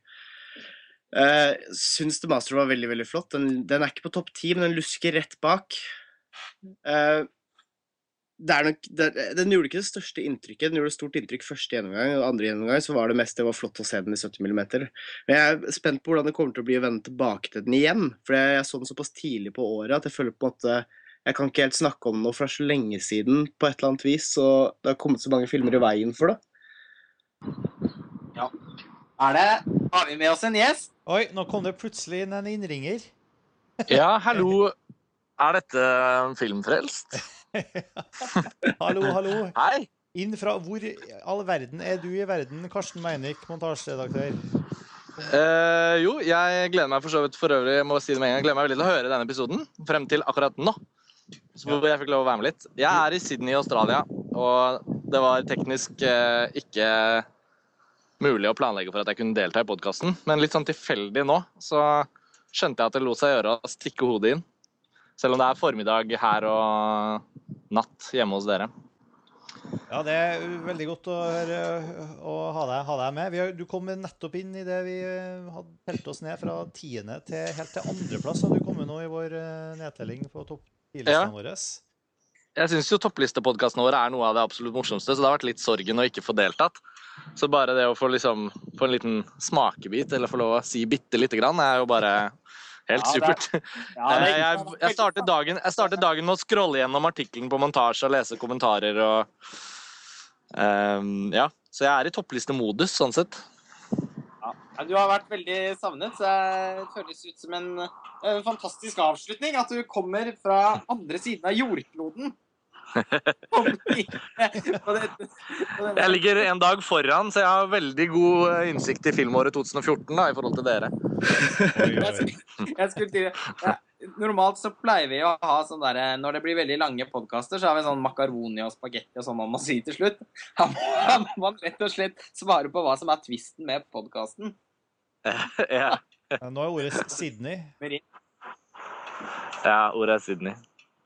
Uh, syns The Master var veldig veldig flott. Den, den er ikke på topp ti, men den lusker rett bak. Eh, nok, det, den gjorde ikke det største inntrykket. Den gjorde stort inntrykk første gjennomgang, og andre gjennomgang så var det mest det var flott å se den i 70 mm. Men jeg er spent på hvordan det kommer til å bli å vende tilbake til den igjen. For jeg så den såpass tidlig på året at jeg føler på en måte Jeg kan ikke helt snakke om noe fra så lenge siden på et eller annet vis, og det har kommet så mange filmer i veien for det. Ja. Er det Har vi med oss en gjest? Oi, nå kom det plutselig inn en innringer. [laughs] Ja, hallo. Er dette Filmfrelst? [laughs] hallo, hallo. Hei. Inn fra Hvor i all verden er du i verden, Karsten Meinick, montasjeredaktør? Eh, jo, jeg gleder meg for så vidt for øvrig jeg må si det med en gang, jeg gleder meg veldig til å høre denne episoden frem til akkurat nå. Hvor jeg fikk lov å være med litt. Jeg er i Sydney i Australia, og det var teknisk eh, ikke mulig å planlegge for at jeg kunne delta i podkasten. Men litt sånn tilfeldig nå så skjønte jeg at det lot seg gjøre å stikke hodet inn. Selv om det er formiddag her og natt hjemme hos dere. Ja, det er veldig godt å, høre, å ha, deg, ha, deg, med. Har, du kom nettopp inn i det vi eh, hadde telt oss ned fra tiende til helt til andreplass. Du kommet nå i vår eh, nedtelling på topp ja. våre? Jeg syns jo topplistepodkastene våre er noe av det absolutt morsomste, så det har vært litt sorgen å ikke få deltatt. Så bare det å få, liksom, få en liten smakebit, eller få lov å si bitte lite grann, er jo bare Helt ja, supert. Ja, [laughs] jeg, jeg, startet dagen, jeg, startet dagen, med å scrolle gjennom artikkelen på montasje og lese kommentarer og um, Ja. Så jeg er i topplistemodus, sånn sett. Ja. Du har vært veldig savnet, så det føles ut som en, en fantastisk avslutning. At du kommer fra andre siden av jordkloden [laughs] jeg ligger en dag foran, så jeg har veldig god eh, innsikt i filmåret 2014 da, i forhold til dere. Jeg skulle til, ja, normalt så pleier vi å ha sånn derre Når det blir veldig lange podkaster, så har vi sånn makaroni og spagetti og sånn man må si til slutt. Her må man rett og slett svare på hva som er tvisten med podkasten. [laughs] Ja. Nå er ordet Sydney. Ja, ordet er Sydney.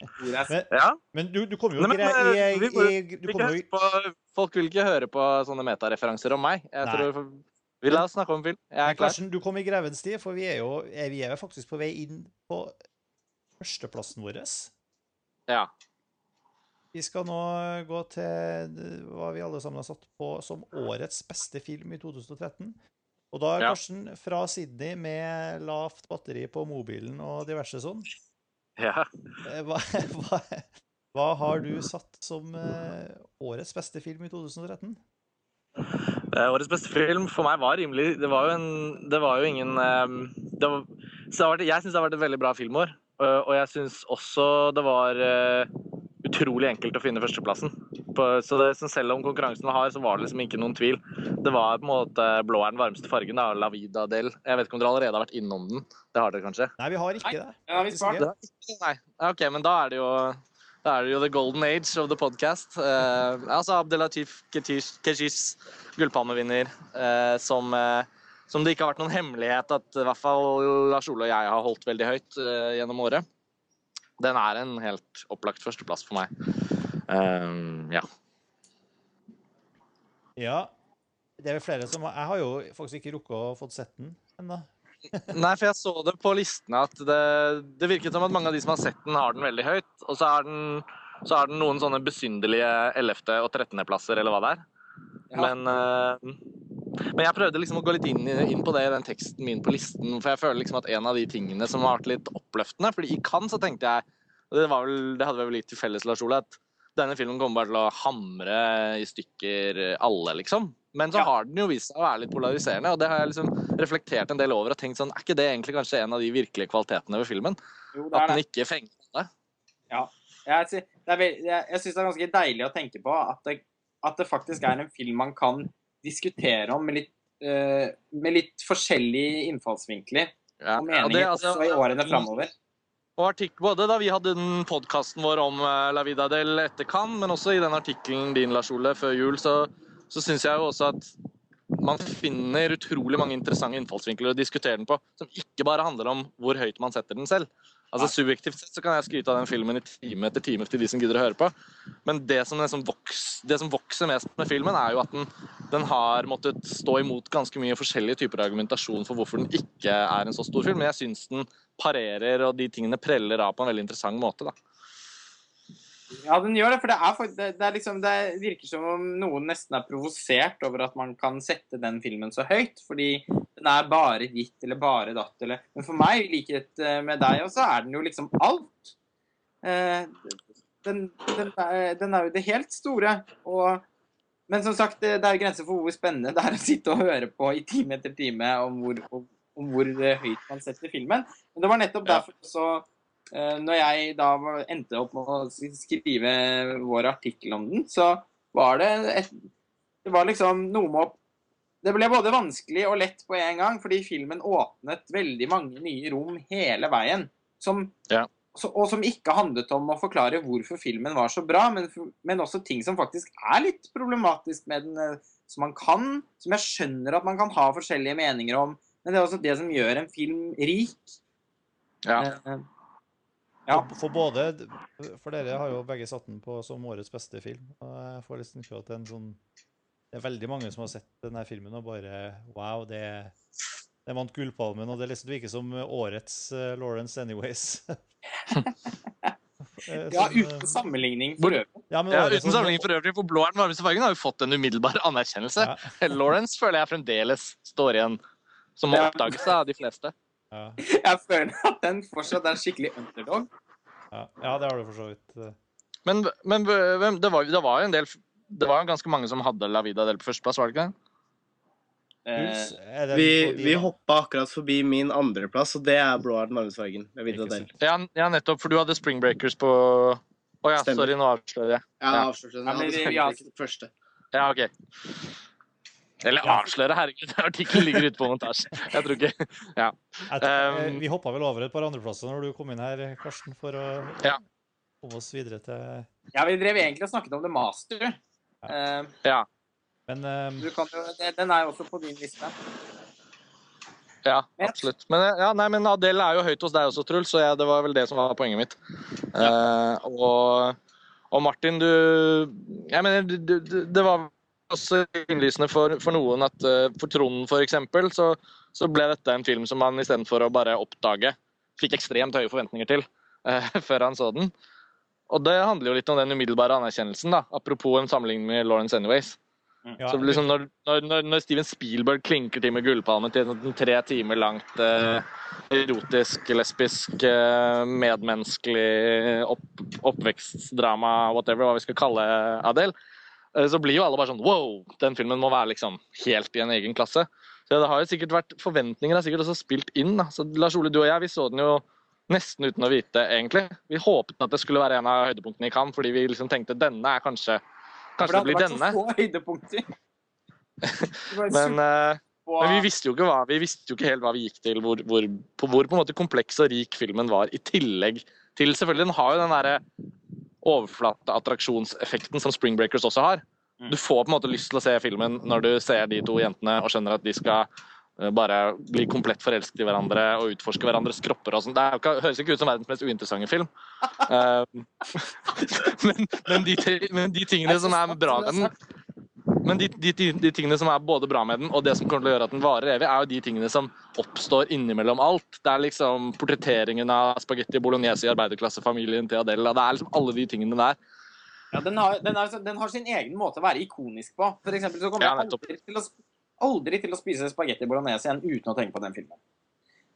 Men, ja. men du, du kommer jo ikke i, Folk vil ikke høre på sånne metareferanser om meg. Jeg tror vi la oss snakke om film. Jeg er klar. Karsten, du kom i grevens tid, for vi er jo vi er faktisk på vei inn på førsteplassen vår. Ja. Vi skal nå gå til hva vi alle sammen har satt på som årets beste film i 2013. Og da er Karsten fra Sydney med lavt batteri på mobilen og diverse sånn. Ja. Eh, hva, [laughs] hva, hva, har du satt som uh, årets beste film i 2013? Uh, årets beste film for meg var rimelig Det var jo, en, det var jo ingen det var, vært, Jeg syns det har vært et veldig bra filmår. og jeg syns også det var utrolig enkelt å finne førsteplassen. Så det, selv om konkurransen var hard, så var det liksom ikke noen tvil. Det var på en måte blå er den varmeste fargen, da, La Vida del. Jeg vet ikke om dere allerede har vært innom den? Det har dere kanskje? Nei, vi har ikke det. Ja, vi det. Nei. OK, men da er det jo da er det jo the golden age of the podcast. Uh, altså Abdelatif Keshis, gullpalmevinner, uh, som, uh, som, det ikke har vært noen hemmelighet at i hvert fall Lars Ole og jeg har holdt veldig høyt gjennom året den er en helt opplagt førsteplass for meg. Um, ja. Ja. Det er vel flere som Jeg har jo faktisk ikke rukket å få sett den ennå. [laughs] Nei, for jeg så det på listene at det, det, virket som at mange av de som har sett den, har den veldig høyt. Og så er den, så er den noen sånne besynderlige 11. og 13. plasser, eller hva det er. Ja. Men uh, men jeg prøvde liksom å gå litt inn, inn, på det i den teksten min på listen. For jeg føler liksom at en av de tingene som har vært litt oppløftende fordi i Cannes så tenkte jeg og det, vel, det hadde vi vel litt til felles, Lars Ole, at denne filmen kommer bare til å hamre i stykker alle, liksom. Men så ja. har den jo vist seg å være litt polariserende, og det har jeg liksom reflektert en del over og tenkt sånn Er ikke det egentlig kanskje en av de virkelige kvalitetene ved filmen? Jo, at den ikke fenger alle? Ja. Jeg, jeg, jeg syns det er ganske deilig å tenke på at det, at det faktisk er en film man kan diskutere om med litt, uh, med litt forskjellige innfallsvinkler ja. og meninger det, altså, også i årene framover. Og artikkel, både da vi hadde den podkasten vår om uh, La Vida del etter Cannes, men også i den artikkelen din, Lars Ole, før jul, så, så syns jeg jo også at man finner utrolig mange interessante innfallsvinkler å diskutere den på, som ikke bare handler om hvor høyt man setter den selv. Altså Subjektivt sett så kan jeg skryte av den filmen i time etter time til de som gidder å høre på. Men det som, liksom vokser, det som vokser mest med filmen, er jo at den, den har måttet stå imot ganske mye forskjellige typer argumentasjon for hvorfor den ikke er en så stor film. Men jeg syns den parerer, og de tingene preller av på en veldig interessant måte. da. Ja, den gjør det. For det, er, det, det, er liksom, det virker som om noen nesten er provosert over at man kan sette den filmen så høyt. Fordi den er bare ditt eller bare datt. Eller. Men for meg, i likhet eh, med deg også, er den jo liksom alt. Eh, den, den, er, den er jo det helt store. Og, men som sagt, det, er grenser for hvor spennende det er å sitte og høre på i time etter time om hvor, om, hvor høyt man setter filmen. Men det var nettopp derfor også Eh, Når jeg da endte opp med å skrive vår artikkel om den, så var det et Det var liksom noe med å Det ble både vanskelig og lett på en gang, fordi filmen åpnet veldig mange nye rom hele veien. Som, Ja. og som ikke handlet om å forklare hvorfor filmen var så bra, men, men også ting som faktisk er litt problematisk med den. eh, Som man kan Som jeg skjønner at man kan ha forskjellige meninger om. Men det er også det som gjør en film rik. Ja. Eh, Ja. For, for både For dere har jo begge satt den på som årets beste film. Og jeg får liksom inntrykk at det er en sånn Det er veldig mange som har sett denne filmen og bare Wow, det det vant Gullpalmen, og det liksom virker som årets uh, Lawrence Anyways. [laughs] Eh, Ja, eh, uten sammenligning for øvrig. ja, men Ja, uten sånn- sammenligning for øvrig, for Blå er den varmeste fargen har jo fått en umiddelbar [laughs] anerkjennelse. Ja, [laughs] Lawrence føler jeg fremdeles står igjen som oppdagelse av de fleste. ja, Jeg føler at den fortsatt er skikkelig underdog. ja, ja, det har du for så vidt. eh. Men, men det var, det var jo en del Det var jo ganske mange som hadde La Vida del på førsteplass, var det ikke det? Eh, Vi, vi hoppa akkurat forbi min andreplass, og det er blå er den varmeste fargen. Jeg vet Ikke at det sant. er. Ja, ja, nettopp, for du hadde Spring Breakers på Å ja, Stemmer. sorry, nå avslører jeg. Ja, Ja. avslører. Ja, Jeg hadde ikke det første. Ja, OK. Eller avsløre, herregud. [laughs] Artikkelen ligger ute på montasje. Jeg tror ikke Ja. Tror- eh, vi hoppa vel over et par andreplasser når du kom inn her, Karsten, for å Ja. komme oss videre til ja, vi drev egentlig og snakket om The Master. Eh, Ja. Men eh, du kan jo, den er jo også på din liste. Ja, absolutt. Men, ja, nei, men Adele er jo høyt hos deg også, Truls, så jeg, det var vel det som var poenget mitt. Eh, og, og Martin, du Jeg mener, du, du, det var også innlysende for, for noen at uh, for Trond, eksempel, så, så ble dette en film som man istedenfor å bare oppdage, fikk ekstremt høye forventninger til uh, [laughs] før han så den. Og det handler jo litt om den umiddelbare anerkjennelsen, da. Apropos en sammenligning med Lawrence Anyways. ja, Så liksom når, når, når, Steven Spielberg klinker til med gullpalmen til en tre timer langt eh, erotisk, lesbisk, eh, medmenneskelig opp, oppvekstdrama, whatever, hva vi skal kalle Adele, eh, så blir jo alle bare sånn wow, den filmen må være liksom helt i en egen klasse. Så det har jo sikkert vært Forventninger har sikkert også spilt inn. da. Så Lars Ole, du og jeg, vi så den jo nesten uten å vite, egentlig. Vi håpet at det skulle være en av høydepunktene i Cannes, fordi vi liksom tenkte denne er kanskje For Kanskje det blir hadde denne. vært så få høydepunkter. [laughs] Men, uh, men vi visste hva, vi visste jo ikke helt hva vi gikk til, hvor, hvor, på hvor på en måte kompleks og rik filmen var, i tillegg til Selvfølgelig, den har jo den derre overflateattraksjonseffekten som Spring Breakers også har. Du får på en måte lyst til å se filmen når du ser de to jentene og skjønner at de skal bare bli komplett forelsket i hverandre og utforske hverandres kropper og sånn. Det ikke, høres ikke ut som verdens mest uinteressante film. Eh, [laughs] men, men, de, men de tingene som er bra med den, men de, de, de, tingene som er både bra med den, og det som kommer til å gjøre at den varer evig, er jo de tingene som oppstår innimellom alt. Det er liksom portretteringen av spagetti bolognese i arbeiderklassefamilien til Adela. Det er liksom alle de tingene der. Ja, den, har, den, er, den har sin egen måte å være ikonisk på. For eksempel så kommer Ja, jeg aldri til, å, aldri til å spise spagetti bolognese igjen uten å tenke på den filmen.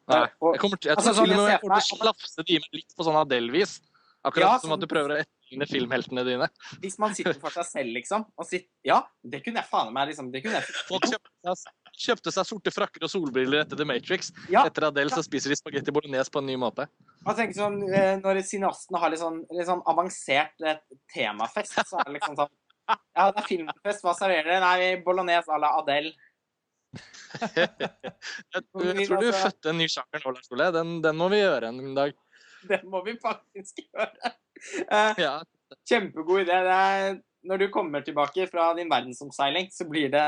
Nei, jeg kommer til, jeg, altså, sånn, til sånn, jeg kommer til å slafse de med litt på sånn Adele-vis. Akkurat Ja, som sånn- at du prøver å etterligne filmheltene dine. Hvis man sitter for seg selv, liksom. Og sitter, ja, det kunne jeg faen meg liksom, det kunne jeg, Folk kjøpte kjøpte seg sorte frakker og solbriller etter The Matrix. Ja, Etter Adele så spiser de spagetti bolognese på en ny måte. Man tenker sånn, eh, Når cineastene har litt sånn, litt sånn avansert eh, temafest, så er det liksom sånn Ja, det er filmfest, hva serverer dere? Nei, bolognese à la Adele. Jeg, tror du fødte en ny sjanger nå, Lars Ole. Den, den må vi gjøre en dag. Det må vi faktisk gjøre. Eh, Ja. Kjempegod idé. Det er, når du kommer tilbake fra din verdensomseiling, så blir det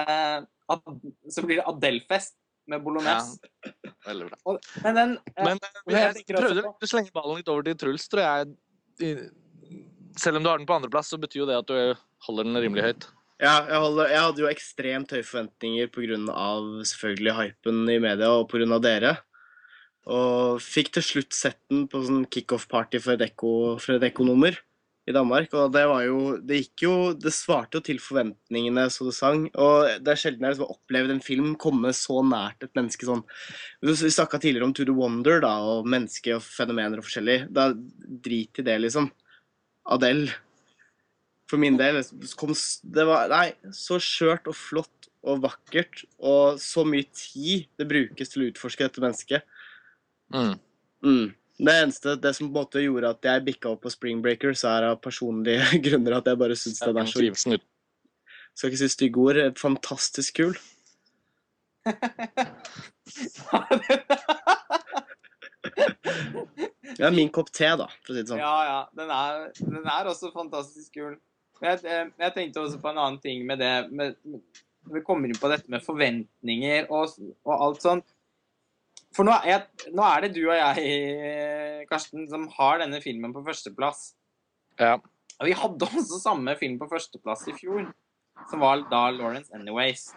så blir det Adelfest med bolognese. Veldig bra. Og, men den eh, Men men jeg jeg prøvde å slenge ballen litt over til Truls, tror jeg. Selv om du har den på andreplass, så betyr jo det at du holder den rimelig høyt. Ja, jeg, holder, jeg hadde jo ekstremt høye forventninger pga. selvfølgelig hypen i media og pga. dere. Og fikk til slutt sett den på sånn kickoff-party for et ekkonummer i Danmark. Og det var jo Det gikk jo Det svarte jo til forventningene så det sang. Og det er sjelden jeg liksom har opplevd en film komme så nært et menneske sånn Vi snakka tidligere om To the Wonder da, og menneske og fenomener og forskjellig. Da Drit i det, liksom. Adele for min del kom, Det var nei, så skjørt og flott og vakkert, og så mye tid det brukes til å utforske dette mennesket. Mm. Mm. Det eneste, det som på en måte gjorde at jeg bikka opp på Spring Breakers, er av personlige [laughs] grunner at jeg bare syns den er så. Skal ikke si stygge ord. eh, Fantastisk kul. [laughs] Det er min kopp te, da, for å si det sånn. Ja, ja. Den er, den er også fantastisk kul. Jeg, eh, jeg tenkte også på en annen ting med det med, vi kommer inn på dette med forventninger og, og alt sånt. For nå er, jeg, nå er det du og jeg, Karsten, som har denne filmen på førsteplass. Ja. Og vi hadde også samme film på førsteplass i fjor, som var da Lawrence Anyways.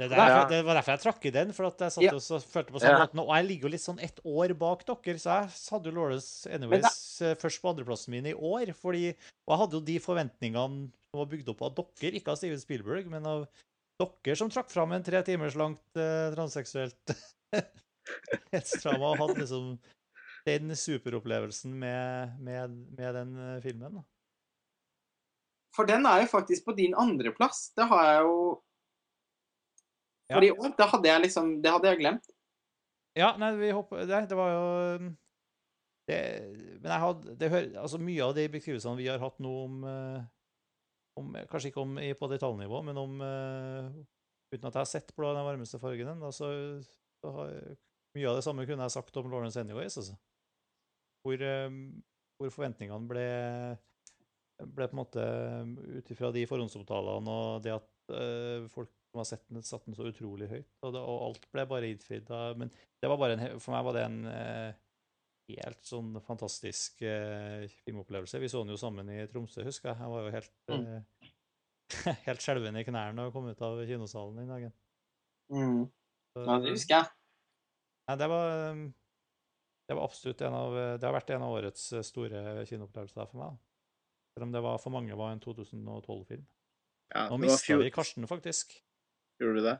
Det, der, Ja. det var derfor jeg trakk i den, for at jeg satt Ja. og så følte på samme Ja. måten. Og jeg ligger jo litt sånn ett år bak dere, så jeg hadde jo Lawrence Anyways eh, først på andreplassen min i år. fordi, Og jeg hadde jo de forventningene som var bygd opp av dere, ikke av Steven Spielberg, men av dere som trakk fram en tre timers langt eh, transseksuelt [laughs] hetsdrama og hadde liksom den superopplevelsen med, med, med den eh, filmen. da. For den er jo faktisk på din andreplass. Det har jeg jo. For i år, det hadde jeg liksom Det hadde jeg glemt. Ja, nei, vi håper det, det var jo um, det, Men jeg hadde det hører, altså Mye av de beskrivelsene vi har hatt nå om, eh, om Kanskje ikke om i- på detaljnivå, men om eh, Uten at jeg har sett blå den varmeste fargen ennå, så, så har mye av det samme kunne jeg sagt om Lawrence Anyways, altså. Hvor, eh, hvor forventningene ble ble på en måte ut ifra de forhåndsomtalene og det at eh, folk som har sett den, satt den så utrolig høyt, og, det, og alt ble bare innfridd. da, Men det var bare en, for meg var det en eh, helt sånn fantastisk eh, filmopplevelse. Vi så den jo sammen i Tromsø, husker jeg. Jeg var jo helt, eh, [laughs] helt skjelven i knærne da jeg kom ut av kinosalen den dagen. Så, Ja, det husker jeg. Nei, det var um, Det var absolutt en av Det har vært en av årets eh, store kinoopplevelser for meg. Selv om det var, for mange var en 2012-film. Ja, Nå mista vi Karsten, faktisk. Gjorde du det?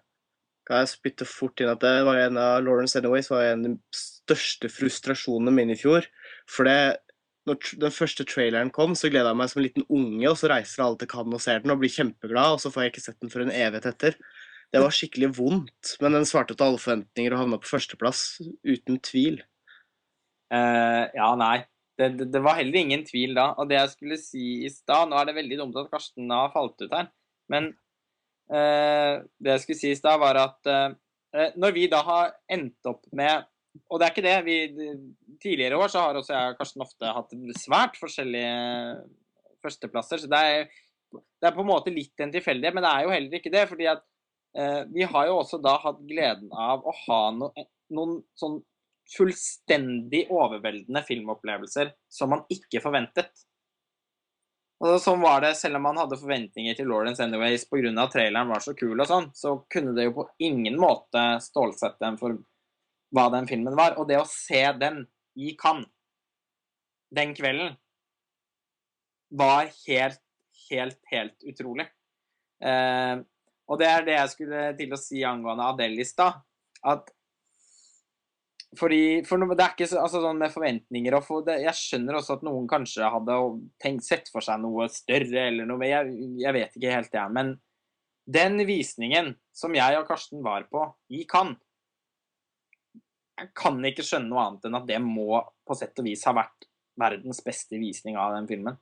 Kan jeg spytte fort inn at det var en av Lawrence Anyways var en av de største frustrasjonene mine i fjor. For det, når den første traileren kom, så gleda jeg meg som en liten unge, og så reiser alle til Cannes og ser den og blir kjempeglad, og så får jeg ikke sett den for en evighet etter. Det var skikkelig vondt, men den svarte til alle forventninger og havna på førsteplass, uten tvil. Uh, ja, nei. Det, det, det var heller ingen tvil da. Og det jeg skulle si i stad Nå er det veldig dumt at Karsten har falt ut her, men det jeg skulle sies da, var at eh, når vi da har endt opp med Og det er ikke det. Vi, tidligere år så har også jeg og Karsten ofte hatt svært forskjellige førsteplasser. Så det er, det er på en måte litt en tilfeldighet, men det er jo heller ikke det. fordi at eh, vi har jo også da hatt gleden av å ha no, noen sånn fullstendig overveldende filmopplevelser som man ikke forventet. Sånn var det, selv om man hadde forventninger til Lawrence Anyways pga. traileren var så kul og sånn, så kunne det jo på ingen måte stålsette dem for hva den filmen var. Og det å se den i Cannes den kvelden var helt, helt, helt utrolig. Eh, og det er det jeg skulle til å si angående Adele i. At fordi, for det er ikke så, altså sånn med forventninger og for det, Jeg skjønner også at noen kanskje hadde tenkt, sett for seg noe større eller noe Jeg, jeg vet ikke helt, jeg. Men den visningen som jeg og Karsten var på i Cannes Jeg kan ikke skjønne noe annet enn at det må på sett og vis ha vært verdens beste visning av den filmen.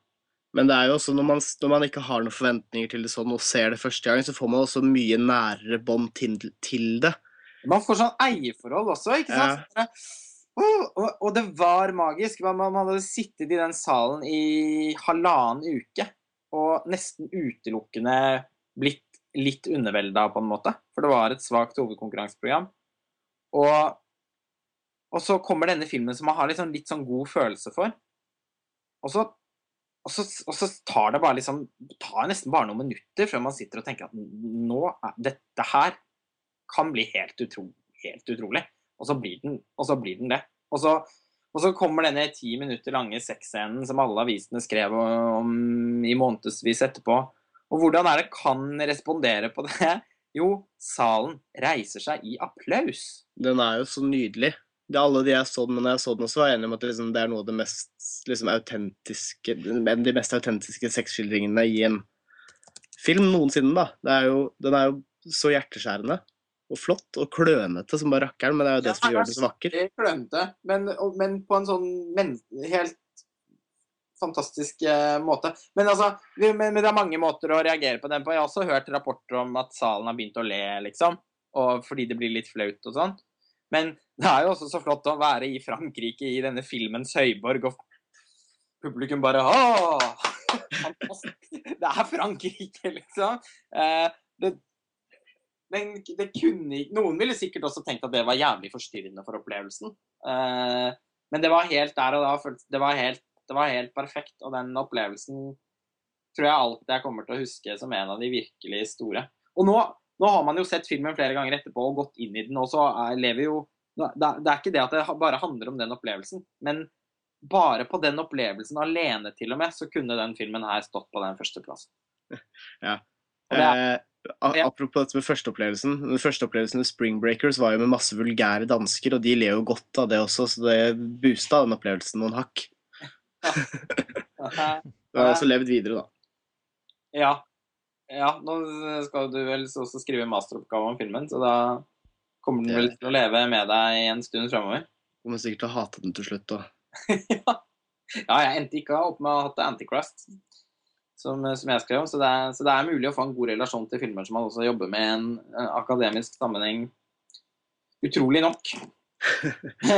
Men det er jo også når man, når man ikke har noen forventninger til det sånn og ser det første gang, så får man også mye nærere bånd til, til det. Man får sånn eierforhold også, ikke sant? Ja. Oh, og, og det var magisk. Man, man hadde sittet i den salen i halvannen uke og nesten utelukkende blitt litt undervelda, på en måte. For det var et svakt hovedkonkurranseprogram. Og, og så kommer denne filmen som man har sånn, litt sånn god følelse for. Og så, og, så, og så tar det bare liksom tar nesten bare noen minutter før man sitter og tenker at nå er, dette her kan bli helt, utro, helt utrolig. Og så blir den, så blir den det. Og så, og så kommer denne ti minutter lange sexscenen som alle avisene skrev om i månedsvis etterpå. Og hvordan er det kan respondere på det? [laughs] Jo, salen reiser seg i applaus. Den er jo så nydelig. Det er alle de jeg så den, men jeg så den også, var enig om at liksom, det er noe av det mest liksom, autentiske En de mest autentiske sexskildringene i en film noensinne, da. Er jo, den er jo så hjerteskjærende og flott og klønete som bare rakkeren, men det er jo det som gjør den så vakker. Klønete, men, men på en sånn men, helt fantastisk eh, måte. Men altså, vi- men det er mange måter å reagere på den på. Jeg har også hørt rapporter om at salen har begynt å le, liksom. Og fordi det blir litt flaut og sånn. Men det er jo også så flott å være i Frankrike i denne filmens høyborg, og publikum bare Åh! [laughs] Fantastisk! Det er Frankrike, liksom. Eh, det, men det kunne ikke Noen ville sikkert også tenkt at det var jævlig forstyrrende for opplevelsen. Uh, men det var helt der og da. Det var helt, det var helt perfekt. Og den opplevelsen tror jeg alltid jeg kommer til å huske som en av de virkelig store. Og nå, nå har man jo sett filmen flere ganger etterpå og gått inn i den, og så er, lever jo Det er det er ikke det at det bare handler om den opplevelsen, men bare på den opplevelsen alene til og med, så kunne den filmen her stått på den førsteplassen. [laughs] Ja. Og det er- Eh, Ja. apropos dette med førsteopplevelsen. Den første opplevelsen med Spring Breakers var jo med masse vulgære dansker, og de ler jo godt av det også, så det boosta den opplevelsen noen hakk. [laughs] Du har også levd videre, da. Ja. ja. Nå skal du vel også skrive masteroppgave om filmen, så da kommer den vel til å leve med deg en stund framover. Kommer sikkert til å hate den til slutt. da. [laughs] ja. ja, jeg endte ikke opp med å ha hatt Antichrist, som, som jeg skrev. Så det, er, så det er mulig å få en god relasjon til filmer som man også jobber med i en eh, akademisk sammenheng. Utrolig nok. [laughs]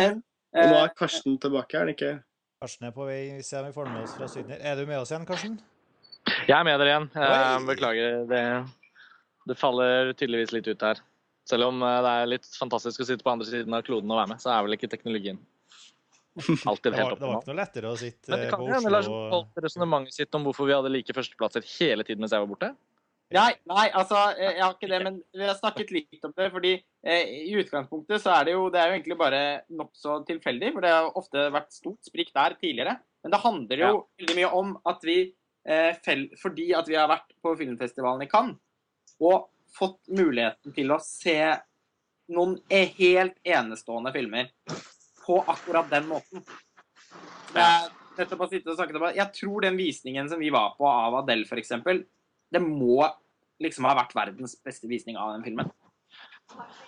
Og nå eh, er Karsten tilbake, er han ikke? Karsten er på vei. Vi ser om vi får med oss fra Sydney. Er du med oss igjen, Karsten? Jeg er med dere igjen. Jeg beklager. Det, det faller tydeligvis litt ut her. Selv om eh, det er litt fantastisk å sitte på andre siden av kloden og være med, så er vel ikke teknologien [laughs] alltid helt var, det var ikke noe lettere å sitte Men det kan hende Lars holdt resonnementet sitt om hvorfor vi hadde like førsteplasser hele tiden mens jeg var borte. Nei, nei, altså, eh, jeg har ikke det, men vi har snakket litt om det. fordi eh, I utgangspunktet så er det jo, det er jo egentlig bare nokså tilfeldig, for det har ofte vært stort sprik der tidligere. Men det handler jo veldig mye om at vi, eh, fordi at vi har vært på filmfestivalen i Cannes og fått muligheten til å se noen e- helt enestående filmer på akkurat den måten. Det er nettopp å sitte og snakke om, Jeg tror den visningen som vi var på av Adele, f.eks., det må liksom ha vært verdens beste visning av den filmen.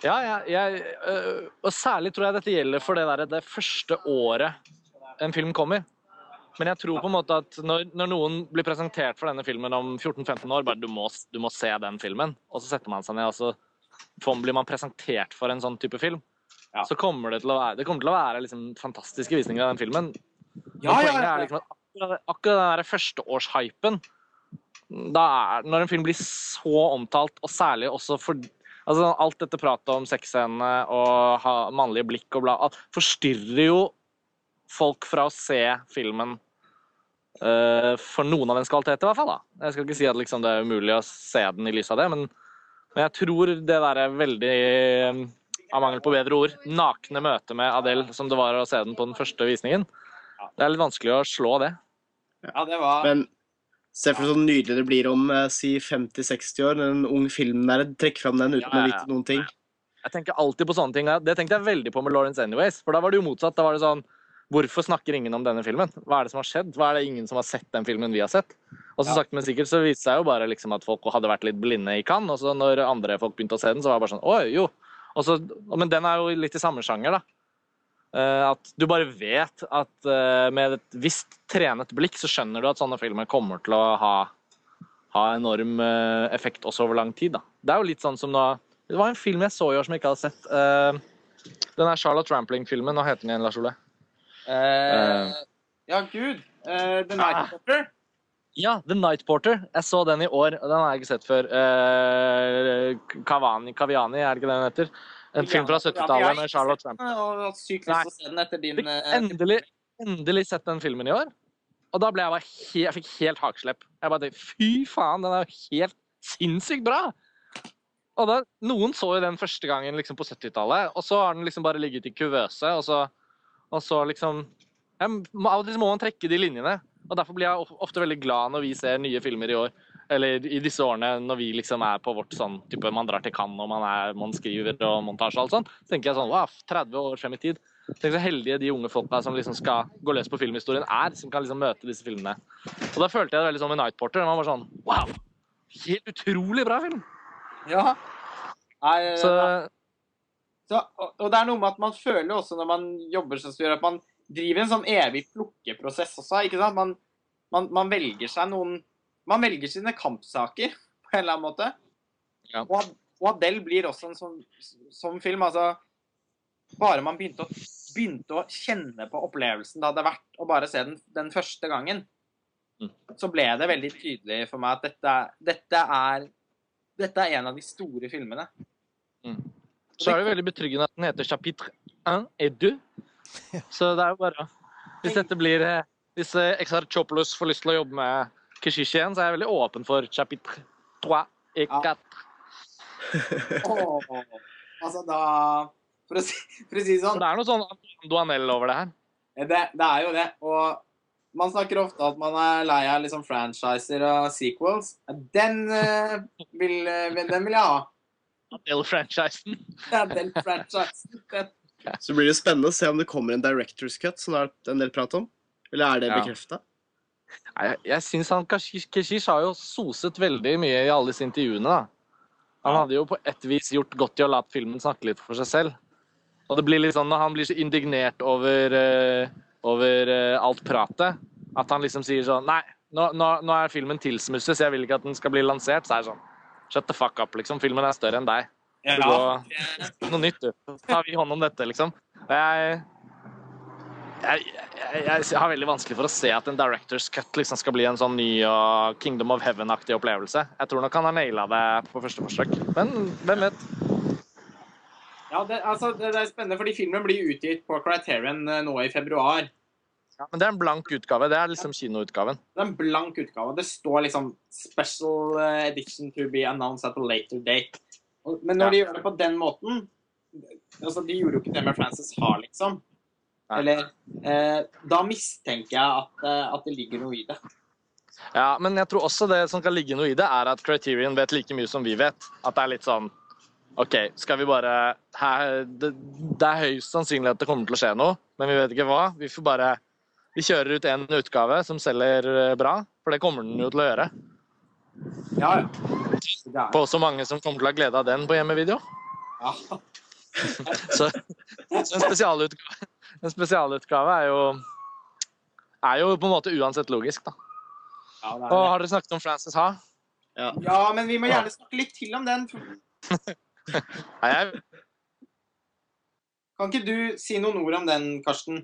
Ja, jeg, jeg, øh, og særlig tror jeg dette gjelder for det, der, det første året en film kommer. Men jeg tror på en måte at når, når noen blir presentert for denne filmen om 14-15 år, bare du må, du må se den filmen, og så setter man seg ned og så blir man presentert for en sånn type film, Ja. så kommer det til å være, det til å være liksom fantastiske visninger av den filmen. Men Ja, ja, poenget er liksom at akkurat, akkurat den førsteårshypen Når en film blir så omtalt, og særlig også for altså Alt dette pratet om sexscenene og mannlige blikk og bla forstyrrer jo folk fra å se filmen uh, for noen av dens kvaliteter, i hvert fall. da. Jeg skal ikke si at liksom, det er umulig å se den i lys av det, men, men jeg tror det der er veldig av mangel på bedre ord, nakne møtet med Adele, som det var å se den på den første visningen. Det er litt vanskelig å slå det. Ja, det var Men se for så nydelig det blir om eh, si 50-60 år, når en ung filmnerd trekker fram den uten Ja, å ja, vite noen ting. Jeg tenker alltid på sånne ting. Det tenkte jeg veldig på med Lawrence Anyways. For da var det jo motsatt. Da var det sånn Hvorfor snakker ingen om denne filmen? Hva er det som har skjedd? Hva er det ingen som har sett den filmen vi har sett? Og så Ja. sakte, men sikkert så viste det seg jo bare liksom at folk hadde vært litt blinde i Cannes. Og så når andre folk begynte å se den, så var det bare sånn Å jo. Og så, men den er jo litt i samme sjanger, da. Eh, at du bare vet at eh, med et visst trenet blikk så skjønner du at sånne filmer kommer til å ha, ha enorm eh, effekt også over lang tid. da. Det er jo litt sånn som nå Det var en film jeg så i år som jeg ikke hadde sett. Den er Charlotte Rampling-filmen. Hva heter den igjen, Lars Ole? eh, Ja, gud. Uh, The Night Stalker. Ja, The Night Porter. Jeg så den i år, og den har jeg ikke sett før. Uh, Kavani, Kaviani, er det ikke det den heter? En film fra 70-tallet med Charlotte din eh, endelig, endelig sett den filmen i år. Og da ble jeg bare he jeg fikk helt hakeslepp. Jeg bare tenkte fy faen, den er jo helt sinnssykt bra! Og da, Noen så jo den første gangen liksom på 70-tallet, og så har den liksom bare ligget i kuvøse. Og så, og så liksom Av og til må man trekke de linjene. Og Derfor blir jeg ofte veldig glad når vi ser nye filmer i år. Eller i disse årene når vi liksom er på vårt sånn type Man drar til Cannes og man, er, man skriver og montasje og alt sånt. Så tenker jeg sånn wow, 30 år frem i tid. Tenk så heldige de unge folka som liksom skal gå løs på filmhistorien er, som kan liksom møte disse filmene. Og da følte jeg det veldig sånn med Night Porter. Den var sånn wow! Helt utrolig bra film! Ja. Nei, Så Så, og, og det er noe med at man føler også når man jobber som styrer, at man driver en sånn evig plukkeprosess også. ikke sant? Man, man, man velger seg noen Man velger sine kampsaker på en eller annen måte. Ja. Og, og Adele blir også en sånn, sånn film. altså Bare man begynte å, begynte å kjenne på opplevelsen det hadde vært å bare se den, den første gangen, Mm. så ble det veldig tydelig for meg at dette, dette, er, dette er en av de store filmene. Så er det veldig betryggende at den heter Chapitre 1 et 2. Så det er jo bare Hvis dette blir eh, Hvis eh, Exarchopoulos får lyst til å jobbe med Keshish igjen, så er jeg veldig åpen for Chapitre trois et Ja. 4. Altså da For å si, for å si det sånn, det er noe sånn Duanel over det her. det, det er jo det. Og man snakker ofte at man er lei av liksom franchiser og sequels. Den, eh, vil, eh, den vil jeg ha. Adele-franchisen. Ja, Den franchisen. Den. [laughs] Så blir det spennende å se om det kommer en director's cut, som det vært en del prat om. Eller er det Ja. bekrefta? Nei, Jeg, syns han Keshish har jo soset veldig mye i alle disse intervjuene. da. Han hadde jo på et vis gjort godt i å la filmen snakke litt for seg selv. Og det blir litt sånn når han blir så indignert over, uh, over uh, alt pratet, at han liksom sier sånn Nei, nå, nå, nå er filmen tilsmusset, så jeg vil ikke at den skal bli lansert. Så er det sånn Shut the fuck up, liksom. Filmen er større enn deg. Ja, går- Noe nytt, du. Så tar vi hånd om dette, liksom. Og jeg, jeg, jeg, jeg har veldig vanskelig for å se at en director's cut liksom skal bli en sånn ny og Kingdom of Heaven-aktig opplevelse. Jeg tror nok han har naila det på første forsøk. Men hvem vet? ja det, altså, det, det er spennende, fordi filmen blir utgitt på Criterion eh, nå i februar. Ja, men det er en blank utgave. Det er liksom kinoutgaven. Det er en blank utgave. Det står liksom 'Special eh, edition to be announced at a later date'. Men når Ja. de gjør det på den måten altså De gjorde jo ikke det med Frances Ha, liksom. Eller eh, Da mistenker jeg at, eh, at det ligger noe i det. Ja, men jeg tror også det som kan ligge noe i det, er at Criterion vet like mye som vi vet. At det er litt sånn OK, skal vi bare her, det, det er høyst sannsynlig at det kommer til å skje noe, men vi vet ikke hva. Vi får bare Vi kjører ut en utgave som selger eh, bra, for det kommer den jo til å gjøre. Ja, ja. Er, På så mange som kommer til å ha glede av den på hjemmevideo. ja. Så, [laughs] så en spesialutgave, en spesialutgave er jo er jo på en måte uansett logisk, da. Ja, det Og er det. har dere snakket om Frances Ha? ja, men vi må gjerne snakke litt til om den. [laughs] Nei, jeg, Kan ikke du si noen ord om den, Karsten?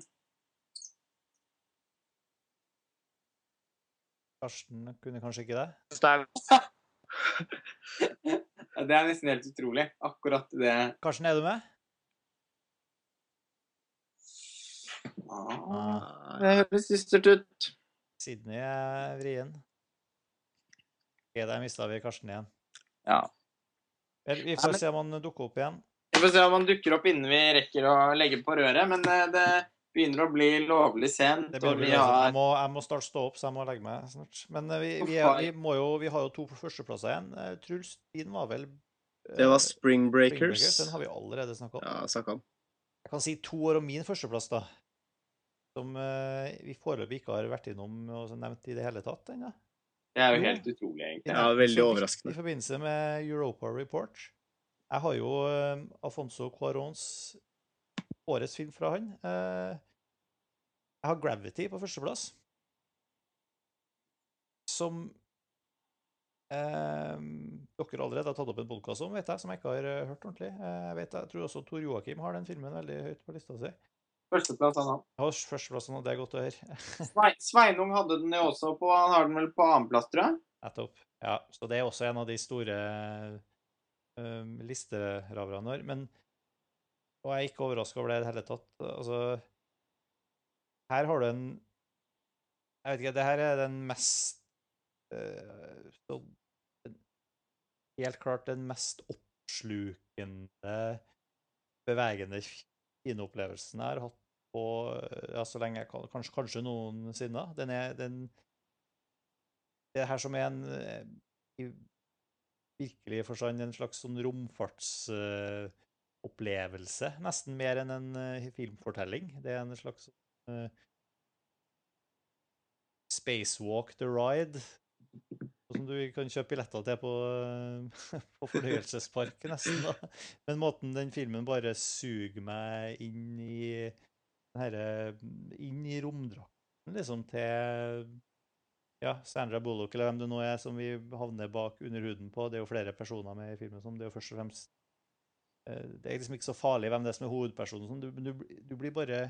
Karsten kunne kanskje ikke det? [laughs] [laughs] det er nesten helt utrolig. Akkurat det. Karsten, er du med? Ah, det høres dystert ut. Sydney er vrien. Ok, der mista vi Karsten igjen. Ja. Vel, vi Nei, får men- se om han dukker opp igjen. Vi får se om han dukker opp innen vi rekker å legge på røret, men eh, det begynner å bli lovlig sent. Det og vi har... jeg, må, jeg må snart stå opp, så jeg må legge meg snart. Men eh, vi, vi, er, vi, må jo, vi har jo to på førsteplasser igjen. Eh, Truls, din var vel eh, Det var Spring Spring Breakers. Breakers. Den har vi allerede snakka om. Ja, snakka om. Jeg kan si to år om min førsteplass, da. Som vi foreløpig ikke har vært innom og nevnt i det hele tatt ennå. Det er jo helt utrolig, egentlig. Ja, veldig overraskende. I forbindelse med Europa Report. Jeg har jo Afonso Alfonso Cuarons årets film fra han. Eh, jeg har Gravity på førsteplass. Som eh, dere allerede har tatt opp en podkast om, vet jeg, som jeg ikke har eh, hørt ordentlig. Eh, jeg, vet, jeg tror også Tor Joakim har den filmen veldig høyt på lista si. Førsteplass, han har. Ja, Førsteplass har, det er godt å høre. [laughs] Sveinung hadde den jo også på Han har den vel på annenplass, tror jeg. Nettopp. Ja, så det er også en av de store um, listeraverne våre. Men Og jeg er ikke overraska over det i det hele tatt. Altså Her har du en Jeg vet ikke, det her er den mest uh, Helt klart den mest oppslukende, bevegende kinoopplevelsen jeg har hatt på ja, så lenge jeg kan, kanskje, kanskje noensinne. Den er den det her som er en eh, i virkelig forstand en slags sånn romfartsopplevelse, nesten mer enn en uh, filmfortelling. Det er en slags uh, Spacewalk the Ride, som du kan kjøpe billetter til på, eh, [laughs] på fornøyelsespark, nesten. da. Men måten den filmen bare suger meg inn i herre Inn i romdrakten, liksom, til ja, Sandra Bullock eller hvem det nå er som vi havner bak under huden på. Det er jo flere personer med i filmen. som Det er jo først og fremst Det er liksom ikke så farlig hvem det er som er hovedpersonen. sånn. Du, du, du blir bare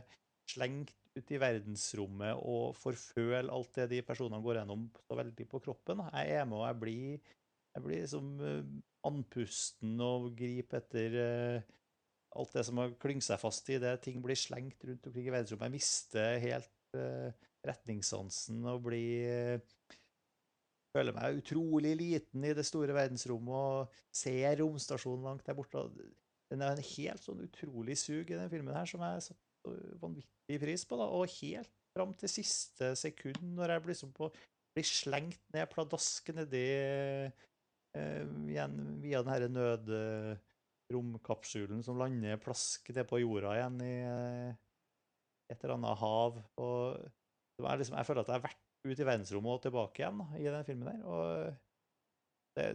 slengt ut i verdensrommet og får føle alt det de personene går gjennom så veldig på kroppen. Jeg er med, og jeg blir, jeg blir liksom eh, andpusten og griper etter eh, alt det som har klyngt seg fast i det. Ting blir slengt rundt omkring i verdensrommet. Jeg mister helt eh, retningssansen og blir eh, Føler meg utrolig liten i det store verdensrommet og ser romstasjonen langt der borte. Den er en helt sånn utrolig sug i den filmen her som jeg satte vanvittig pris på. da, Og helt fram til siste sekund, når jeg blir, på, blir slengt ned pladask nedi eh, via den her nødromkapsulen som lander plask ned på jorda igjen i eh, et eller annet hav. og liksom, Jeg føler at jeg har vært ute i verdensrommet og tilbake igjen i den filmen der. Og det,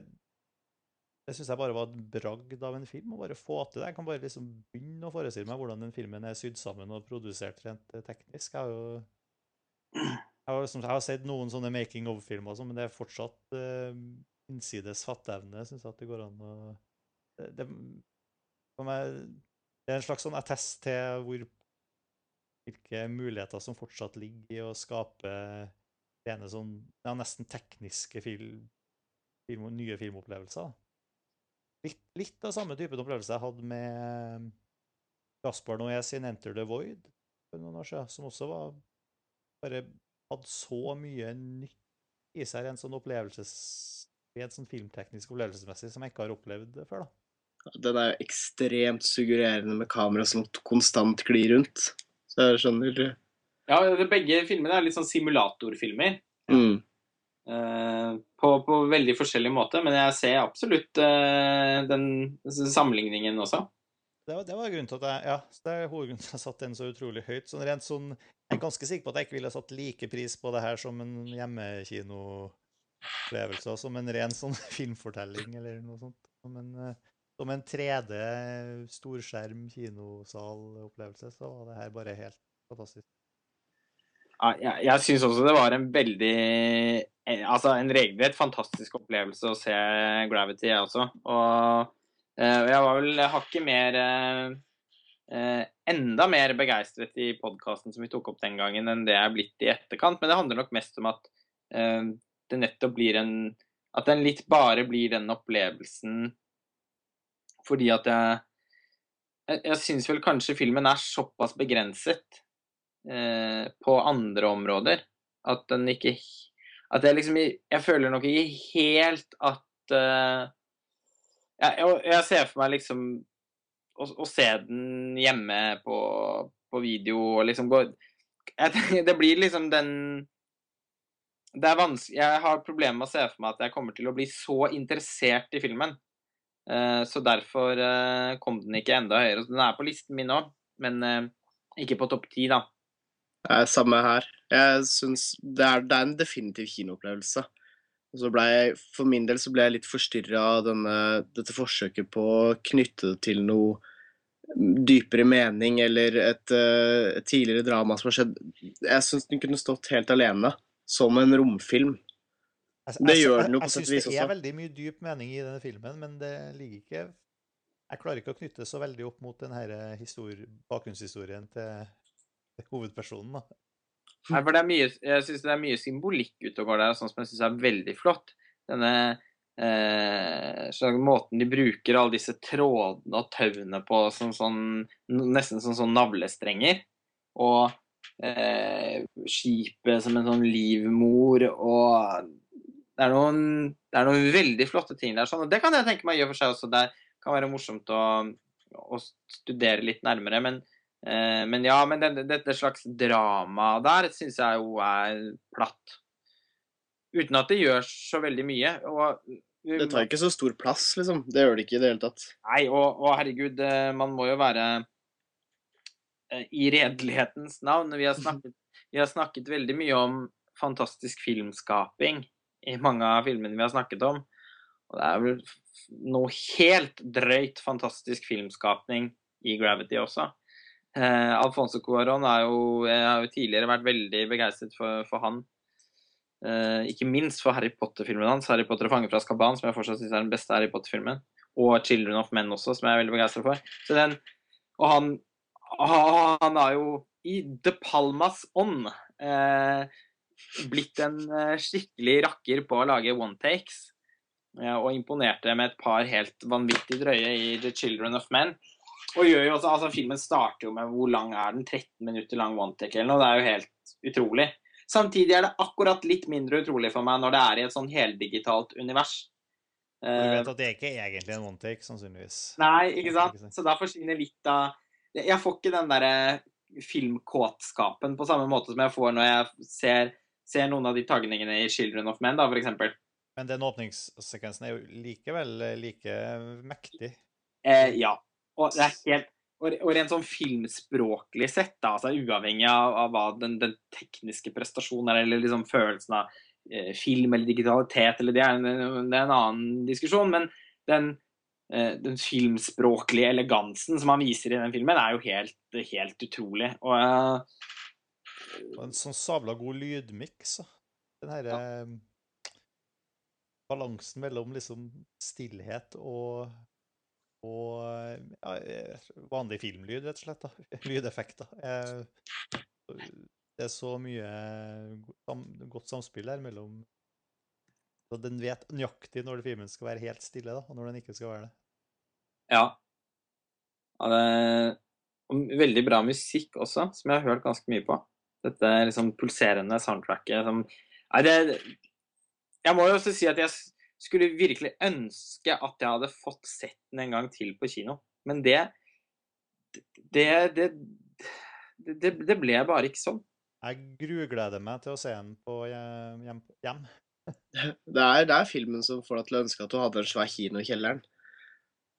det syns jeg bare var et bragd av en film, å bare få til det. Jeg kan bare liksom begynne å forestille meg hvordan den filmen er sydd sammen og produsert rent eh, teknisk. Jeg har jo jeg har, liksom, jeg har sett noen sånne making of-filmer, sånn, men det er fortsatt uh, innsides fatteevne, syns jeg at det går an å det, det, meg, det er en slags sånn attest til hvor hvilke muligheter som fortsatt ligger i å skape rene sånn, ja, nesten tekniske film, film, nye filmopplevelser. Litt, litt av samme typen opplevelse jeg hadde med Gaspar Noé sin 'Enter the Void' for noen år siden, som også var bare hadde så mye nytt i seg, en sånn opplevelses en sånn filmteknisk opplevelsesmessig som jeg ikke har opplevd før. da. Den er jo ekstremt suggererende med kamera som konstant glir rundt. Så jeg skjønner Ja, begge filmene er litt sånn simulatorfilmer. mm. Eh, på, på veldig forskjellig måte, men jeg ser absolutt eh, den sammenligningen også. Det var, det var grunnen til at jeg, ja, det er hovedgrunnen til at jeg satte den så utrolig høyt. Sånn rent sånn, jeg er ganske sikker på at jeg ikke ville satt like pris på det her som en hjemmekinoopplevelse, som en ren sånn [laughs] filmfortelling eller noe sånt. Som en, eh, som en 3D storskjerm kinosal-opplevelse, så var det her bare helt fantastisk. Jeg jeg syns også det var en veldig eh, Altså en regelrett fantastisk opplevelse å se Gravity, jeg også. Og eh, jeg var vel hakket mer eh, eh, Enda mer begeistret i podkasten som vi tok opp den gangen, enn det jeg er blitt i etterkant. Men det handler nok mest om at eh, det nettopp blir en At den litt bare blir den opplevelsen fordi at jeg Jeg, jeg syns vel kanskje filmen er såpass begrenset eh, på andre områder. At den ikke At jeg liksom Jeg føler nok ikke helt at eh, jeg, jeg, ser for meg liksom å, å se den hjemme på, på video og liksom gå Det blir liksom den det er vanskelig, Jeg har problemer med å se for meg at jeg kommer til å bli så interessert i filmen. Uh, så derfor uh, kom den ikke enda høyere. Den er på listen min nå, men uh, ikke på topp ti, da. Er samme her. Jeg synes det er, det er en definitiv kinoopplevelse. Jeg, For min del så ble jeg litt forstyrra av dette forsøket på å knytte det til noe dypere mening eller et, eh, et tidligere drama som har skjedd. Jeg syns den kunne stått helt alene, som en romfilm. Jeg, Det gjør den jo på Jeg sett og vis også. syns vis det er veldig mye dyp mening i denne filmen, men det ligger ikke Jeg klarer ikke å knytte det så veldig opp mot denne bakgrunnshistorien til [laughs] hovedpersonen, da. Nei, for det er mye, jeg syns det er mye symbolikk ute og går der, sånn som jeg syns er veldig flott. Denne eh, sånn, måten de bruker alle disse trådene og tauene på sånn, sånn Nesten som sånn navlestrenger. Og eh, skipet som en sånn livmor og det er, noen, det er noen veldig flotte ting der. Sånn, og det kan jeg tenke meg i og for seg også. Det kan være morsomt å, å studere litt nærmere. Men, men ja, men det- dette slags drama der syns jeg jo er platt. Uten at det gjør så veldig mye. Og, Det tar ikke så stor plass, liksom. Det gjør det ikke i det hele tatt. Nei, og, og herregud, eh, man må jo være eh, i redelighetens navn. Vi har, [laughs] snakket, vi har snakket veldig mye om fantastisk filmskaping i mange av filmene vi har snakket om. Og det er vel noe helt drøyt fantastisk filmskapning i Gravity også. Eh, Alfonso Cuarón er jo, jeg har jo tidligere vært veldig begeistret for, for han. Eh, ikke minst for Harry Potter-filmen hans, 'Harry Potter og fanger fra Skaban', som jeg fortsatt syns er den beste Harry Potter-filmen. Og 'Children of Men' også, som jeg er veldig begeistret for. Den, og han, ah, han er jo i De Palmas ånd eh, blitt en eh, skikkelig rakker på å lage one-takes. Eh, og imponerte med et par helt vanvittig drøye i 'The Children of Men'. Og gjør jo også, altså Filmen starter jo med hvor lang er den? 13 minutter lang one-take eller noe. Det er jo helt utrolig. Samtidig er det akkurat litt mindre utrolig for meg når det er i et sånn heldigitalt univers. Du Eh, vet at det er ikke egentlig en one take, sannsynligvis. Nei, ikke sant? Så da forsvinner litt av Jeg får ikke den derre filmkåtskapen på samme måte som jeg får når jeg ser, ser noen av de tagningene i 'Children of Men', da, for eksempel. Men den åpningssekvensen er jo likevel eh, like mektig. Eh, ja. Og det er helt og rent sånn filmspråklig sett, da, altså uavhengig av, av hva den, den tekniske prestasjonen er, eller liksom følelsen av eh, film eller digitalitet, eller det er, en, det er en annen diskusjon, men den, eh, den filmspråklige elegansen som han viser i den filmen, er jo helt, helt utrolig. Og eh, Og en sånn sabla god lydmiks. Den herre balansen mellom liksom stillhet og og ja, eh, vanlig filmlyd, rett og slett. da. [laughs] Lydeffekter. Eh, Det er så mye godt samspill her mellom så Den vet nøyaktig når filmen skal være helt stille, da, og når den ikke skal være det. ja. ja det, og veldig bra musikk også, som jeg har hørt ganske mye på. Dette liksom pulserende soundtracket som Nei, det Jeg må jo også si at jeg skulle virkelig ønske at jeg hadde fått sett den en gang til på kino. Men det Det Det, det, det, ble bare ikke sånn. Jeg grugleder meg til å se den på hjem. hjem, hjem. [laughs] Det er, det er filmen som får deg til å ønske at du hadde en svær kino i kjelleren.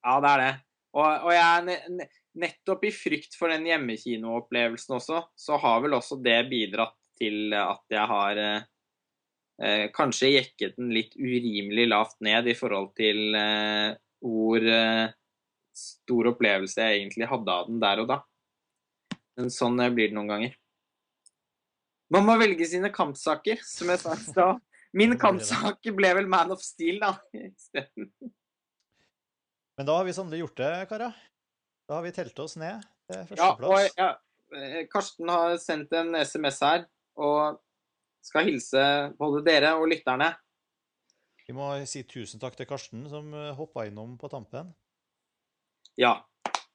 Ja, det er det. Og, og jeg er ne- ne- nettopp i frykt for den hjemmekinoopplevelsen også, så har vel også det bidratt til at jeg har eh, eh, kanskje jekket den litt urimelig lavt ned i forhold til eh, hvor eh, stor opplevelse jeg egentlig hadde av den der og da. Men sånn eh, blir det noen ganger. Man må velge sine kampsaker, som jeg sa i stad. Min kampsak ble vel Man of Steel, da. isteden. Men da har vi sannelig gjort det, karer. Da har vi telt oss ned til Ja, og førsteplass. ja, eh, Karsten har sendt en SMS her og skal hilse både dere og lytterne. Vi må si tusen takk til Karsten, som hoppa innom på tampen. Ja,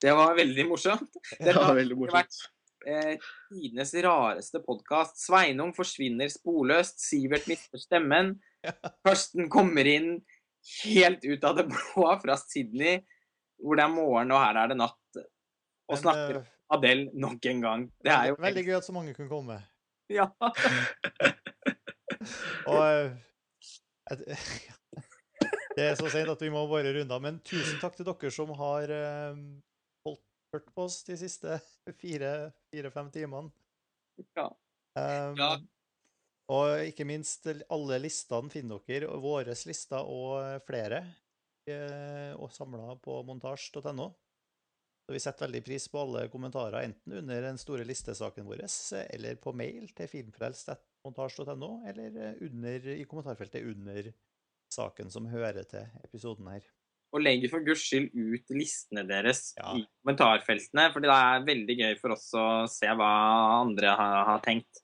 det var veldig morsomt. [laughs] Det har veldig vært morsomt. eh, tidenes rareste podkast. Sveinung forsvinner sporløst. Sivert mister stemmen. Karsten kommer inn helt ut av det blå fra Sydney, hvor det er morgen og her er det natt, og Men, snakker Adel Adele nok en gang. Det er jo Veldig gøy at så mange kunne komme. [laughs] Ja. [laughs] Og eh, [laughs] Det er så sent at vi må bare runde av. Men tusen takk til dere som har eh, holdt hørt på oss de siste fire-fem fire, fem timene. Ja. Um, Ja. Og ikke minst alle listene finner dere, og våre lister og flere, eh, og samla på montasj.no. Så vi setter veldig pris på alle kommentarer, enten under den store listesaken vår, eller på mail til filmfrelst.montasj.no, eller under, i kommentarfeltet under saken som hører til episoden her. og legg for guds skyld ut listene deres Ja. i kommentarfeltene. for det er veldig gøy for oss å se hva andre har, har tenkt.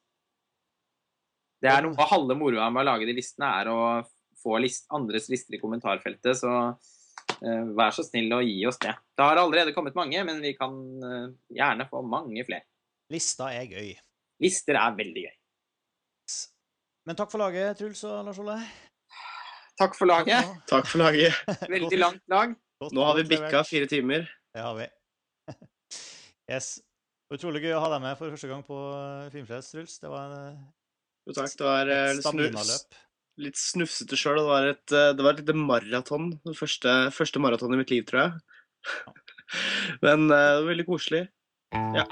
Det er noe av halve moroa med å lage de listene, er å få list, andres lister i kommentarfeltet. Så eh, vær så snill å gi oss det. Det har allerede kommet mange, men vi kan eh, gjerne få mange flere. Lista er gøy. Lister er veldig gøy. Men takk for laget, Truls og Lars Ole. Takk for laget. Takk Takk for laget. [laughs] Veldig langt lag. Nå har vi bikka fire timer. Det har vi. [laughs] Yes. Utrolig gøy å ha deg med for første gang på eh, Truls. Det var en, Jo, takk. Det var eh, et staminaløp. Litt snufsete sjøl. Det var et, eh, det var et lite maraton. Det første, første maraton i mitt liv, tror jeg. [laughs] Men eh, det var veldig koselig. Ja.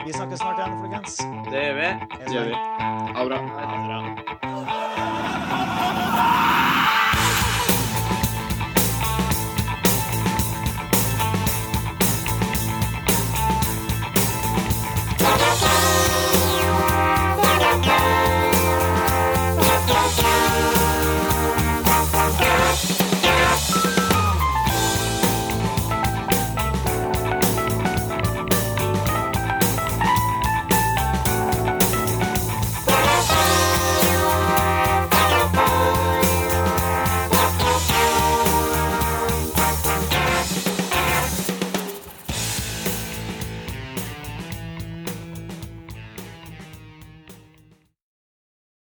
Vi snakkes snart igjen, folkens. Det gjør vi. Det gjør vi. Ha det bra. Ha det bra.